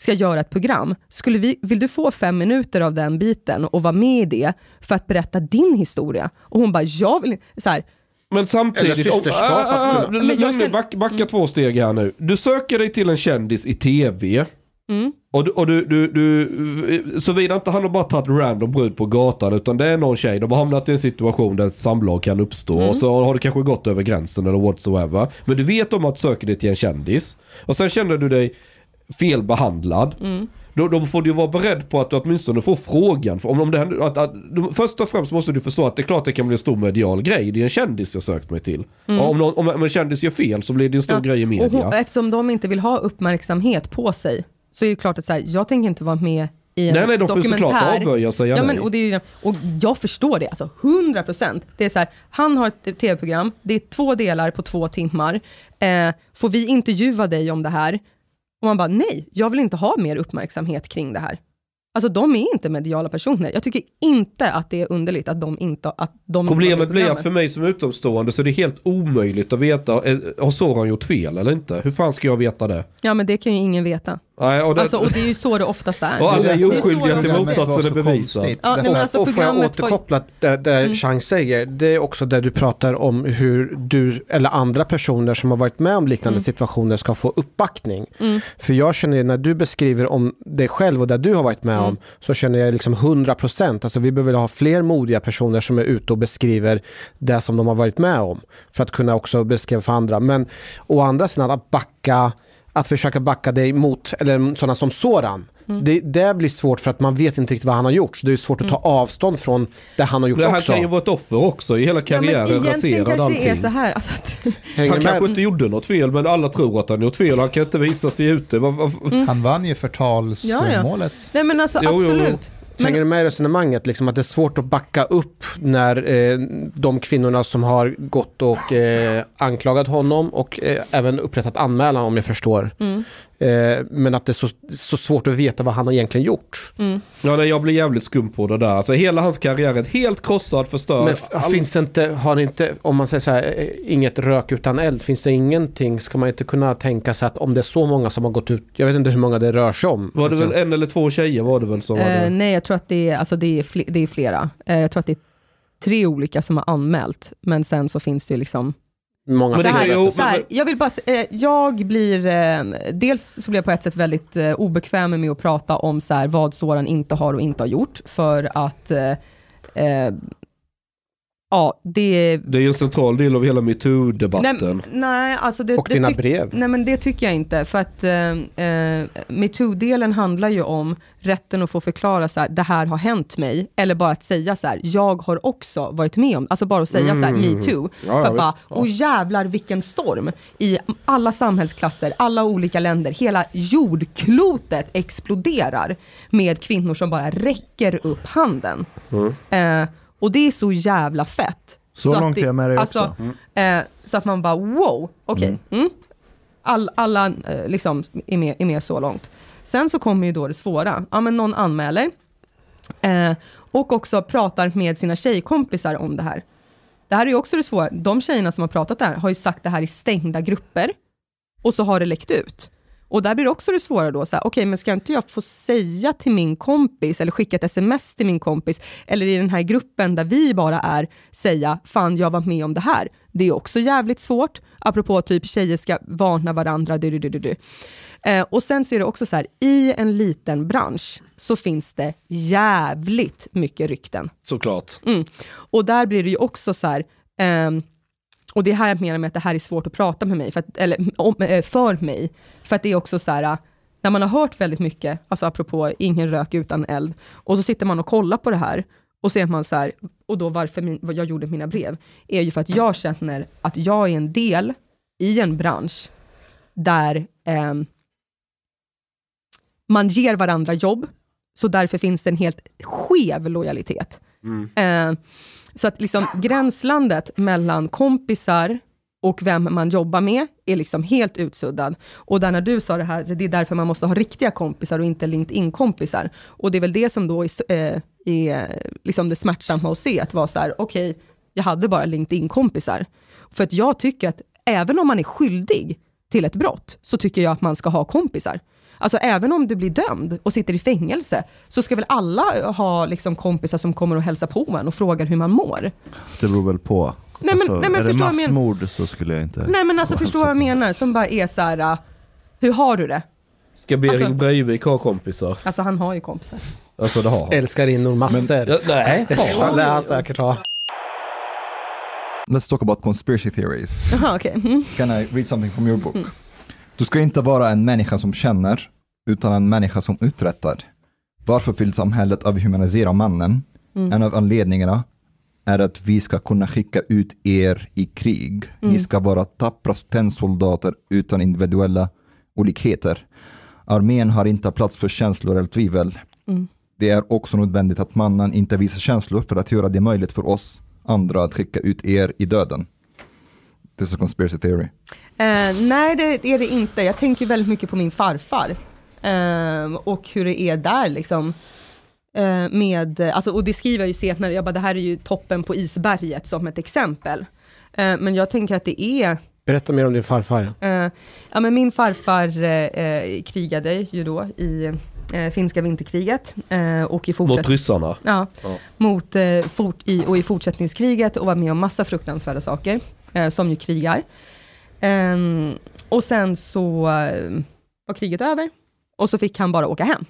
ska göra ett program. Skulle vi, vill du få fem minuter av den biten och vara med i det för att berätta din historia? Och hon bara, jag vill så här, Men samtidigt... Eller systerskap, Oh, ah, ah, kunna- ah, Men nu, känner- back, backa två steg här nu. Du söker dig till en kändis i TV. mm, Och, du, och du, du, du, såvida inte han har bara tagit random brud på gatan utan det är någon tjej, de har hamnat i en situation där samlag kan uppstå Mm. och så har det kanske gått över gränsen eller whatsoever. Men du vet om att du söker dig till en kändis och sen känner du dig fel behandlad. mm. Då, då får du vara beredd på att du åtminstone får frågan. För om, om det, händer- att, att, först och främst måste du förstå att det är klart det kan bli en stor medial grej. Det är en kändis jag sökt mig till. Och om, någon, om, om en kändis gör fel så blir det en stor Ja, grej i Och media. hon, eftersom de inte vill ha uppmärksamhet på sig, så är det klart att så här, jag tänker inte vara med i en nej nej, de får såklart avböja och säga Ja, men, och, det är, och jag förstår det, alltså 100 procent. Det är så här, han har ett tv-program, det är två delar på två timmar. Eh, får vi intervjua dig om det här? Och man bara, nej, jag vill inte ha mer uppmärksamhet kring det här. Alltså de är inte mediala personer. Jag tycker inte att det är underligt att de inte att de inte Problemet blir att för mig som utomstående så är det helt omöjligt att veta, eh, har Soran gjort fel eller inte? Hur fan ska jag veta det? Ja men det kan ju ingen veta. Nej, och det, Alltså, och det är ju så det oftast är. Och alla Det är oskyldiga till motsatsen är så bevisad. Ja, nej, alltså, och får jag återkoppla det, det Mm. Chang säger, det är också där du pratar om hur du eller andra personer som har varit med om liknande Mm. situationer ska få uppbackning. För jag känner när du beskriver om dig själv och det du har varit med Mm. om så känner jag liksom 100%. Alltså vi behöver ha fler modiga personer som är ute och beskriver det som de har varit med om. För att kunna också beskriva för andra. Men å andra sidan att backa att försöka backa dig mot, eller sådana som Soran. Mm. Det, det blir svårt för att man vet inte riktigt vad han har gjort. Så det är svårt att ta avstånd från det han har gjort Det här också. kan ju vara ett offer också i hela Ja, karriären, egentligen raserad det är allting. så här. Alltså att, Han med? kanske inte gjorde något fel men alla tror att han gjort fel. Han kan inte visa sig ute. Mm. Han vann ju Ja, ja. förtalsmålet. nej men alltså Jo, jo, jo. Hänger Men, du med i resonemanget? Liksom att det är svårt att backa upp när eh, de kvinnorna som har gått och eh, anklagat honom och eh, även upprättat anmälan om jag förstår. mm, Eh, men att det är så, så svårt att veta vad han har egentligen gjort. mm. Ja, nej, jag blir jävligt skum på det där. Alltså hela hans karriär är helt krossad, förstörd. Men All- finns det inte, har det inte, om man säger så här, eh, inget rök utan eld, finns det ingenting, ska man inte kunna tänka sig att om det är så många som har gått ut, jag vet inte hur många det rör sig om. Var det Alltså, väl en eller två tjejer var det väl som Eh, hade... nej, jag tror att det är, alltså det är, fle, det är flera. Eh, jag tror att det är tre olika som har anmält, men sen så finns det ju liksom... många Men det här, ju- så här, jag vill bara, eh, jag blir, eh, dels så blir jag på ett sätt väldigt eh, obekväm med att prata om så här, vad Soran inte har och inte har gjort, för att eh, eh, Ja, det... Det är ju en central del av hela metoo-debatten. Nej, nej, alltså det, och det dina tyck- brev. Nej men det tycker jag inte, för att eh, eh, metoo-delen handlar ju om rätten att få förklara så här, det här har hänt mig, eller bara att säga så här, jag har också varit med om, alltså bara att säga så här, metoo. Mm. Ja, ja, för att visst. bara, Ja. och jävlar vilken storm i alla samhällsklasser, alla olika länder, hela jordklotet exploderar med kvinnor som bara räcker upp handen. Mm. Eh, och det är så jävla fett. Så att långt är jag med dig alltså, också. Eh, så att man bara wow, okej. Mm. All, alla eh, liksom är med, är med så långt. Sen så kommer ju då det svåra. Ja, men någon anmäler eh, och också pratar med sina tjejkompisar om det här. det här är ju också det svåra, de tjejerna som har pratat där har ju sagt det här i stängda grupper, och så har det läckt ut. Och där blir det också det svåra då, så här, okej, men ska inte jag få säga till min kompis, eller skicka ett sms till min kompis, eller i den här gruppen där vi bara är, säga, fan jag var med om det här. Det är också jävligt svårt, apropå typ tjejer ska varna varandra, du, du, du, du. Eh, och sen så är det också så här, i en liten bransch så finns det jävligt mycket rykten. Såklart. Mm. Och där blir det ju också så här, ehm, och det är här jag menar med att det här är svårt att prata med mig, för, att, eller om, eh, för mig. För att det är också så här, när man har hört väldigt mycket, alltså apropå ingen rök utan eld, och så sitter man och kollar på det här, och ser man så här, och då varför min, jag gjorde mina brev, är ju för att jag känner att jag är en del i en bransch där ehm, man ger varandra jobb, så därför finns det en helt skev lojalitet. Eh, så att liksom gränslandet mellan kompisar och vem man jobbar med är liksom helt utsuddad. Och där när du sa det här, det är därför man måste ha riktiga kompisar och inte LinkedIn-kompisar. Och det är väl det som då är, eh, är eh, liksom det smärtsamma att se, att vara så här, okej, jag hade bara LinkedIn-kompisar. För att jag tycker att även om man är skyldig till ett brott, så tycker jag att man ska ha kompisar. Alltså även om du blir dömd och sitter i fängelse, så ska väl alla ha liksom kompisar som kommer och hälsar på en och frågar hur man mår. Det beror väl på. men- alltså, nej, men är det jag men- massmord så skulle jag inte... Nej men alltså förstå vad jag menar, som bara är så här. uh, hur har du det? Ska Behring Alltså- Breivik ha kompisar? Alltså han har ju kompisar. Alltså det har han. Älskarinnor massor. Ja, nej, Det lär han? säkert ha. Let's talk about conspiracy theories. Jaha okej. Mm. Can I read something from your book? Du ska inte vara en människa som känner, utan en människa som uträttar. Varför vill samhället avhumanisera mannen? En av anledningarna är att vi ska kunna skicka ut er i krig. Ni ska vara tappra tennsoldater utan individuella olikheter. Armén har inte plats för känslor eller tvivel. Det är också nödvändigt att mannen inte visar känslor för att göra det möjligt för oss andra att skicka ut er i döden. This is a conspiracy theory. Eh, nej det är det inte. Jag tänker väldigt mycket på min farfar. Eh, och hur det är där liksom. Eh, med, alltså, och det skriver jag ju senare, jag bara, det här är ju toppen på isberget som ett exempel. Eh, men jag tänker att det är Berätta mer om din farfar. Eh, ja, men min farfar eh, krigade ju då i eh, finska vinterkriget eh, och i Mot fortsätt- ryssarna. ja, Ja. mot, eh, fort, i, och i fortsättningskriget och var med om massa fruktansvärda saker, eh, som ju krigar. Ehm, och sen så eh, var kriget över och så fick han bara åka hem.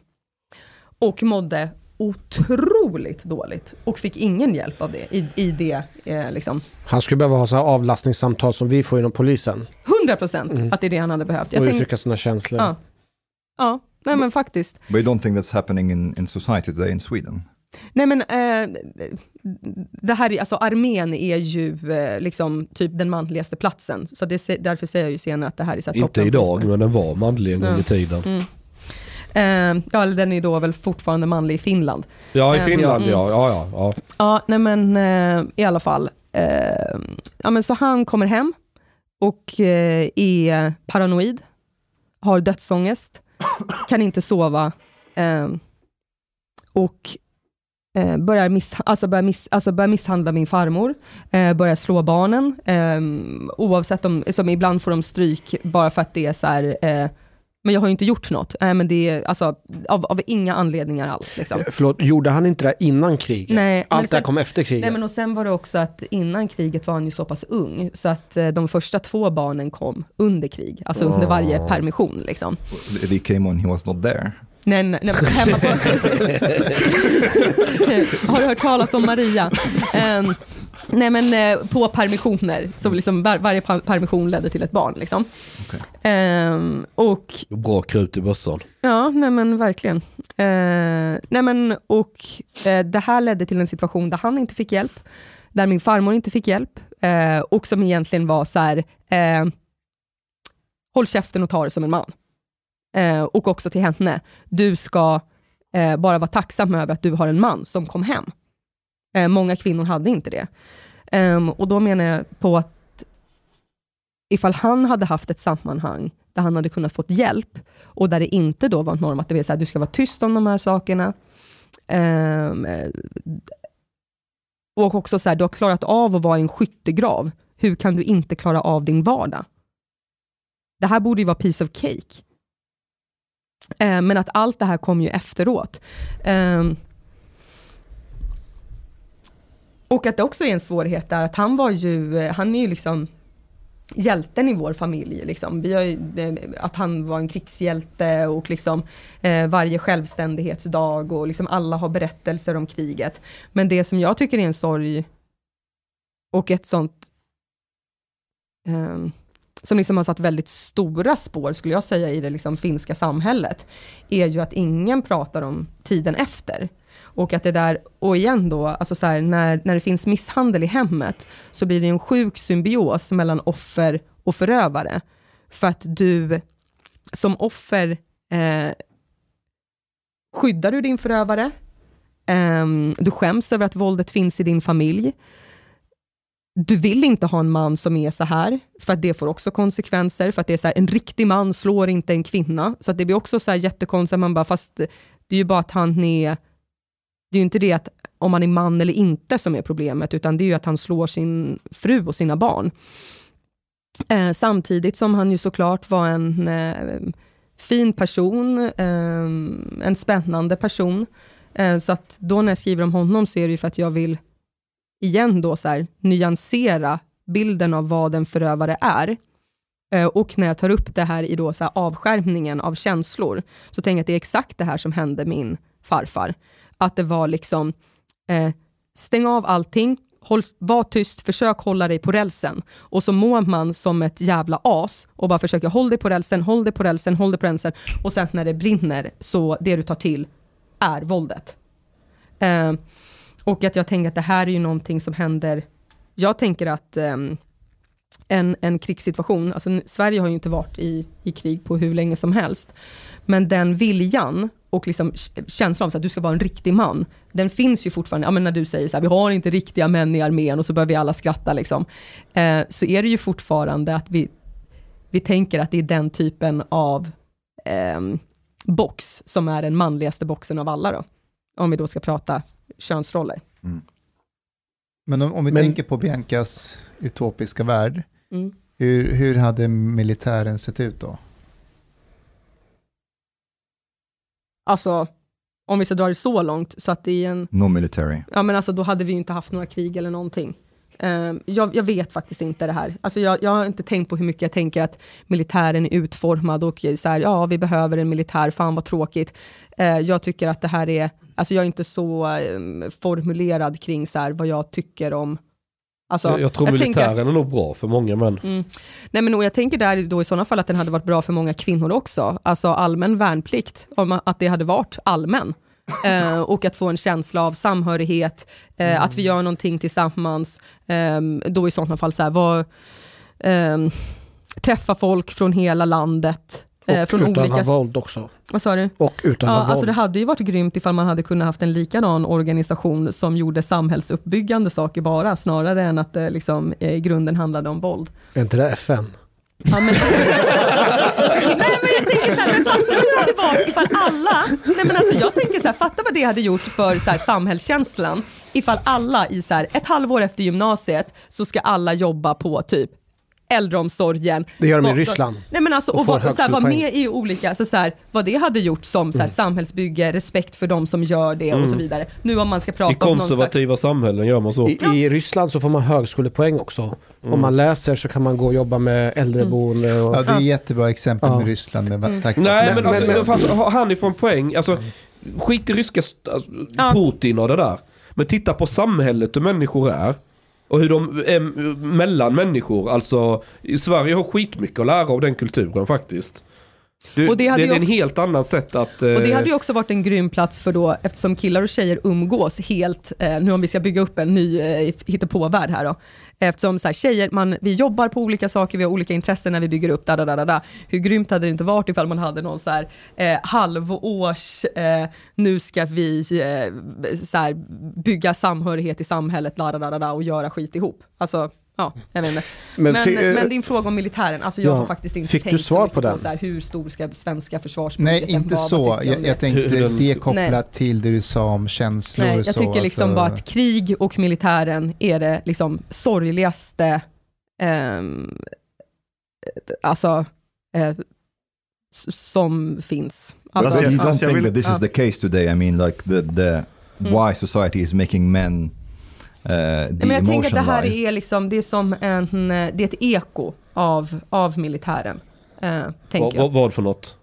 Och mådde otroligt dåligt och fick ingen hjälp av det i, i det eh, liksom. Han skulle behöva ha så här avlastningssamtal som vi får inom polisen. 100 procent att det är det han hade behövt. Jag och uttrycka sina känslor. ja. ja, nej men faktiskt. But you don't think that's happening in, in society today in Sweden? Nej men eh, det här är, alltså armén är ju eh, liksom typ den manligaste platsen. Så det, därför säger jag ju senare att det här är så här Inte idag, men den var manlig en gång i tiden. Mm. Eh, ja, eller den är då väl fortfarande manlig i Finland. Ja, i Eh, Finland ja. ja. ja, ja, ja. Ja, nej men eh, i alla fall. Eh, ja, men så han kommer hem och är paranoid, har dödsångest, kan inte sova och eh, börjar, miss, alltså börjar, miss, alltså börjar misshandla min farmor, eh, börjar slå barnen, eh, oavsett om, som ibland får de stryk bara för att det är så här, eh, men jag har ju inte gjort något. Nej, men det är alltså av, av inga anledningar alls. Liksom. Eh, Förlåt, gjorde han inte det innan kriget? Nej, Allt det här sen- kom efter kriget? Nej men och sen var det också att innan kriget var han ju så pass ung, så att eh, de första två barnen kom under krig, alltså under varje permission liksom. They came when he was not there. Nej, nej, nej, hemma på... Har du hört talas om Maria? Ehm, nej men eh, på permissioner, så liksom var, varje permission ledde till ett barn liksom. Okej. Ehm, och Bra krut i bössan. Ja, nej men verkligen. Eh, nej men, och eh, det här ledde till en situation där han inte fick hjälp, där min farmor inte fick hjälp, eh, och som egentligen var så här, håll käften och ta det som en man. Eh, och också till henne, du ska eh, bara vara tacksam över att du har en man som kom hem. Eh, många kvinnor hade inte det. Ehm, och då menar jag på att ifall han hade haft ett sammanhang där han hade kunnat fått hjälp, och där det inte då var norm att det var så här, du ska vara tyst om de här sakerna. Ehm, eh, Och också så här, du har klarat av att vara i en skyttegrav. Hur kan du inte klara av din vardag? Det här borde ju vara piece of cake. Eh, men att allt det här kom ju efteråt. Eh, och att det också är en svårighet där att han var ju, eh, han är ju liksom hjälten i vår familj. Liksom. Vi har ju, eh, att han var en krigshjälte och liksom, eh, varje självständighetsdag och liksom alla har berättelser om kriget. Men det som jag tycker är en sorg och ett sånt ehm, som liksom har satt väldigt stora spår, skulle jag säga, i det liksom finska samhället, är ju att ingen pratar om tiden efter. Och att det där, och igen då, alltså så här, när, när det finns misshandel i hemmet, så blir det en sjuk symbios mellan offer och förövare. För att du som offer eh, skyddar du din förövare, eh, du skäms över att våldet finns i din familj. Du vill inte ha en man som är så här, för att det får också konsekvenser. För att det är så här, en riktig man slår inte en kvinna. Så att det blir också så här jättekonstigt, man bara, fast det är ju bara att han är... Det är ju inte det att om han är man eller inte som är problemet, utan det är ju att han slår sin fru och sina barn. Eh, samtidigt som han ju såklart var en eh, fin person, eh, en spännande person. Eh, så att då när jag skriver om honom så är det ju för att jag vill igen då så här, nyansera bilden av vad en förövare är. Eh, och när jag tar upp det här i då så här avskärmningen av känslor, så tänker jag att det är exakt det här som hände min farfar. Att det var liksom, eh, stäng av allting, håll, var tyst, försök hålla dig på rälsen. Och så mår man som ett jävla as och bara försöker håll dig på rälsen, håll dig på rälsen, håll dig på rälsen. Och sen när det brinner, så det du tar till är våldet. Eh, och att jag tänker att det här är ju någonting som händer, jag tänker att um, en, en krigssituation, alltså Sverige har ju inte varit i, i krig på hur länge som helst, men den viljan och liksom känslan av att du ska vara en riktig man, den finns ju fortfarande, ja men när du säger så här, vi har inte riktiga män i armén och så börjar vi alla skratta liksom, eh, så är det ju fortfarande att vi, vi tänker att det är den typen av eh, box som är den manligaste boxen av alla då, om vi då ska prata könsroller. Men om, om vi Men- tänker på Biancas utopiska värld, Mm. hur, hur hade militären sett ut då? Alltså, om vi ska dra det så långt, så att det är en, No military. ja men alltså då hade vi ju inte haft några krig eller någonting. Ehm, jag, jag vet faktiskt inte det här. Alltså jag, jag har inte tänkt på hur mycket jag tänker att militären är utformad och så här, ja vi behöver en militär, fan vad tråkigt. Eh, jag tycker att det här är, alltså jag är inte så ehm, formulerad kring så här, vad jag tycker om Alltså, jag, jag tror tänker- militären är nog bra för många män. Mm. Nej men och jag tänker där då i sådana fall att den hade varit bra för många kvinnor också. Alltså allmän värnplikt, om att det hade varit allmän. Eh, och att få en känsla av samhörighet, eh, att vi gör någonting tillsammans. Eh, då i sådana fall så här, var, eh, träffa folk från hela landet. Eh, Och från utöva olika... våld också. Vad sa du? Och utöva Ja, våld. alltså det hade ju varit grymt ifall man hade kunnat haft en likadan organisation som gjorde samhällsuppbyggande saker bara, snarare än att det liksom, eh, i grunden handlade om våld. Är inte det FN? Ja, men... nej men jag tänker så här, men fatta hur det hade varit ifall alla, nej men alltså jag tänker så här, fatta vad det hade gjort för så här, samhällskänslan ifall alla i så här, ett halvår efter gymnasiet så ska alla jobba på typ äldreomsorgen. Det gör de i Och- Ryssland. Nej men alltså, Och och, vara, så här, med i olika, så så här, vad det hade gjort som så här, samhällsbygge, respekt för de som gör det och så vidare. Nu om man ska I prata om någon slags... konservativa samhällen gör man så. I, I Ryssland så får man högskolepoäng också. Om man läser så kan man gå och jobba med äldreboende. Och, Ja, det är ett jättebra exempel Ja. med Ryssland. Med, Mm. tack, Nej men, Men- alltså, men- har han ifrån poäng, alltså skit i ryska alltså, Ja. Putin och det där. Men titta på samhället hur människor är. Och hur de är mellan människor. Alltså, i Sverige har skitmycket att lära av den kulturen faktiskt. Du, Och det det, hade är ju en helt annat sätt att... Och det eh, hade ju också varit en grym plats för då, eftersom killar och tjejer umgås helt, eh, nu om vi ska bygga upp en ny eh, hittepåvärld här då. Eftersom så här, tjejer, man, vi jobbar på olika saker, vi har olika intressen när vi bygger upp, da, da, da, da, da. Hur grymt hade det inte varit ifall man hade någon så här, eh, halvårs, eh, nu ska vi eh, så här, bygga samhörighet i samhället, da, da, da, da, da, och göra skit ihop. Alltså, ja, jag. Men Men, fi- men, eh, din fråga om militären, alltså jag Ja. har faktiskt inte Fick du tänkt svar så på den? så här, hur stor ska svenska försvarsbudgeten Nej, inte vara? Vad så. du Jag, det? jag tänkte det är kopplat Nej. till det du sa om känslor. Nej, jag så, tycker liksom alltså- bara att krig och militären är det liksom sorgligaste, ehm, alltså, eh, som finns. Alltså, But you don't think that this is the case today? I mean, like the, the Mm. why society is making men uh, Nej, men jag tänker att det här är liksom, det är som en, eh, det är ett eko av, av militären. Eh, tänker Vad, jag. vad, vad för något?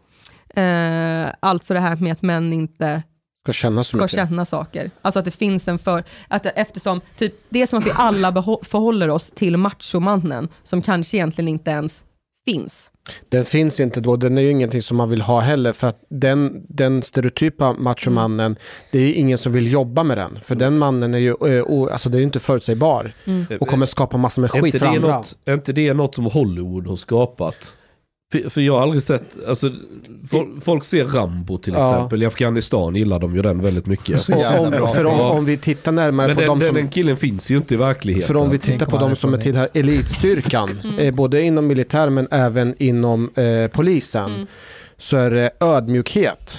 Eh, alltså det här med att män inte Ska känna så ska mycket. känna saker. Alltså att det finns en för, att eftersom, typ, det är som att vi alla förhåller oss till machomannen, som kanske egentligen inte ens finns. Den finns inte då, den är ju ingenting som man vill ha heller för att den, den stereotypa machomannen, det är ju ingen som vill jobba med den. För den mannen är ju, eh, alltså det är inte förutsägbar och kommer skapa massor med skit inte, för det andra. något, är inte det något som Hollywood har skapat? För, för jag har aldrig sett, alltså, fol- folk ser Rambo till Ja. exempel. I Afghanistan gillar de ju den väldigt mycket. Så jävla bra om, för om, om vi tittar närmare Men på den, de den, som... den killen finns ju inte i verkligheten. För om vi tittar på de som är tillhör elitstyrkan, eh, både inom militär men även inom eh, polisen, så är det ödmjukhet.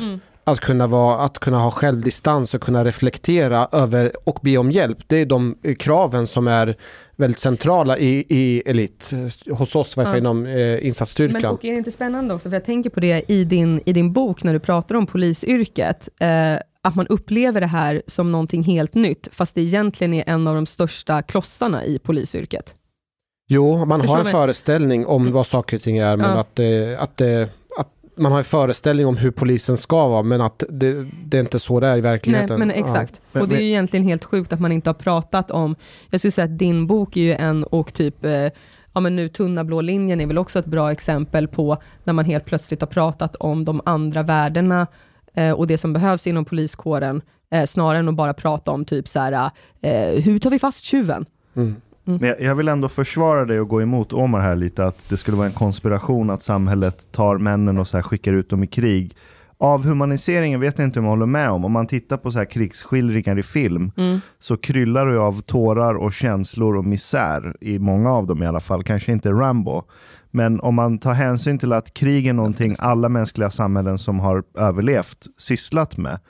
Att kunna, vara, att kunna ha självdistans och kunna reflektera över och be om hjälp. Det är de eh, kraven som är väldigt centrala i, i elit, hos oss, varför Ja. inom eh, Men insatsstyrkan. och är det inte spännande också, för jag tänker på det i din, i din bok när du pratar om polisyrket, eh, att man upplever det här som någonting helt nytt, fast det egentligen är en av de största klossarna i polisyrket. Jo, man Förstår har en du? föreställning om vad saker och ting är, men Ja. att, det, att, det, man har en föreställning om hur polisen ska vara, men att det, det är inte så det är i Nej, verkligheten. men Ja. exakt. Men- och det är men- ju egentligen helt sjukt att man inte har pratat om, jag skulle säga att din bok är ju en, och typ, eh, ja men nu Tunna blå linjen är väl också ett bra exempel på när man helt plötsligt har pratat om de andra värdena eh, och det som behövs inom poliskåren, eh, snarare än att bara prata om typ så här, eh, hur tar vi fast tjuven? Mm. Men jag, vill ändå försvara dig och gå emot Omar här lite, att det skulle vara en konspiration att samhället tar männen och så här skickar ut dem i krig. Avhumaniseringen vet jag inte om jag håller med om. Om man tittar på så här krigsskildringar i film så kryllar det av tårar och känslor och misär i många av dem i alla fall. Kanske inte Rambo. Men om man tar hänsyn till att krig är någonting alla mänskliga samhällen som har överlevt sysslat med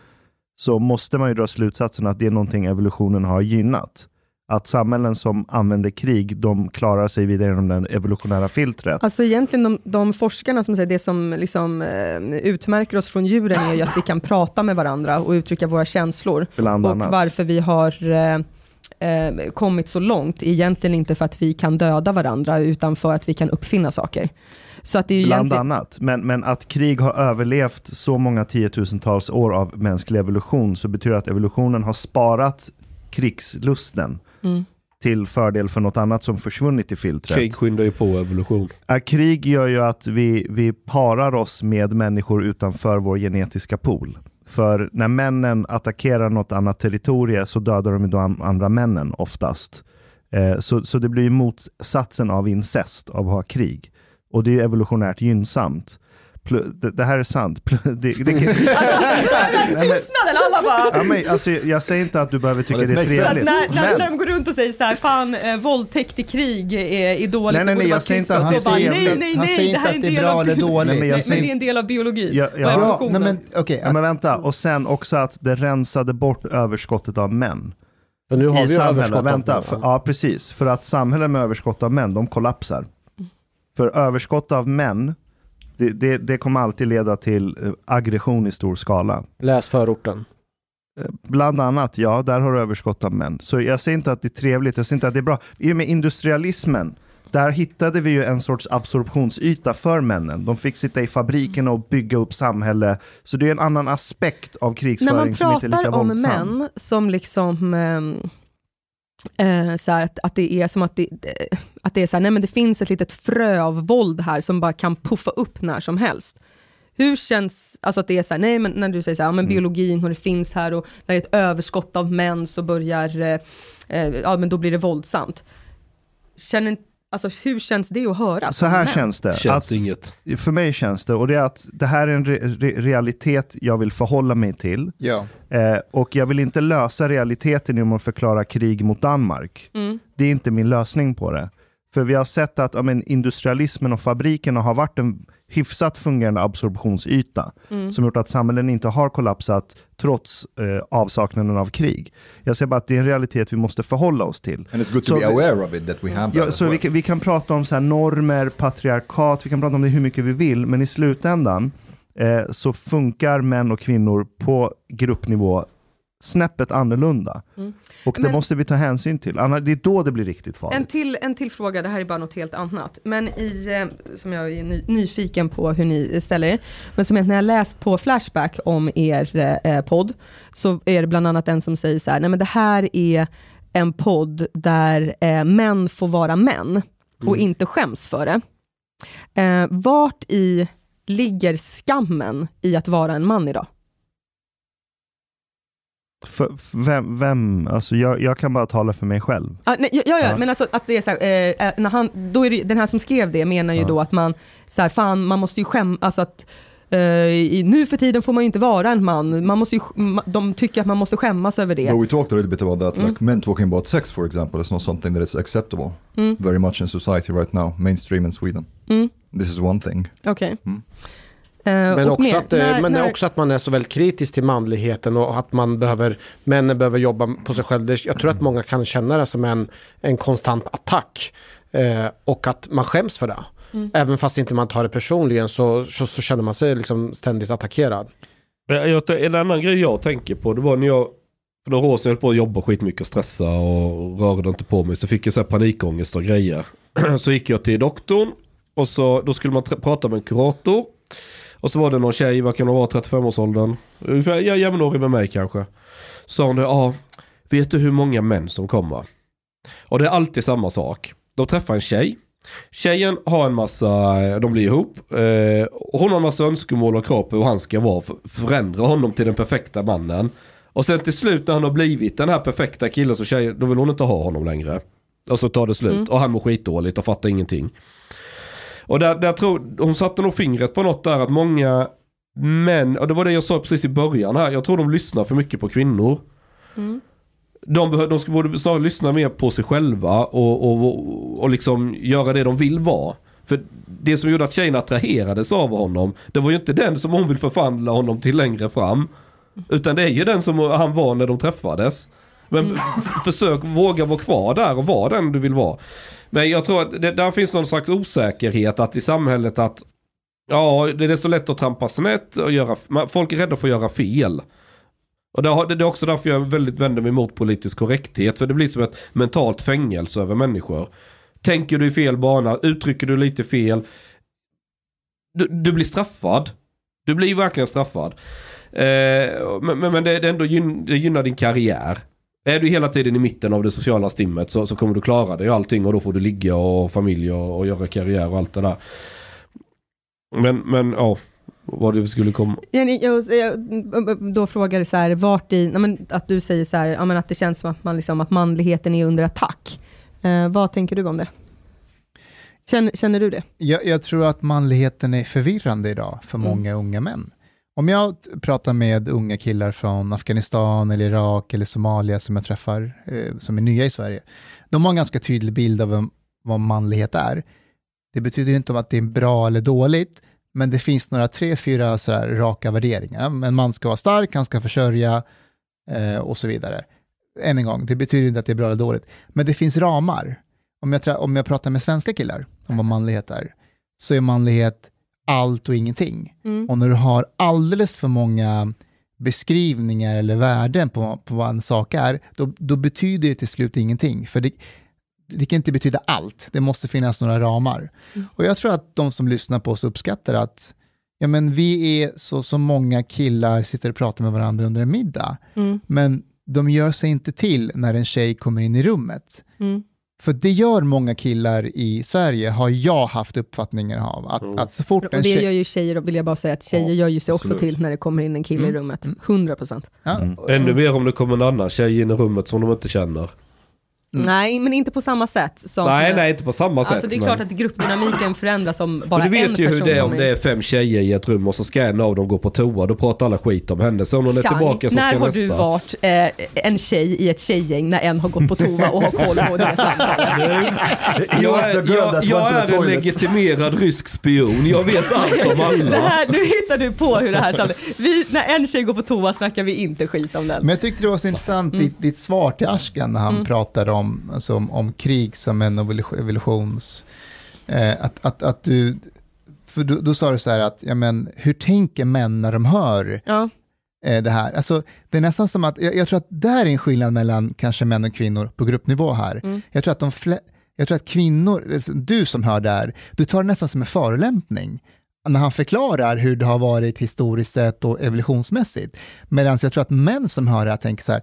så måste man ju dra slutsatsen att det är någonting evolutionen har gynnat. Att samhällen som använder krig, de klarar sig vidare genom det evolutionära filtret. Alltså egentligen de, de forskarna som säger det som liksom, eh, utmärker oss från djuren är ju att vi kan prata med varandra och uttrycka våra känslor. Bland Och annat. varför vi har eh, eh, kommit så långt, egentligen inte för att vi kan döda varandra, utan för att vi kan uppfinna saker. Så att det är Bland egentligen... annat. Men, men att krig har överlevt så många tiotusentals år av mänsklig evolution så betyder det att evolutionen har sparat krigslusten Mm. till fördel för något annat som försvunnit i filtret. Krig skyndar ju på evolution. Krig gör ju att vi, vi parar oss med människor utanför vår genetiska pool. För när männen attackerar något annat territorium så dödar de ju de andra männen oftast. Eh, så, så det blir ju motsatsen av incest, av att ha krig. Och det är evolutionärt gynnsamt. Pl- Det, det här är sant. Pl- Det, det, Tystnaden, alla bara... ja, men, alltså, jag säger inte att du behöver tycka det är makes Så att trevligt. när, när, när de går runt och säger så här, fan eh, våldtäkt i krig är, är dåligt, Nej, nej, nej, jag säger inte att han bara, säger nej, inte- nej, han nej, säger det inte här är att en det är del bra av dåligt. Nej, men jag Men, det är en del av biologin. Ja, och ja. Ja, nej, men okej. Ja, men vänta, och sen också att det rensade bort överskottet av män. För nu har i vi av- Vänta, för, ja precis. För att samhällen med överskott av män, de kollapsar. För överskott av män, det, det, det kommer alltid leda till eh, aggression i stor skala. Läs förorten. Eh, Bland annat, ja, där har du överskott av män. Så jag säger inte att det är trevligt, jag säger inte att det är bra. I och med industrialismen, där hittade vi ju en sorts absorptionsyta för männen. De fick sitta i fabriken och bygga upp samhälle. Så det är en annan aspekt av När krigsföring man som inte är lika pratar om våldsam. män som liksom ehm, eh, så här, att, att det är som att det, eh, att det är så här, nej men det finns ett litet frö av våld här som bara kan puffa upp när som helst. Hur känns, alltså att det är så här, nej men när du säger så här, ja, men Mm. biologin och det finns här och när det är ett överskott av män så börjar, eh, eh, ja men då blir det våldsamt. Känner, alltså hur känns det att höra? Så här känns det. Känns att, inget. för mig känns det, och det är att det här är en re re realitet jag vill förhålla mig till. Ja. Eh, och jag vill inte lösa realiteten genom att förklara krig mot Danmark. Mm. Det är inte min lösning på det. För vi har sett att ja, men, industrialismen och fabrikerna har varit en hyfsat fungerande absorptionsyta Mm. som gjort att samhällen inte har kollapsat trots eh, avsaknaden av krig. Jag säger bara att det är en realitet vi måste förhålla oss till. And it's good to Så be vi- aware of it that we have that Ja, as så well. vi, kan- vi kan prata om så här normer, patriarkat, vi kan prata om det hur mycket vi vill, men i slutändan eh, så funkar män och kvinnor på gruppnivå snäppet annorlunda. Mm. Och det Men- måste vi ta hänsyn till. Annars, det är då det blir riktigt En farligt. till, en till fråga, det här är bara något helt annat. Men i, eh, som jag är ny, nyfiken på hur ni ställer er. Men som jag, när jag läst på Flashback om er eh, podd, så är det bland annat en som säger så här, nej men det här är en podd där eh, män får vara män och inte skäms för det. Eh, vart i ligger skammen i att vara en man idag? För, för vem, vem, alltså jag, jag kan bara tala för mig själv. Ah, nej, ja, ja, Ja. men alltså att det är så här, eh, eh, när han, då är det, den här som skrev det menar ju Ja. då att man, så här, fan man måste ju skämma, alltså att eh, i, nu för tiden får man ju inte vara en man, man måste ju, ma- de tycker att man måste skämmas över det. But we talked a little bit about that, Mm. like men talking about sex, for example, is not something that is acceptable Mm. very much in society right now, mainstream in Sweden. Mm, This is one thing. Okej. Mm. Eh, Men, och också, mer, att, eh, när- men när- också att man är så väldigt kritisk till manligheten och att man behöver, männen behöver jobba på sig själv. Jag tror att många kan känna det som en, en konstant attack. Eh, och att man skäms för det. Mm. Även fast inte man tar det personligen så, så, så känner man sig liksom ständigt attackerad. Jag, en annan grej jag tänker på, det var när jag för några år sedan höll på att jobba skitmycket och stressa och rörde inte på mig. Så fick jag så här panikångest och grejer. så gick jag till doktorn och så, då skulle man prata med en kurator. Och så var det någon tjej, vad kan hon vara, 35-årsåldern? Ungefär ja, jämnårig med mig kanske. Sa hon det, ja, vet du hur många män som kommer? Och det är alltid samma sak. De träffar en tjej. Tjejen har en massa, de blir ihop. Eh, hon har en massa önskemål och krav på hur han ska vara. För, förändra honom till den perfekta mannen. Och sen till slut när han har blivit den här perfekta killen så tjejen, då vill hon inte ha honom längre. Och så tar det slut. Mm. Och han mår skitdåligt och fattar ingenting. Och där, där tror, hon satte nog fingret på något där att många män, och det var det jag sa precis i början här, jag tror de lyssnar för mycket på kvinnor. Mm. De, behö- de ska borde snarare lyssna mer på sig själva och, och, och, liksom göra det de vill vara. För det som gjorde att tjejen attraherades av honom, det var ju inte den som hon vill förvandla honom till längre fram. Utan det är ju den som han var när de träffades. Men f- försök våga vara kvar där och vara den du vill vara. Men jag tror att det, där finns någon slags osäkerhet att i samhället att Ja, det är så lätt att trampa snett och göra, folk är rädda för att göra fel. Och det, har- det är också därför jag väldigt vänder mig mot politisk korrekthet. För det blir som ett mentalt fängelse över människor. Tänker du i fel bana, uttrycker du lite fel. Du, du blir straffad. Du blir verkligen straffad. Eh, men men, men det, det, ändå gyn, det gynnar din karriär. Är du hela tiden i mitten av det sociala stimmet så, så kommer du klara dig och allting och då får du ligga och familj och, och göra karriär och allt det där. Men, men ja, vad det skulle komma. Jenny, jag, jag, då frågar du så här, vart i, men att du säger så här, ja, men att det känns som att, man liksom, att manligheten är under attack. Eh, vad tänker du om det? Känner, känner du det? Jag, jag tror att manligheten är förvirrande idag för Mm. många unga män. Om jag pratar med unga killar från Afghanistan, eller Irak eller Somalia som jag träffar, eh, som är nya i Sverige, de har en ganska tydlig bild av vad, vad manlighet är. Det betyder inte att det är bra eller dåligt, men det finns några tre, fyra så här raka värderingar. En man ska vara stark, han ska försörja eh, och så vidare. Än en gång, det betyder inte att det är bra eller dåligt, men det finns ramar. Om jag, om jag pratar med svenska killar om vad manlighet är, så är manlighet allt och ingenting. Mm. Och när du har alldeles för många beskrivningar eller värden på, på vad en sak är, då, då betyder det till slut ingenting. För det, det kan inte betyda allt, det måste finnas några ramar. Och jag tror att de som lyssnar på oss uppskattar att ja, men vi är så, så många killar sitter och pratar med varandra under en middag, Mm. men de gör sig inte till när en tjej kommer in i rummet. Mm. För det gör många killar i Sverige, har jag haft uppfattningen av. Att, Mm. att så fort Och en det tjej... gör ju tjejer, vill jag bara säga, att tjejer Ja, gör ju sig också absolut. till när det kommer in en kille i Mm. rummet. Mm. 100 procent. Ja, Mm. Ännu mer om det kommer en annan tjej in i rummet som de inte känner. Nej, men inte på samma sätt. Som, Nej, nej, inte på samma sätt. Alltså det är men- klart att gruppdynamiken förändras om bara du en vet ju hur person det är om det är fem tjejer i ett rum och så ska en av dem gå på toa. Då pratar alla skit om henne. Så om hon är tillbaka så när ska har nästa. du varit eh, en tjej i ett tjejgäng när en har gått på toa och har koll på det samtalet? Jag jag, jag the är en legitimerad rysk spion. Jag vet allt om alla. här, nu hittar du på hur det här samtalet... Vi, när en tjej går på toa snackar vi inte skit om den. Men jag tyckte det var så intressant Mm. ditt, ditt svar till Ashkan när han pratade om, alltså, om, om krig som en evolution- evolutions... Eh, att, att, att du... För då, då sa du så här att, ja men, hur tänker män när de hör Ja. eh, det här? Alltså, det är nästan som att, jag, jag tror att där är en skillnad mellan kanske män och kvinnor på gruppnivå här. Mm. Jag tror att de fle- jag tror att kvinnor, alltså, du som hör det här, du tar det nästan som en förolämpning när han förklarar hur det har varit historiskt sett och evolutionsmässigt. Medan jag tror att män som hör det här tänker så här,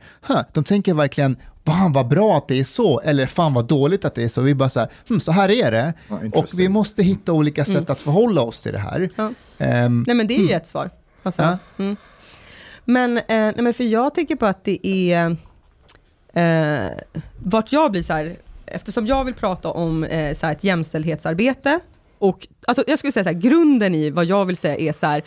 de tänker verkligen, fan vad bra att det är så, eller fan vad dåligt att det är så. Vi bara så här, hm, så här är det. Ja, och vi måste hitta olika sätt att förhålla oss till det här. Ja. Ehm, Nej men det är ju ett svar. Alltså, Ja. mm. Men, eh, nej, men för jag tänker på att det är, eh, vart jag blir så här, eftersom jag vill prata om eh, så här ett jämställdhetsarbete, och alltså, jag skulle säga så här, grunden i vad jag vill säga är så här,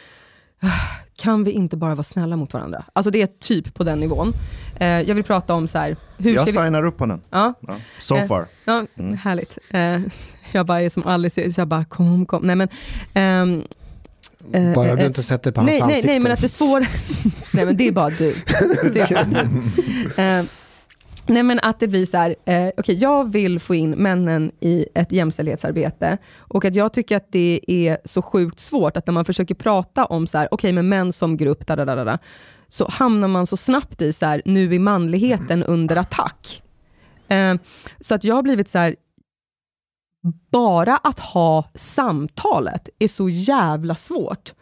"Ah, kan vi inte bara vara snälla mot varandra? Alltså det är typ på den nivån. Eh, jag vill prata om så här, hur Jag ska vi... signar upp på den. Ja, Ja. So Eh, far. Ja, Mm. härligt. Eh, jag bara är som Alice, så jag bara kom, kom. Nej men, ehm, eh, Bara eh, du inte sätter på hans nej, nej, ansikte. nej, men att det svåra... nej, men det är bara du. Det är bara du. Nej, men att det blir så här, eh, okay, jag vill få in männen i ett jämställdhetsarbete och att jag tycker att det är så sjukt svårt att när man försöker prata om så här, okej, men män som grupp, da, da, da, da, så hamnar man så snabbt i så här, nu är manligheten under attack. Eh, så att jag har blivit så här, bara att ha samtalet är så jävla svårt.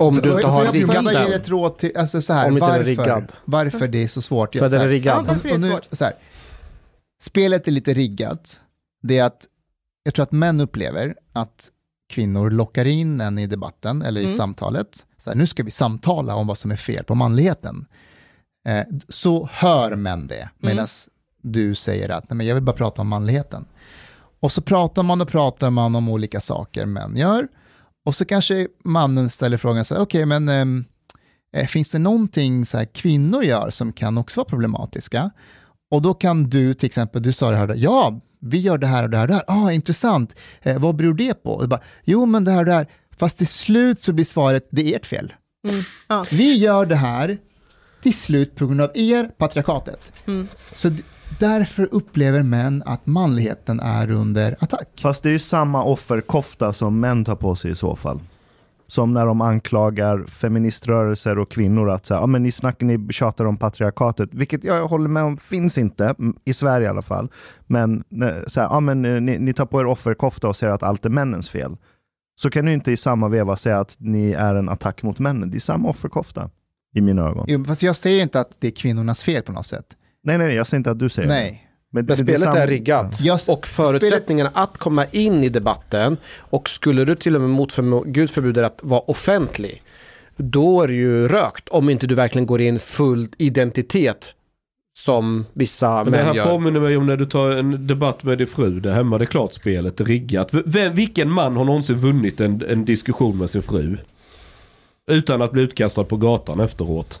Om du inte har jag- får jag riggat ge den. ett råd till, alltså så här, Om inte den är varför, riggad. varför det är så svårt. För så den är Ja, riggad. är och nu, så här, spelet är lite riggat. Det är att jag tror att män upplever att kvinnor lockar in en i debatten eller i Mm. samtalet. Så här, nu ska vi samtala om vad som är fel på manligheten. Eh, så hör män det, medan du säger att Nej, men jag vill bara prata om manligheten. Och så pratar man och pratar man om olika saker män gör. Och så kanske mannen ställer frågan så här, okej men ehm, eh, finns det någonting så här, kvinnor gör som kan också vara problematiska? Och då kan du till exempel, du sa det här, där, ja, vi gör det här och det här och det här, ah, intressant, eh, vad beror det på? Och bara, jo men det här och det här, fast till slut så blir svaret, det är ert fel. Mm. Ja. Vi gör det här till slut på grund av er, patriarkatet. Mm. Så därför upplever män att manligheten är under attack. Fast det är ju samma offerkofta som män tar på sig i så fall. Som när de anklagar feministrörelser och kvinnor att här, ja, men ni snackar, ni tjatar om patriarkatet, vilket jag håller med om finns inte, i Sverige i alla fall. Men, när- så här, ja, men eh, ni, ni tar på er offerkofta och säger att allt är männens fel. Så kan du inte i samma veva säga att ni är en attack mot männen. Det är samma offerkofta i mina ögon. Jo, fast jag säger inte att det är kvinnornas fel på något sätt. Nej, nej, jag säger inte att du säger det. Nej. Men, Men spelet är riggat. S- Och förutsättningarna att komma in i debatten och skulle du till och med mot Gud förbjuder att vara offentlig, då är det ju rökt om inte du verkligen går in full identitet som vissa Men det män här gör. påminner mig om när du tar en debatt med din fru där hemma. Det är klart spelet är riggat. V- vem- vilken man har någonsin vunnit en, en diskussion med sin fru? Utan att bli utkastad på gatan efteråt.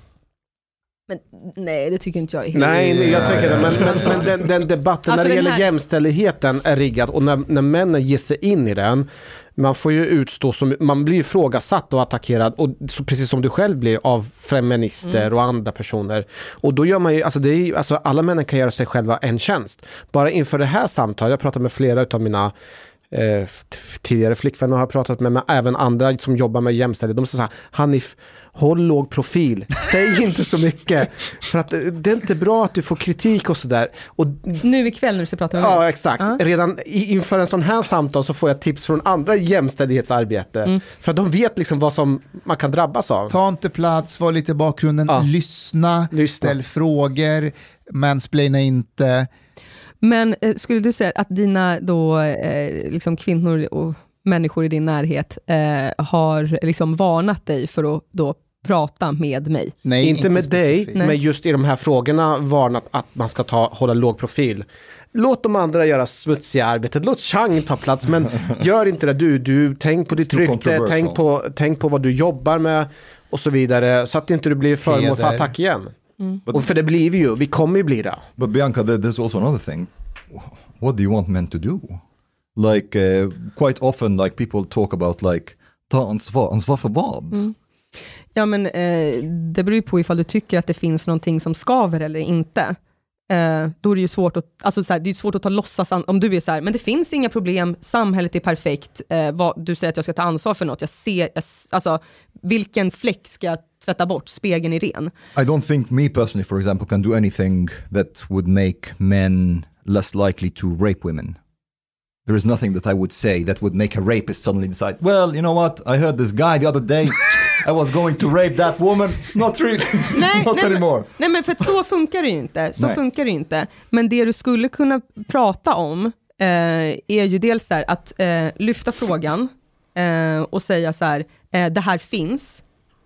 Men, nej, det tycker inte jag är helt... Nej, nej, jag tänker det. Men, men, men den, den debatten Alltså när det gäller här- jämställdheten är riggad och när, när männen ger sig in i den, man får ju utstå som, man blir ju ifrågasatt och attackerad, och så, precis som du själv blir av feminister Mm. och andra personer. Och då gör man ju, alltså, det är, alltså alla männen kan göra sig själva en tjänst. Bara inför det här samtalet, jag pratar med flera av mina eh, tidigare flickvänner har jag pratat med, men även andra som jobbar med jämställdhet. De säger så här, Hanif, håll låg profil, säg inte så mycket. För att eh, det är inte bra att du får kritik och sådär. Och Nu ikväll när du ska prata med mig. Ja, exakt. Ja. Redan i, inför en sån här samtal så får jag tips från andra jämställdhetsarbete. Mm. För att de vet liksom vad som man kan drabbas av. Ta inte plats, var lite i bakgrunden, Ja. lyssna, Lyssna. ställ frågor, mansplaina inte. Men eh, skulle du säga att dina då, eh, liksom kvinnor och människor i din närhet eh, har liksom varnat dig för att då prata med mig. Nej, inte med dig. Nej. men just i de här frågorna varnat att man ska ta, hålla låg profil. Låt de andra göra smutsiga arbetet, låt Chang ta plats, men gör inte det du. du tänk på It's ditt rykte, tänk på, tänk på vad du jobbar med och så vidare, så att inte du blir föremål för attack igen. Mm. Och för det blir vi ju, vi kommer ju bli det. But Bianca, there, there's also another thing. What do you want men to do? Like uh, quite often, like people talk about like ta ansvar, ansvar för vad? Ja, men eh, det beror ju på ifall du tycker att det finns någonting som skaver eller inte. Eh, då är det ju svårt att, alltså så här, det är svårt att ta låtsas, om du är så här, men det finns inga problem, samhället är perfekt, eh, vad, du säger att jag ska ta ansvar för något, jag ser, jag, alltså vilken fläck ska jag tvätta bort, spegeln är ren. I don't think me personally, for example, can do anything that would make men less likely to rape women. There is nothing that I would say that would make a rapist suddenly decide, well, you know what, I heard this guy the other day, I was going to rape that woman, not really, Nej, not nej, anymore. Nej men för så funkar det ju inte. Så Nej. funkar det inte. Men det du skulle kunna prata om eh, är ju dels så här, att eh, lyfta frågan eh, och säga så här, eh, det här finns,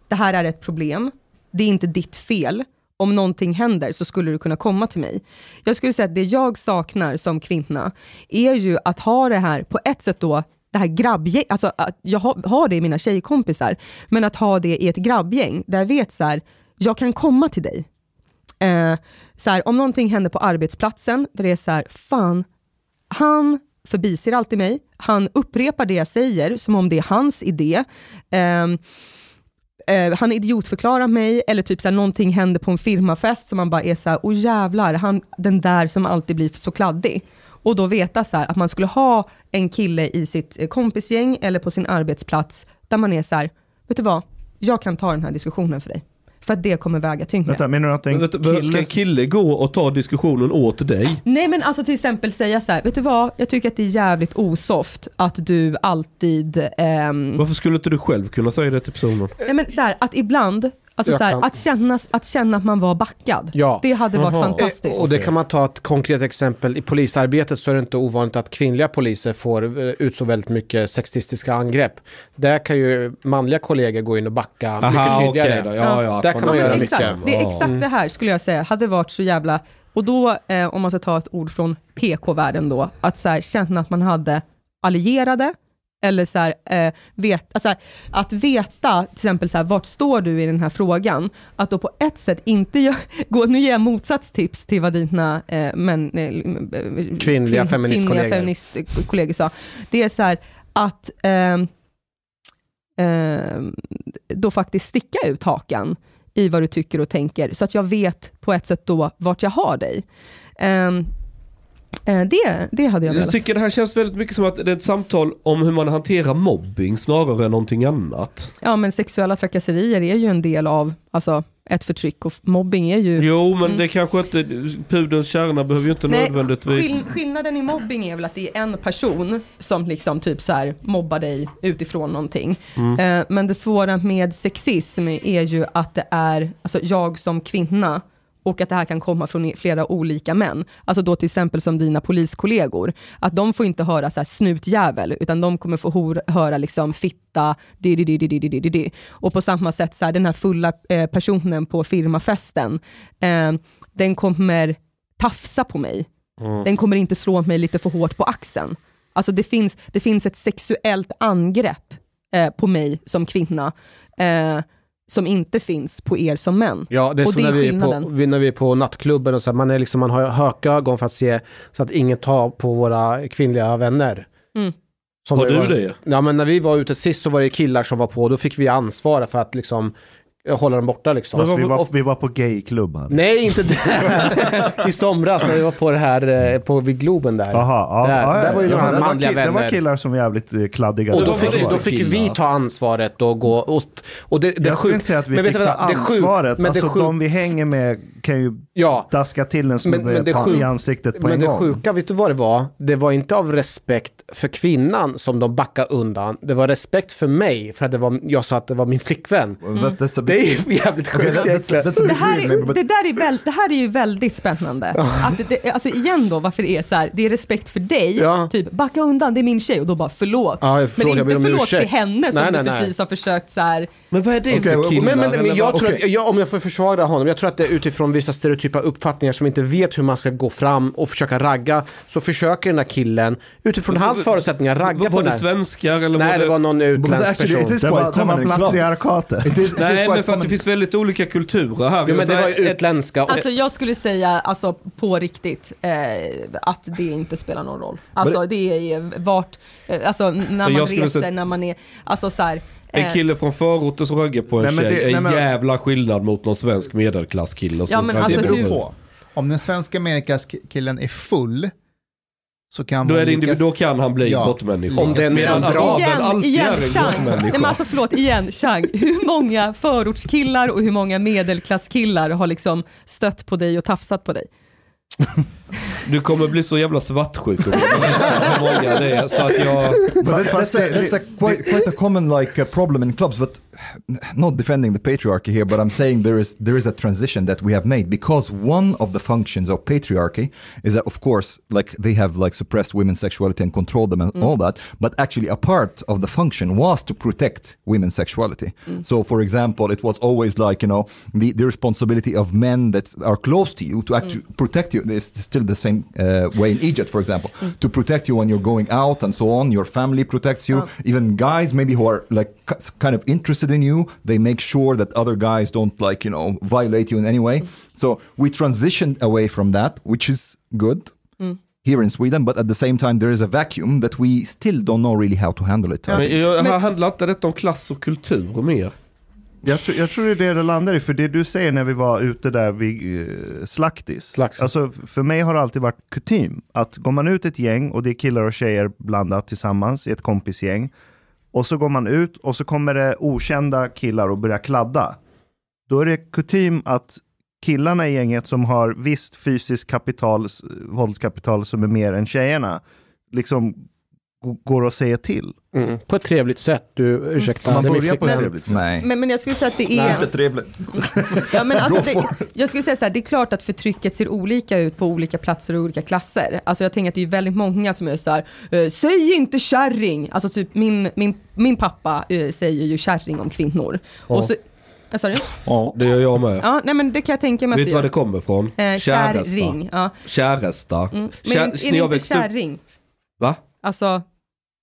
det här är ett problem, det är inte ditt fel. Om någonting händer så skulle du kunna komma till mig. Jag skulle säga att det jag saknar som kvinna är ju att ha det här, på ett sätt då, det här grabbgäng, alltså att jag har, har det i mina tjejkompisar, men att ha det i ett grabbgäng där jag vet så här, jag kan komma till dig. Eh, så här, om någonting händer på arbetsplatsen, där det är så här, fan, han förbiser alltid mig, han upprepar det jag säger som om det är hans idé. Eh, eh, han idiotförklarar mig, eller typ så här, någonting händer på en firmafest som man bara är så här, åh jävlar, han, den där som alltid blir så kladdig. Och då veta så här, att man skulle ha en kille i sitt eh, kompisgäng eller på sin arbetsplats, där man är så här, vet du vad, jag kan ta den här diskussionen för dig. För att det kommer väga tyngre. Vänta, menar du att en du, Ska kille... en kille gå och ta diskussionen åt dig? Nej men alltså till exempel säga så här, vet du vad, jag tycker att det är jävligt osoft att du alltid, ehm, Varför skulle inte du själv kunna säga det till personen? nej men så här, att ibland, alltså så här, kan- att, känna, att känna att man var backad. Ja. Det hade varit Jaha. fantastiskt. Och det kan man ta ett konkret exempel. I polisarbetet så är det inte ovanligt att kvinnliga poliser får eh, utstå väldigt mycket sexistiska angrepp. Där kan ju manliga kollegor gå in och backa mycket tydligare. då. Ja, ja, Där kan man göra men mycket. exakt, det är exakt det här skulle jag säga, hade varit så jävla, och då eh, om man ska ta ett ord från PK-världen då, att så här, känna att man hade allierade, eller så här, eh, vet, alltså, att veta till exempel så här, vart står du i den här frågan, att då på ett sätt inte gö- gå, nu ger jag motsatstips till vad dina eh, men, eh, eh, Kvinnliga feministkollegor. feministkollegor sa, det är så här att ehm, ehm, då faktiskt sticka ut hakan i vad du tycker och tänker, så att jag vet på ett sätt då vart jag har dig. Eh, det, det hade jag Jag velat. tycker det här känns väldigt mycket som att det är ett samtal om hur man hanterar mobbing snarare än någonting annat. Ja, men sexuella trakasserier är ju en del av alltså, ett förtryck och mobbing är ju... Jo, men det kanske inte, pudelns kärna behöver ju inte Nej, nödvändigtvis... skill- skillnaden i mobbing är väl att det är en person som liksom typ så här mobbar dig utifrån någonting. Mm. Eh, men det svåra med sexism är ju att det är, alltså jag som kvinna, och att det här kan komma från flera olika män. Alltså då till exempel som dina poliskollegor. Att de får inte höra så här snutjävel, utan de kommer få höra liksom fitta, di, di, di, di, di, di, di. Och på samma sätt, så här, den här fulla eh, personen på firmafesten, eh, den kommer tafsa på mig. Mm. Den kommer inte slå mig lite för hårt på axeln. Alltså det finns, det finns ett sexuellt angrepp eh, på mig som kvinna. Eh, som inte finns på er som män. Ja, det är Och som det är när, vi är på, när vi är på nattklubben och så här, man, är liksom, man har hökögon för att se så att ingen tar på våra kvinnliga vänner. Mm. Som Har du var- det? Ja, men när vi var ute sist så var det killar som var på, då fick vi ansvara för att liksom hålla dem borta liksom. Fast vi, var, vi var på gayklubb här. Nej, inte det. I somras när vi var på det här, eh, på vid Globen där. Jaha, ja, där, ja, ja. där var ju Ja, några men det var manliga kill- Det var vänner. killar som var jävligt eh, kladdiga. Och då fick, då fick vi ta ansvaret och gå och, och det, det är jag skulle inte säga att vi Men fick ta ansvaret. Men alltså är sjukt. de vi hänger med kan ju Ja, daska till en Men- snubbe men det på- sjuk- i ansiktet på men en det gång. sjuka, vet du vad det var? Det var inte av respekt för kvinnan som de backade undan. Det var respekt för mig, för att det var, jag sa att det var min flickvän. That, that's a Det är ju jävligt okay, sjukt that, that's, egentligen. that's a Det här, är, det, där är väl, det här är ju väldigt spännande. Att det, det, alltså igen då, varför det är så här, det är respekt för dig, Ja. typ backa undan, det är min tjej och då bara förlåt. Ja, men förlåt, jag ber inte förlåt till henne som Nej, du nej, nej. precis har försökt så här. Men vad är det Okej, för killar? Men, men, men jag tror Okej. att, jag, om jag får försvara honom, jag tror att det är utifrån vissa stereotypa uppfattningar som inte vet hur man ska gå fram och försöka ragga, så försöker den här killen utifrån hans förutsättningar ragga Var, på var den det här. svenskar eller Nej, var det var någon utländsk it person. is Det quite var, det common var in clubs. patriarkatet. It is, it is Nej, men för att det finns väldigt olika kulturer här. Jo, men det var ju Ett- utländska. och- Alltså jag skulle säga, alltså på riktigt, eh, att det inte spelar någon roll. Alltså det är vart, eh, alltså när man reser, när man är, alltså så här. Eh, En kille från förorten som raggar på en Nej, men tjej det- är en jävla skillnad mot någon svensk medelklasskille Ja, men alltså Det beror på. Om den svenska medelklasskillen är full så kan Då, är det lyckas... då kan han bli Ja. grottmänniska. Om det är en Medan araben igen, alltid igen, är en Chang. Nej, grottmänniska. men alltså förlåt, igen, Chang. Hur många förortskillar och hur många medelklasskillar har liksom stött på dig och tafsat på dig? Du kommer bli så jävla svartsjuk om många det är. Så att jag... But that's, a, that's a quite, quite a common like uh, problem in clubs, but not defending the patriarchy here, but I'm saying there is there is a transition that we have made because one of the functions of patriarchy is that of course like they have like suppressed women's sexuality and controlled them and all that, but actually a part of the function was to protect women's sexuality. So for example, it was always like you know the, the responsibility of men that are close to you to actually protect you. It's still the same uh, way in Egypt, for example, to protect you when you're going out and so on. Your family protects you. Oh. Even guys, maybe who are like ki- kind of interested in you, they make sure that other guys don't like you know violate you in any way. So we transitioned away from that, which is good. Here in Sweden, but at the same time, there is a vacuum that we still don't know really how to handle it. Men jag, Men- här handlar inte detta om klass och kultur mer? Jag, tror, jag tror det är det det landar i, för det du säger när vi var ute där vid eh, Slaktis. Slaktis. Alltså, för mig har det alltid varit kutym att går man ut ett gäng och det är killar och tjejer blandat tillsammans i ett kompisgäng. Och så går man ut och så kommer det okända killar och börjar kladda. Då är det kutym att killarna i gänget som har visst fysiskt kapital, våldskapital som är mer än tjejerna, liksom går och säger till. Mm. På ett trevligt sätt. Du, ursäkta, Man börjar på ett trevligt sätt. Nej. Men, men jag skulle säga att det är... Inte trevligt. Ja, men alltså, det, jag skulle säga så här, det är klart att förtrycket ser olika ut på olika platser och olika klasser. Alltså jag tänker att det är väldigt många som är så här, eh, säg inte kärring. Alltså typ min, min, min pappa eh, säger ju kärring om kvinnor. Och så, du? Det gör jag med. Ja, nej men det kan jag tänka mig Vet att du var det kommer ifrån? Eh, kärring. Ja. Käresta. Mm. Men Kär, är det inte växte upp- kärring? Va? Alltså,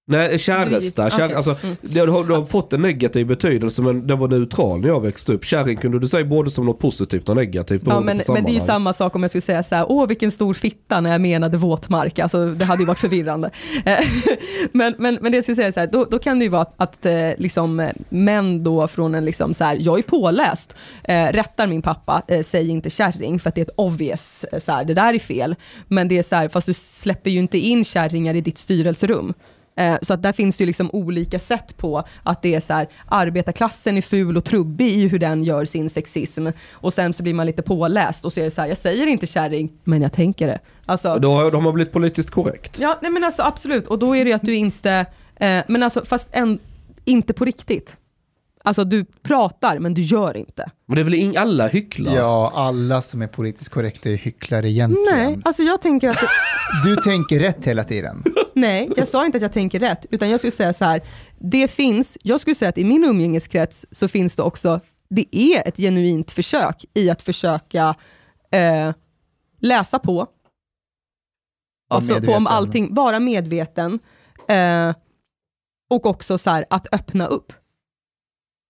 Nej, käresta. Kär, Okej. alltså, Mm. det, har, det har fått en negativ betydelse men den var neutral när jag växte upp. Kärring kunde du säga både som något positivt och negativt. ja, men, men det är ju samma sak om jag skulle säga så här, åh vilken stor fitta när jag menade våtmark. Alltså det hade ju varit förvirrande. Men, men, men det jag skulle säga så här, då, då kan det ju vara att, att eh, liksom, män då från en liksom så här, jag är påläst, eh, rättar min pappa, eh, säg inte kärring för att det är ett obvious, eh, så här, det där är fel. Men det är så här, fast du släpper ju inte in kärringar i ditt styrelserum. Eh, Så att där finns det ju liksom olika sätt på att det är så här, arbetarklassen är ful och trubbig i hur den gör sin sexism. Och sen så blir man lite påläst och så är det så här, jag säger inte kärring, men jag tänker det. Alltså, Då har, då har blivit politiskt korrekt. ja, nej men alltså absolut. Och då är det ju att du inte, eh, men alltså fast en, inte på riktigt. Alltså du pratar, men du gör inte. Men det är väl ing, alla hycklar? Ja, alla som är politiskt korrekta är hycklare egentligen. Nej, alltså jag tänker att, Du tänker rätt hela tiden. Nej, jag sa inte att jag tänker rätt, utan jag skulle säga så här, det finns, jag skulle säga att i min umgängeskrets så finns det också, det är ett genuint försök i att försöka eh, läsa på, alltså på om allting, vara medveten eh, och också så här, att öppna upp.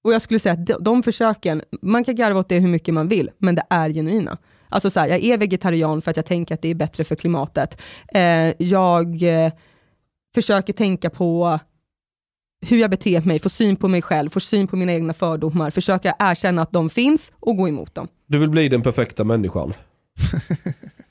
Och jag skulle säga att de, de försöken, man kan garva åt det hur mycket man vill, men det är genuina. Alltså så här, jag är vegetarian för att jag tänker att det är bättre för klimatet. Eh, jag eh, försöker tänka på hur jag beter mig, få syn på mig själv, få syn på mina egna fördomar, försöka erkänna att de finns och gå emot dem. Du vill bli den perfekta människan.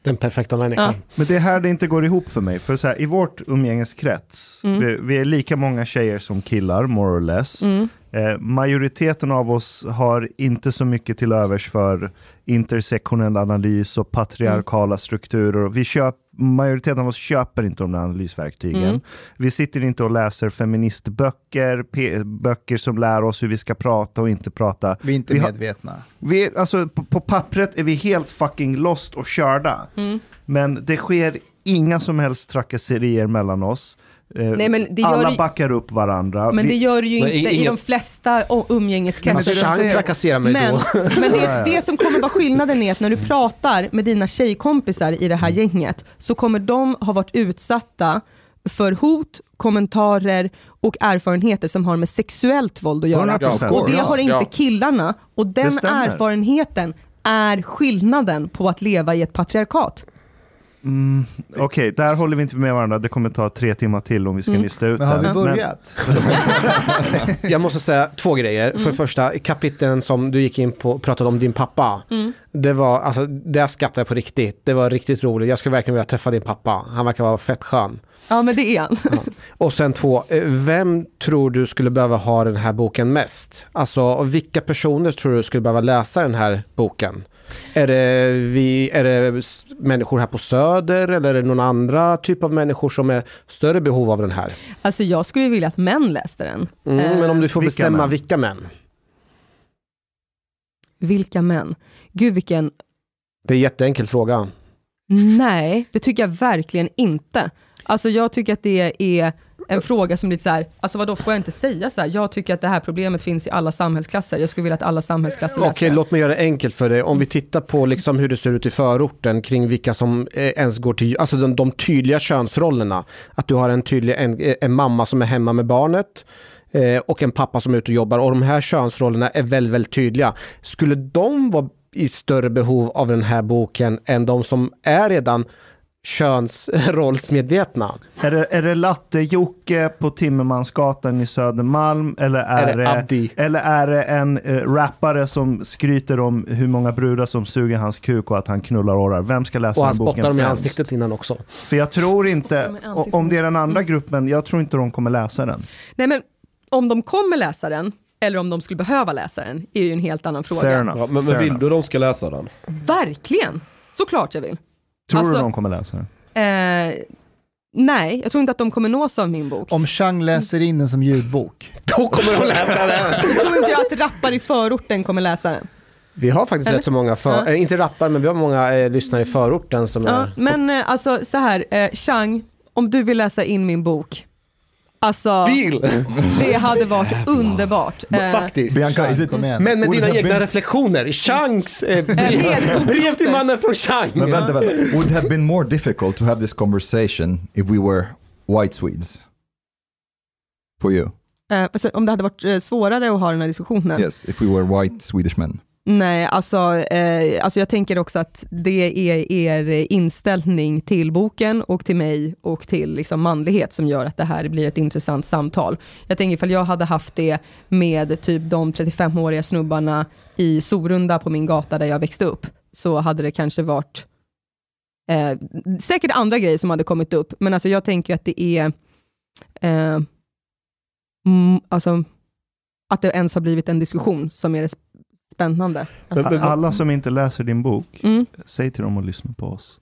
Den perfekta människan. Men det är här det inte går ihop för mig. För så här, i vårt umgängeskrets, Mm. vi, vi är lika många tjejer som killar, more or less. Mm. Eh, majoriteten av oss har inte så mycket till övers för intersektionell analys och patriarkala strukturer. Vi köp, majoriteten av oss köper inte de där analysverktygen. Mm. Vi sitter inte och läser feministböcker, böcker som lär oss hur vi ska prata och inte prata. Vi är inte Vi medvetna. Vi, alltså, på, på pappret är vi helt fucking lost och körda. Mm. Men det sker inga som helst trakasserier mellan oss. Eh, Nej, men det gör Alla ju- backar upp varandra. Men det gör det ju Men inte i ingen- de flesta umgängeskretsar. Alltså Chang säger- trakasserar mig Men, då. men det, det som kommer vara skillnaden är att när du pratar med dina tjejkompisar i det här gänget så kommer de ha varit utsatta för hot, kommentarer och erfarenheter som har med sexuellt våld att göra. 100%. Och det har inte Ja. killarna. Och den erfarenheten är skillnaden på att leva i ett patriarkat. Okej, där håller vi inte med varandra. Det kommer ta tre timmar till om vi ska Mm. nysta ut Men har vi det. börjat? Jag måste säga två grejer. För det första, kapiteln som du gick in på och pratade om din pappa. Det var, alltså, det skattade jag på riktigt. Det var riktigt roligt. Jag skulle verkligen vilja träffa din pappa. Han verkar vara fett skön. Ja men det är han. Och sen två, eh, vem tror du skulle behöva ha den här boken mest? Alltså, vilka personer tror du skulle behöva läsa den här boken? Är det, vi, är det människor här på Söder eller är det någon andra typ av människor som är större behov av den här? Alltså jag skulle vilja att män läste den. Mm, Eh, men om du får vilka bestämma män? vilka män? Vilka män? Gud vilken Det är en jätteenkel fråga. Nej, det tycker jag verkligen inte. Alltså jag tycker att det är en fråga som blir så här, alltså vadå får jag inte säga så här? Jag tycker att det här problemet finns i alla samhällsklasser. Jag skulle vilja att alla samhällsklasser läste Okej, låt mig göra det enkelt för dig. Om vi tittar på liksom hur det ser ut i förorten kring vilka som eh, ens går till, alltså de, de tydliga könsrollerna. Att du har en tydlig, en, eh, en mamma som är hemma med barnet eh, och en pappa som är ute och jobbar. Och de här könsrollerna är väldigt, väldigt tydliga. Skulle de vara i större behov av den här boken än de som är redan könsrollsmedvetna? Är det, är det Latte-Jocke på Timmermansgatan i Södermalm? Eller är, Är det det, Abdi? eller är det en eh, rappare som skryter om hur många brudar som suger hans kuk och att han knullar orrar? Vem ska läsa Och han den boken spottar dem i ansiktet innan också. För jag tror inte, om det är den andra gruppen, jag tror inte de kommer läsa den. Nej men om de kommer läsa den, eller om de skulle behöva läsa den, är ju en helt annan fråga. Fair enough. Ja, men, men vill enough. du de ska läsa den? Verkligen! Såklart jag vill. Tror Alltså- du de kommer läsa den? Eh, nej, jag tror inte att de kommer nås av min bok. Om Chang läser in den som ljudbok. Då kommer de läsa den! Jag tror inte jag att rappare i förorten kommer läsa den. Vi har faktiskt Eller? rätt så många, för, Ja. eh, inte rappare, men vi har många eh, lyssnare i förorten som Ja, är... men eh, alltså så här, eh, Chang, om du vill läsa in min bok, alltså Deal! det hade varit underbart. Eh, Faktiskt. Bianca, is it... Men med dina egna been- reflektioner, Changs eh, brev, till mannen från Chang. Men vänta, vänta. Would it have been more difficult to have this conversation if we were white Swedes? For you? eh, alltså, om det hade varit eh, svårare att ha den här diskussionen. Yes, if we were white Swedish men. Nej, alltså, eh, alltså jag tänker också att det är er inställning till boken och till mig och till liksom manlighet som gör att det här blir ett intressant samtal. Jag tänker ifall jag hade haft det med typ de 35-åriga snubbarna i Sorunda på min gata där jag växte upp, så hade det kanske varit eh, säkert andra grejer som hade kommit upp, men alltså jag tänker att det är eh, mm, alltså, att det ens har blivit en diskussion som är det spännande. Men- men- Alla som inte läser din bok, Mm. säg till dem att lyssna på oss.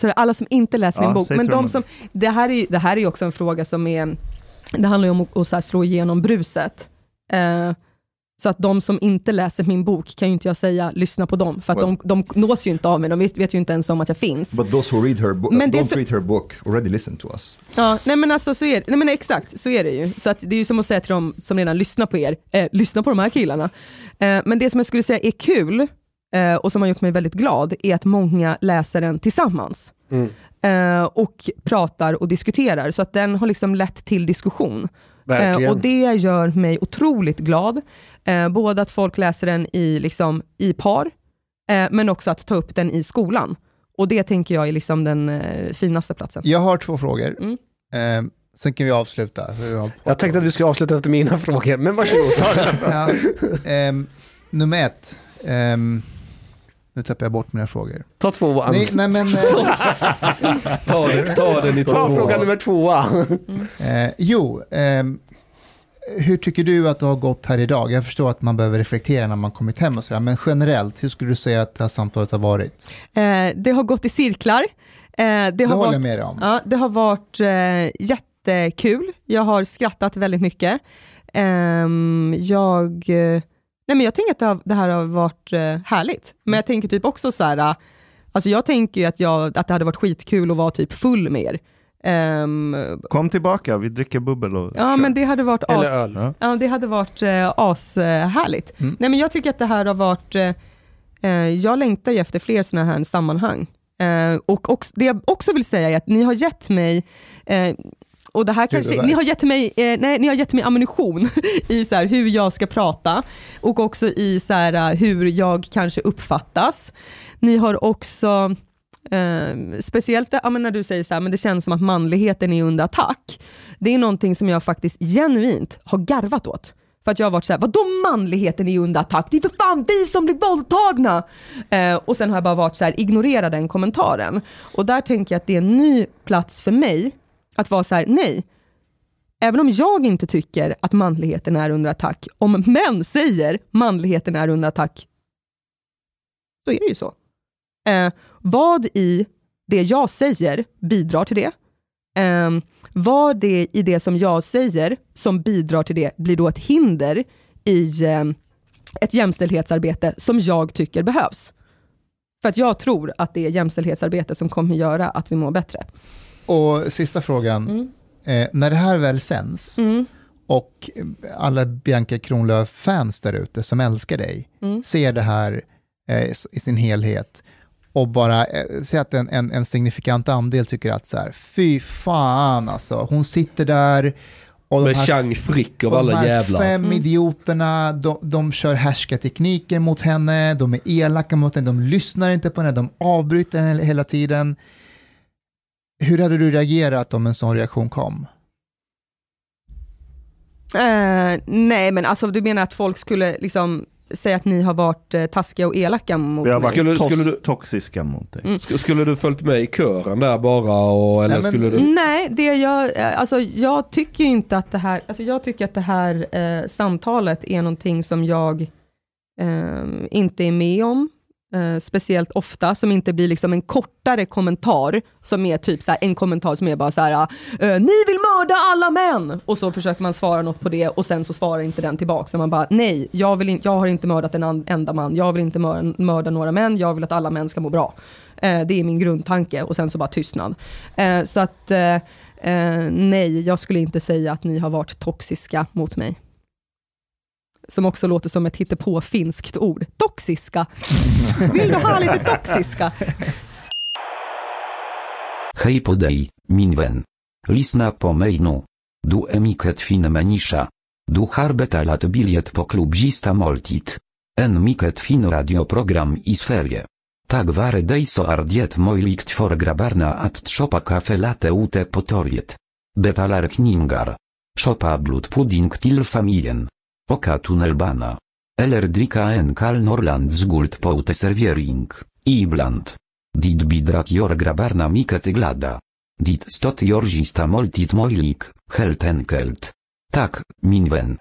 Så alla som inte läser Ja, din bok, men de som, det här är det här är också en fråga som är, det handlar ju om att, att slå igenom bruset. Eh, så att de som inte läser min bok kan ju inte jag säga, lyssna på dem, för att Well- de, de nås ju inte av mig, de vet, vet ju inte ens om att jag finns. But those who read her book, Men don't så- read her book already listen to us. Ja, nej men alltså så är nej men exakt, så är det ju. Så att det är ju som att säga till dem som redan lyssnar på er, eh, lyssna på de här killarna. Eh, men det som jag skulle säga är kul, eh, och som har gjort mig väldigt glad, är att många läser den tillsammans. Mm. Eh, och pratar och diskuterar, så att den har liksom lett till diskussion. Verkligen. Eh, och det gör mig otroligt glad. Eh, både att folk läser den i, liksom, i par, eh, men också att ta upp den i skolan. Och det tänker jag är liksom den eh, finaste platsen. Jag har två frågor. Mm. Sen kan vi avsluta. Jag tänkte att vi skulle avsluta efter mina frågor, men varsågod, ta. Ja, ehm, nummer ett. Ehm, nu tappar jag bort mina frågor. Ta tvåan. Nej, nej men, eh, Ta, ta den i Ta två. fråga nummer tvåa. eh, jo, ehm, hur tycker du att det har gått här idag? Jag förstår att man behöver reflektera när man kommit hem och sådär, men generellt, hur skulle du säga att det här samtalet har varit? Eh, det har gått i cirklar. Eh, det, Det har håller varit, jag med dig om. Ja, det har varit eh, jättekul. Jag har skrattat väldigt mycket. Ehm, jag, eh, nej men jag tänker att det, har, det här har varit eh, härligt. Men jag tänker typ också så här, eh, alltså jag tänker ju att, jag, att det hade varit skitkul att vara typ full med er. Ehm, Kom tillbaka, vi dricker bubbel och ja, kör. men det hade varit as, Eller öl. Ja. Ja, det hade varit eh, ashärligt. Mm. Nej, men jag tycker att det här har varit, eh, jag längtar ju efter fler sådana här sammanhang. Eh, och också, det jag också vill säga är att ni har gett mig, eh, och det här kanske, ni har gett mig, eh, nej, ni har gett mig ammunition i så här, hur jag ska prata och också i så här, eh, hur jag kanske uppfattas. Ni har också, eh, speciellt ja, när du säger så här, men det känns som att manligheten är under attack. Det är någonting som jag faktiskt genuint har garvat åt. För att jag har varit så här, vadå manligheten är under attack? Det är för fan vi som blir våldtagna! Eh, och sen har jag bara varit så här, ignorera den kommentaren. Och där tänker jag att det är en ny plats för mig att vara så här, nej. Även om jag inte tycker att manligheten är under attack, om män säger manligheten är under attack, så är det ju så. Eh, vad i det jag säger bidrar till det? Eh, vad det i det som jag säger som bidrar till det blir då ett hinder i eh, ett jämställdhetsarbete som jag tycker behövs. För att jag tror att det är jämställdhetsarbete som kommer göra att vi mår bättre. Och sista frågan, Mm. eh, när det här väl sänds Mm. och alla Bianca Kronlöf-fans där ute som älskar dig Mm. ser det här eh, i sin helhet och bara eh, se att en, en, en signifikant andel tycker att så här, fy fan alltså, hon sitter där och de Med Chang Frick av och de alla här jävlar. fem Mm. idioterna, de, de kör härskartekniker mot henne, de är elaka mot henne, de lyssnar inte på henne, de avbryter henne hela tiden. Hur hade du reagerat om en sån reaktion kom? Eh, nej, men alltså du menar att folk skulle liksom säga att ni har varit eh, taskiga och elaka mot Vi har mig? varit Skulle- tos- skulle du- toxiska mot dig. Mm. Sk- Skulle du följt med i kören där bara och, eller Nej, men- skulle du... Nej, det jag, eh, alltså, jag tycker inte att det här, alltså, jag tycker att det här eh, samtalet är någonting som jag eh, inte är med om. Eh, speciellt ofta, som inte blir liksom en kortare kommentar, som är typ så en kommentar som är bara så här, eh, ni vill mörda alla män! Och så försöker man svara något på det och sen så svarar inte den tillbaka. Så man bara, nej, jag, vill in, jag har inte mördat en enda man, jag vill inte mörda, mörda några män, jag vill att alla män ska må bra. Eh, det är min grundtanke och sen så bara tystnad. Eh, så att eh, eh nej, jag skulle inte säga att ni har varit toxiska mot mig. Som också låter som ett hittepå finskt ord. Toxiska. Vill du ha lite toxiska? Hej på dig, min vän. Lyssna på mig nu. Du är mycket fin människa. Du har betalat bilet på klubbzista måltid. En mycket fin radioprogram i Sverige. Tack vare dig så är det möjligt för grabbarna att köpa kaffe latte ute på torget. Betalar kningar. köpa blodpudding till familjen. Oka tunnelbana. Eller dricka en kall Norrlands guld på uteservering. Ibland. Dit bidrak gör grabbarna mycket glada. Dit stot gör sista måltid möjlig, helt enkelt. Tack, min vän.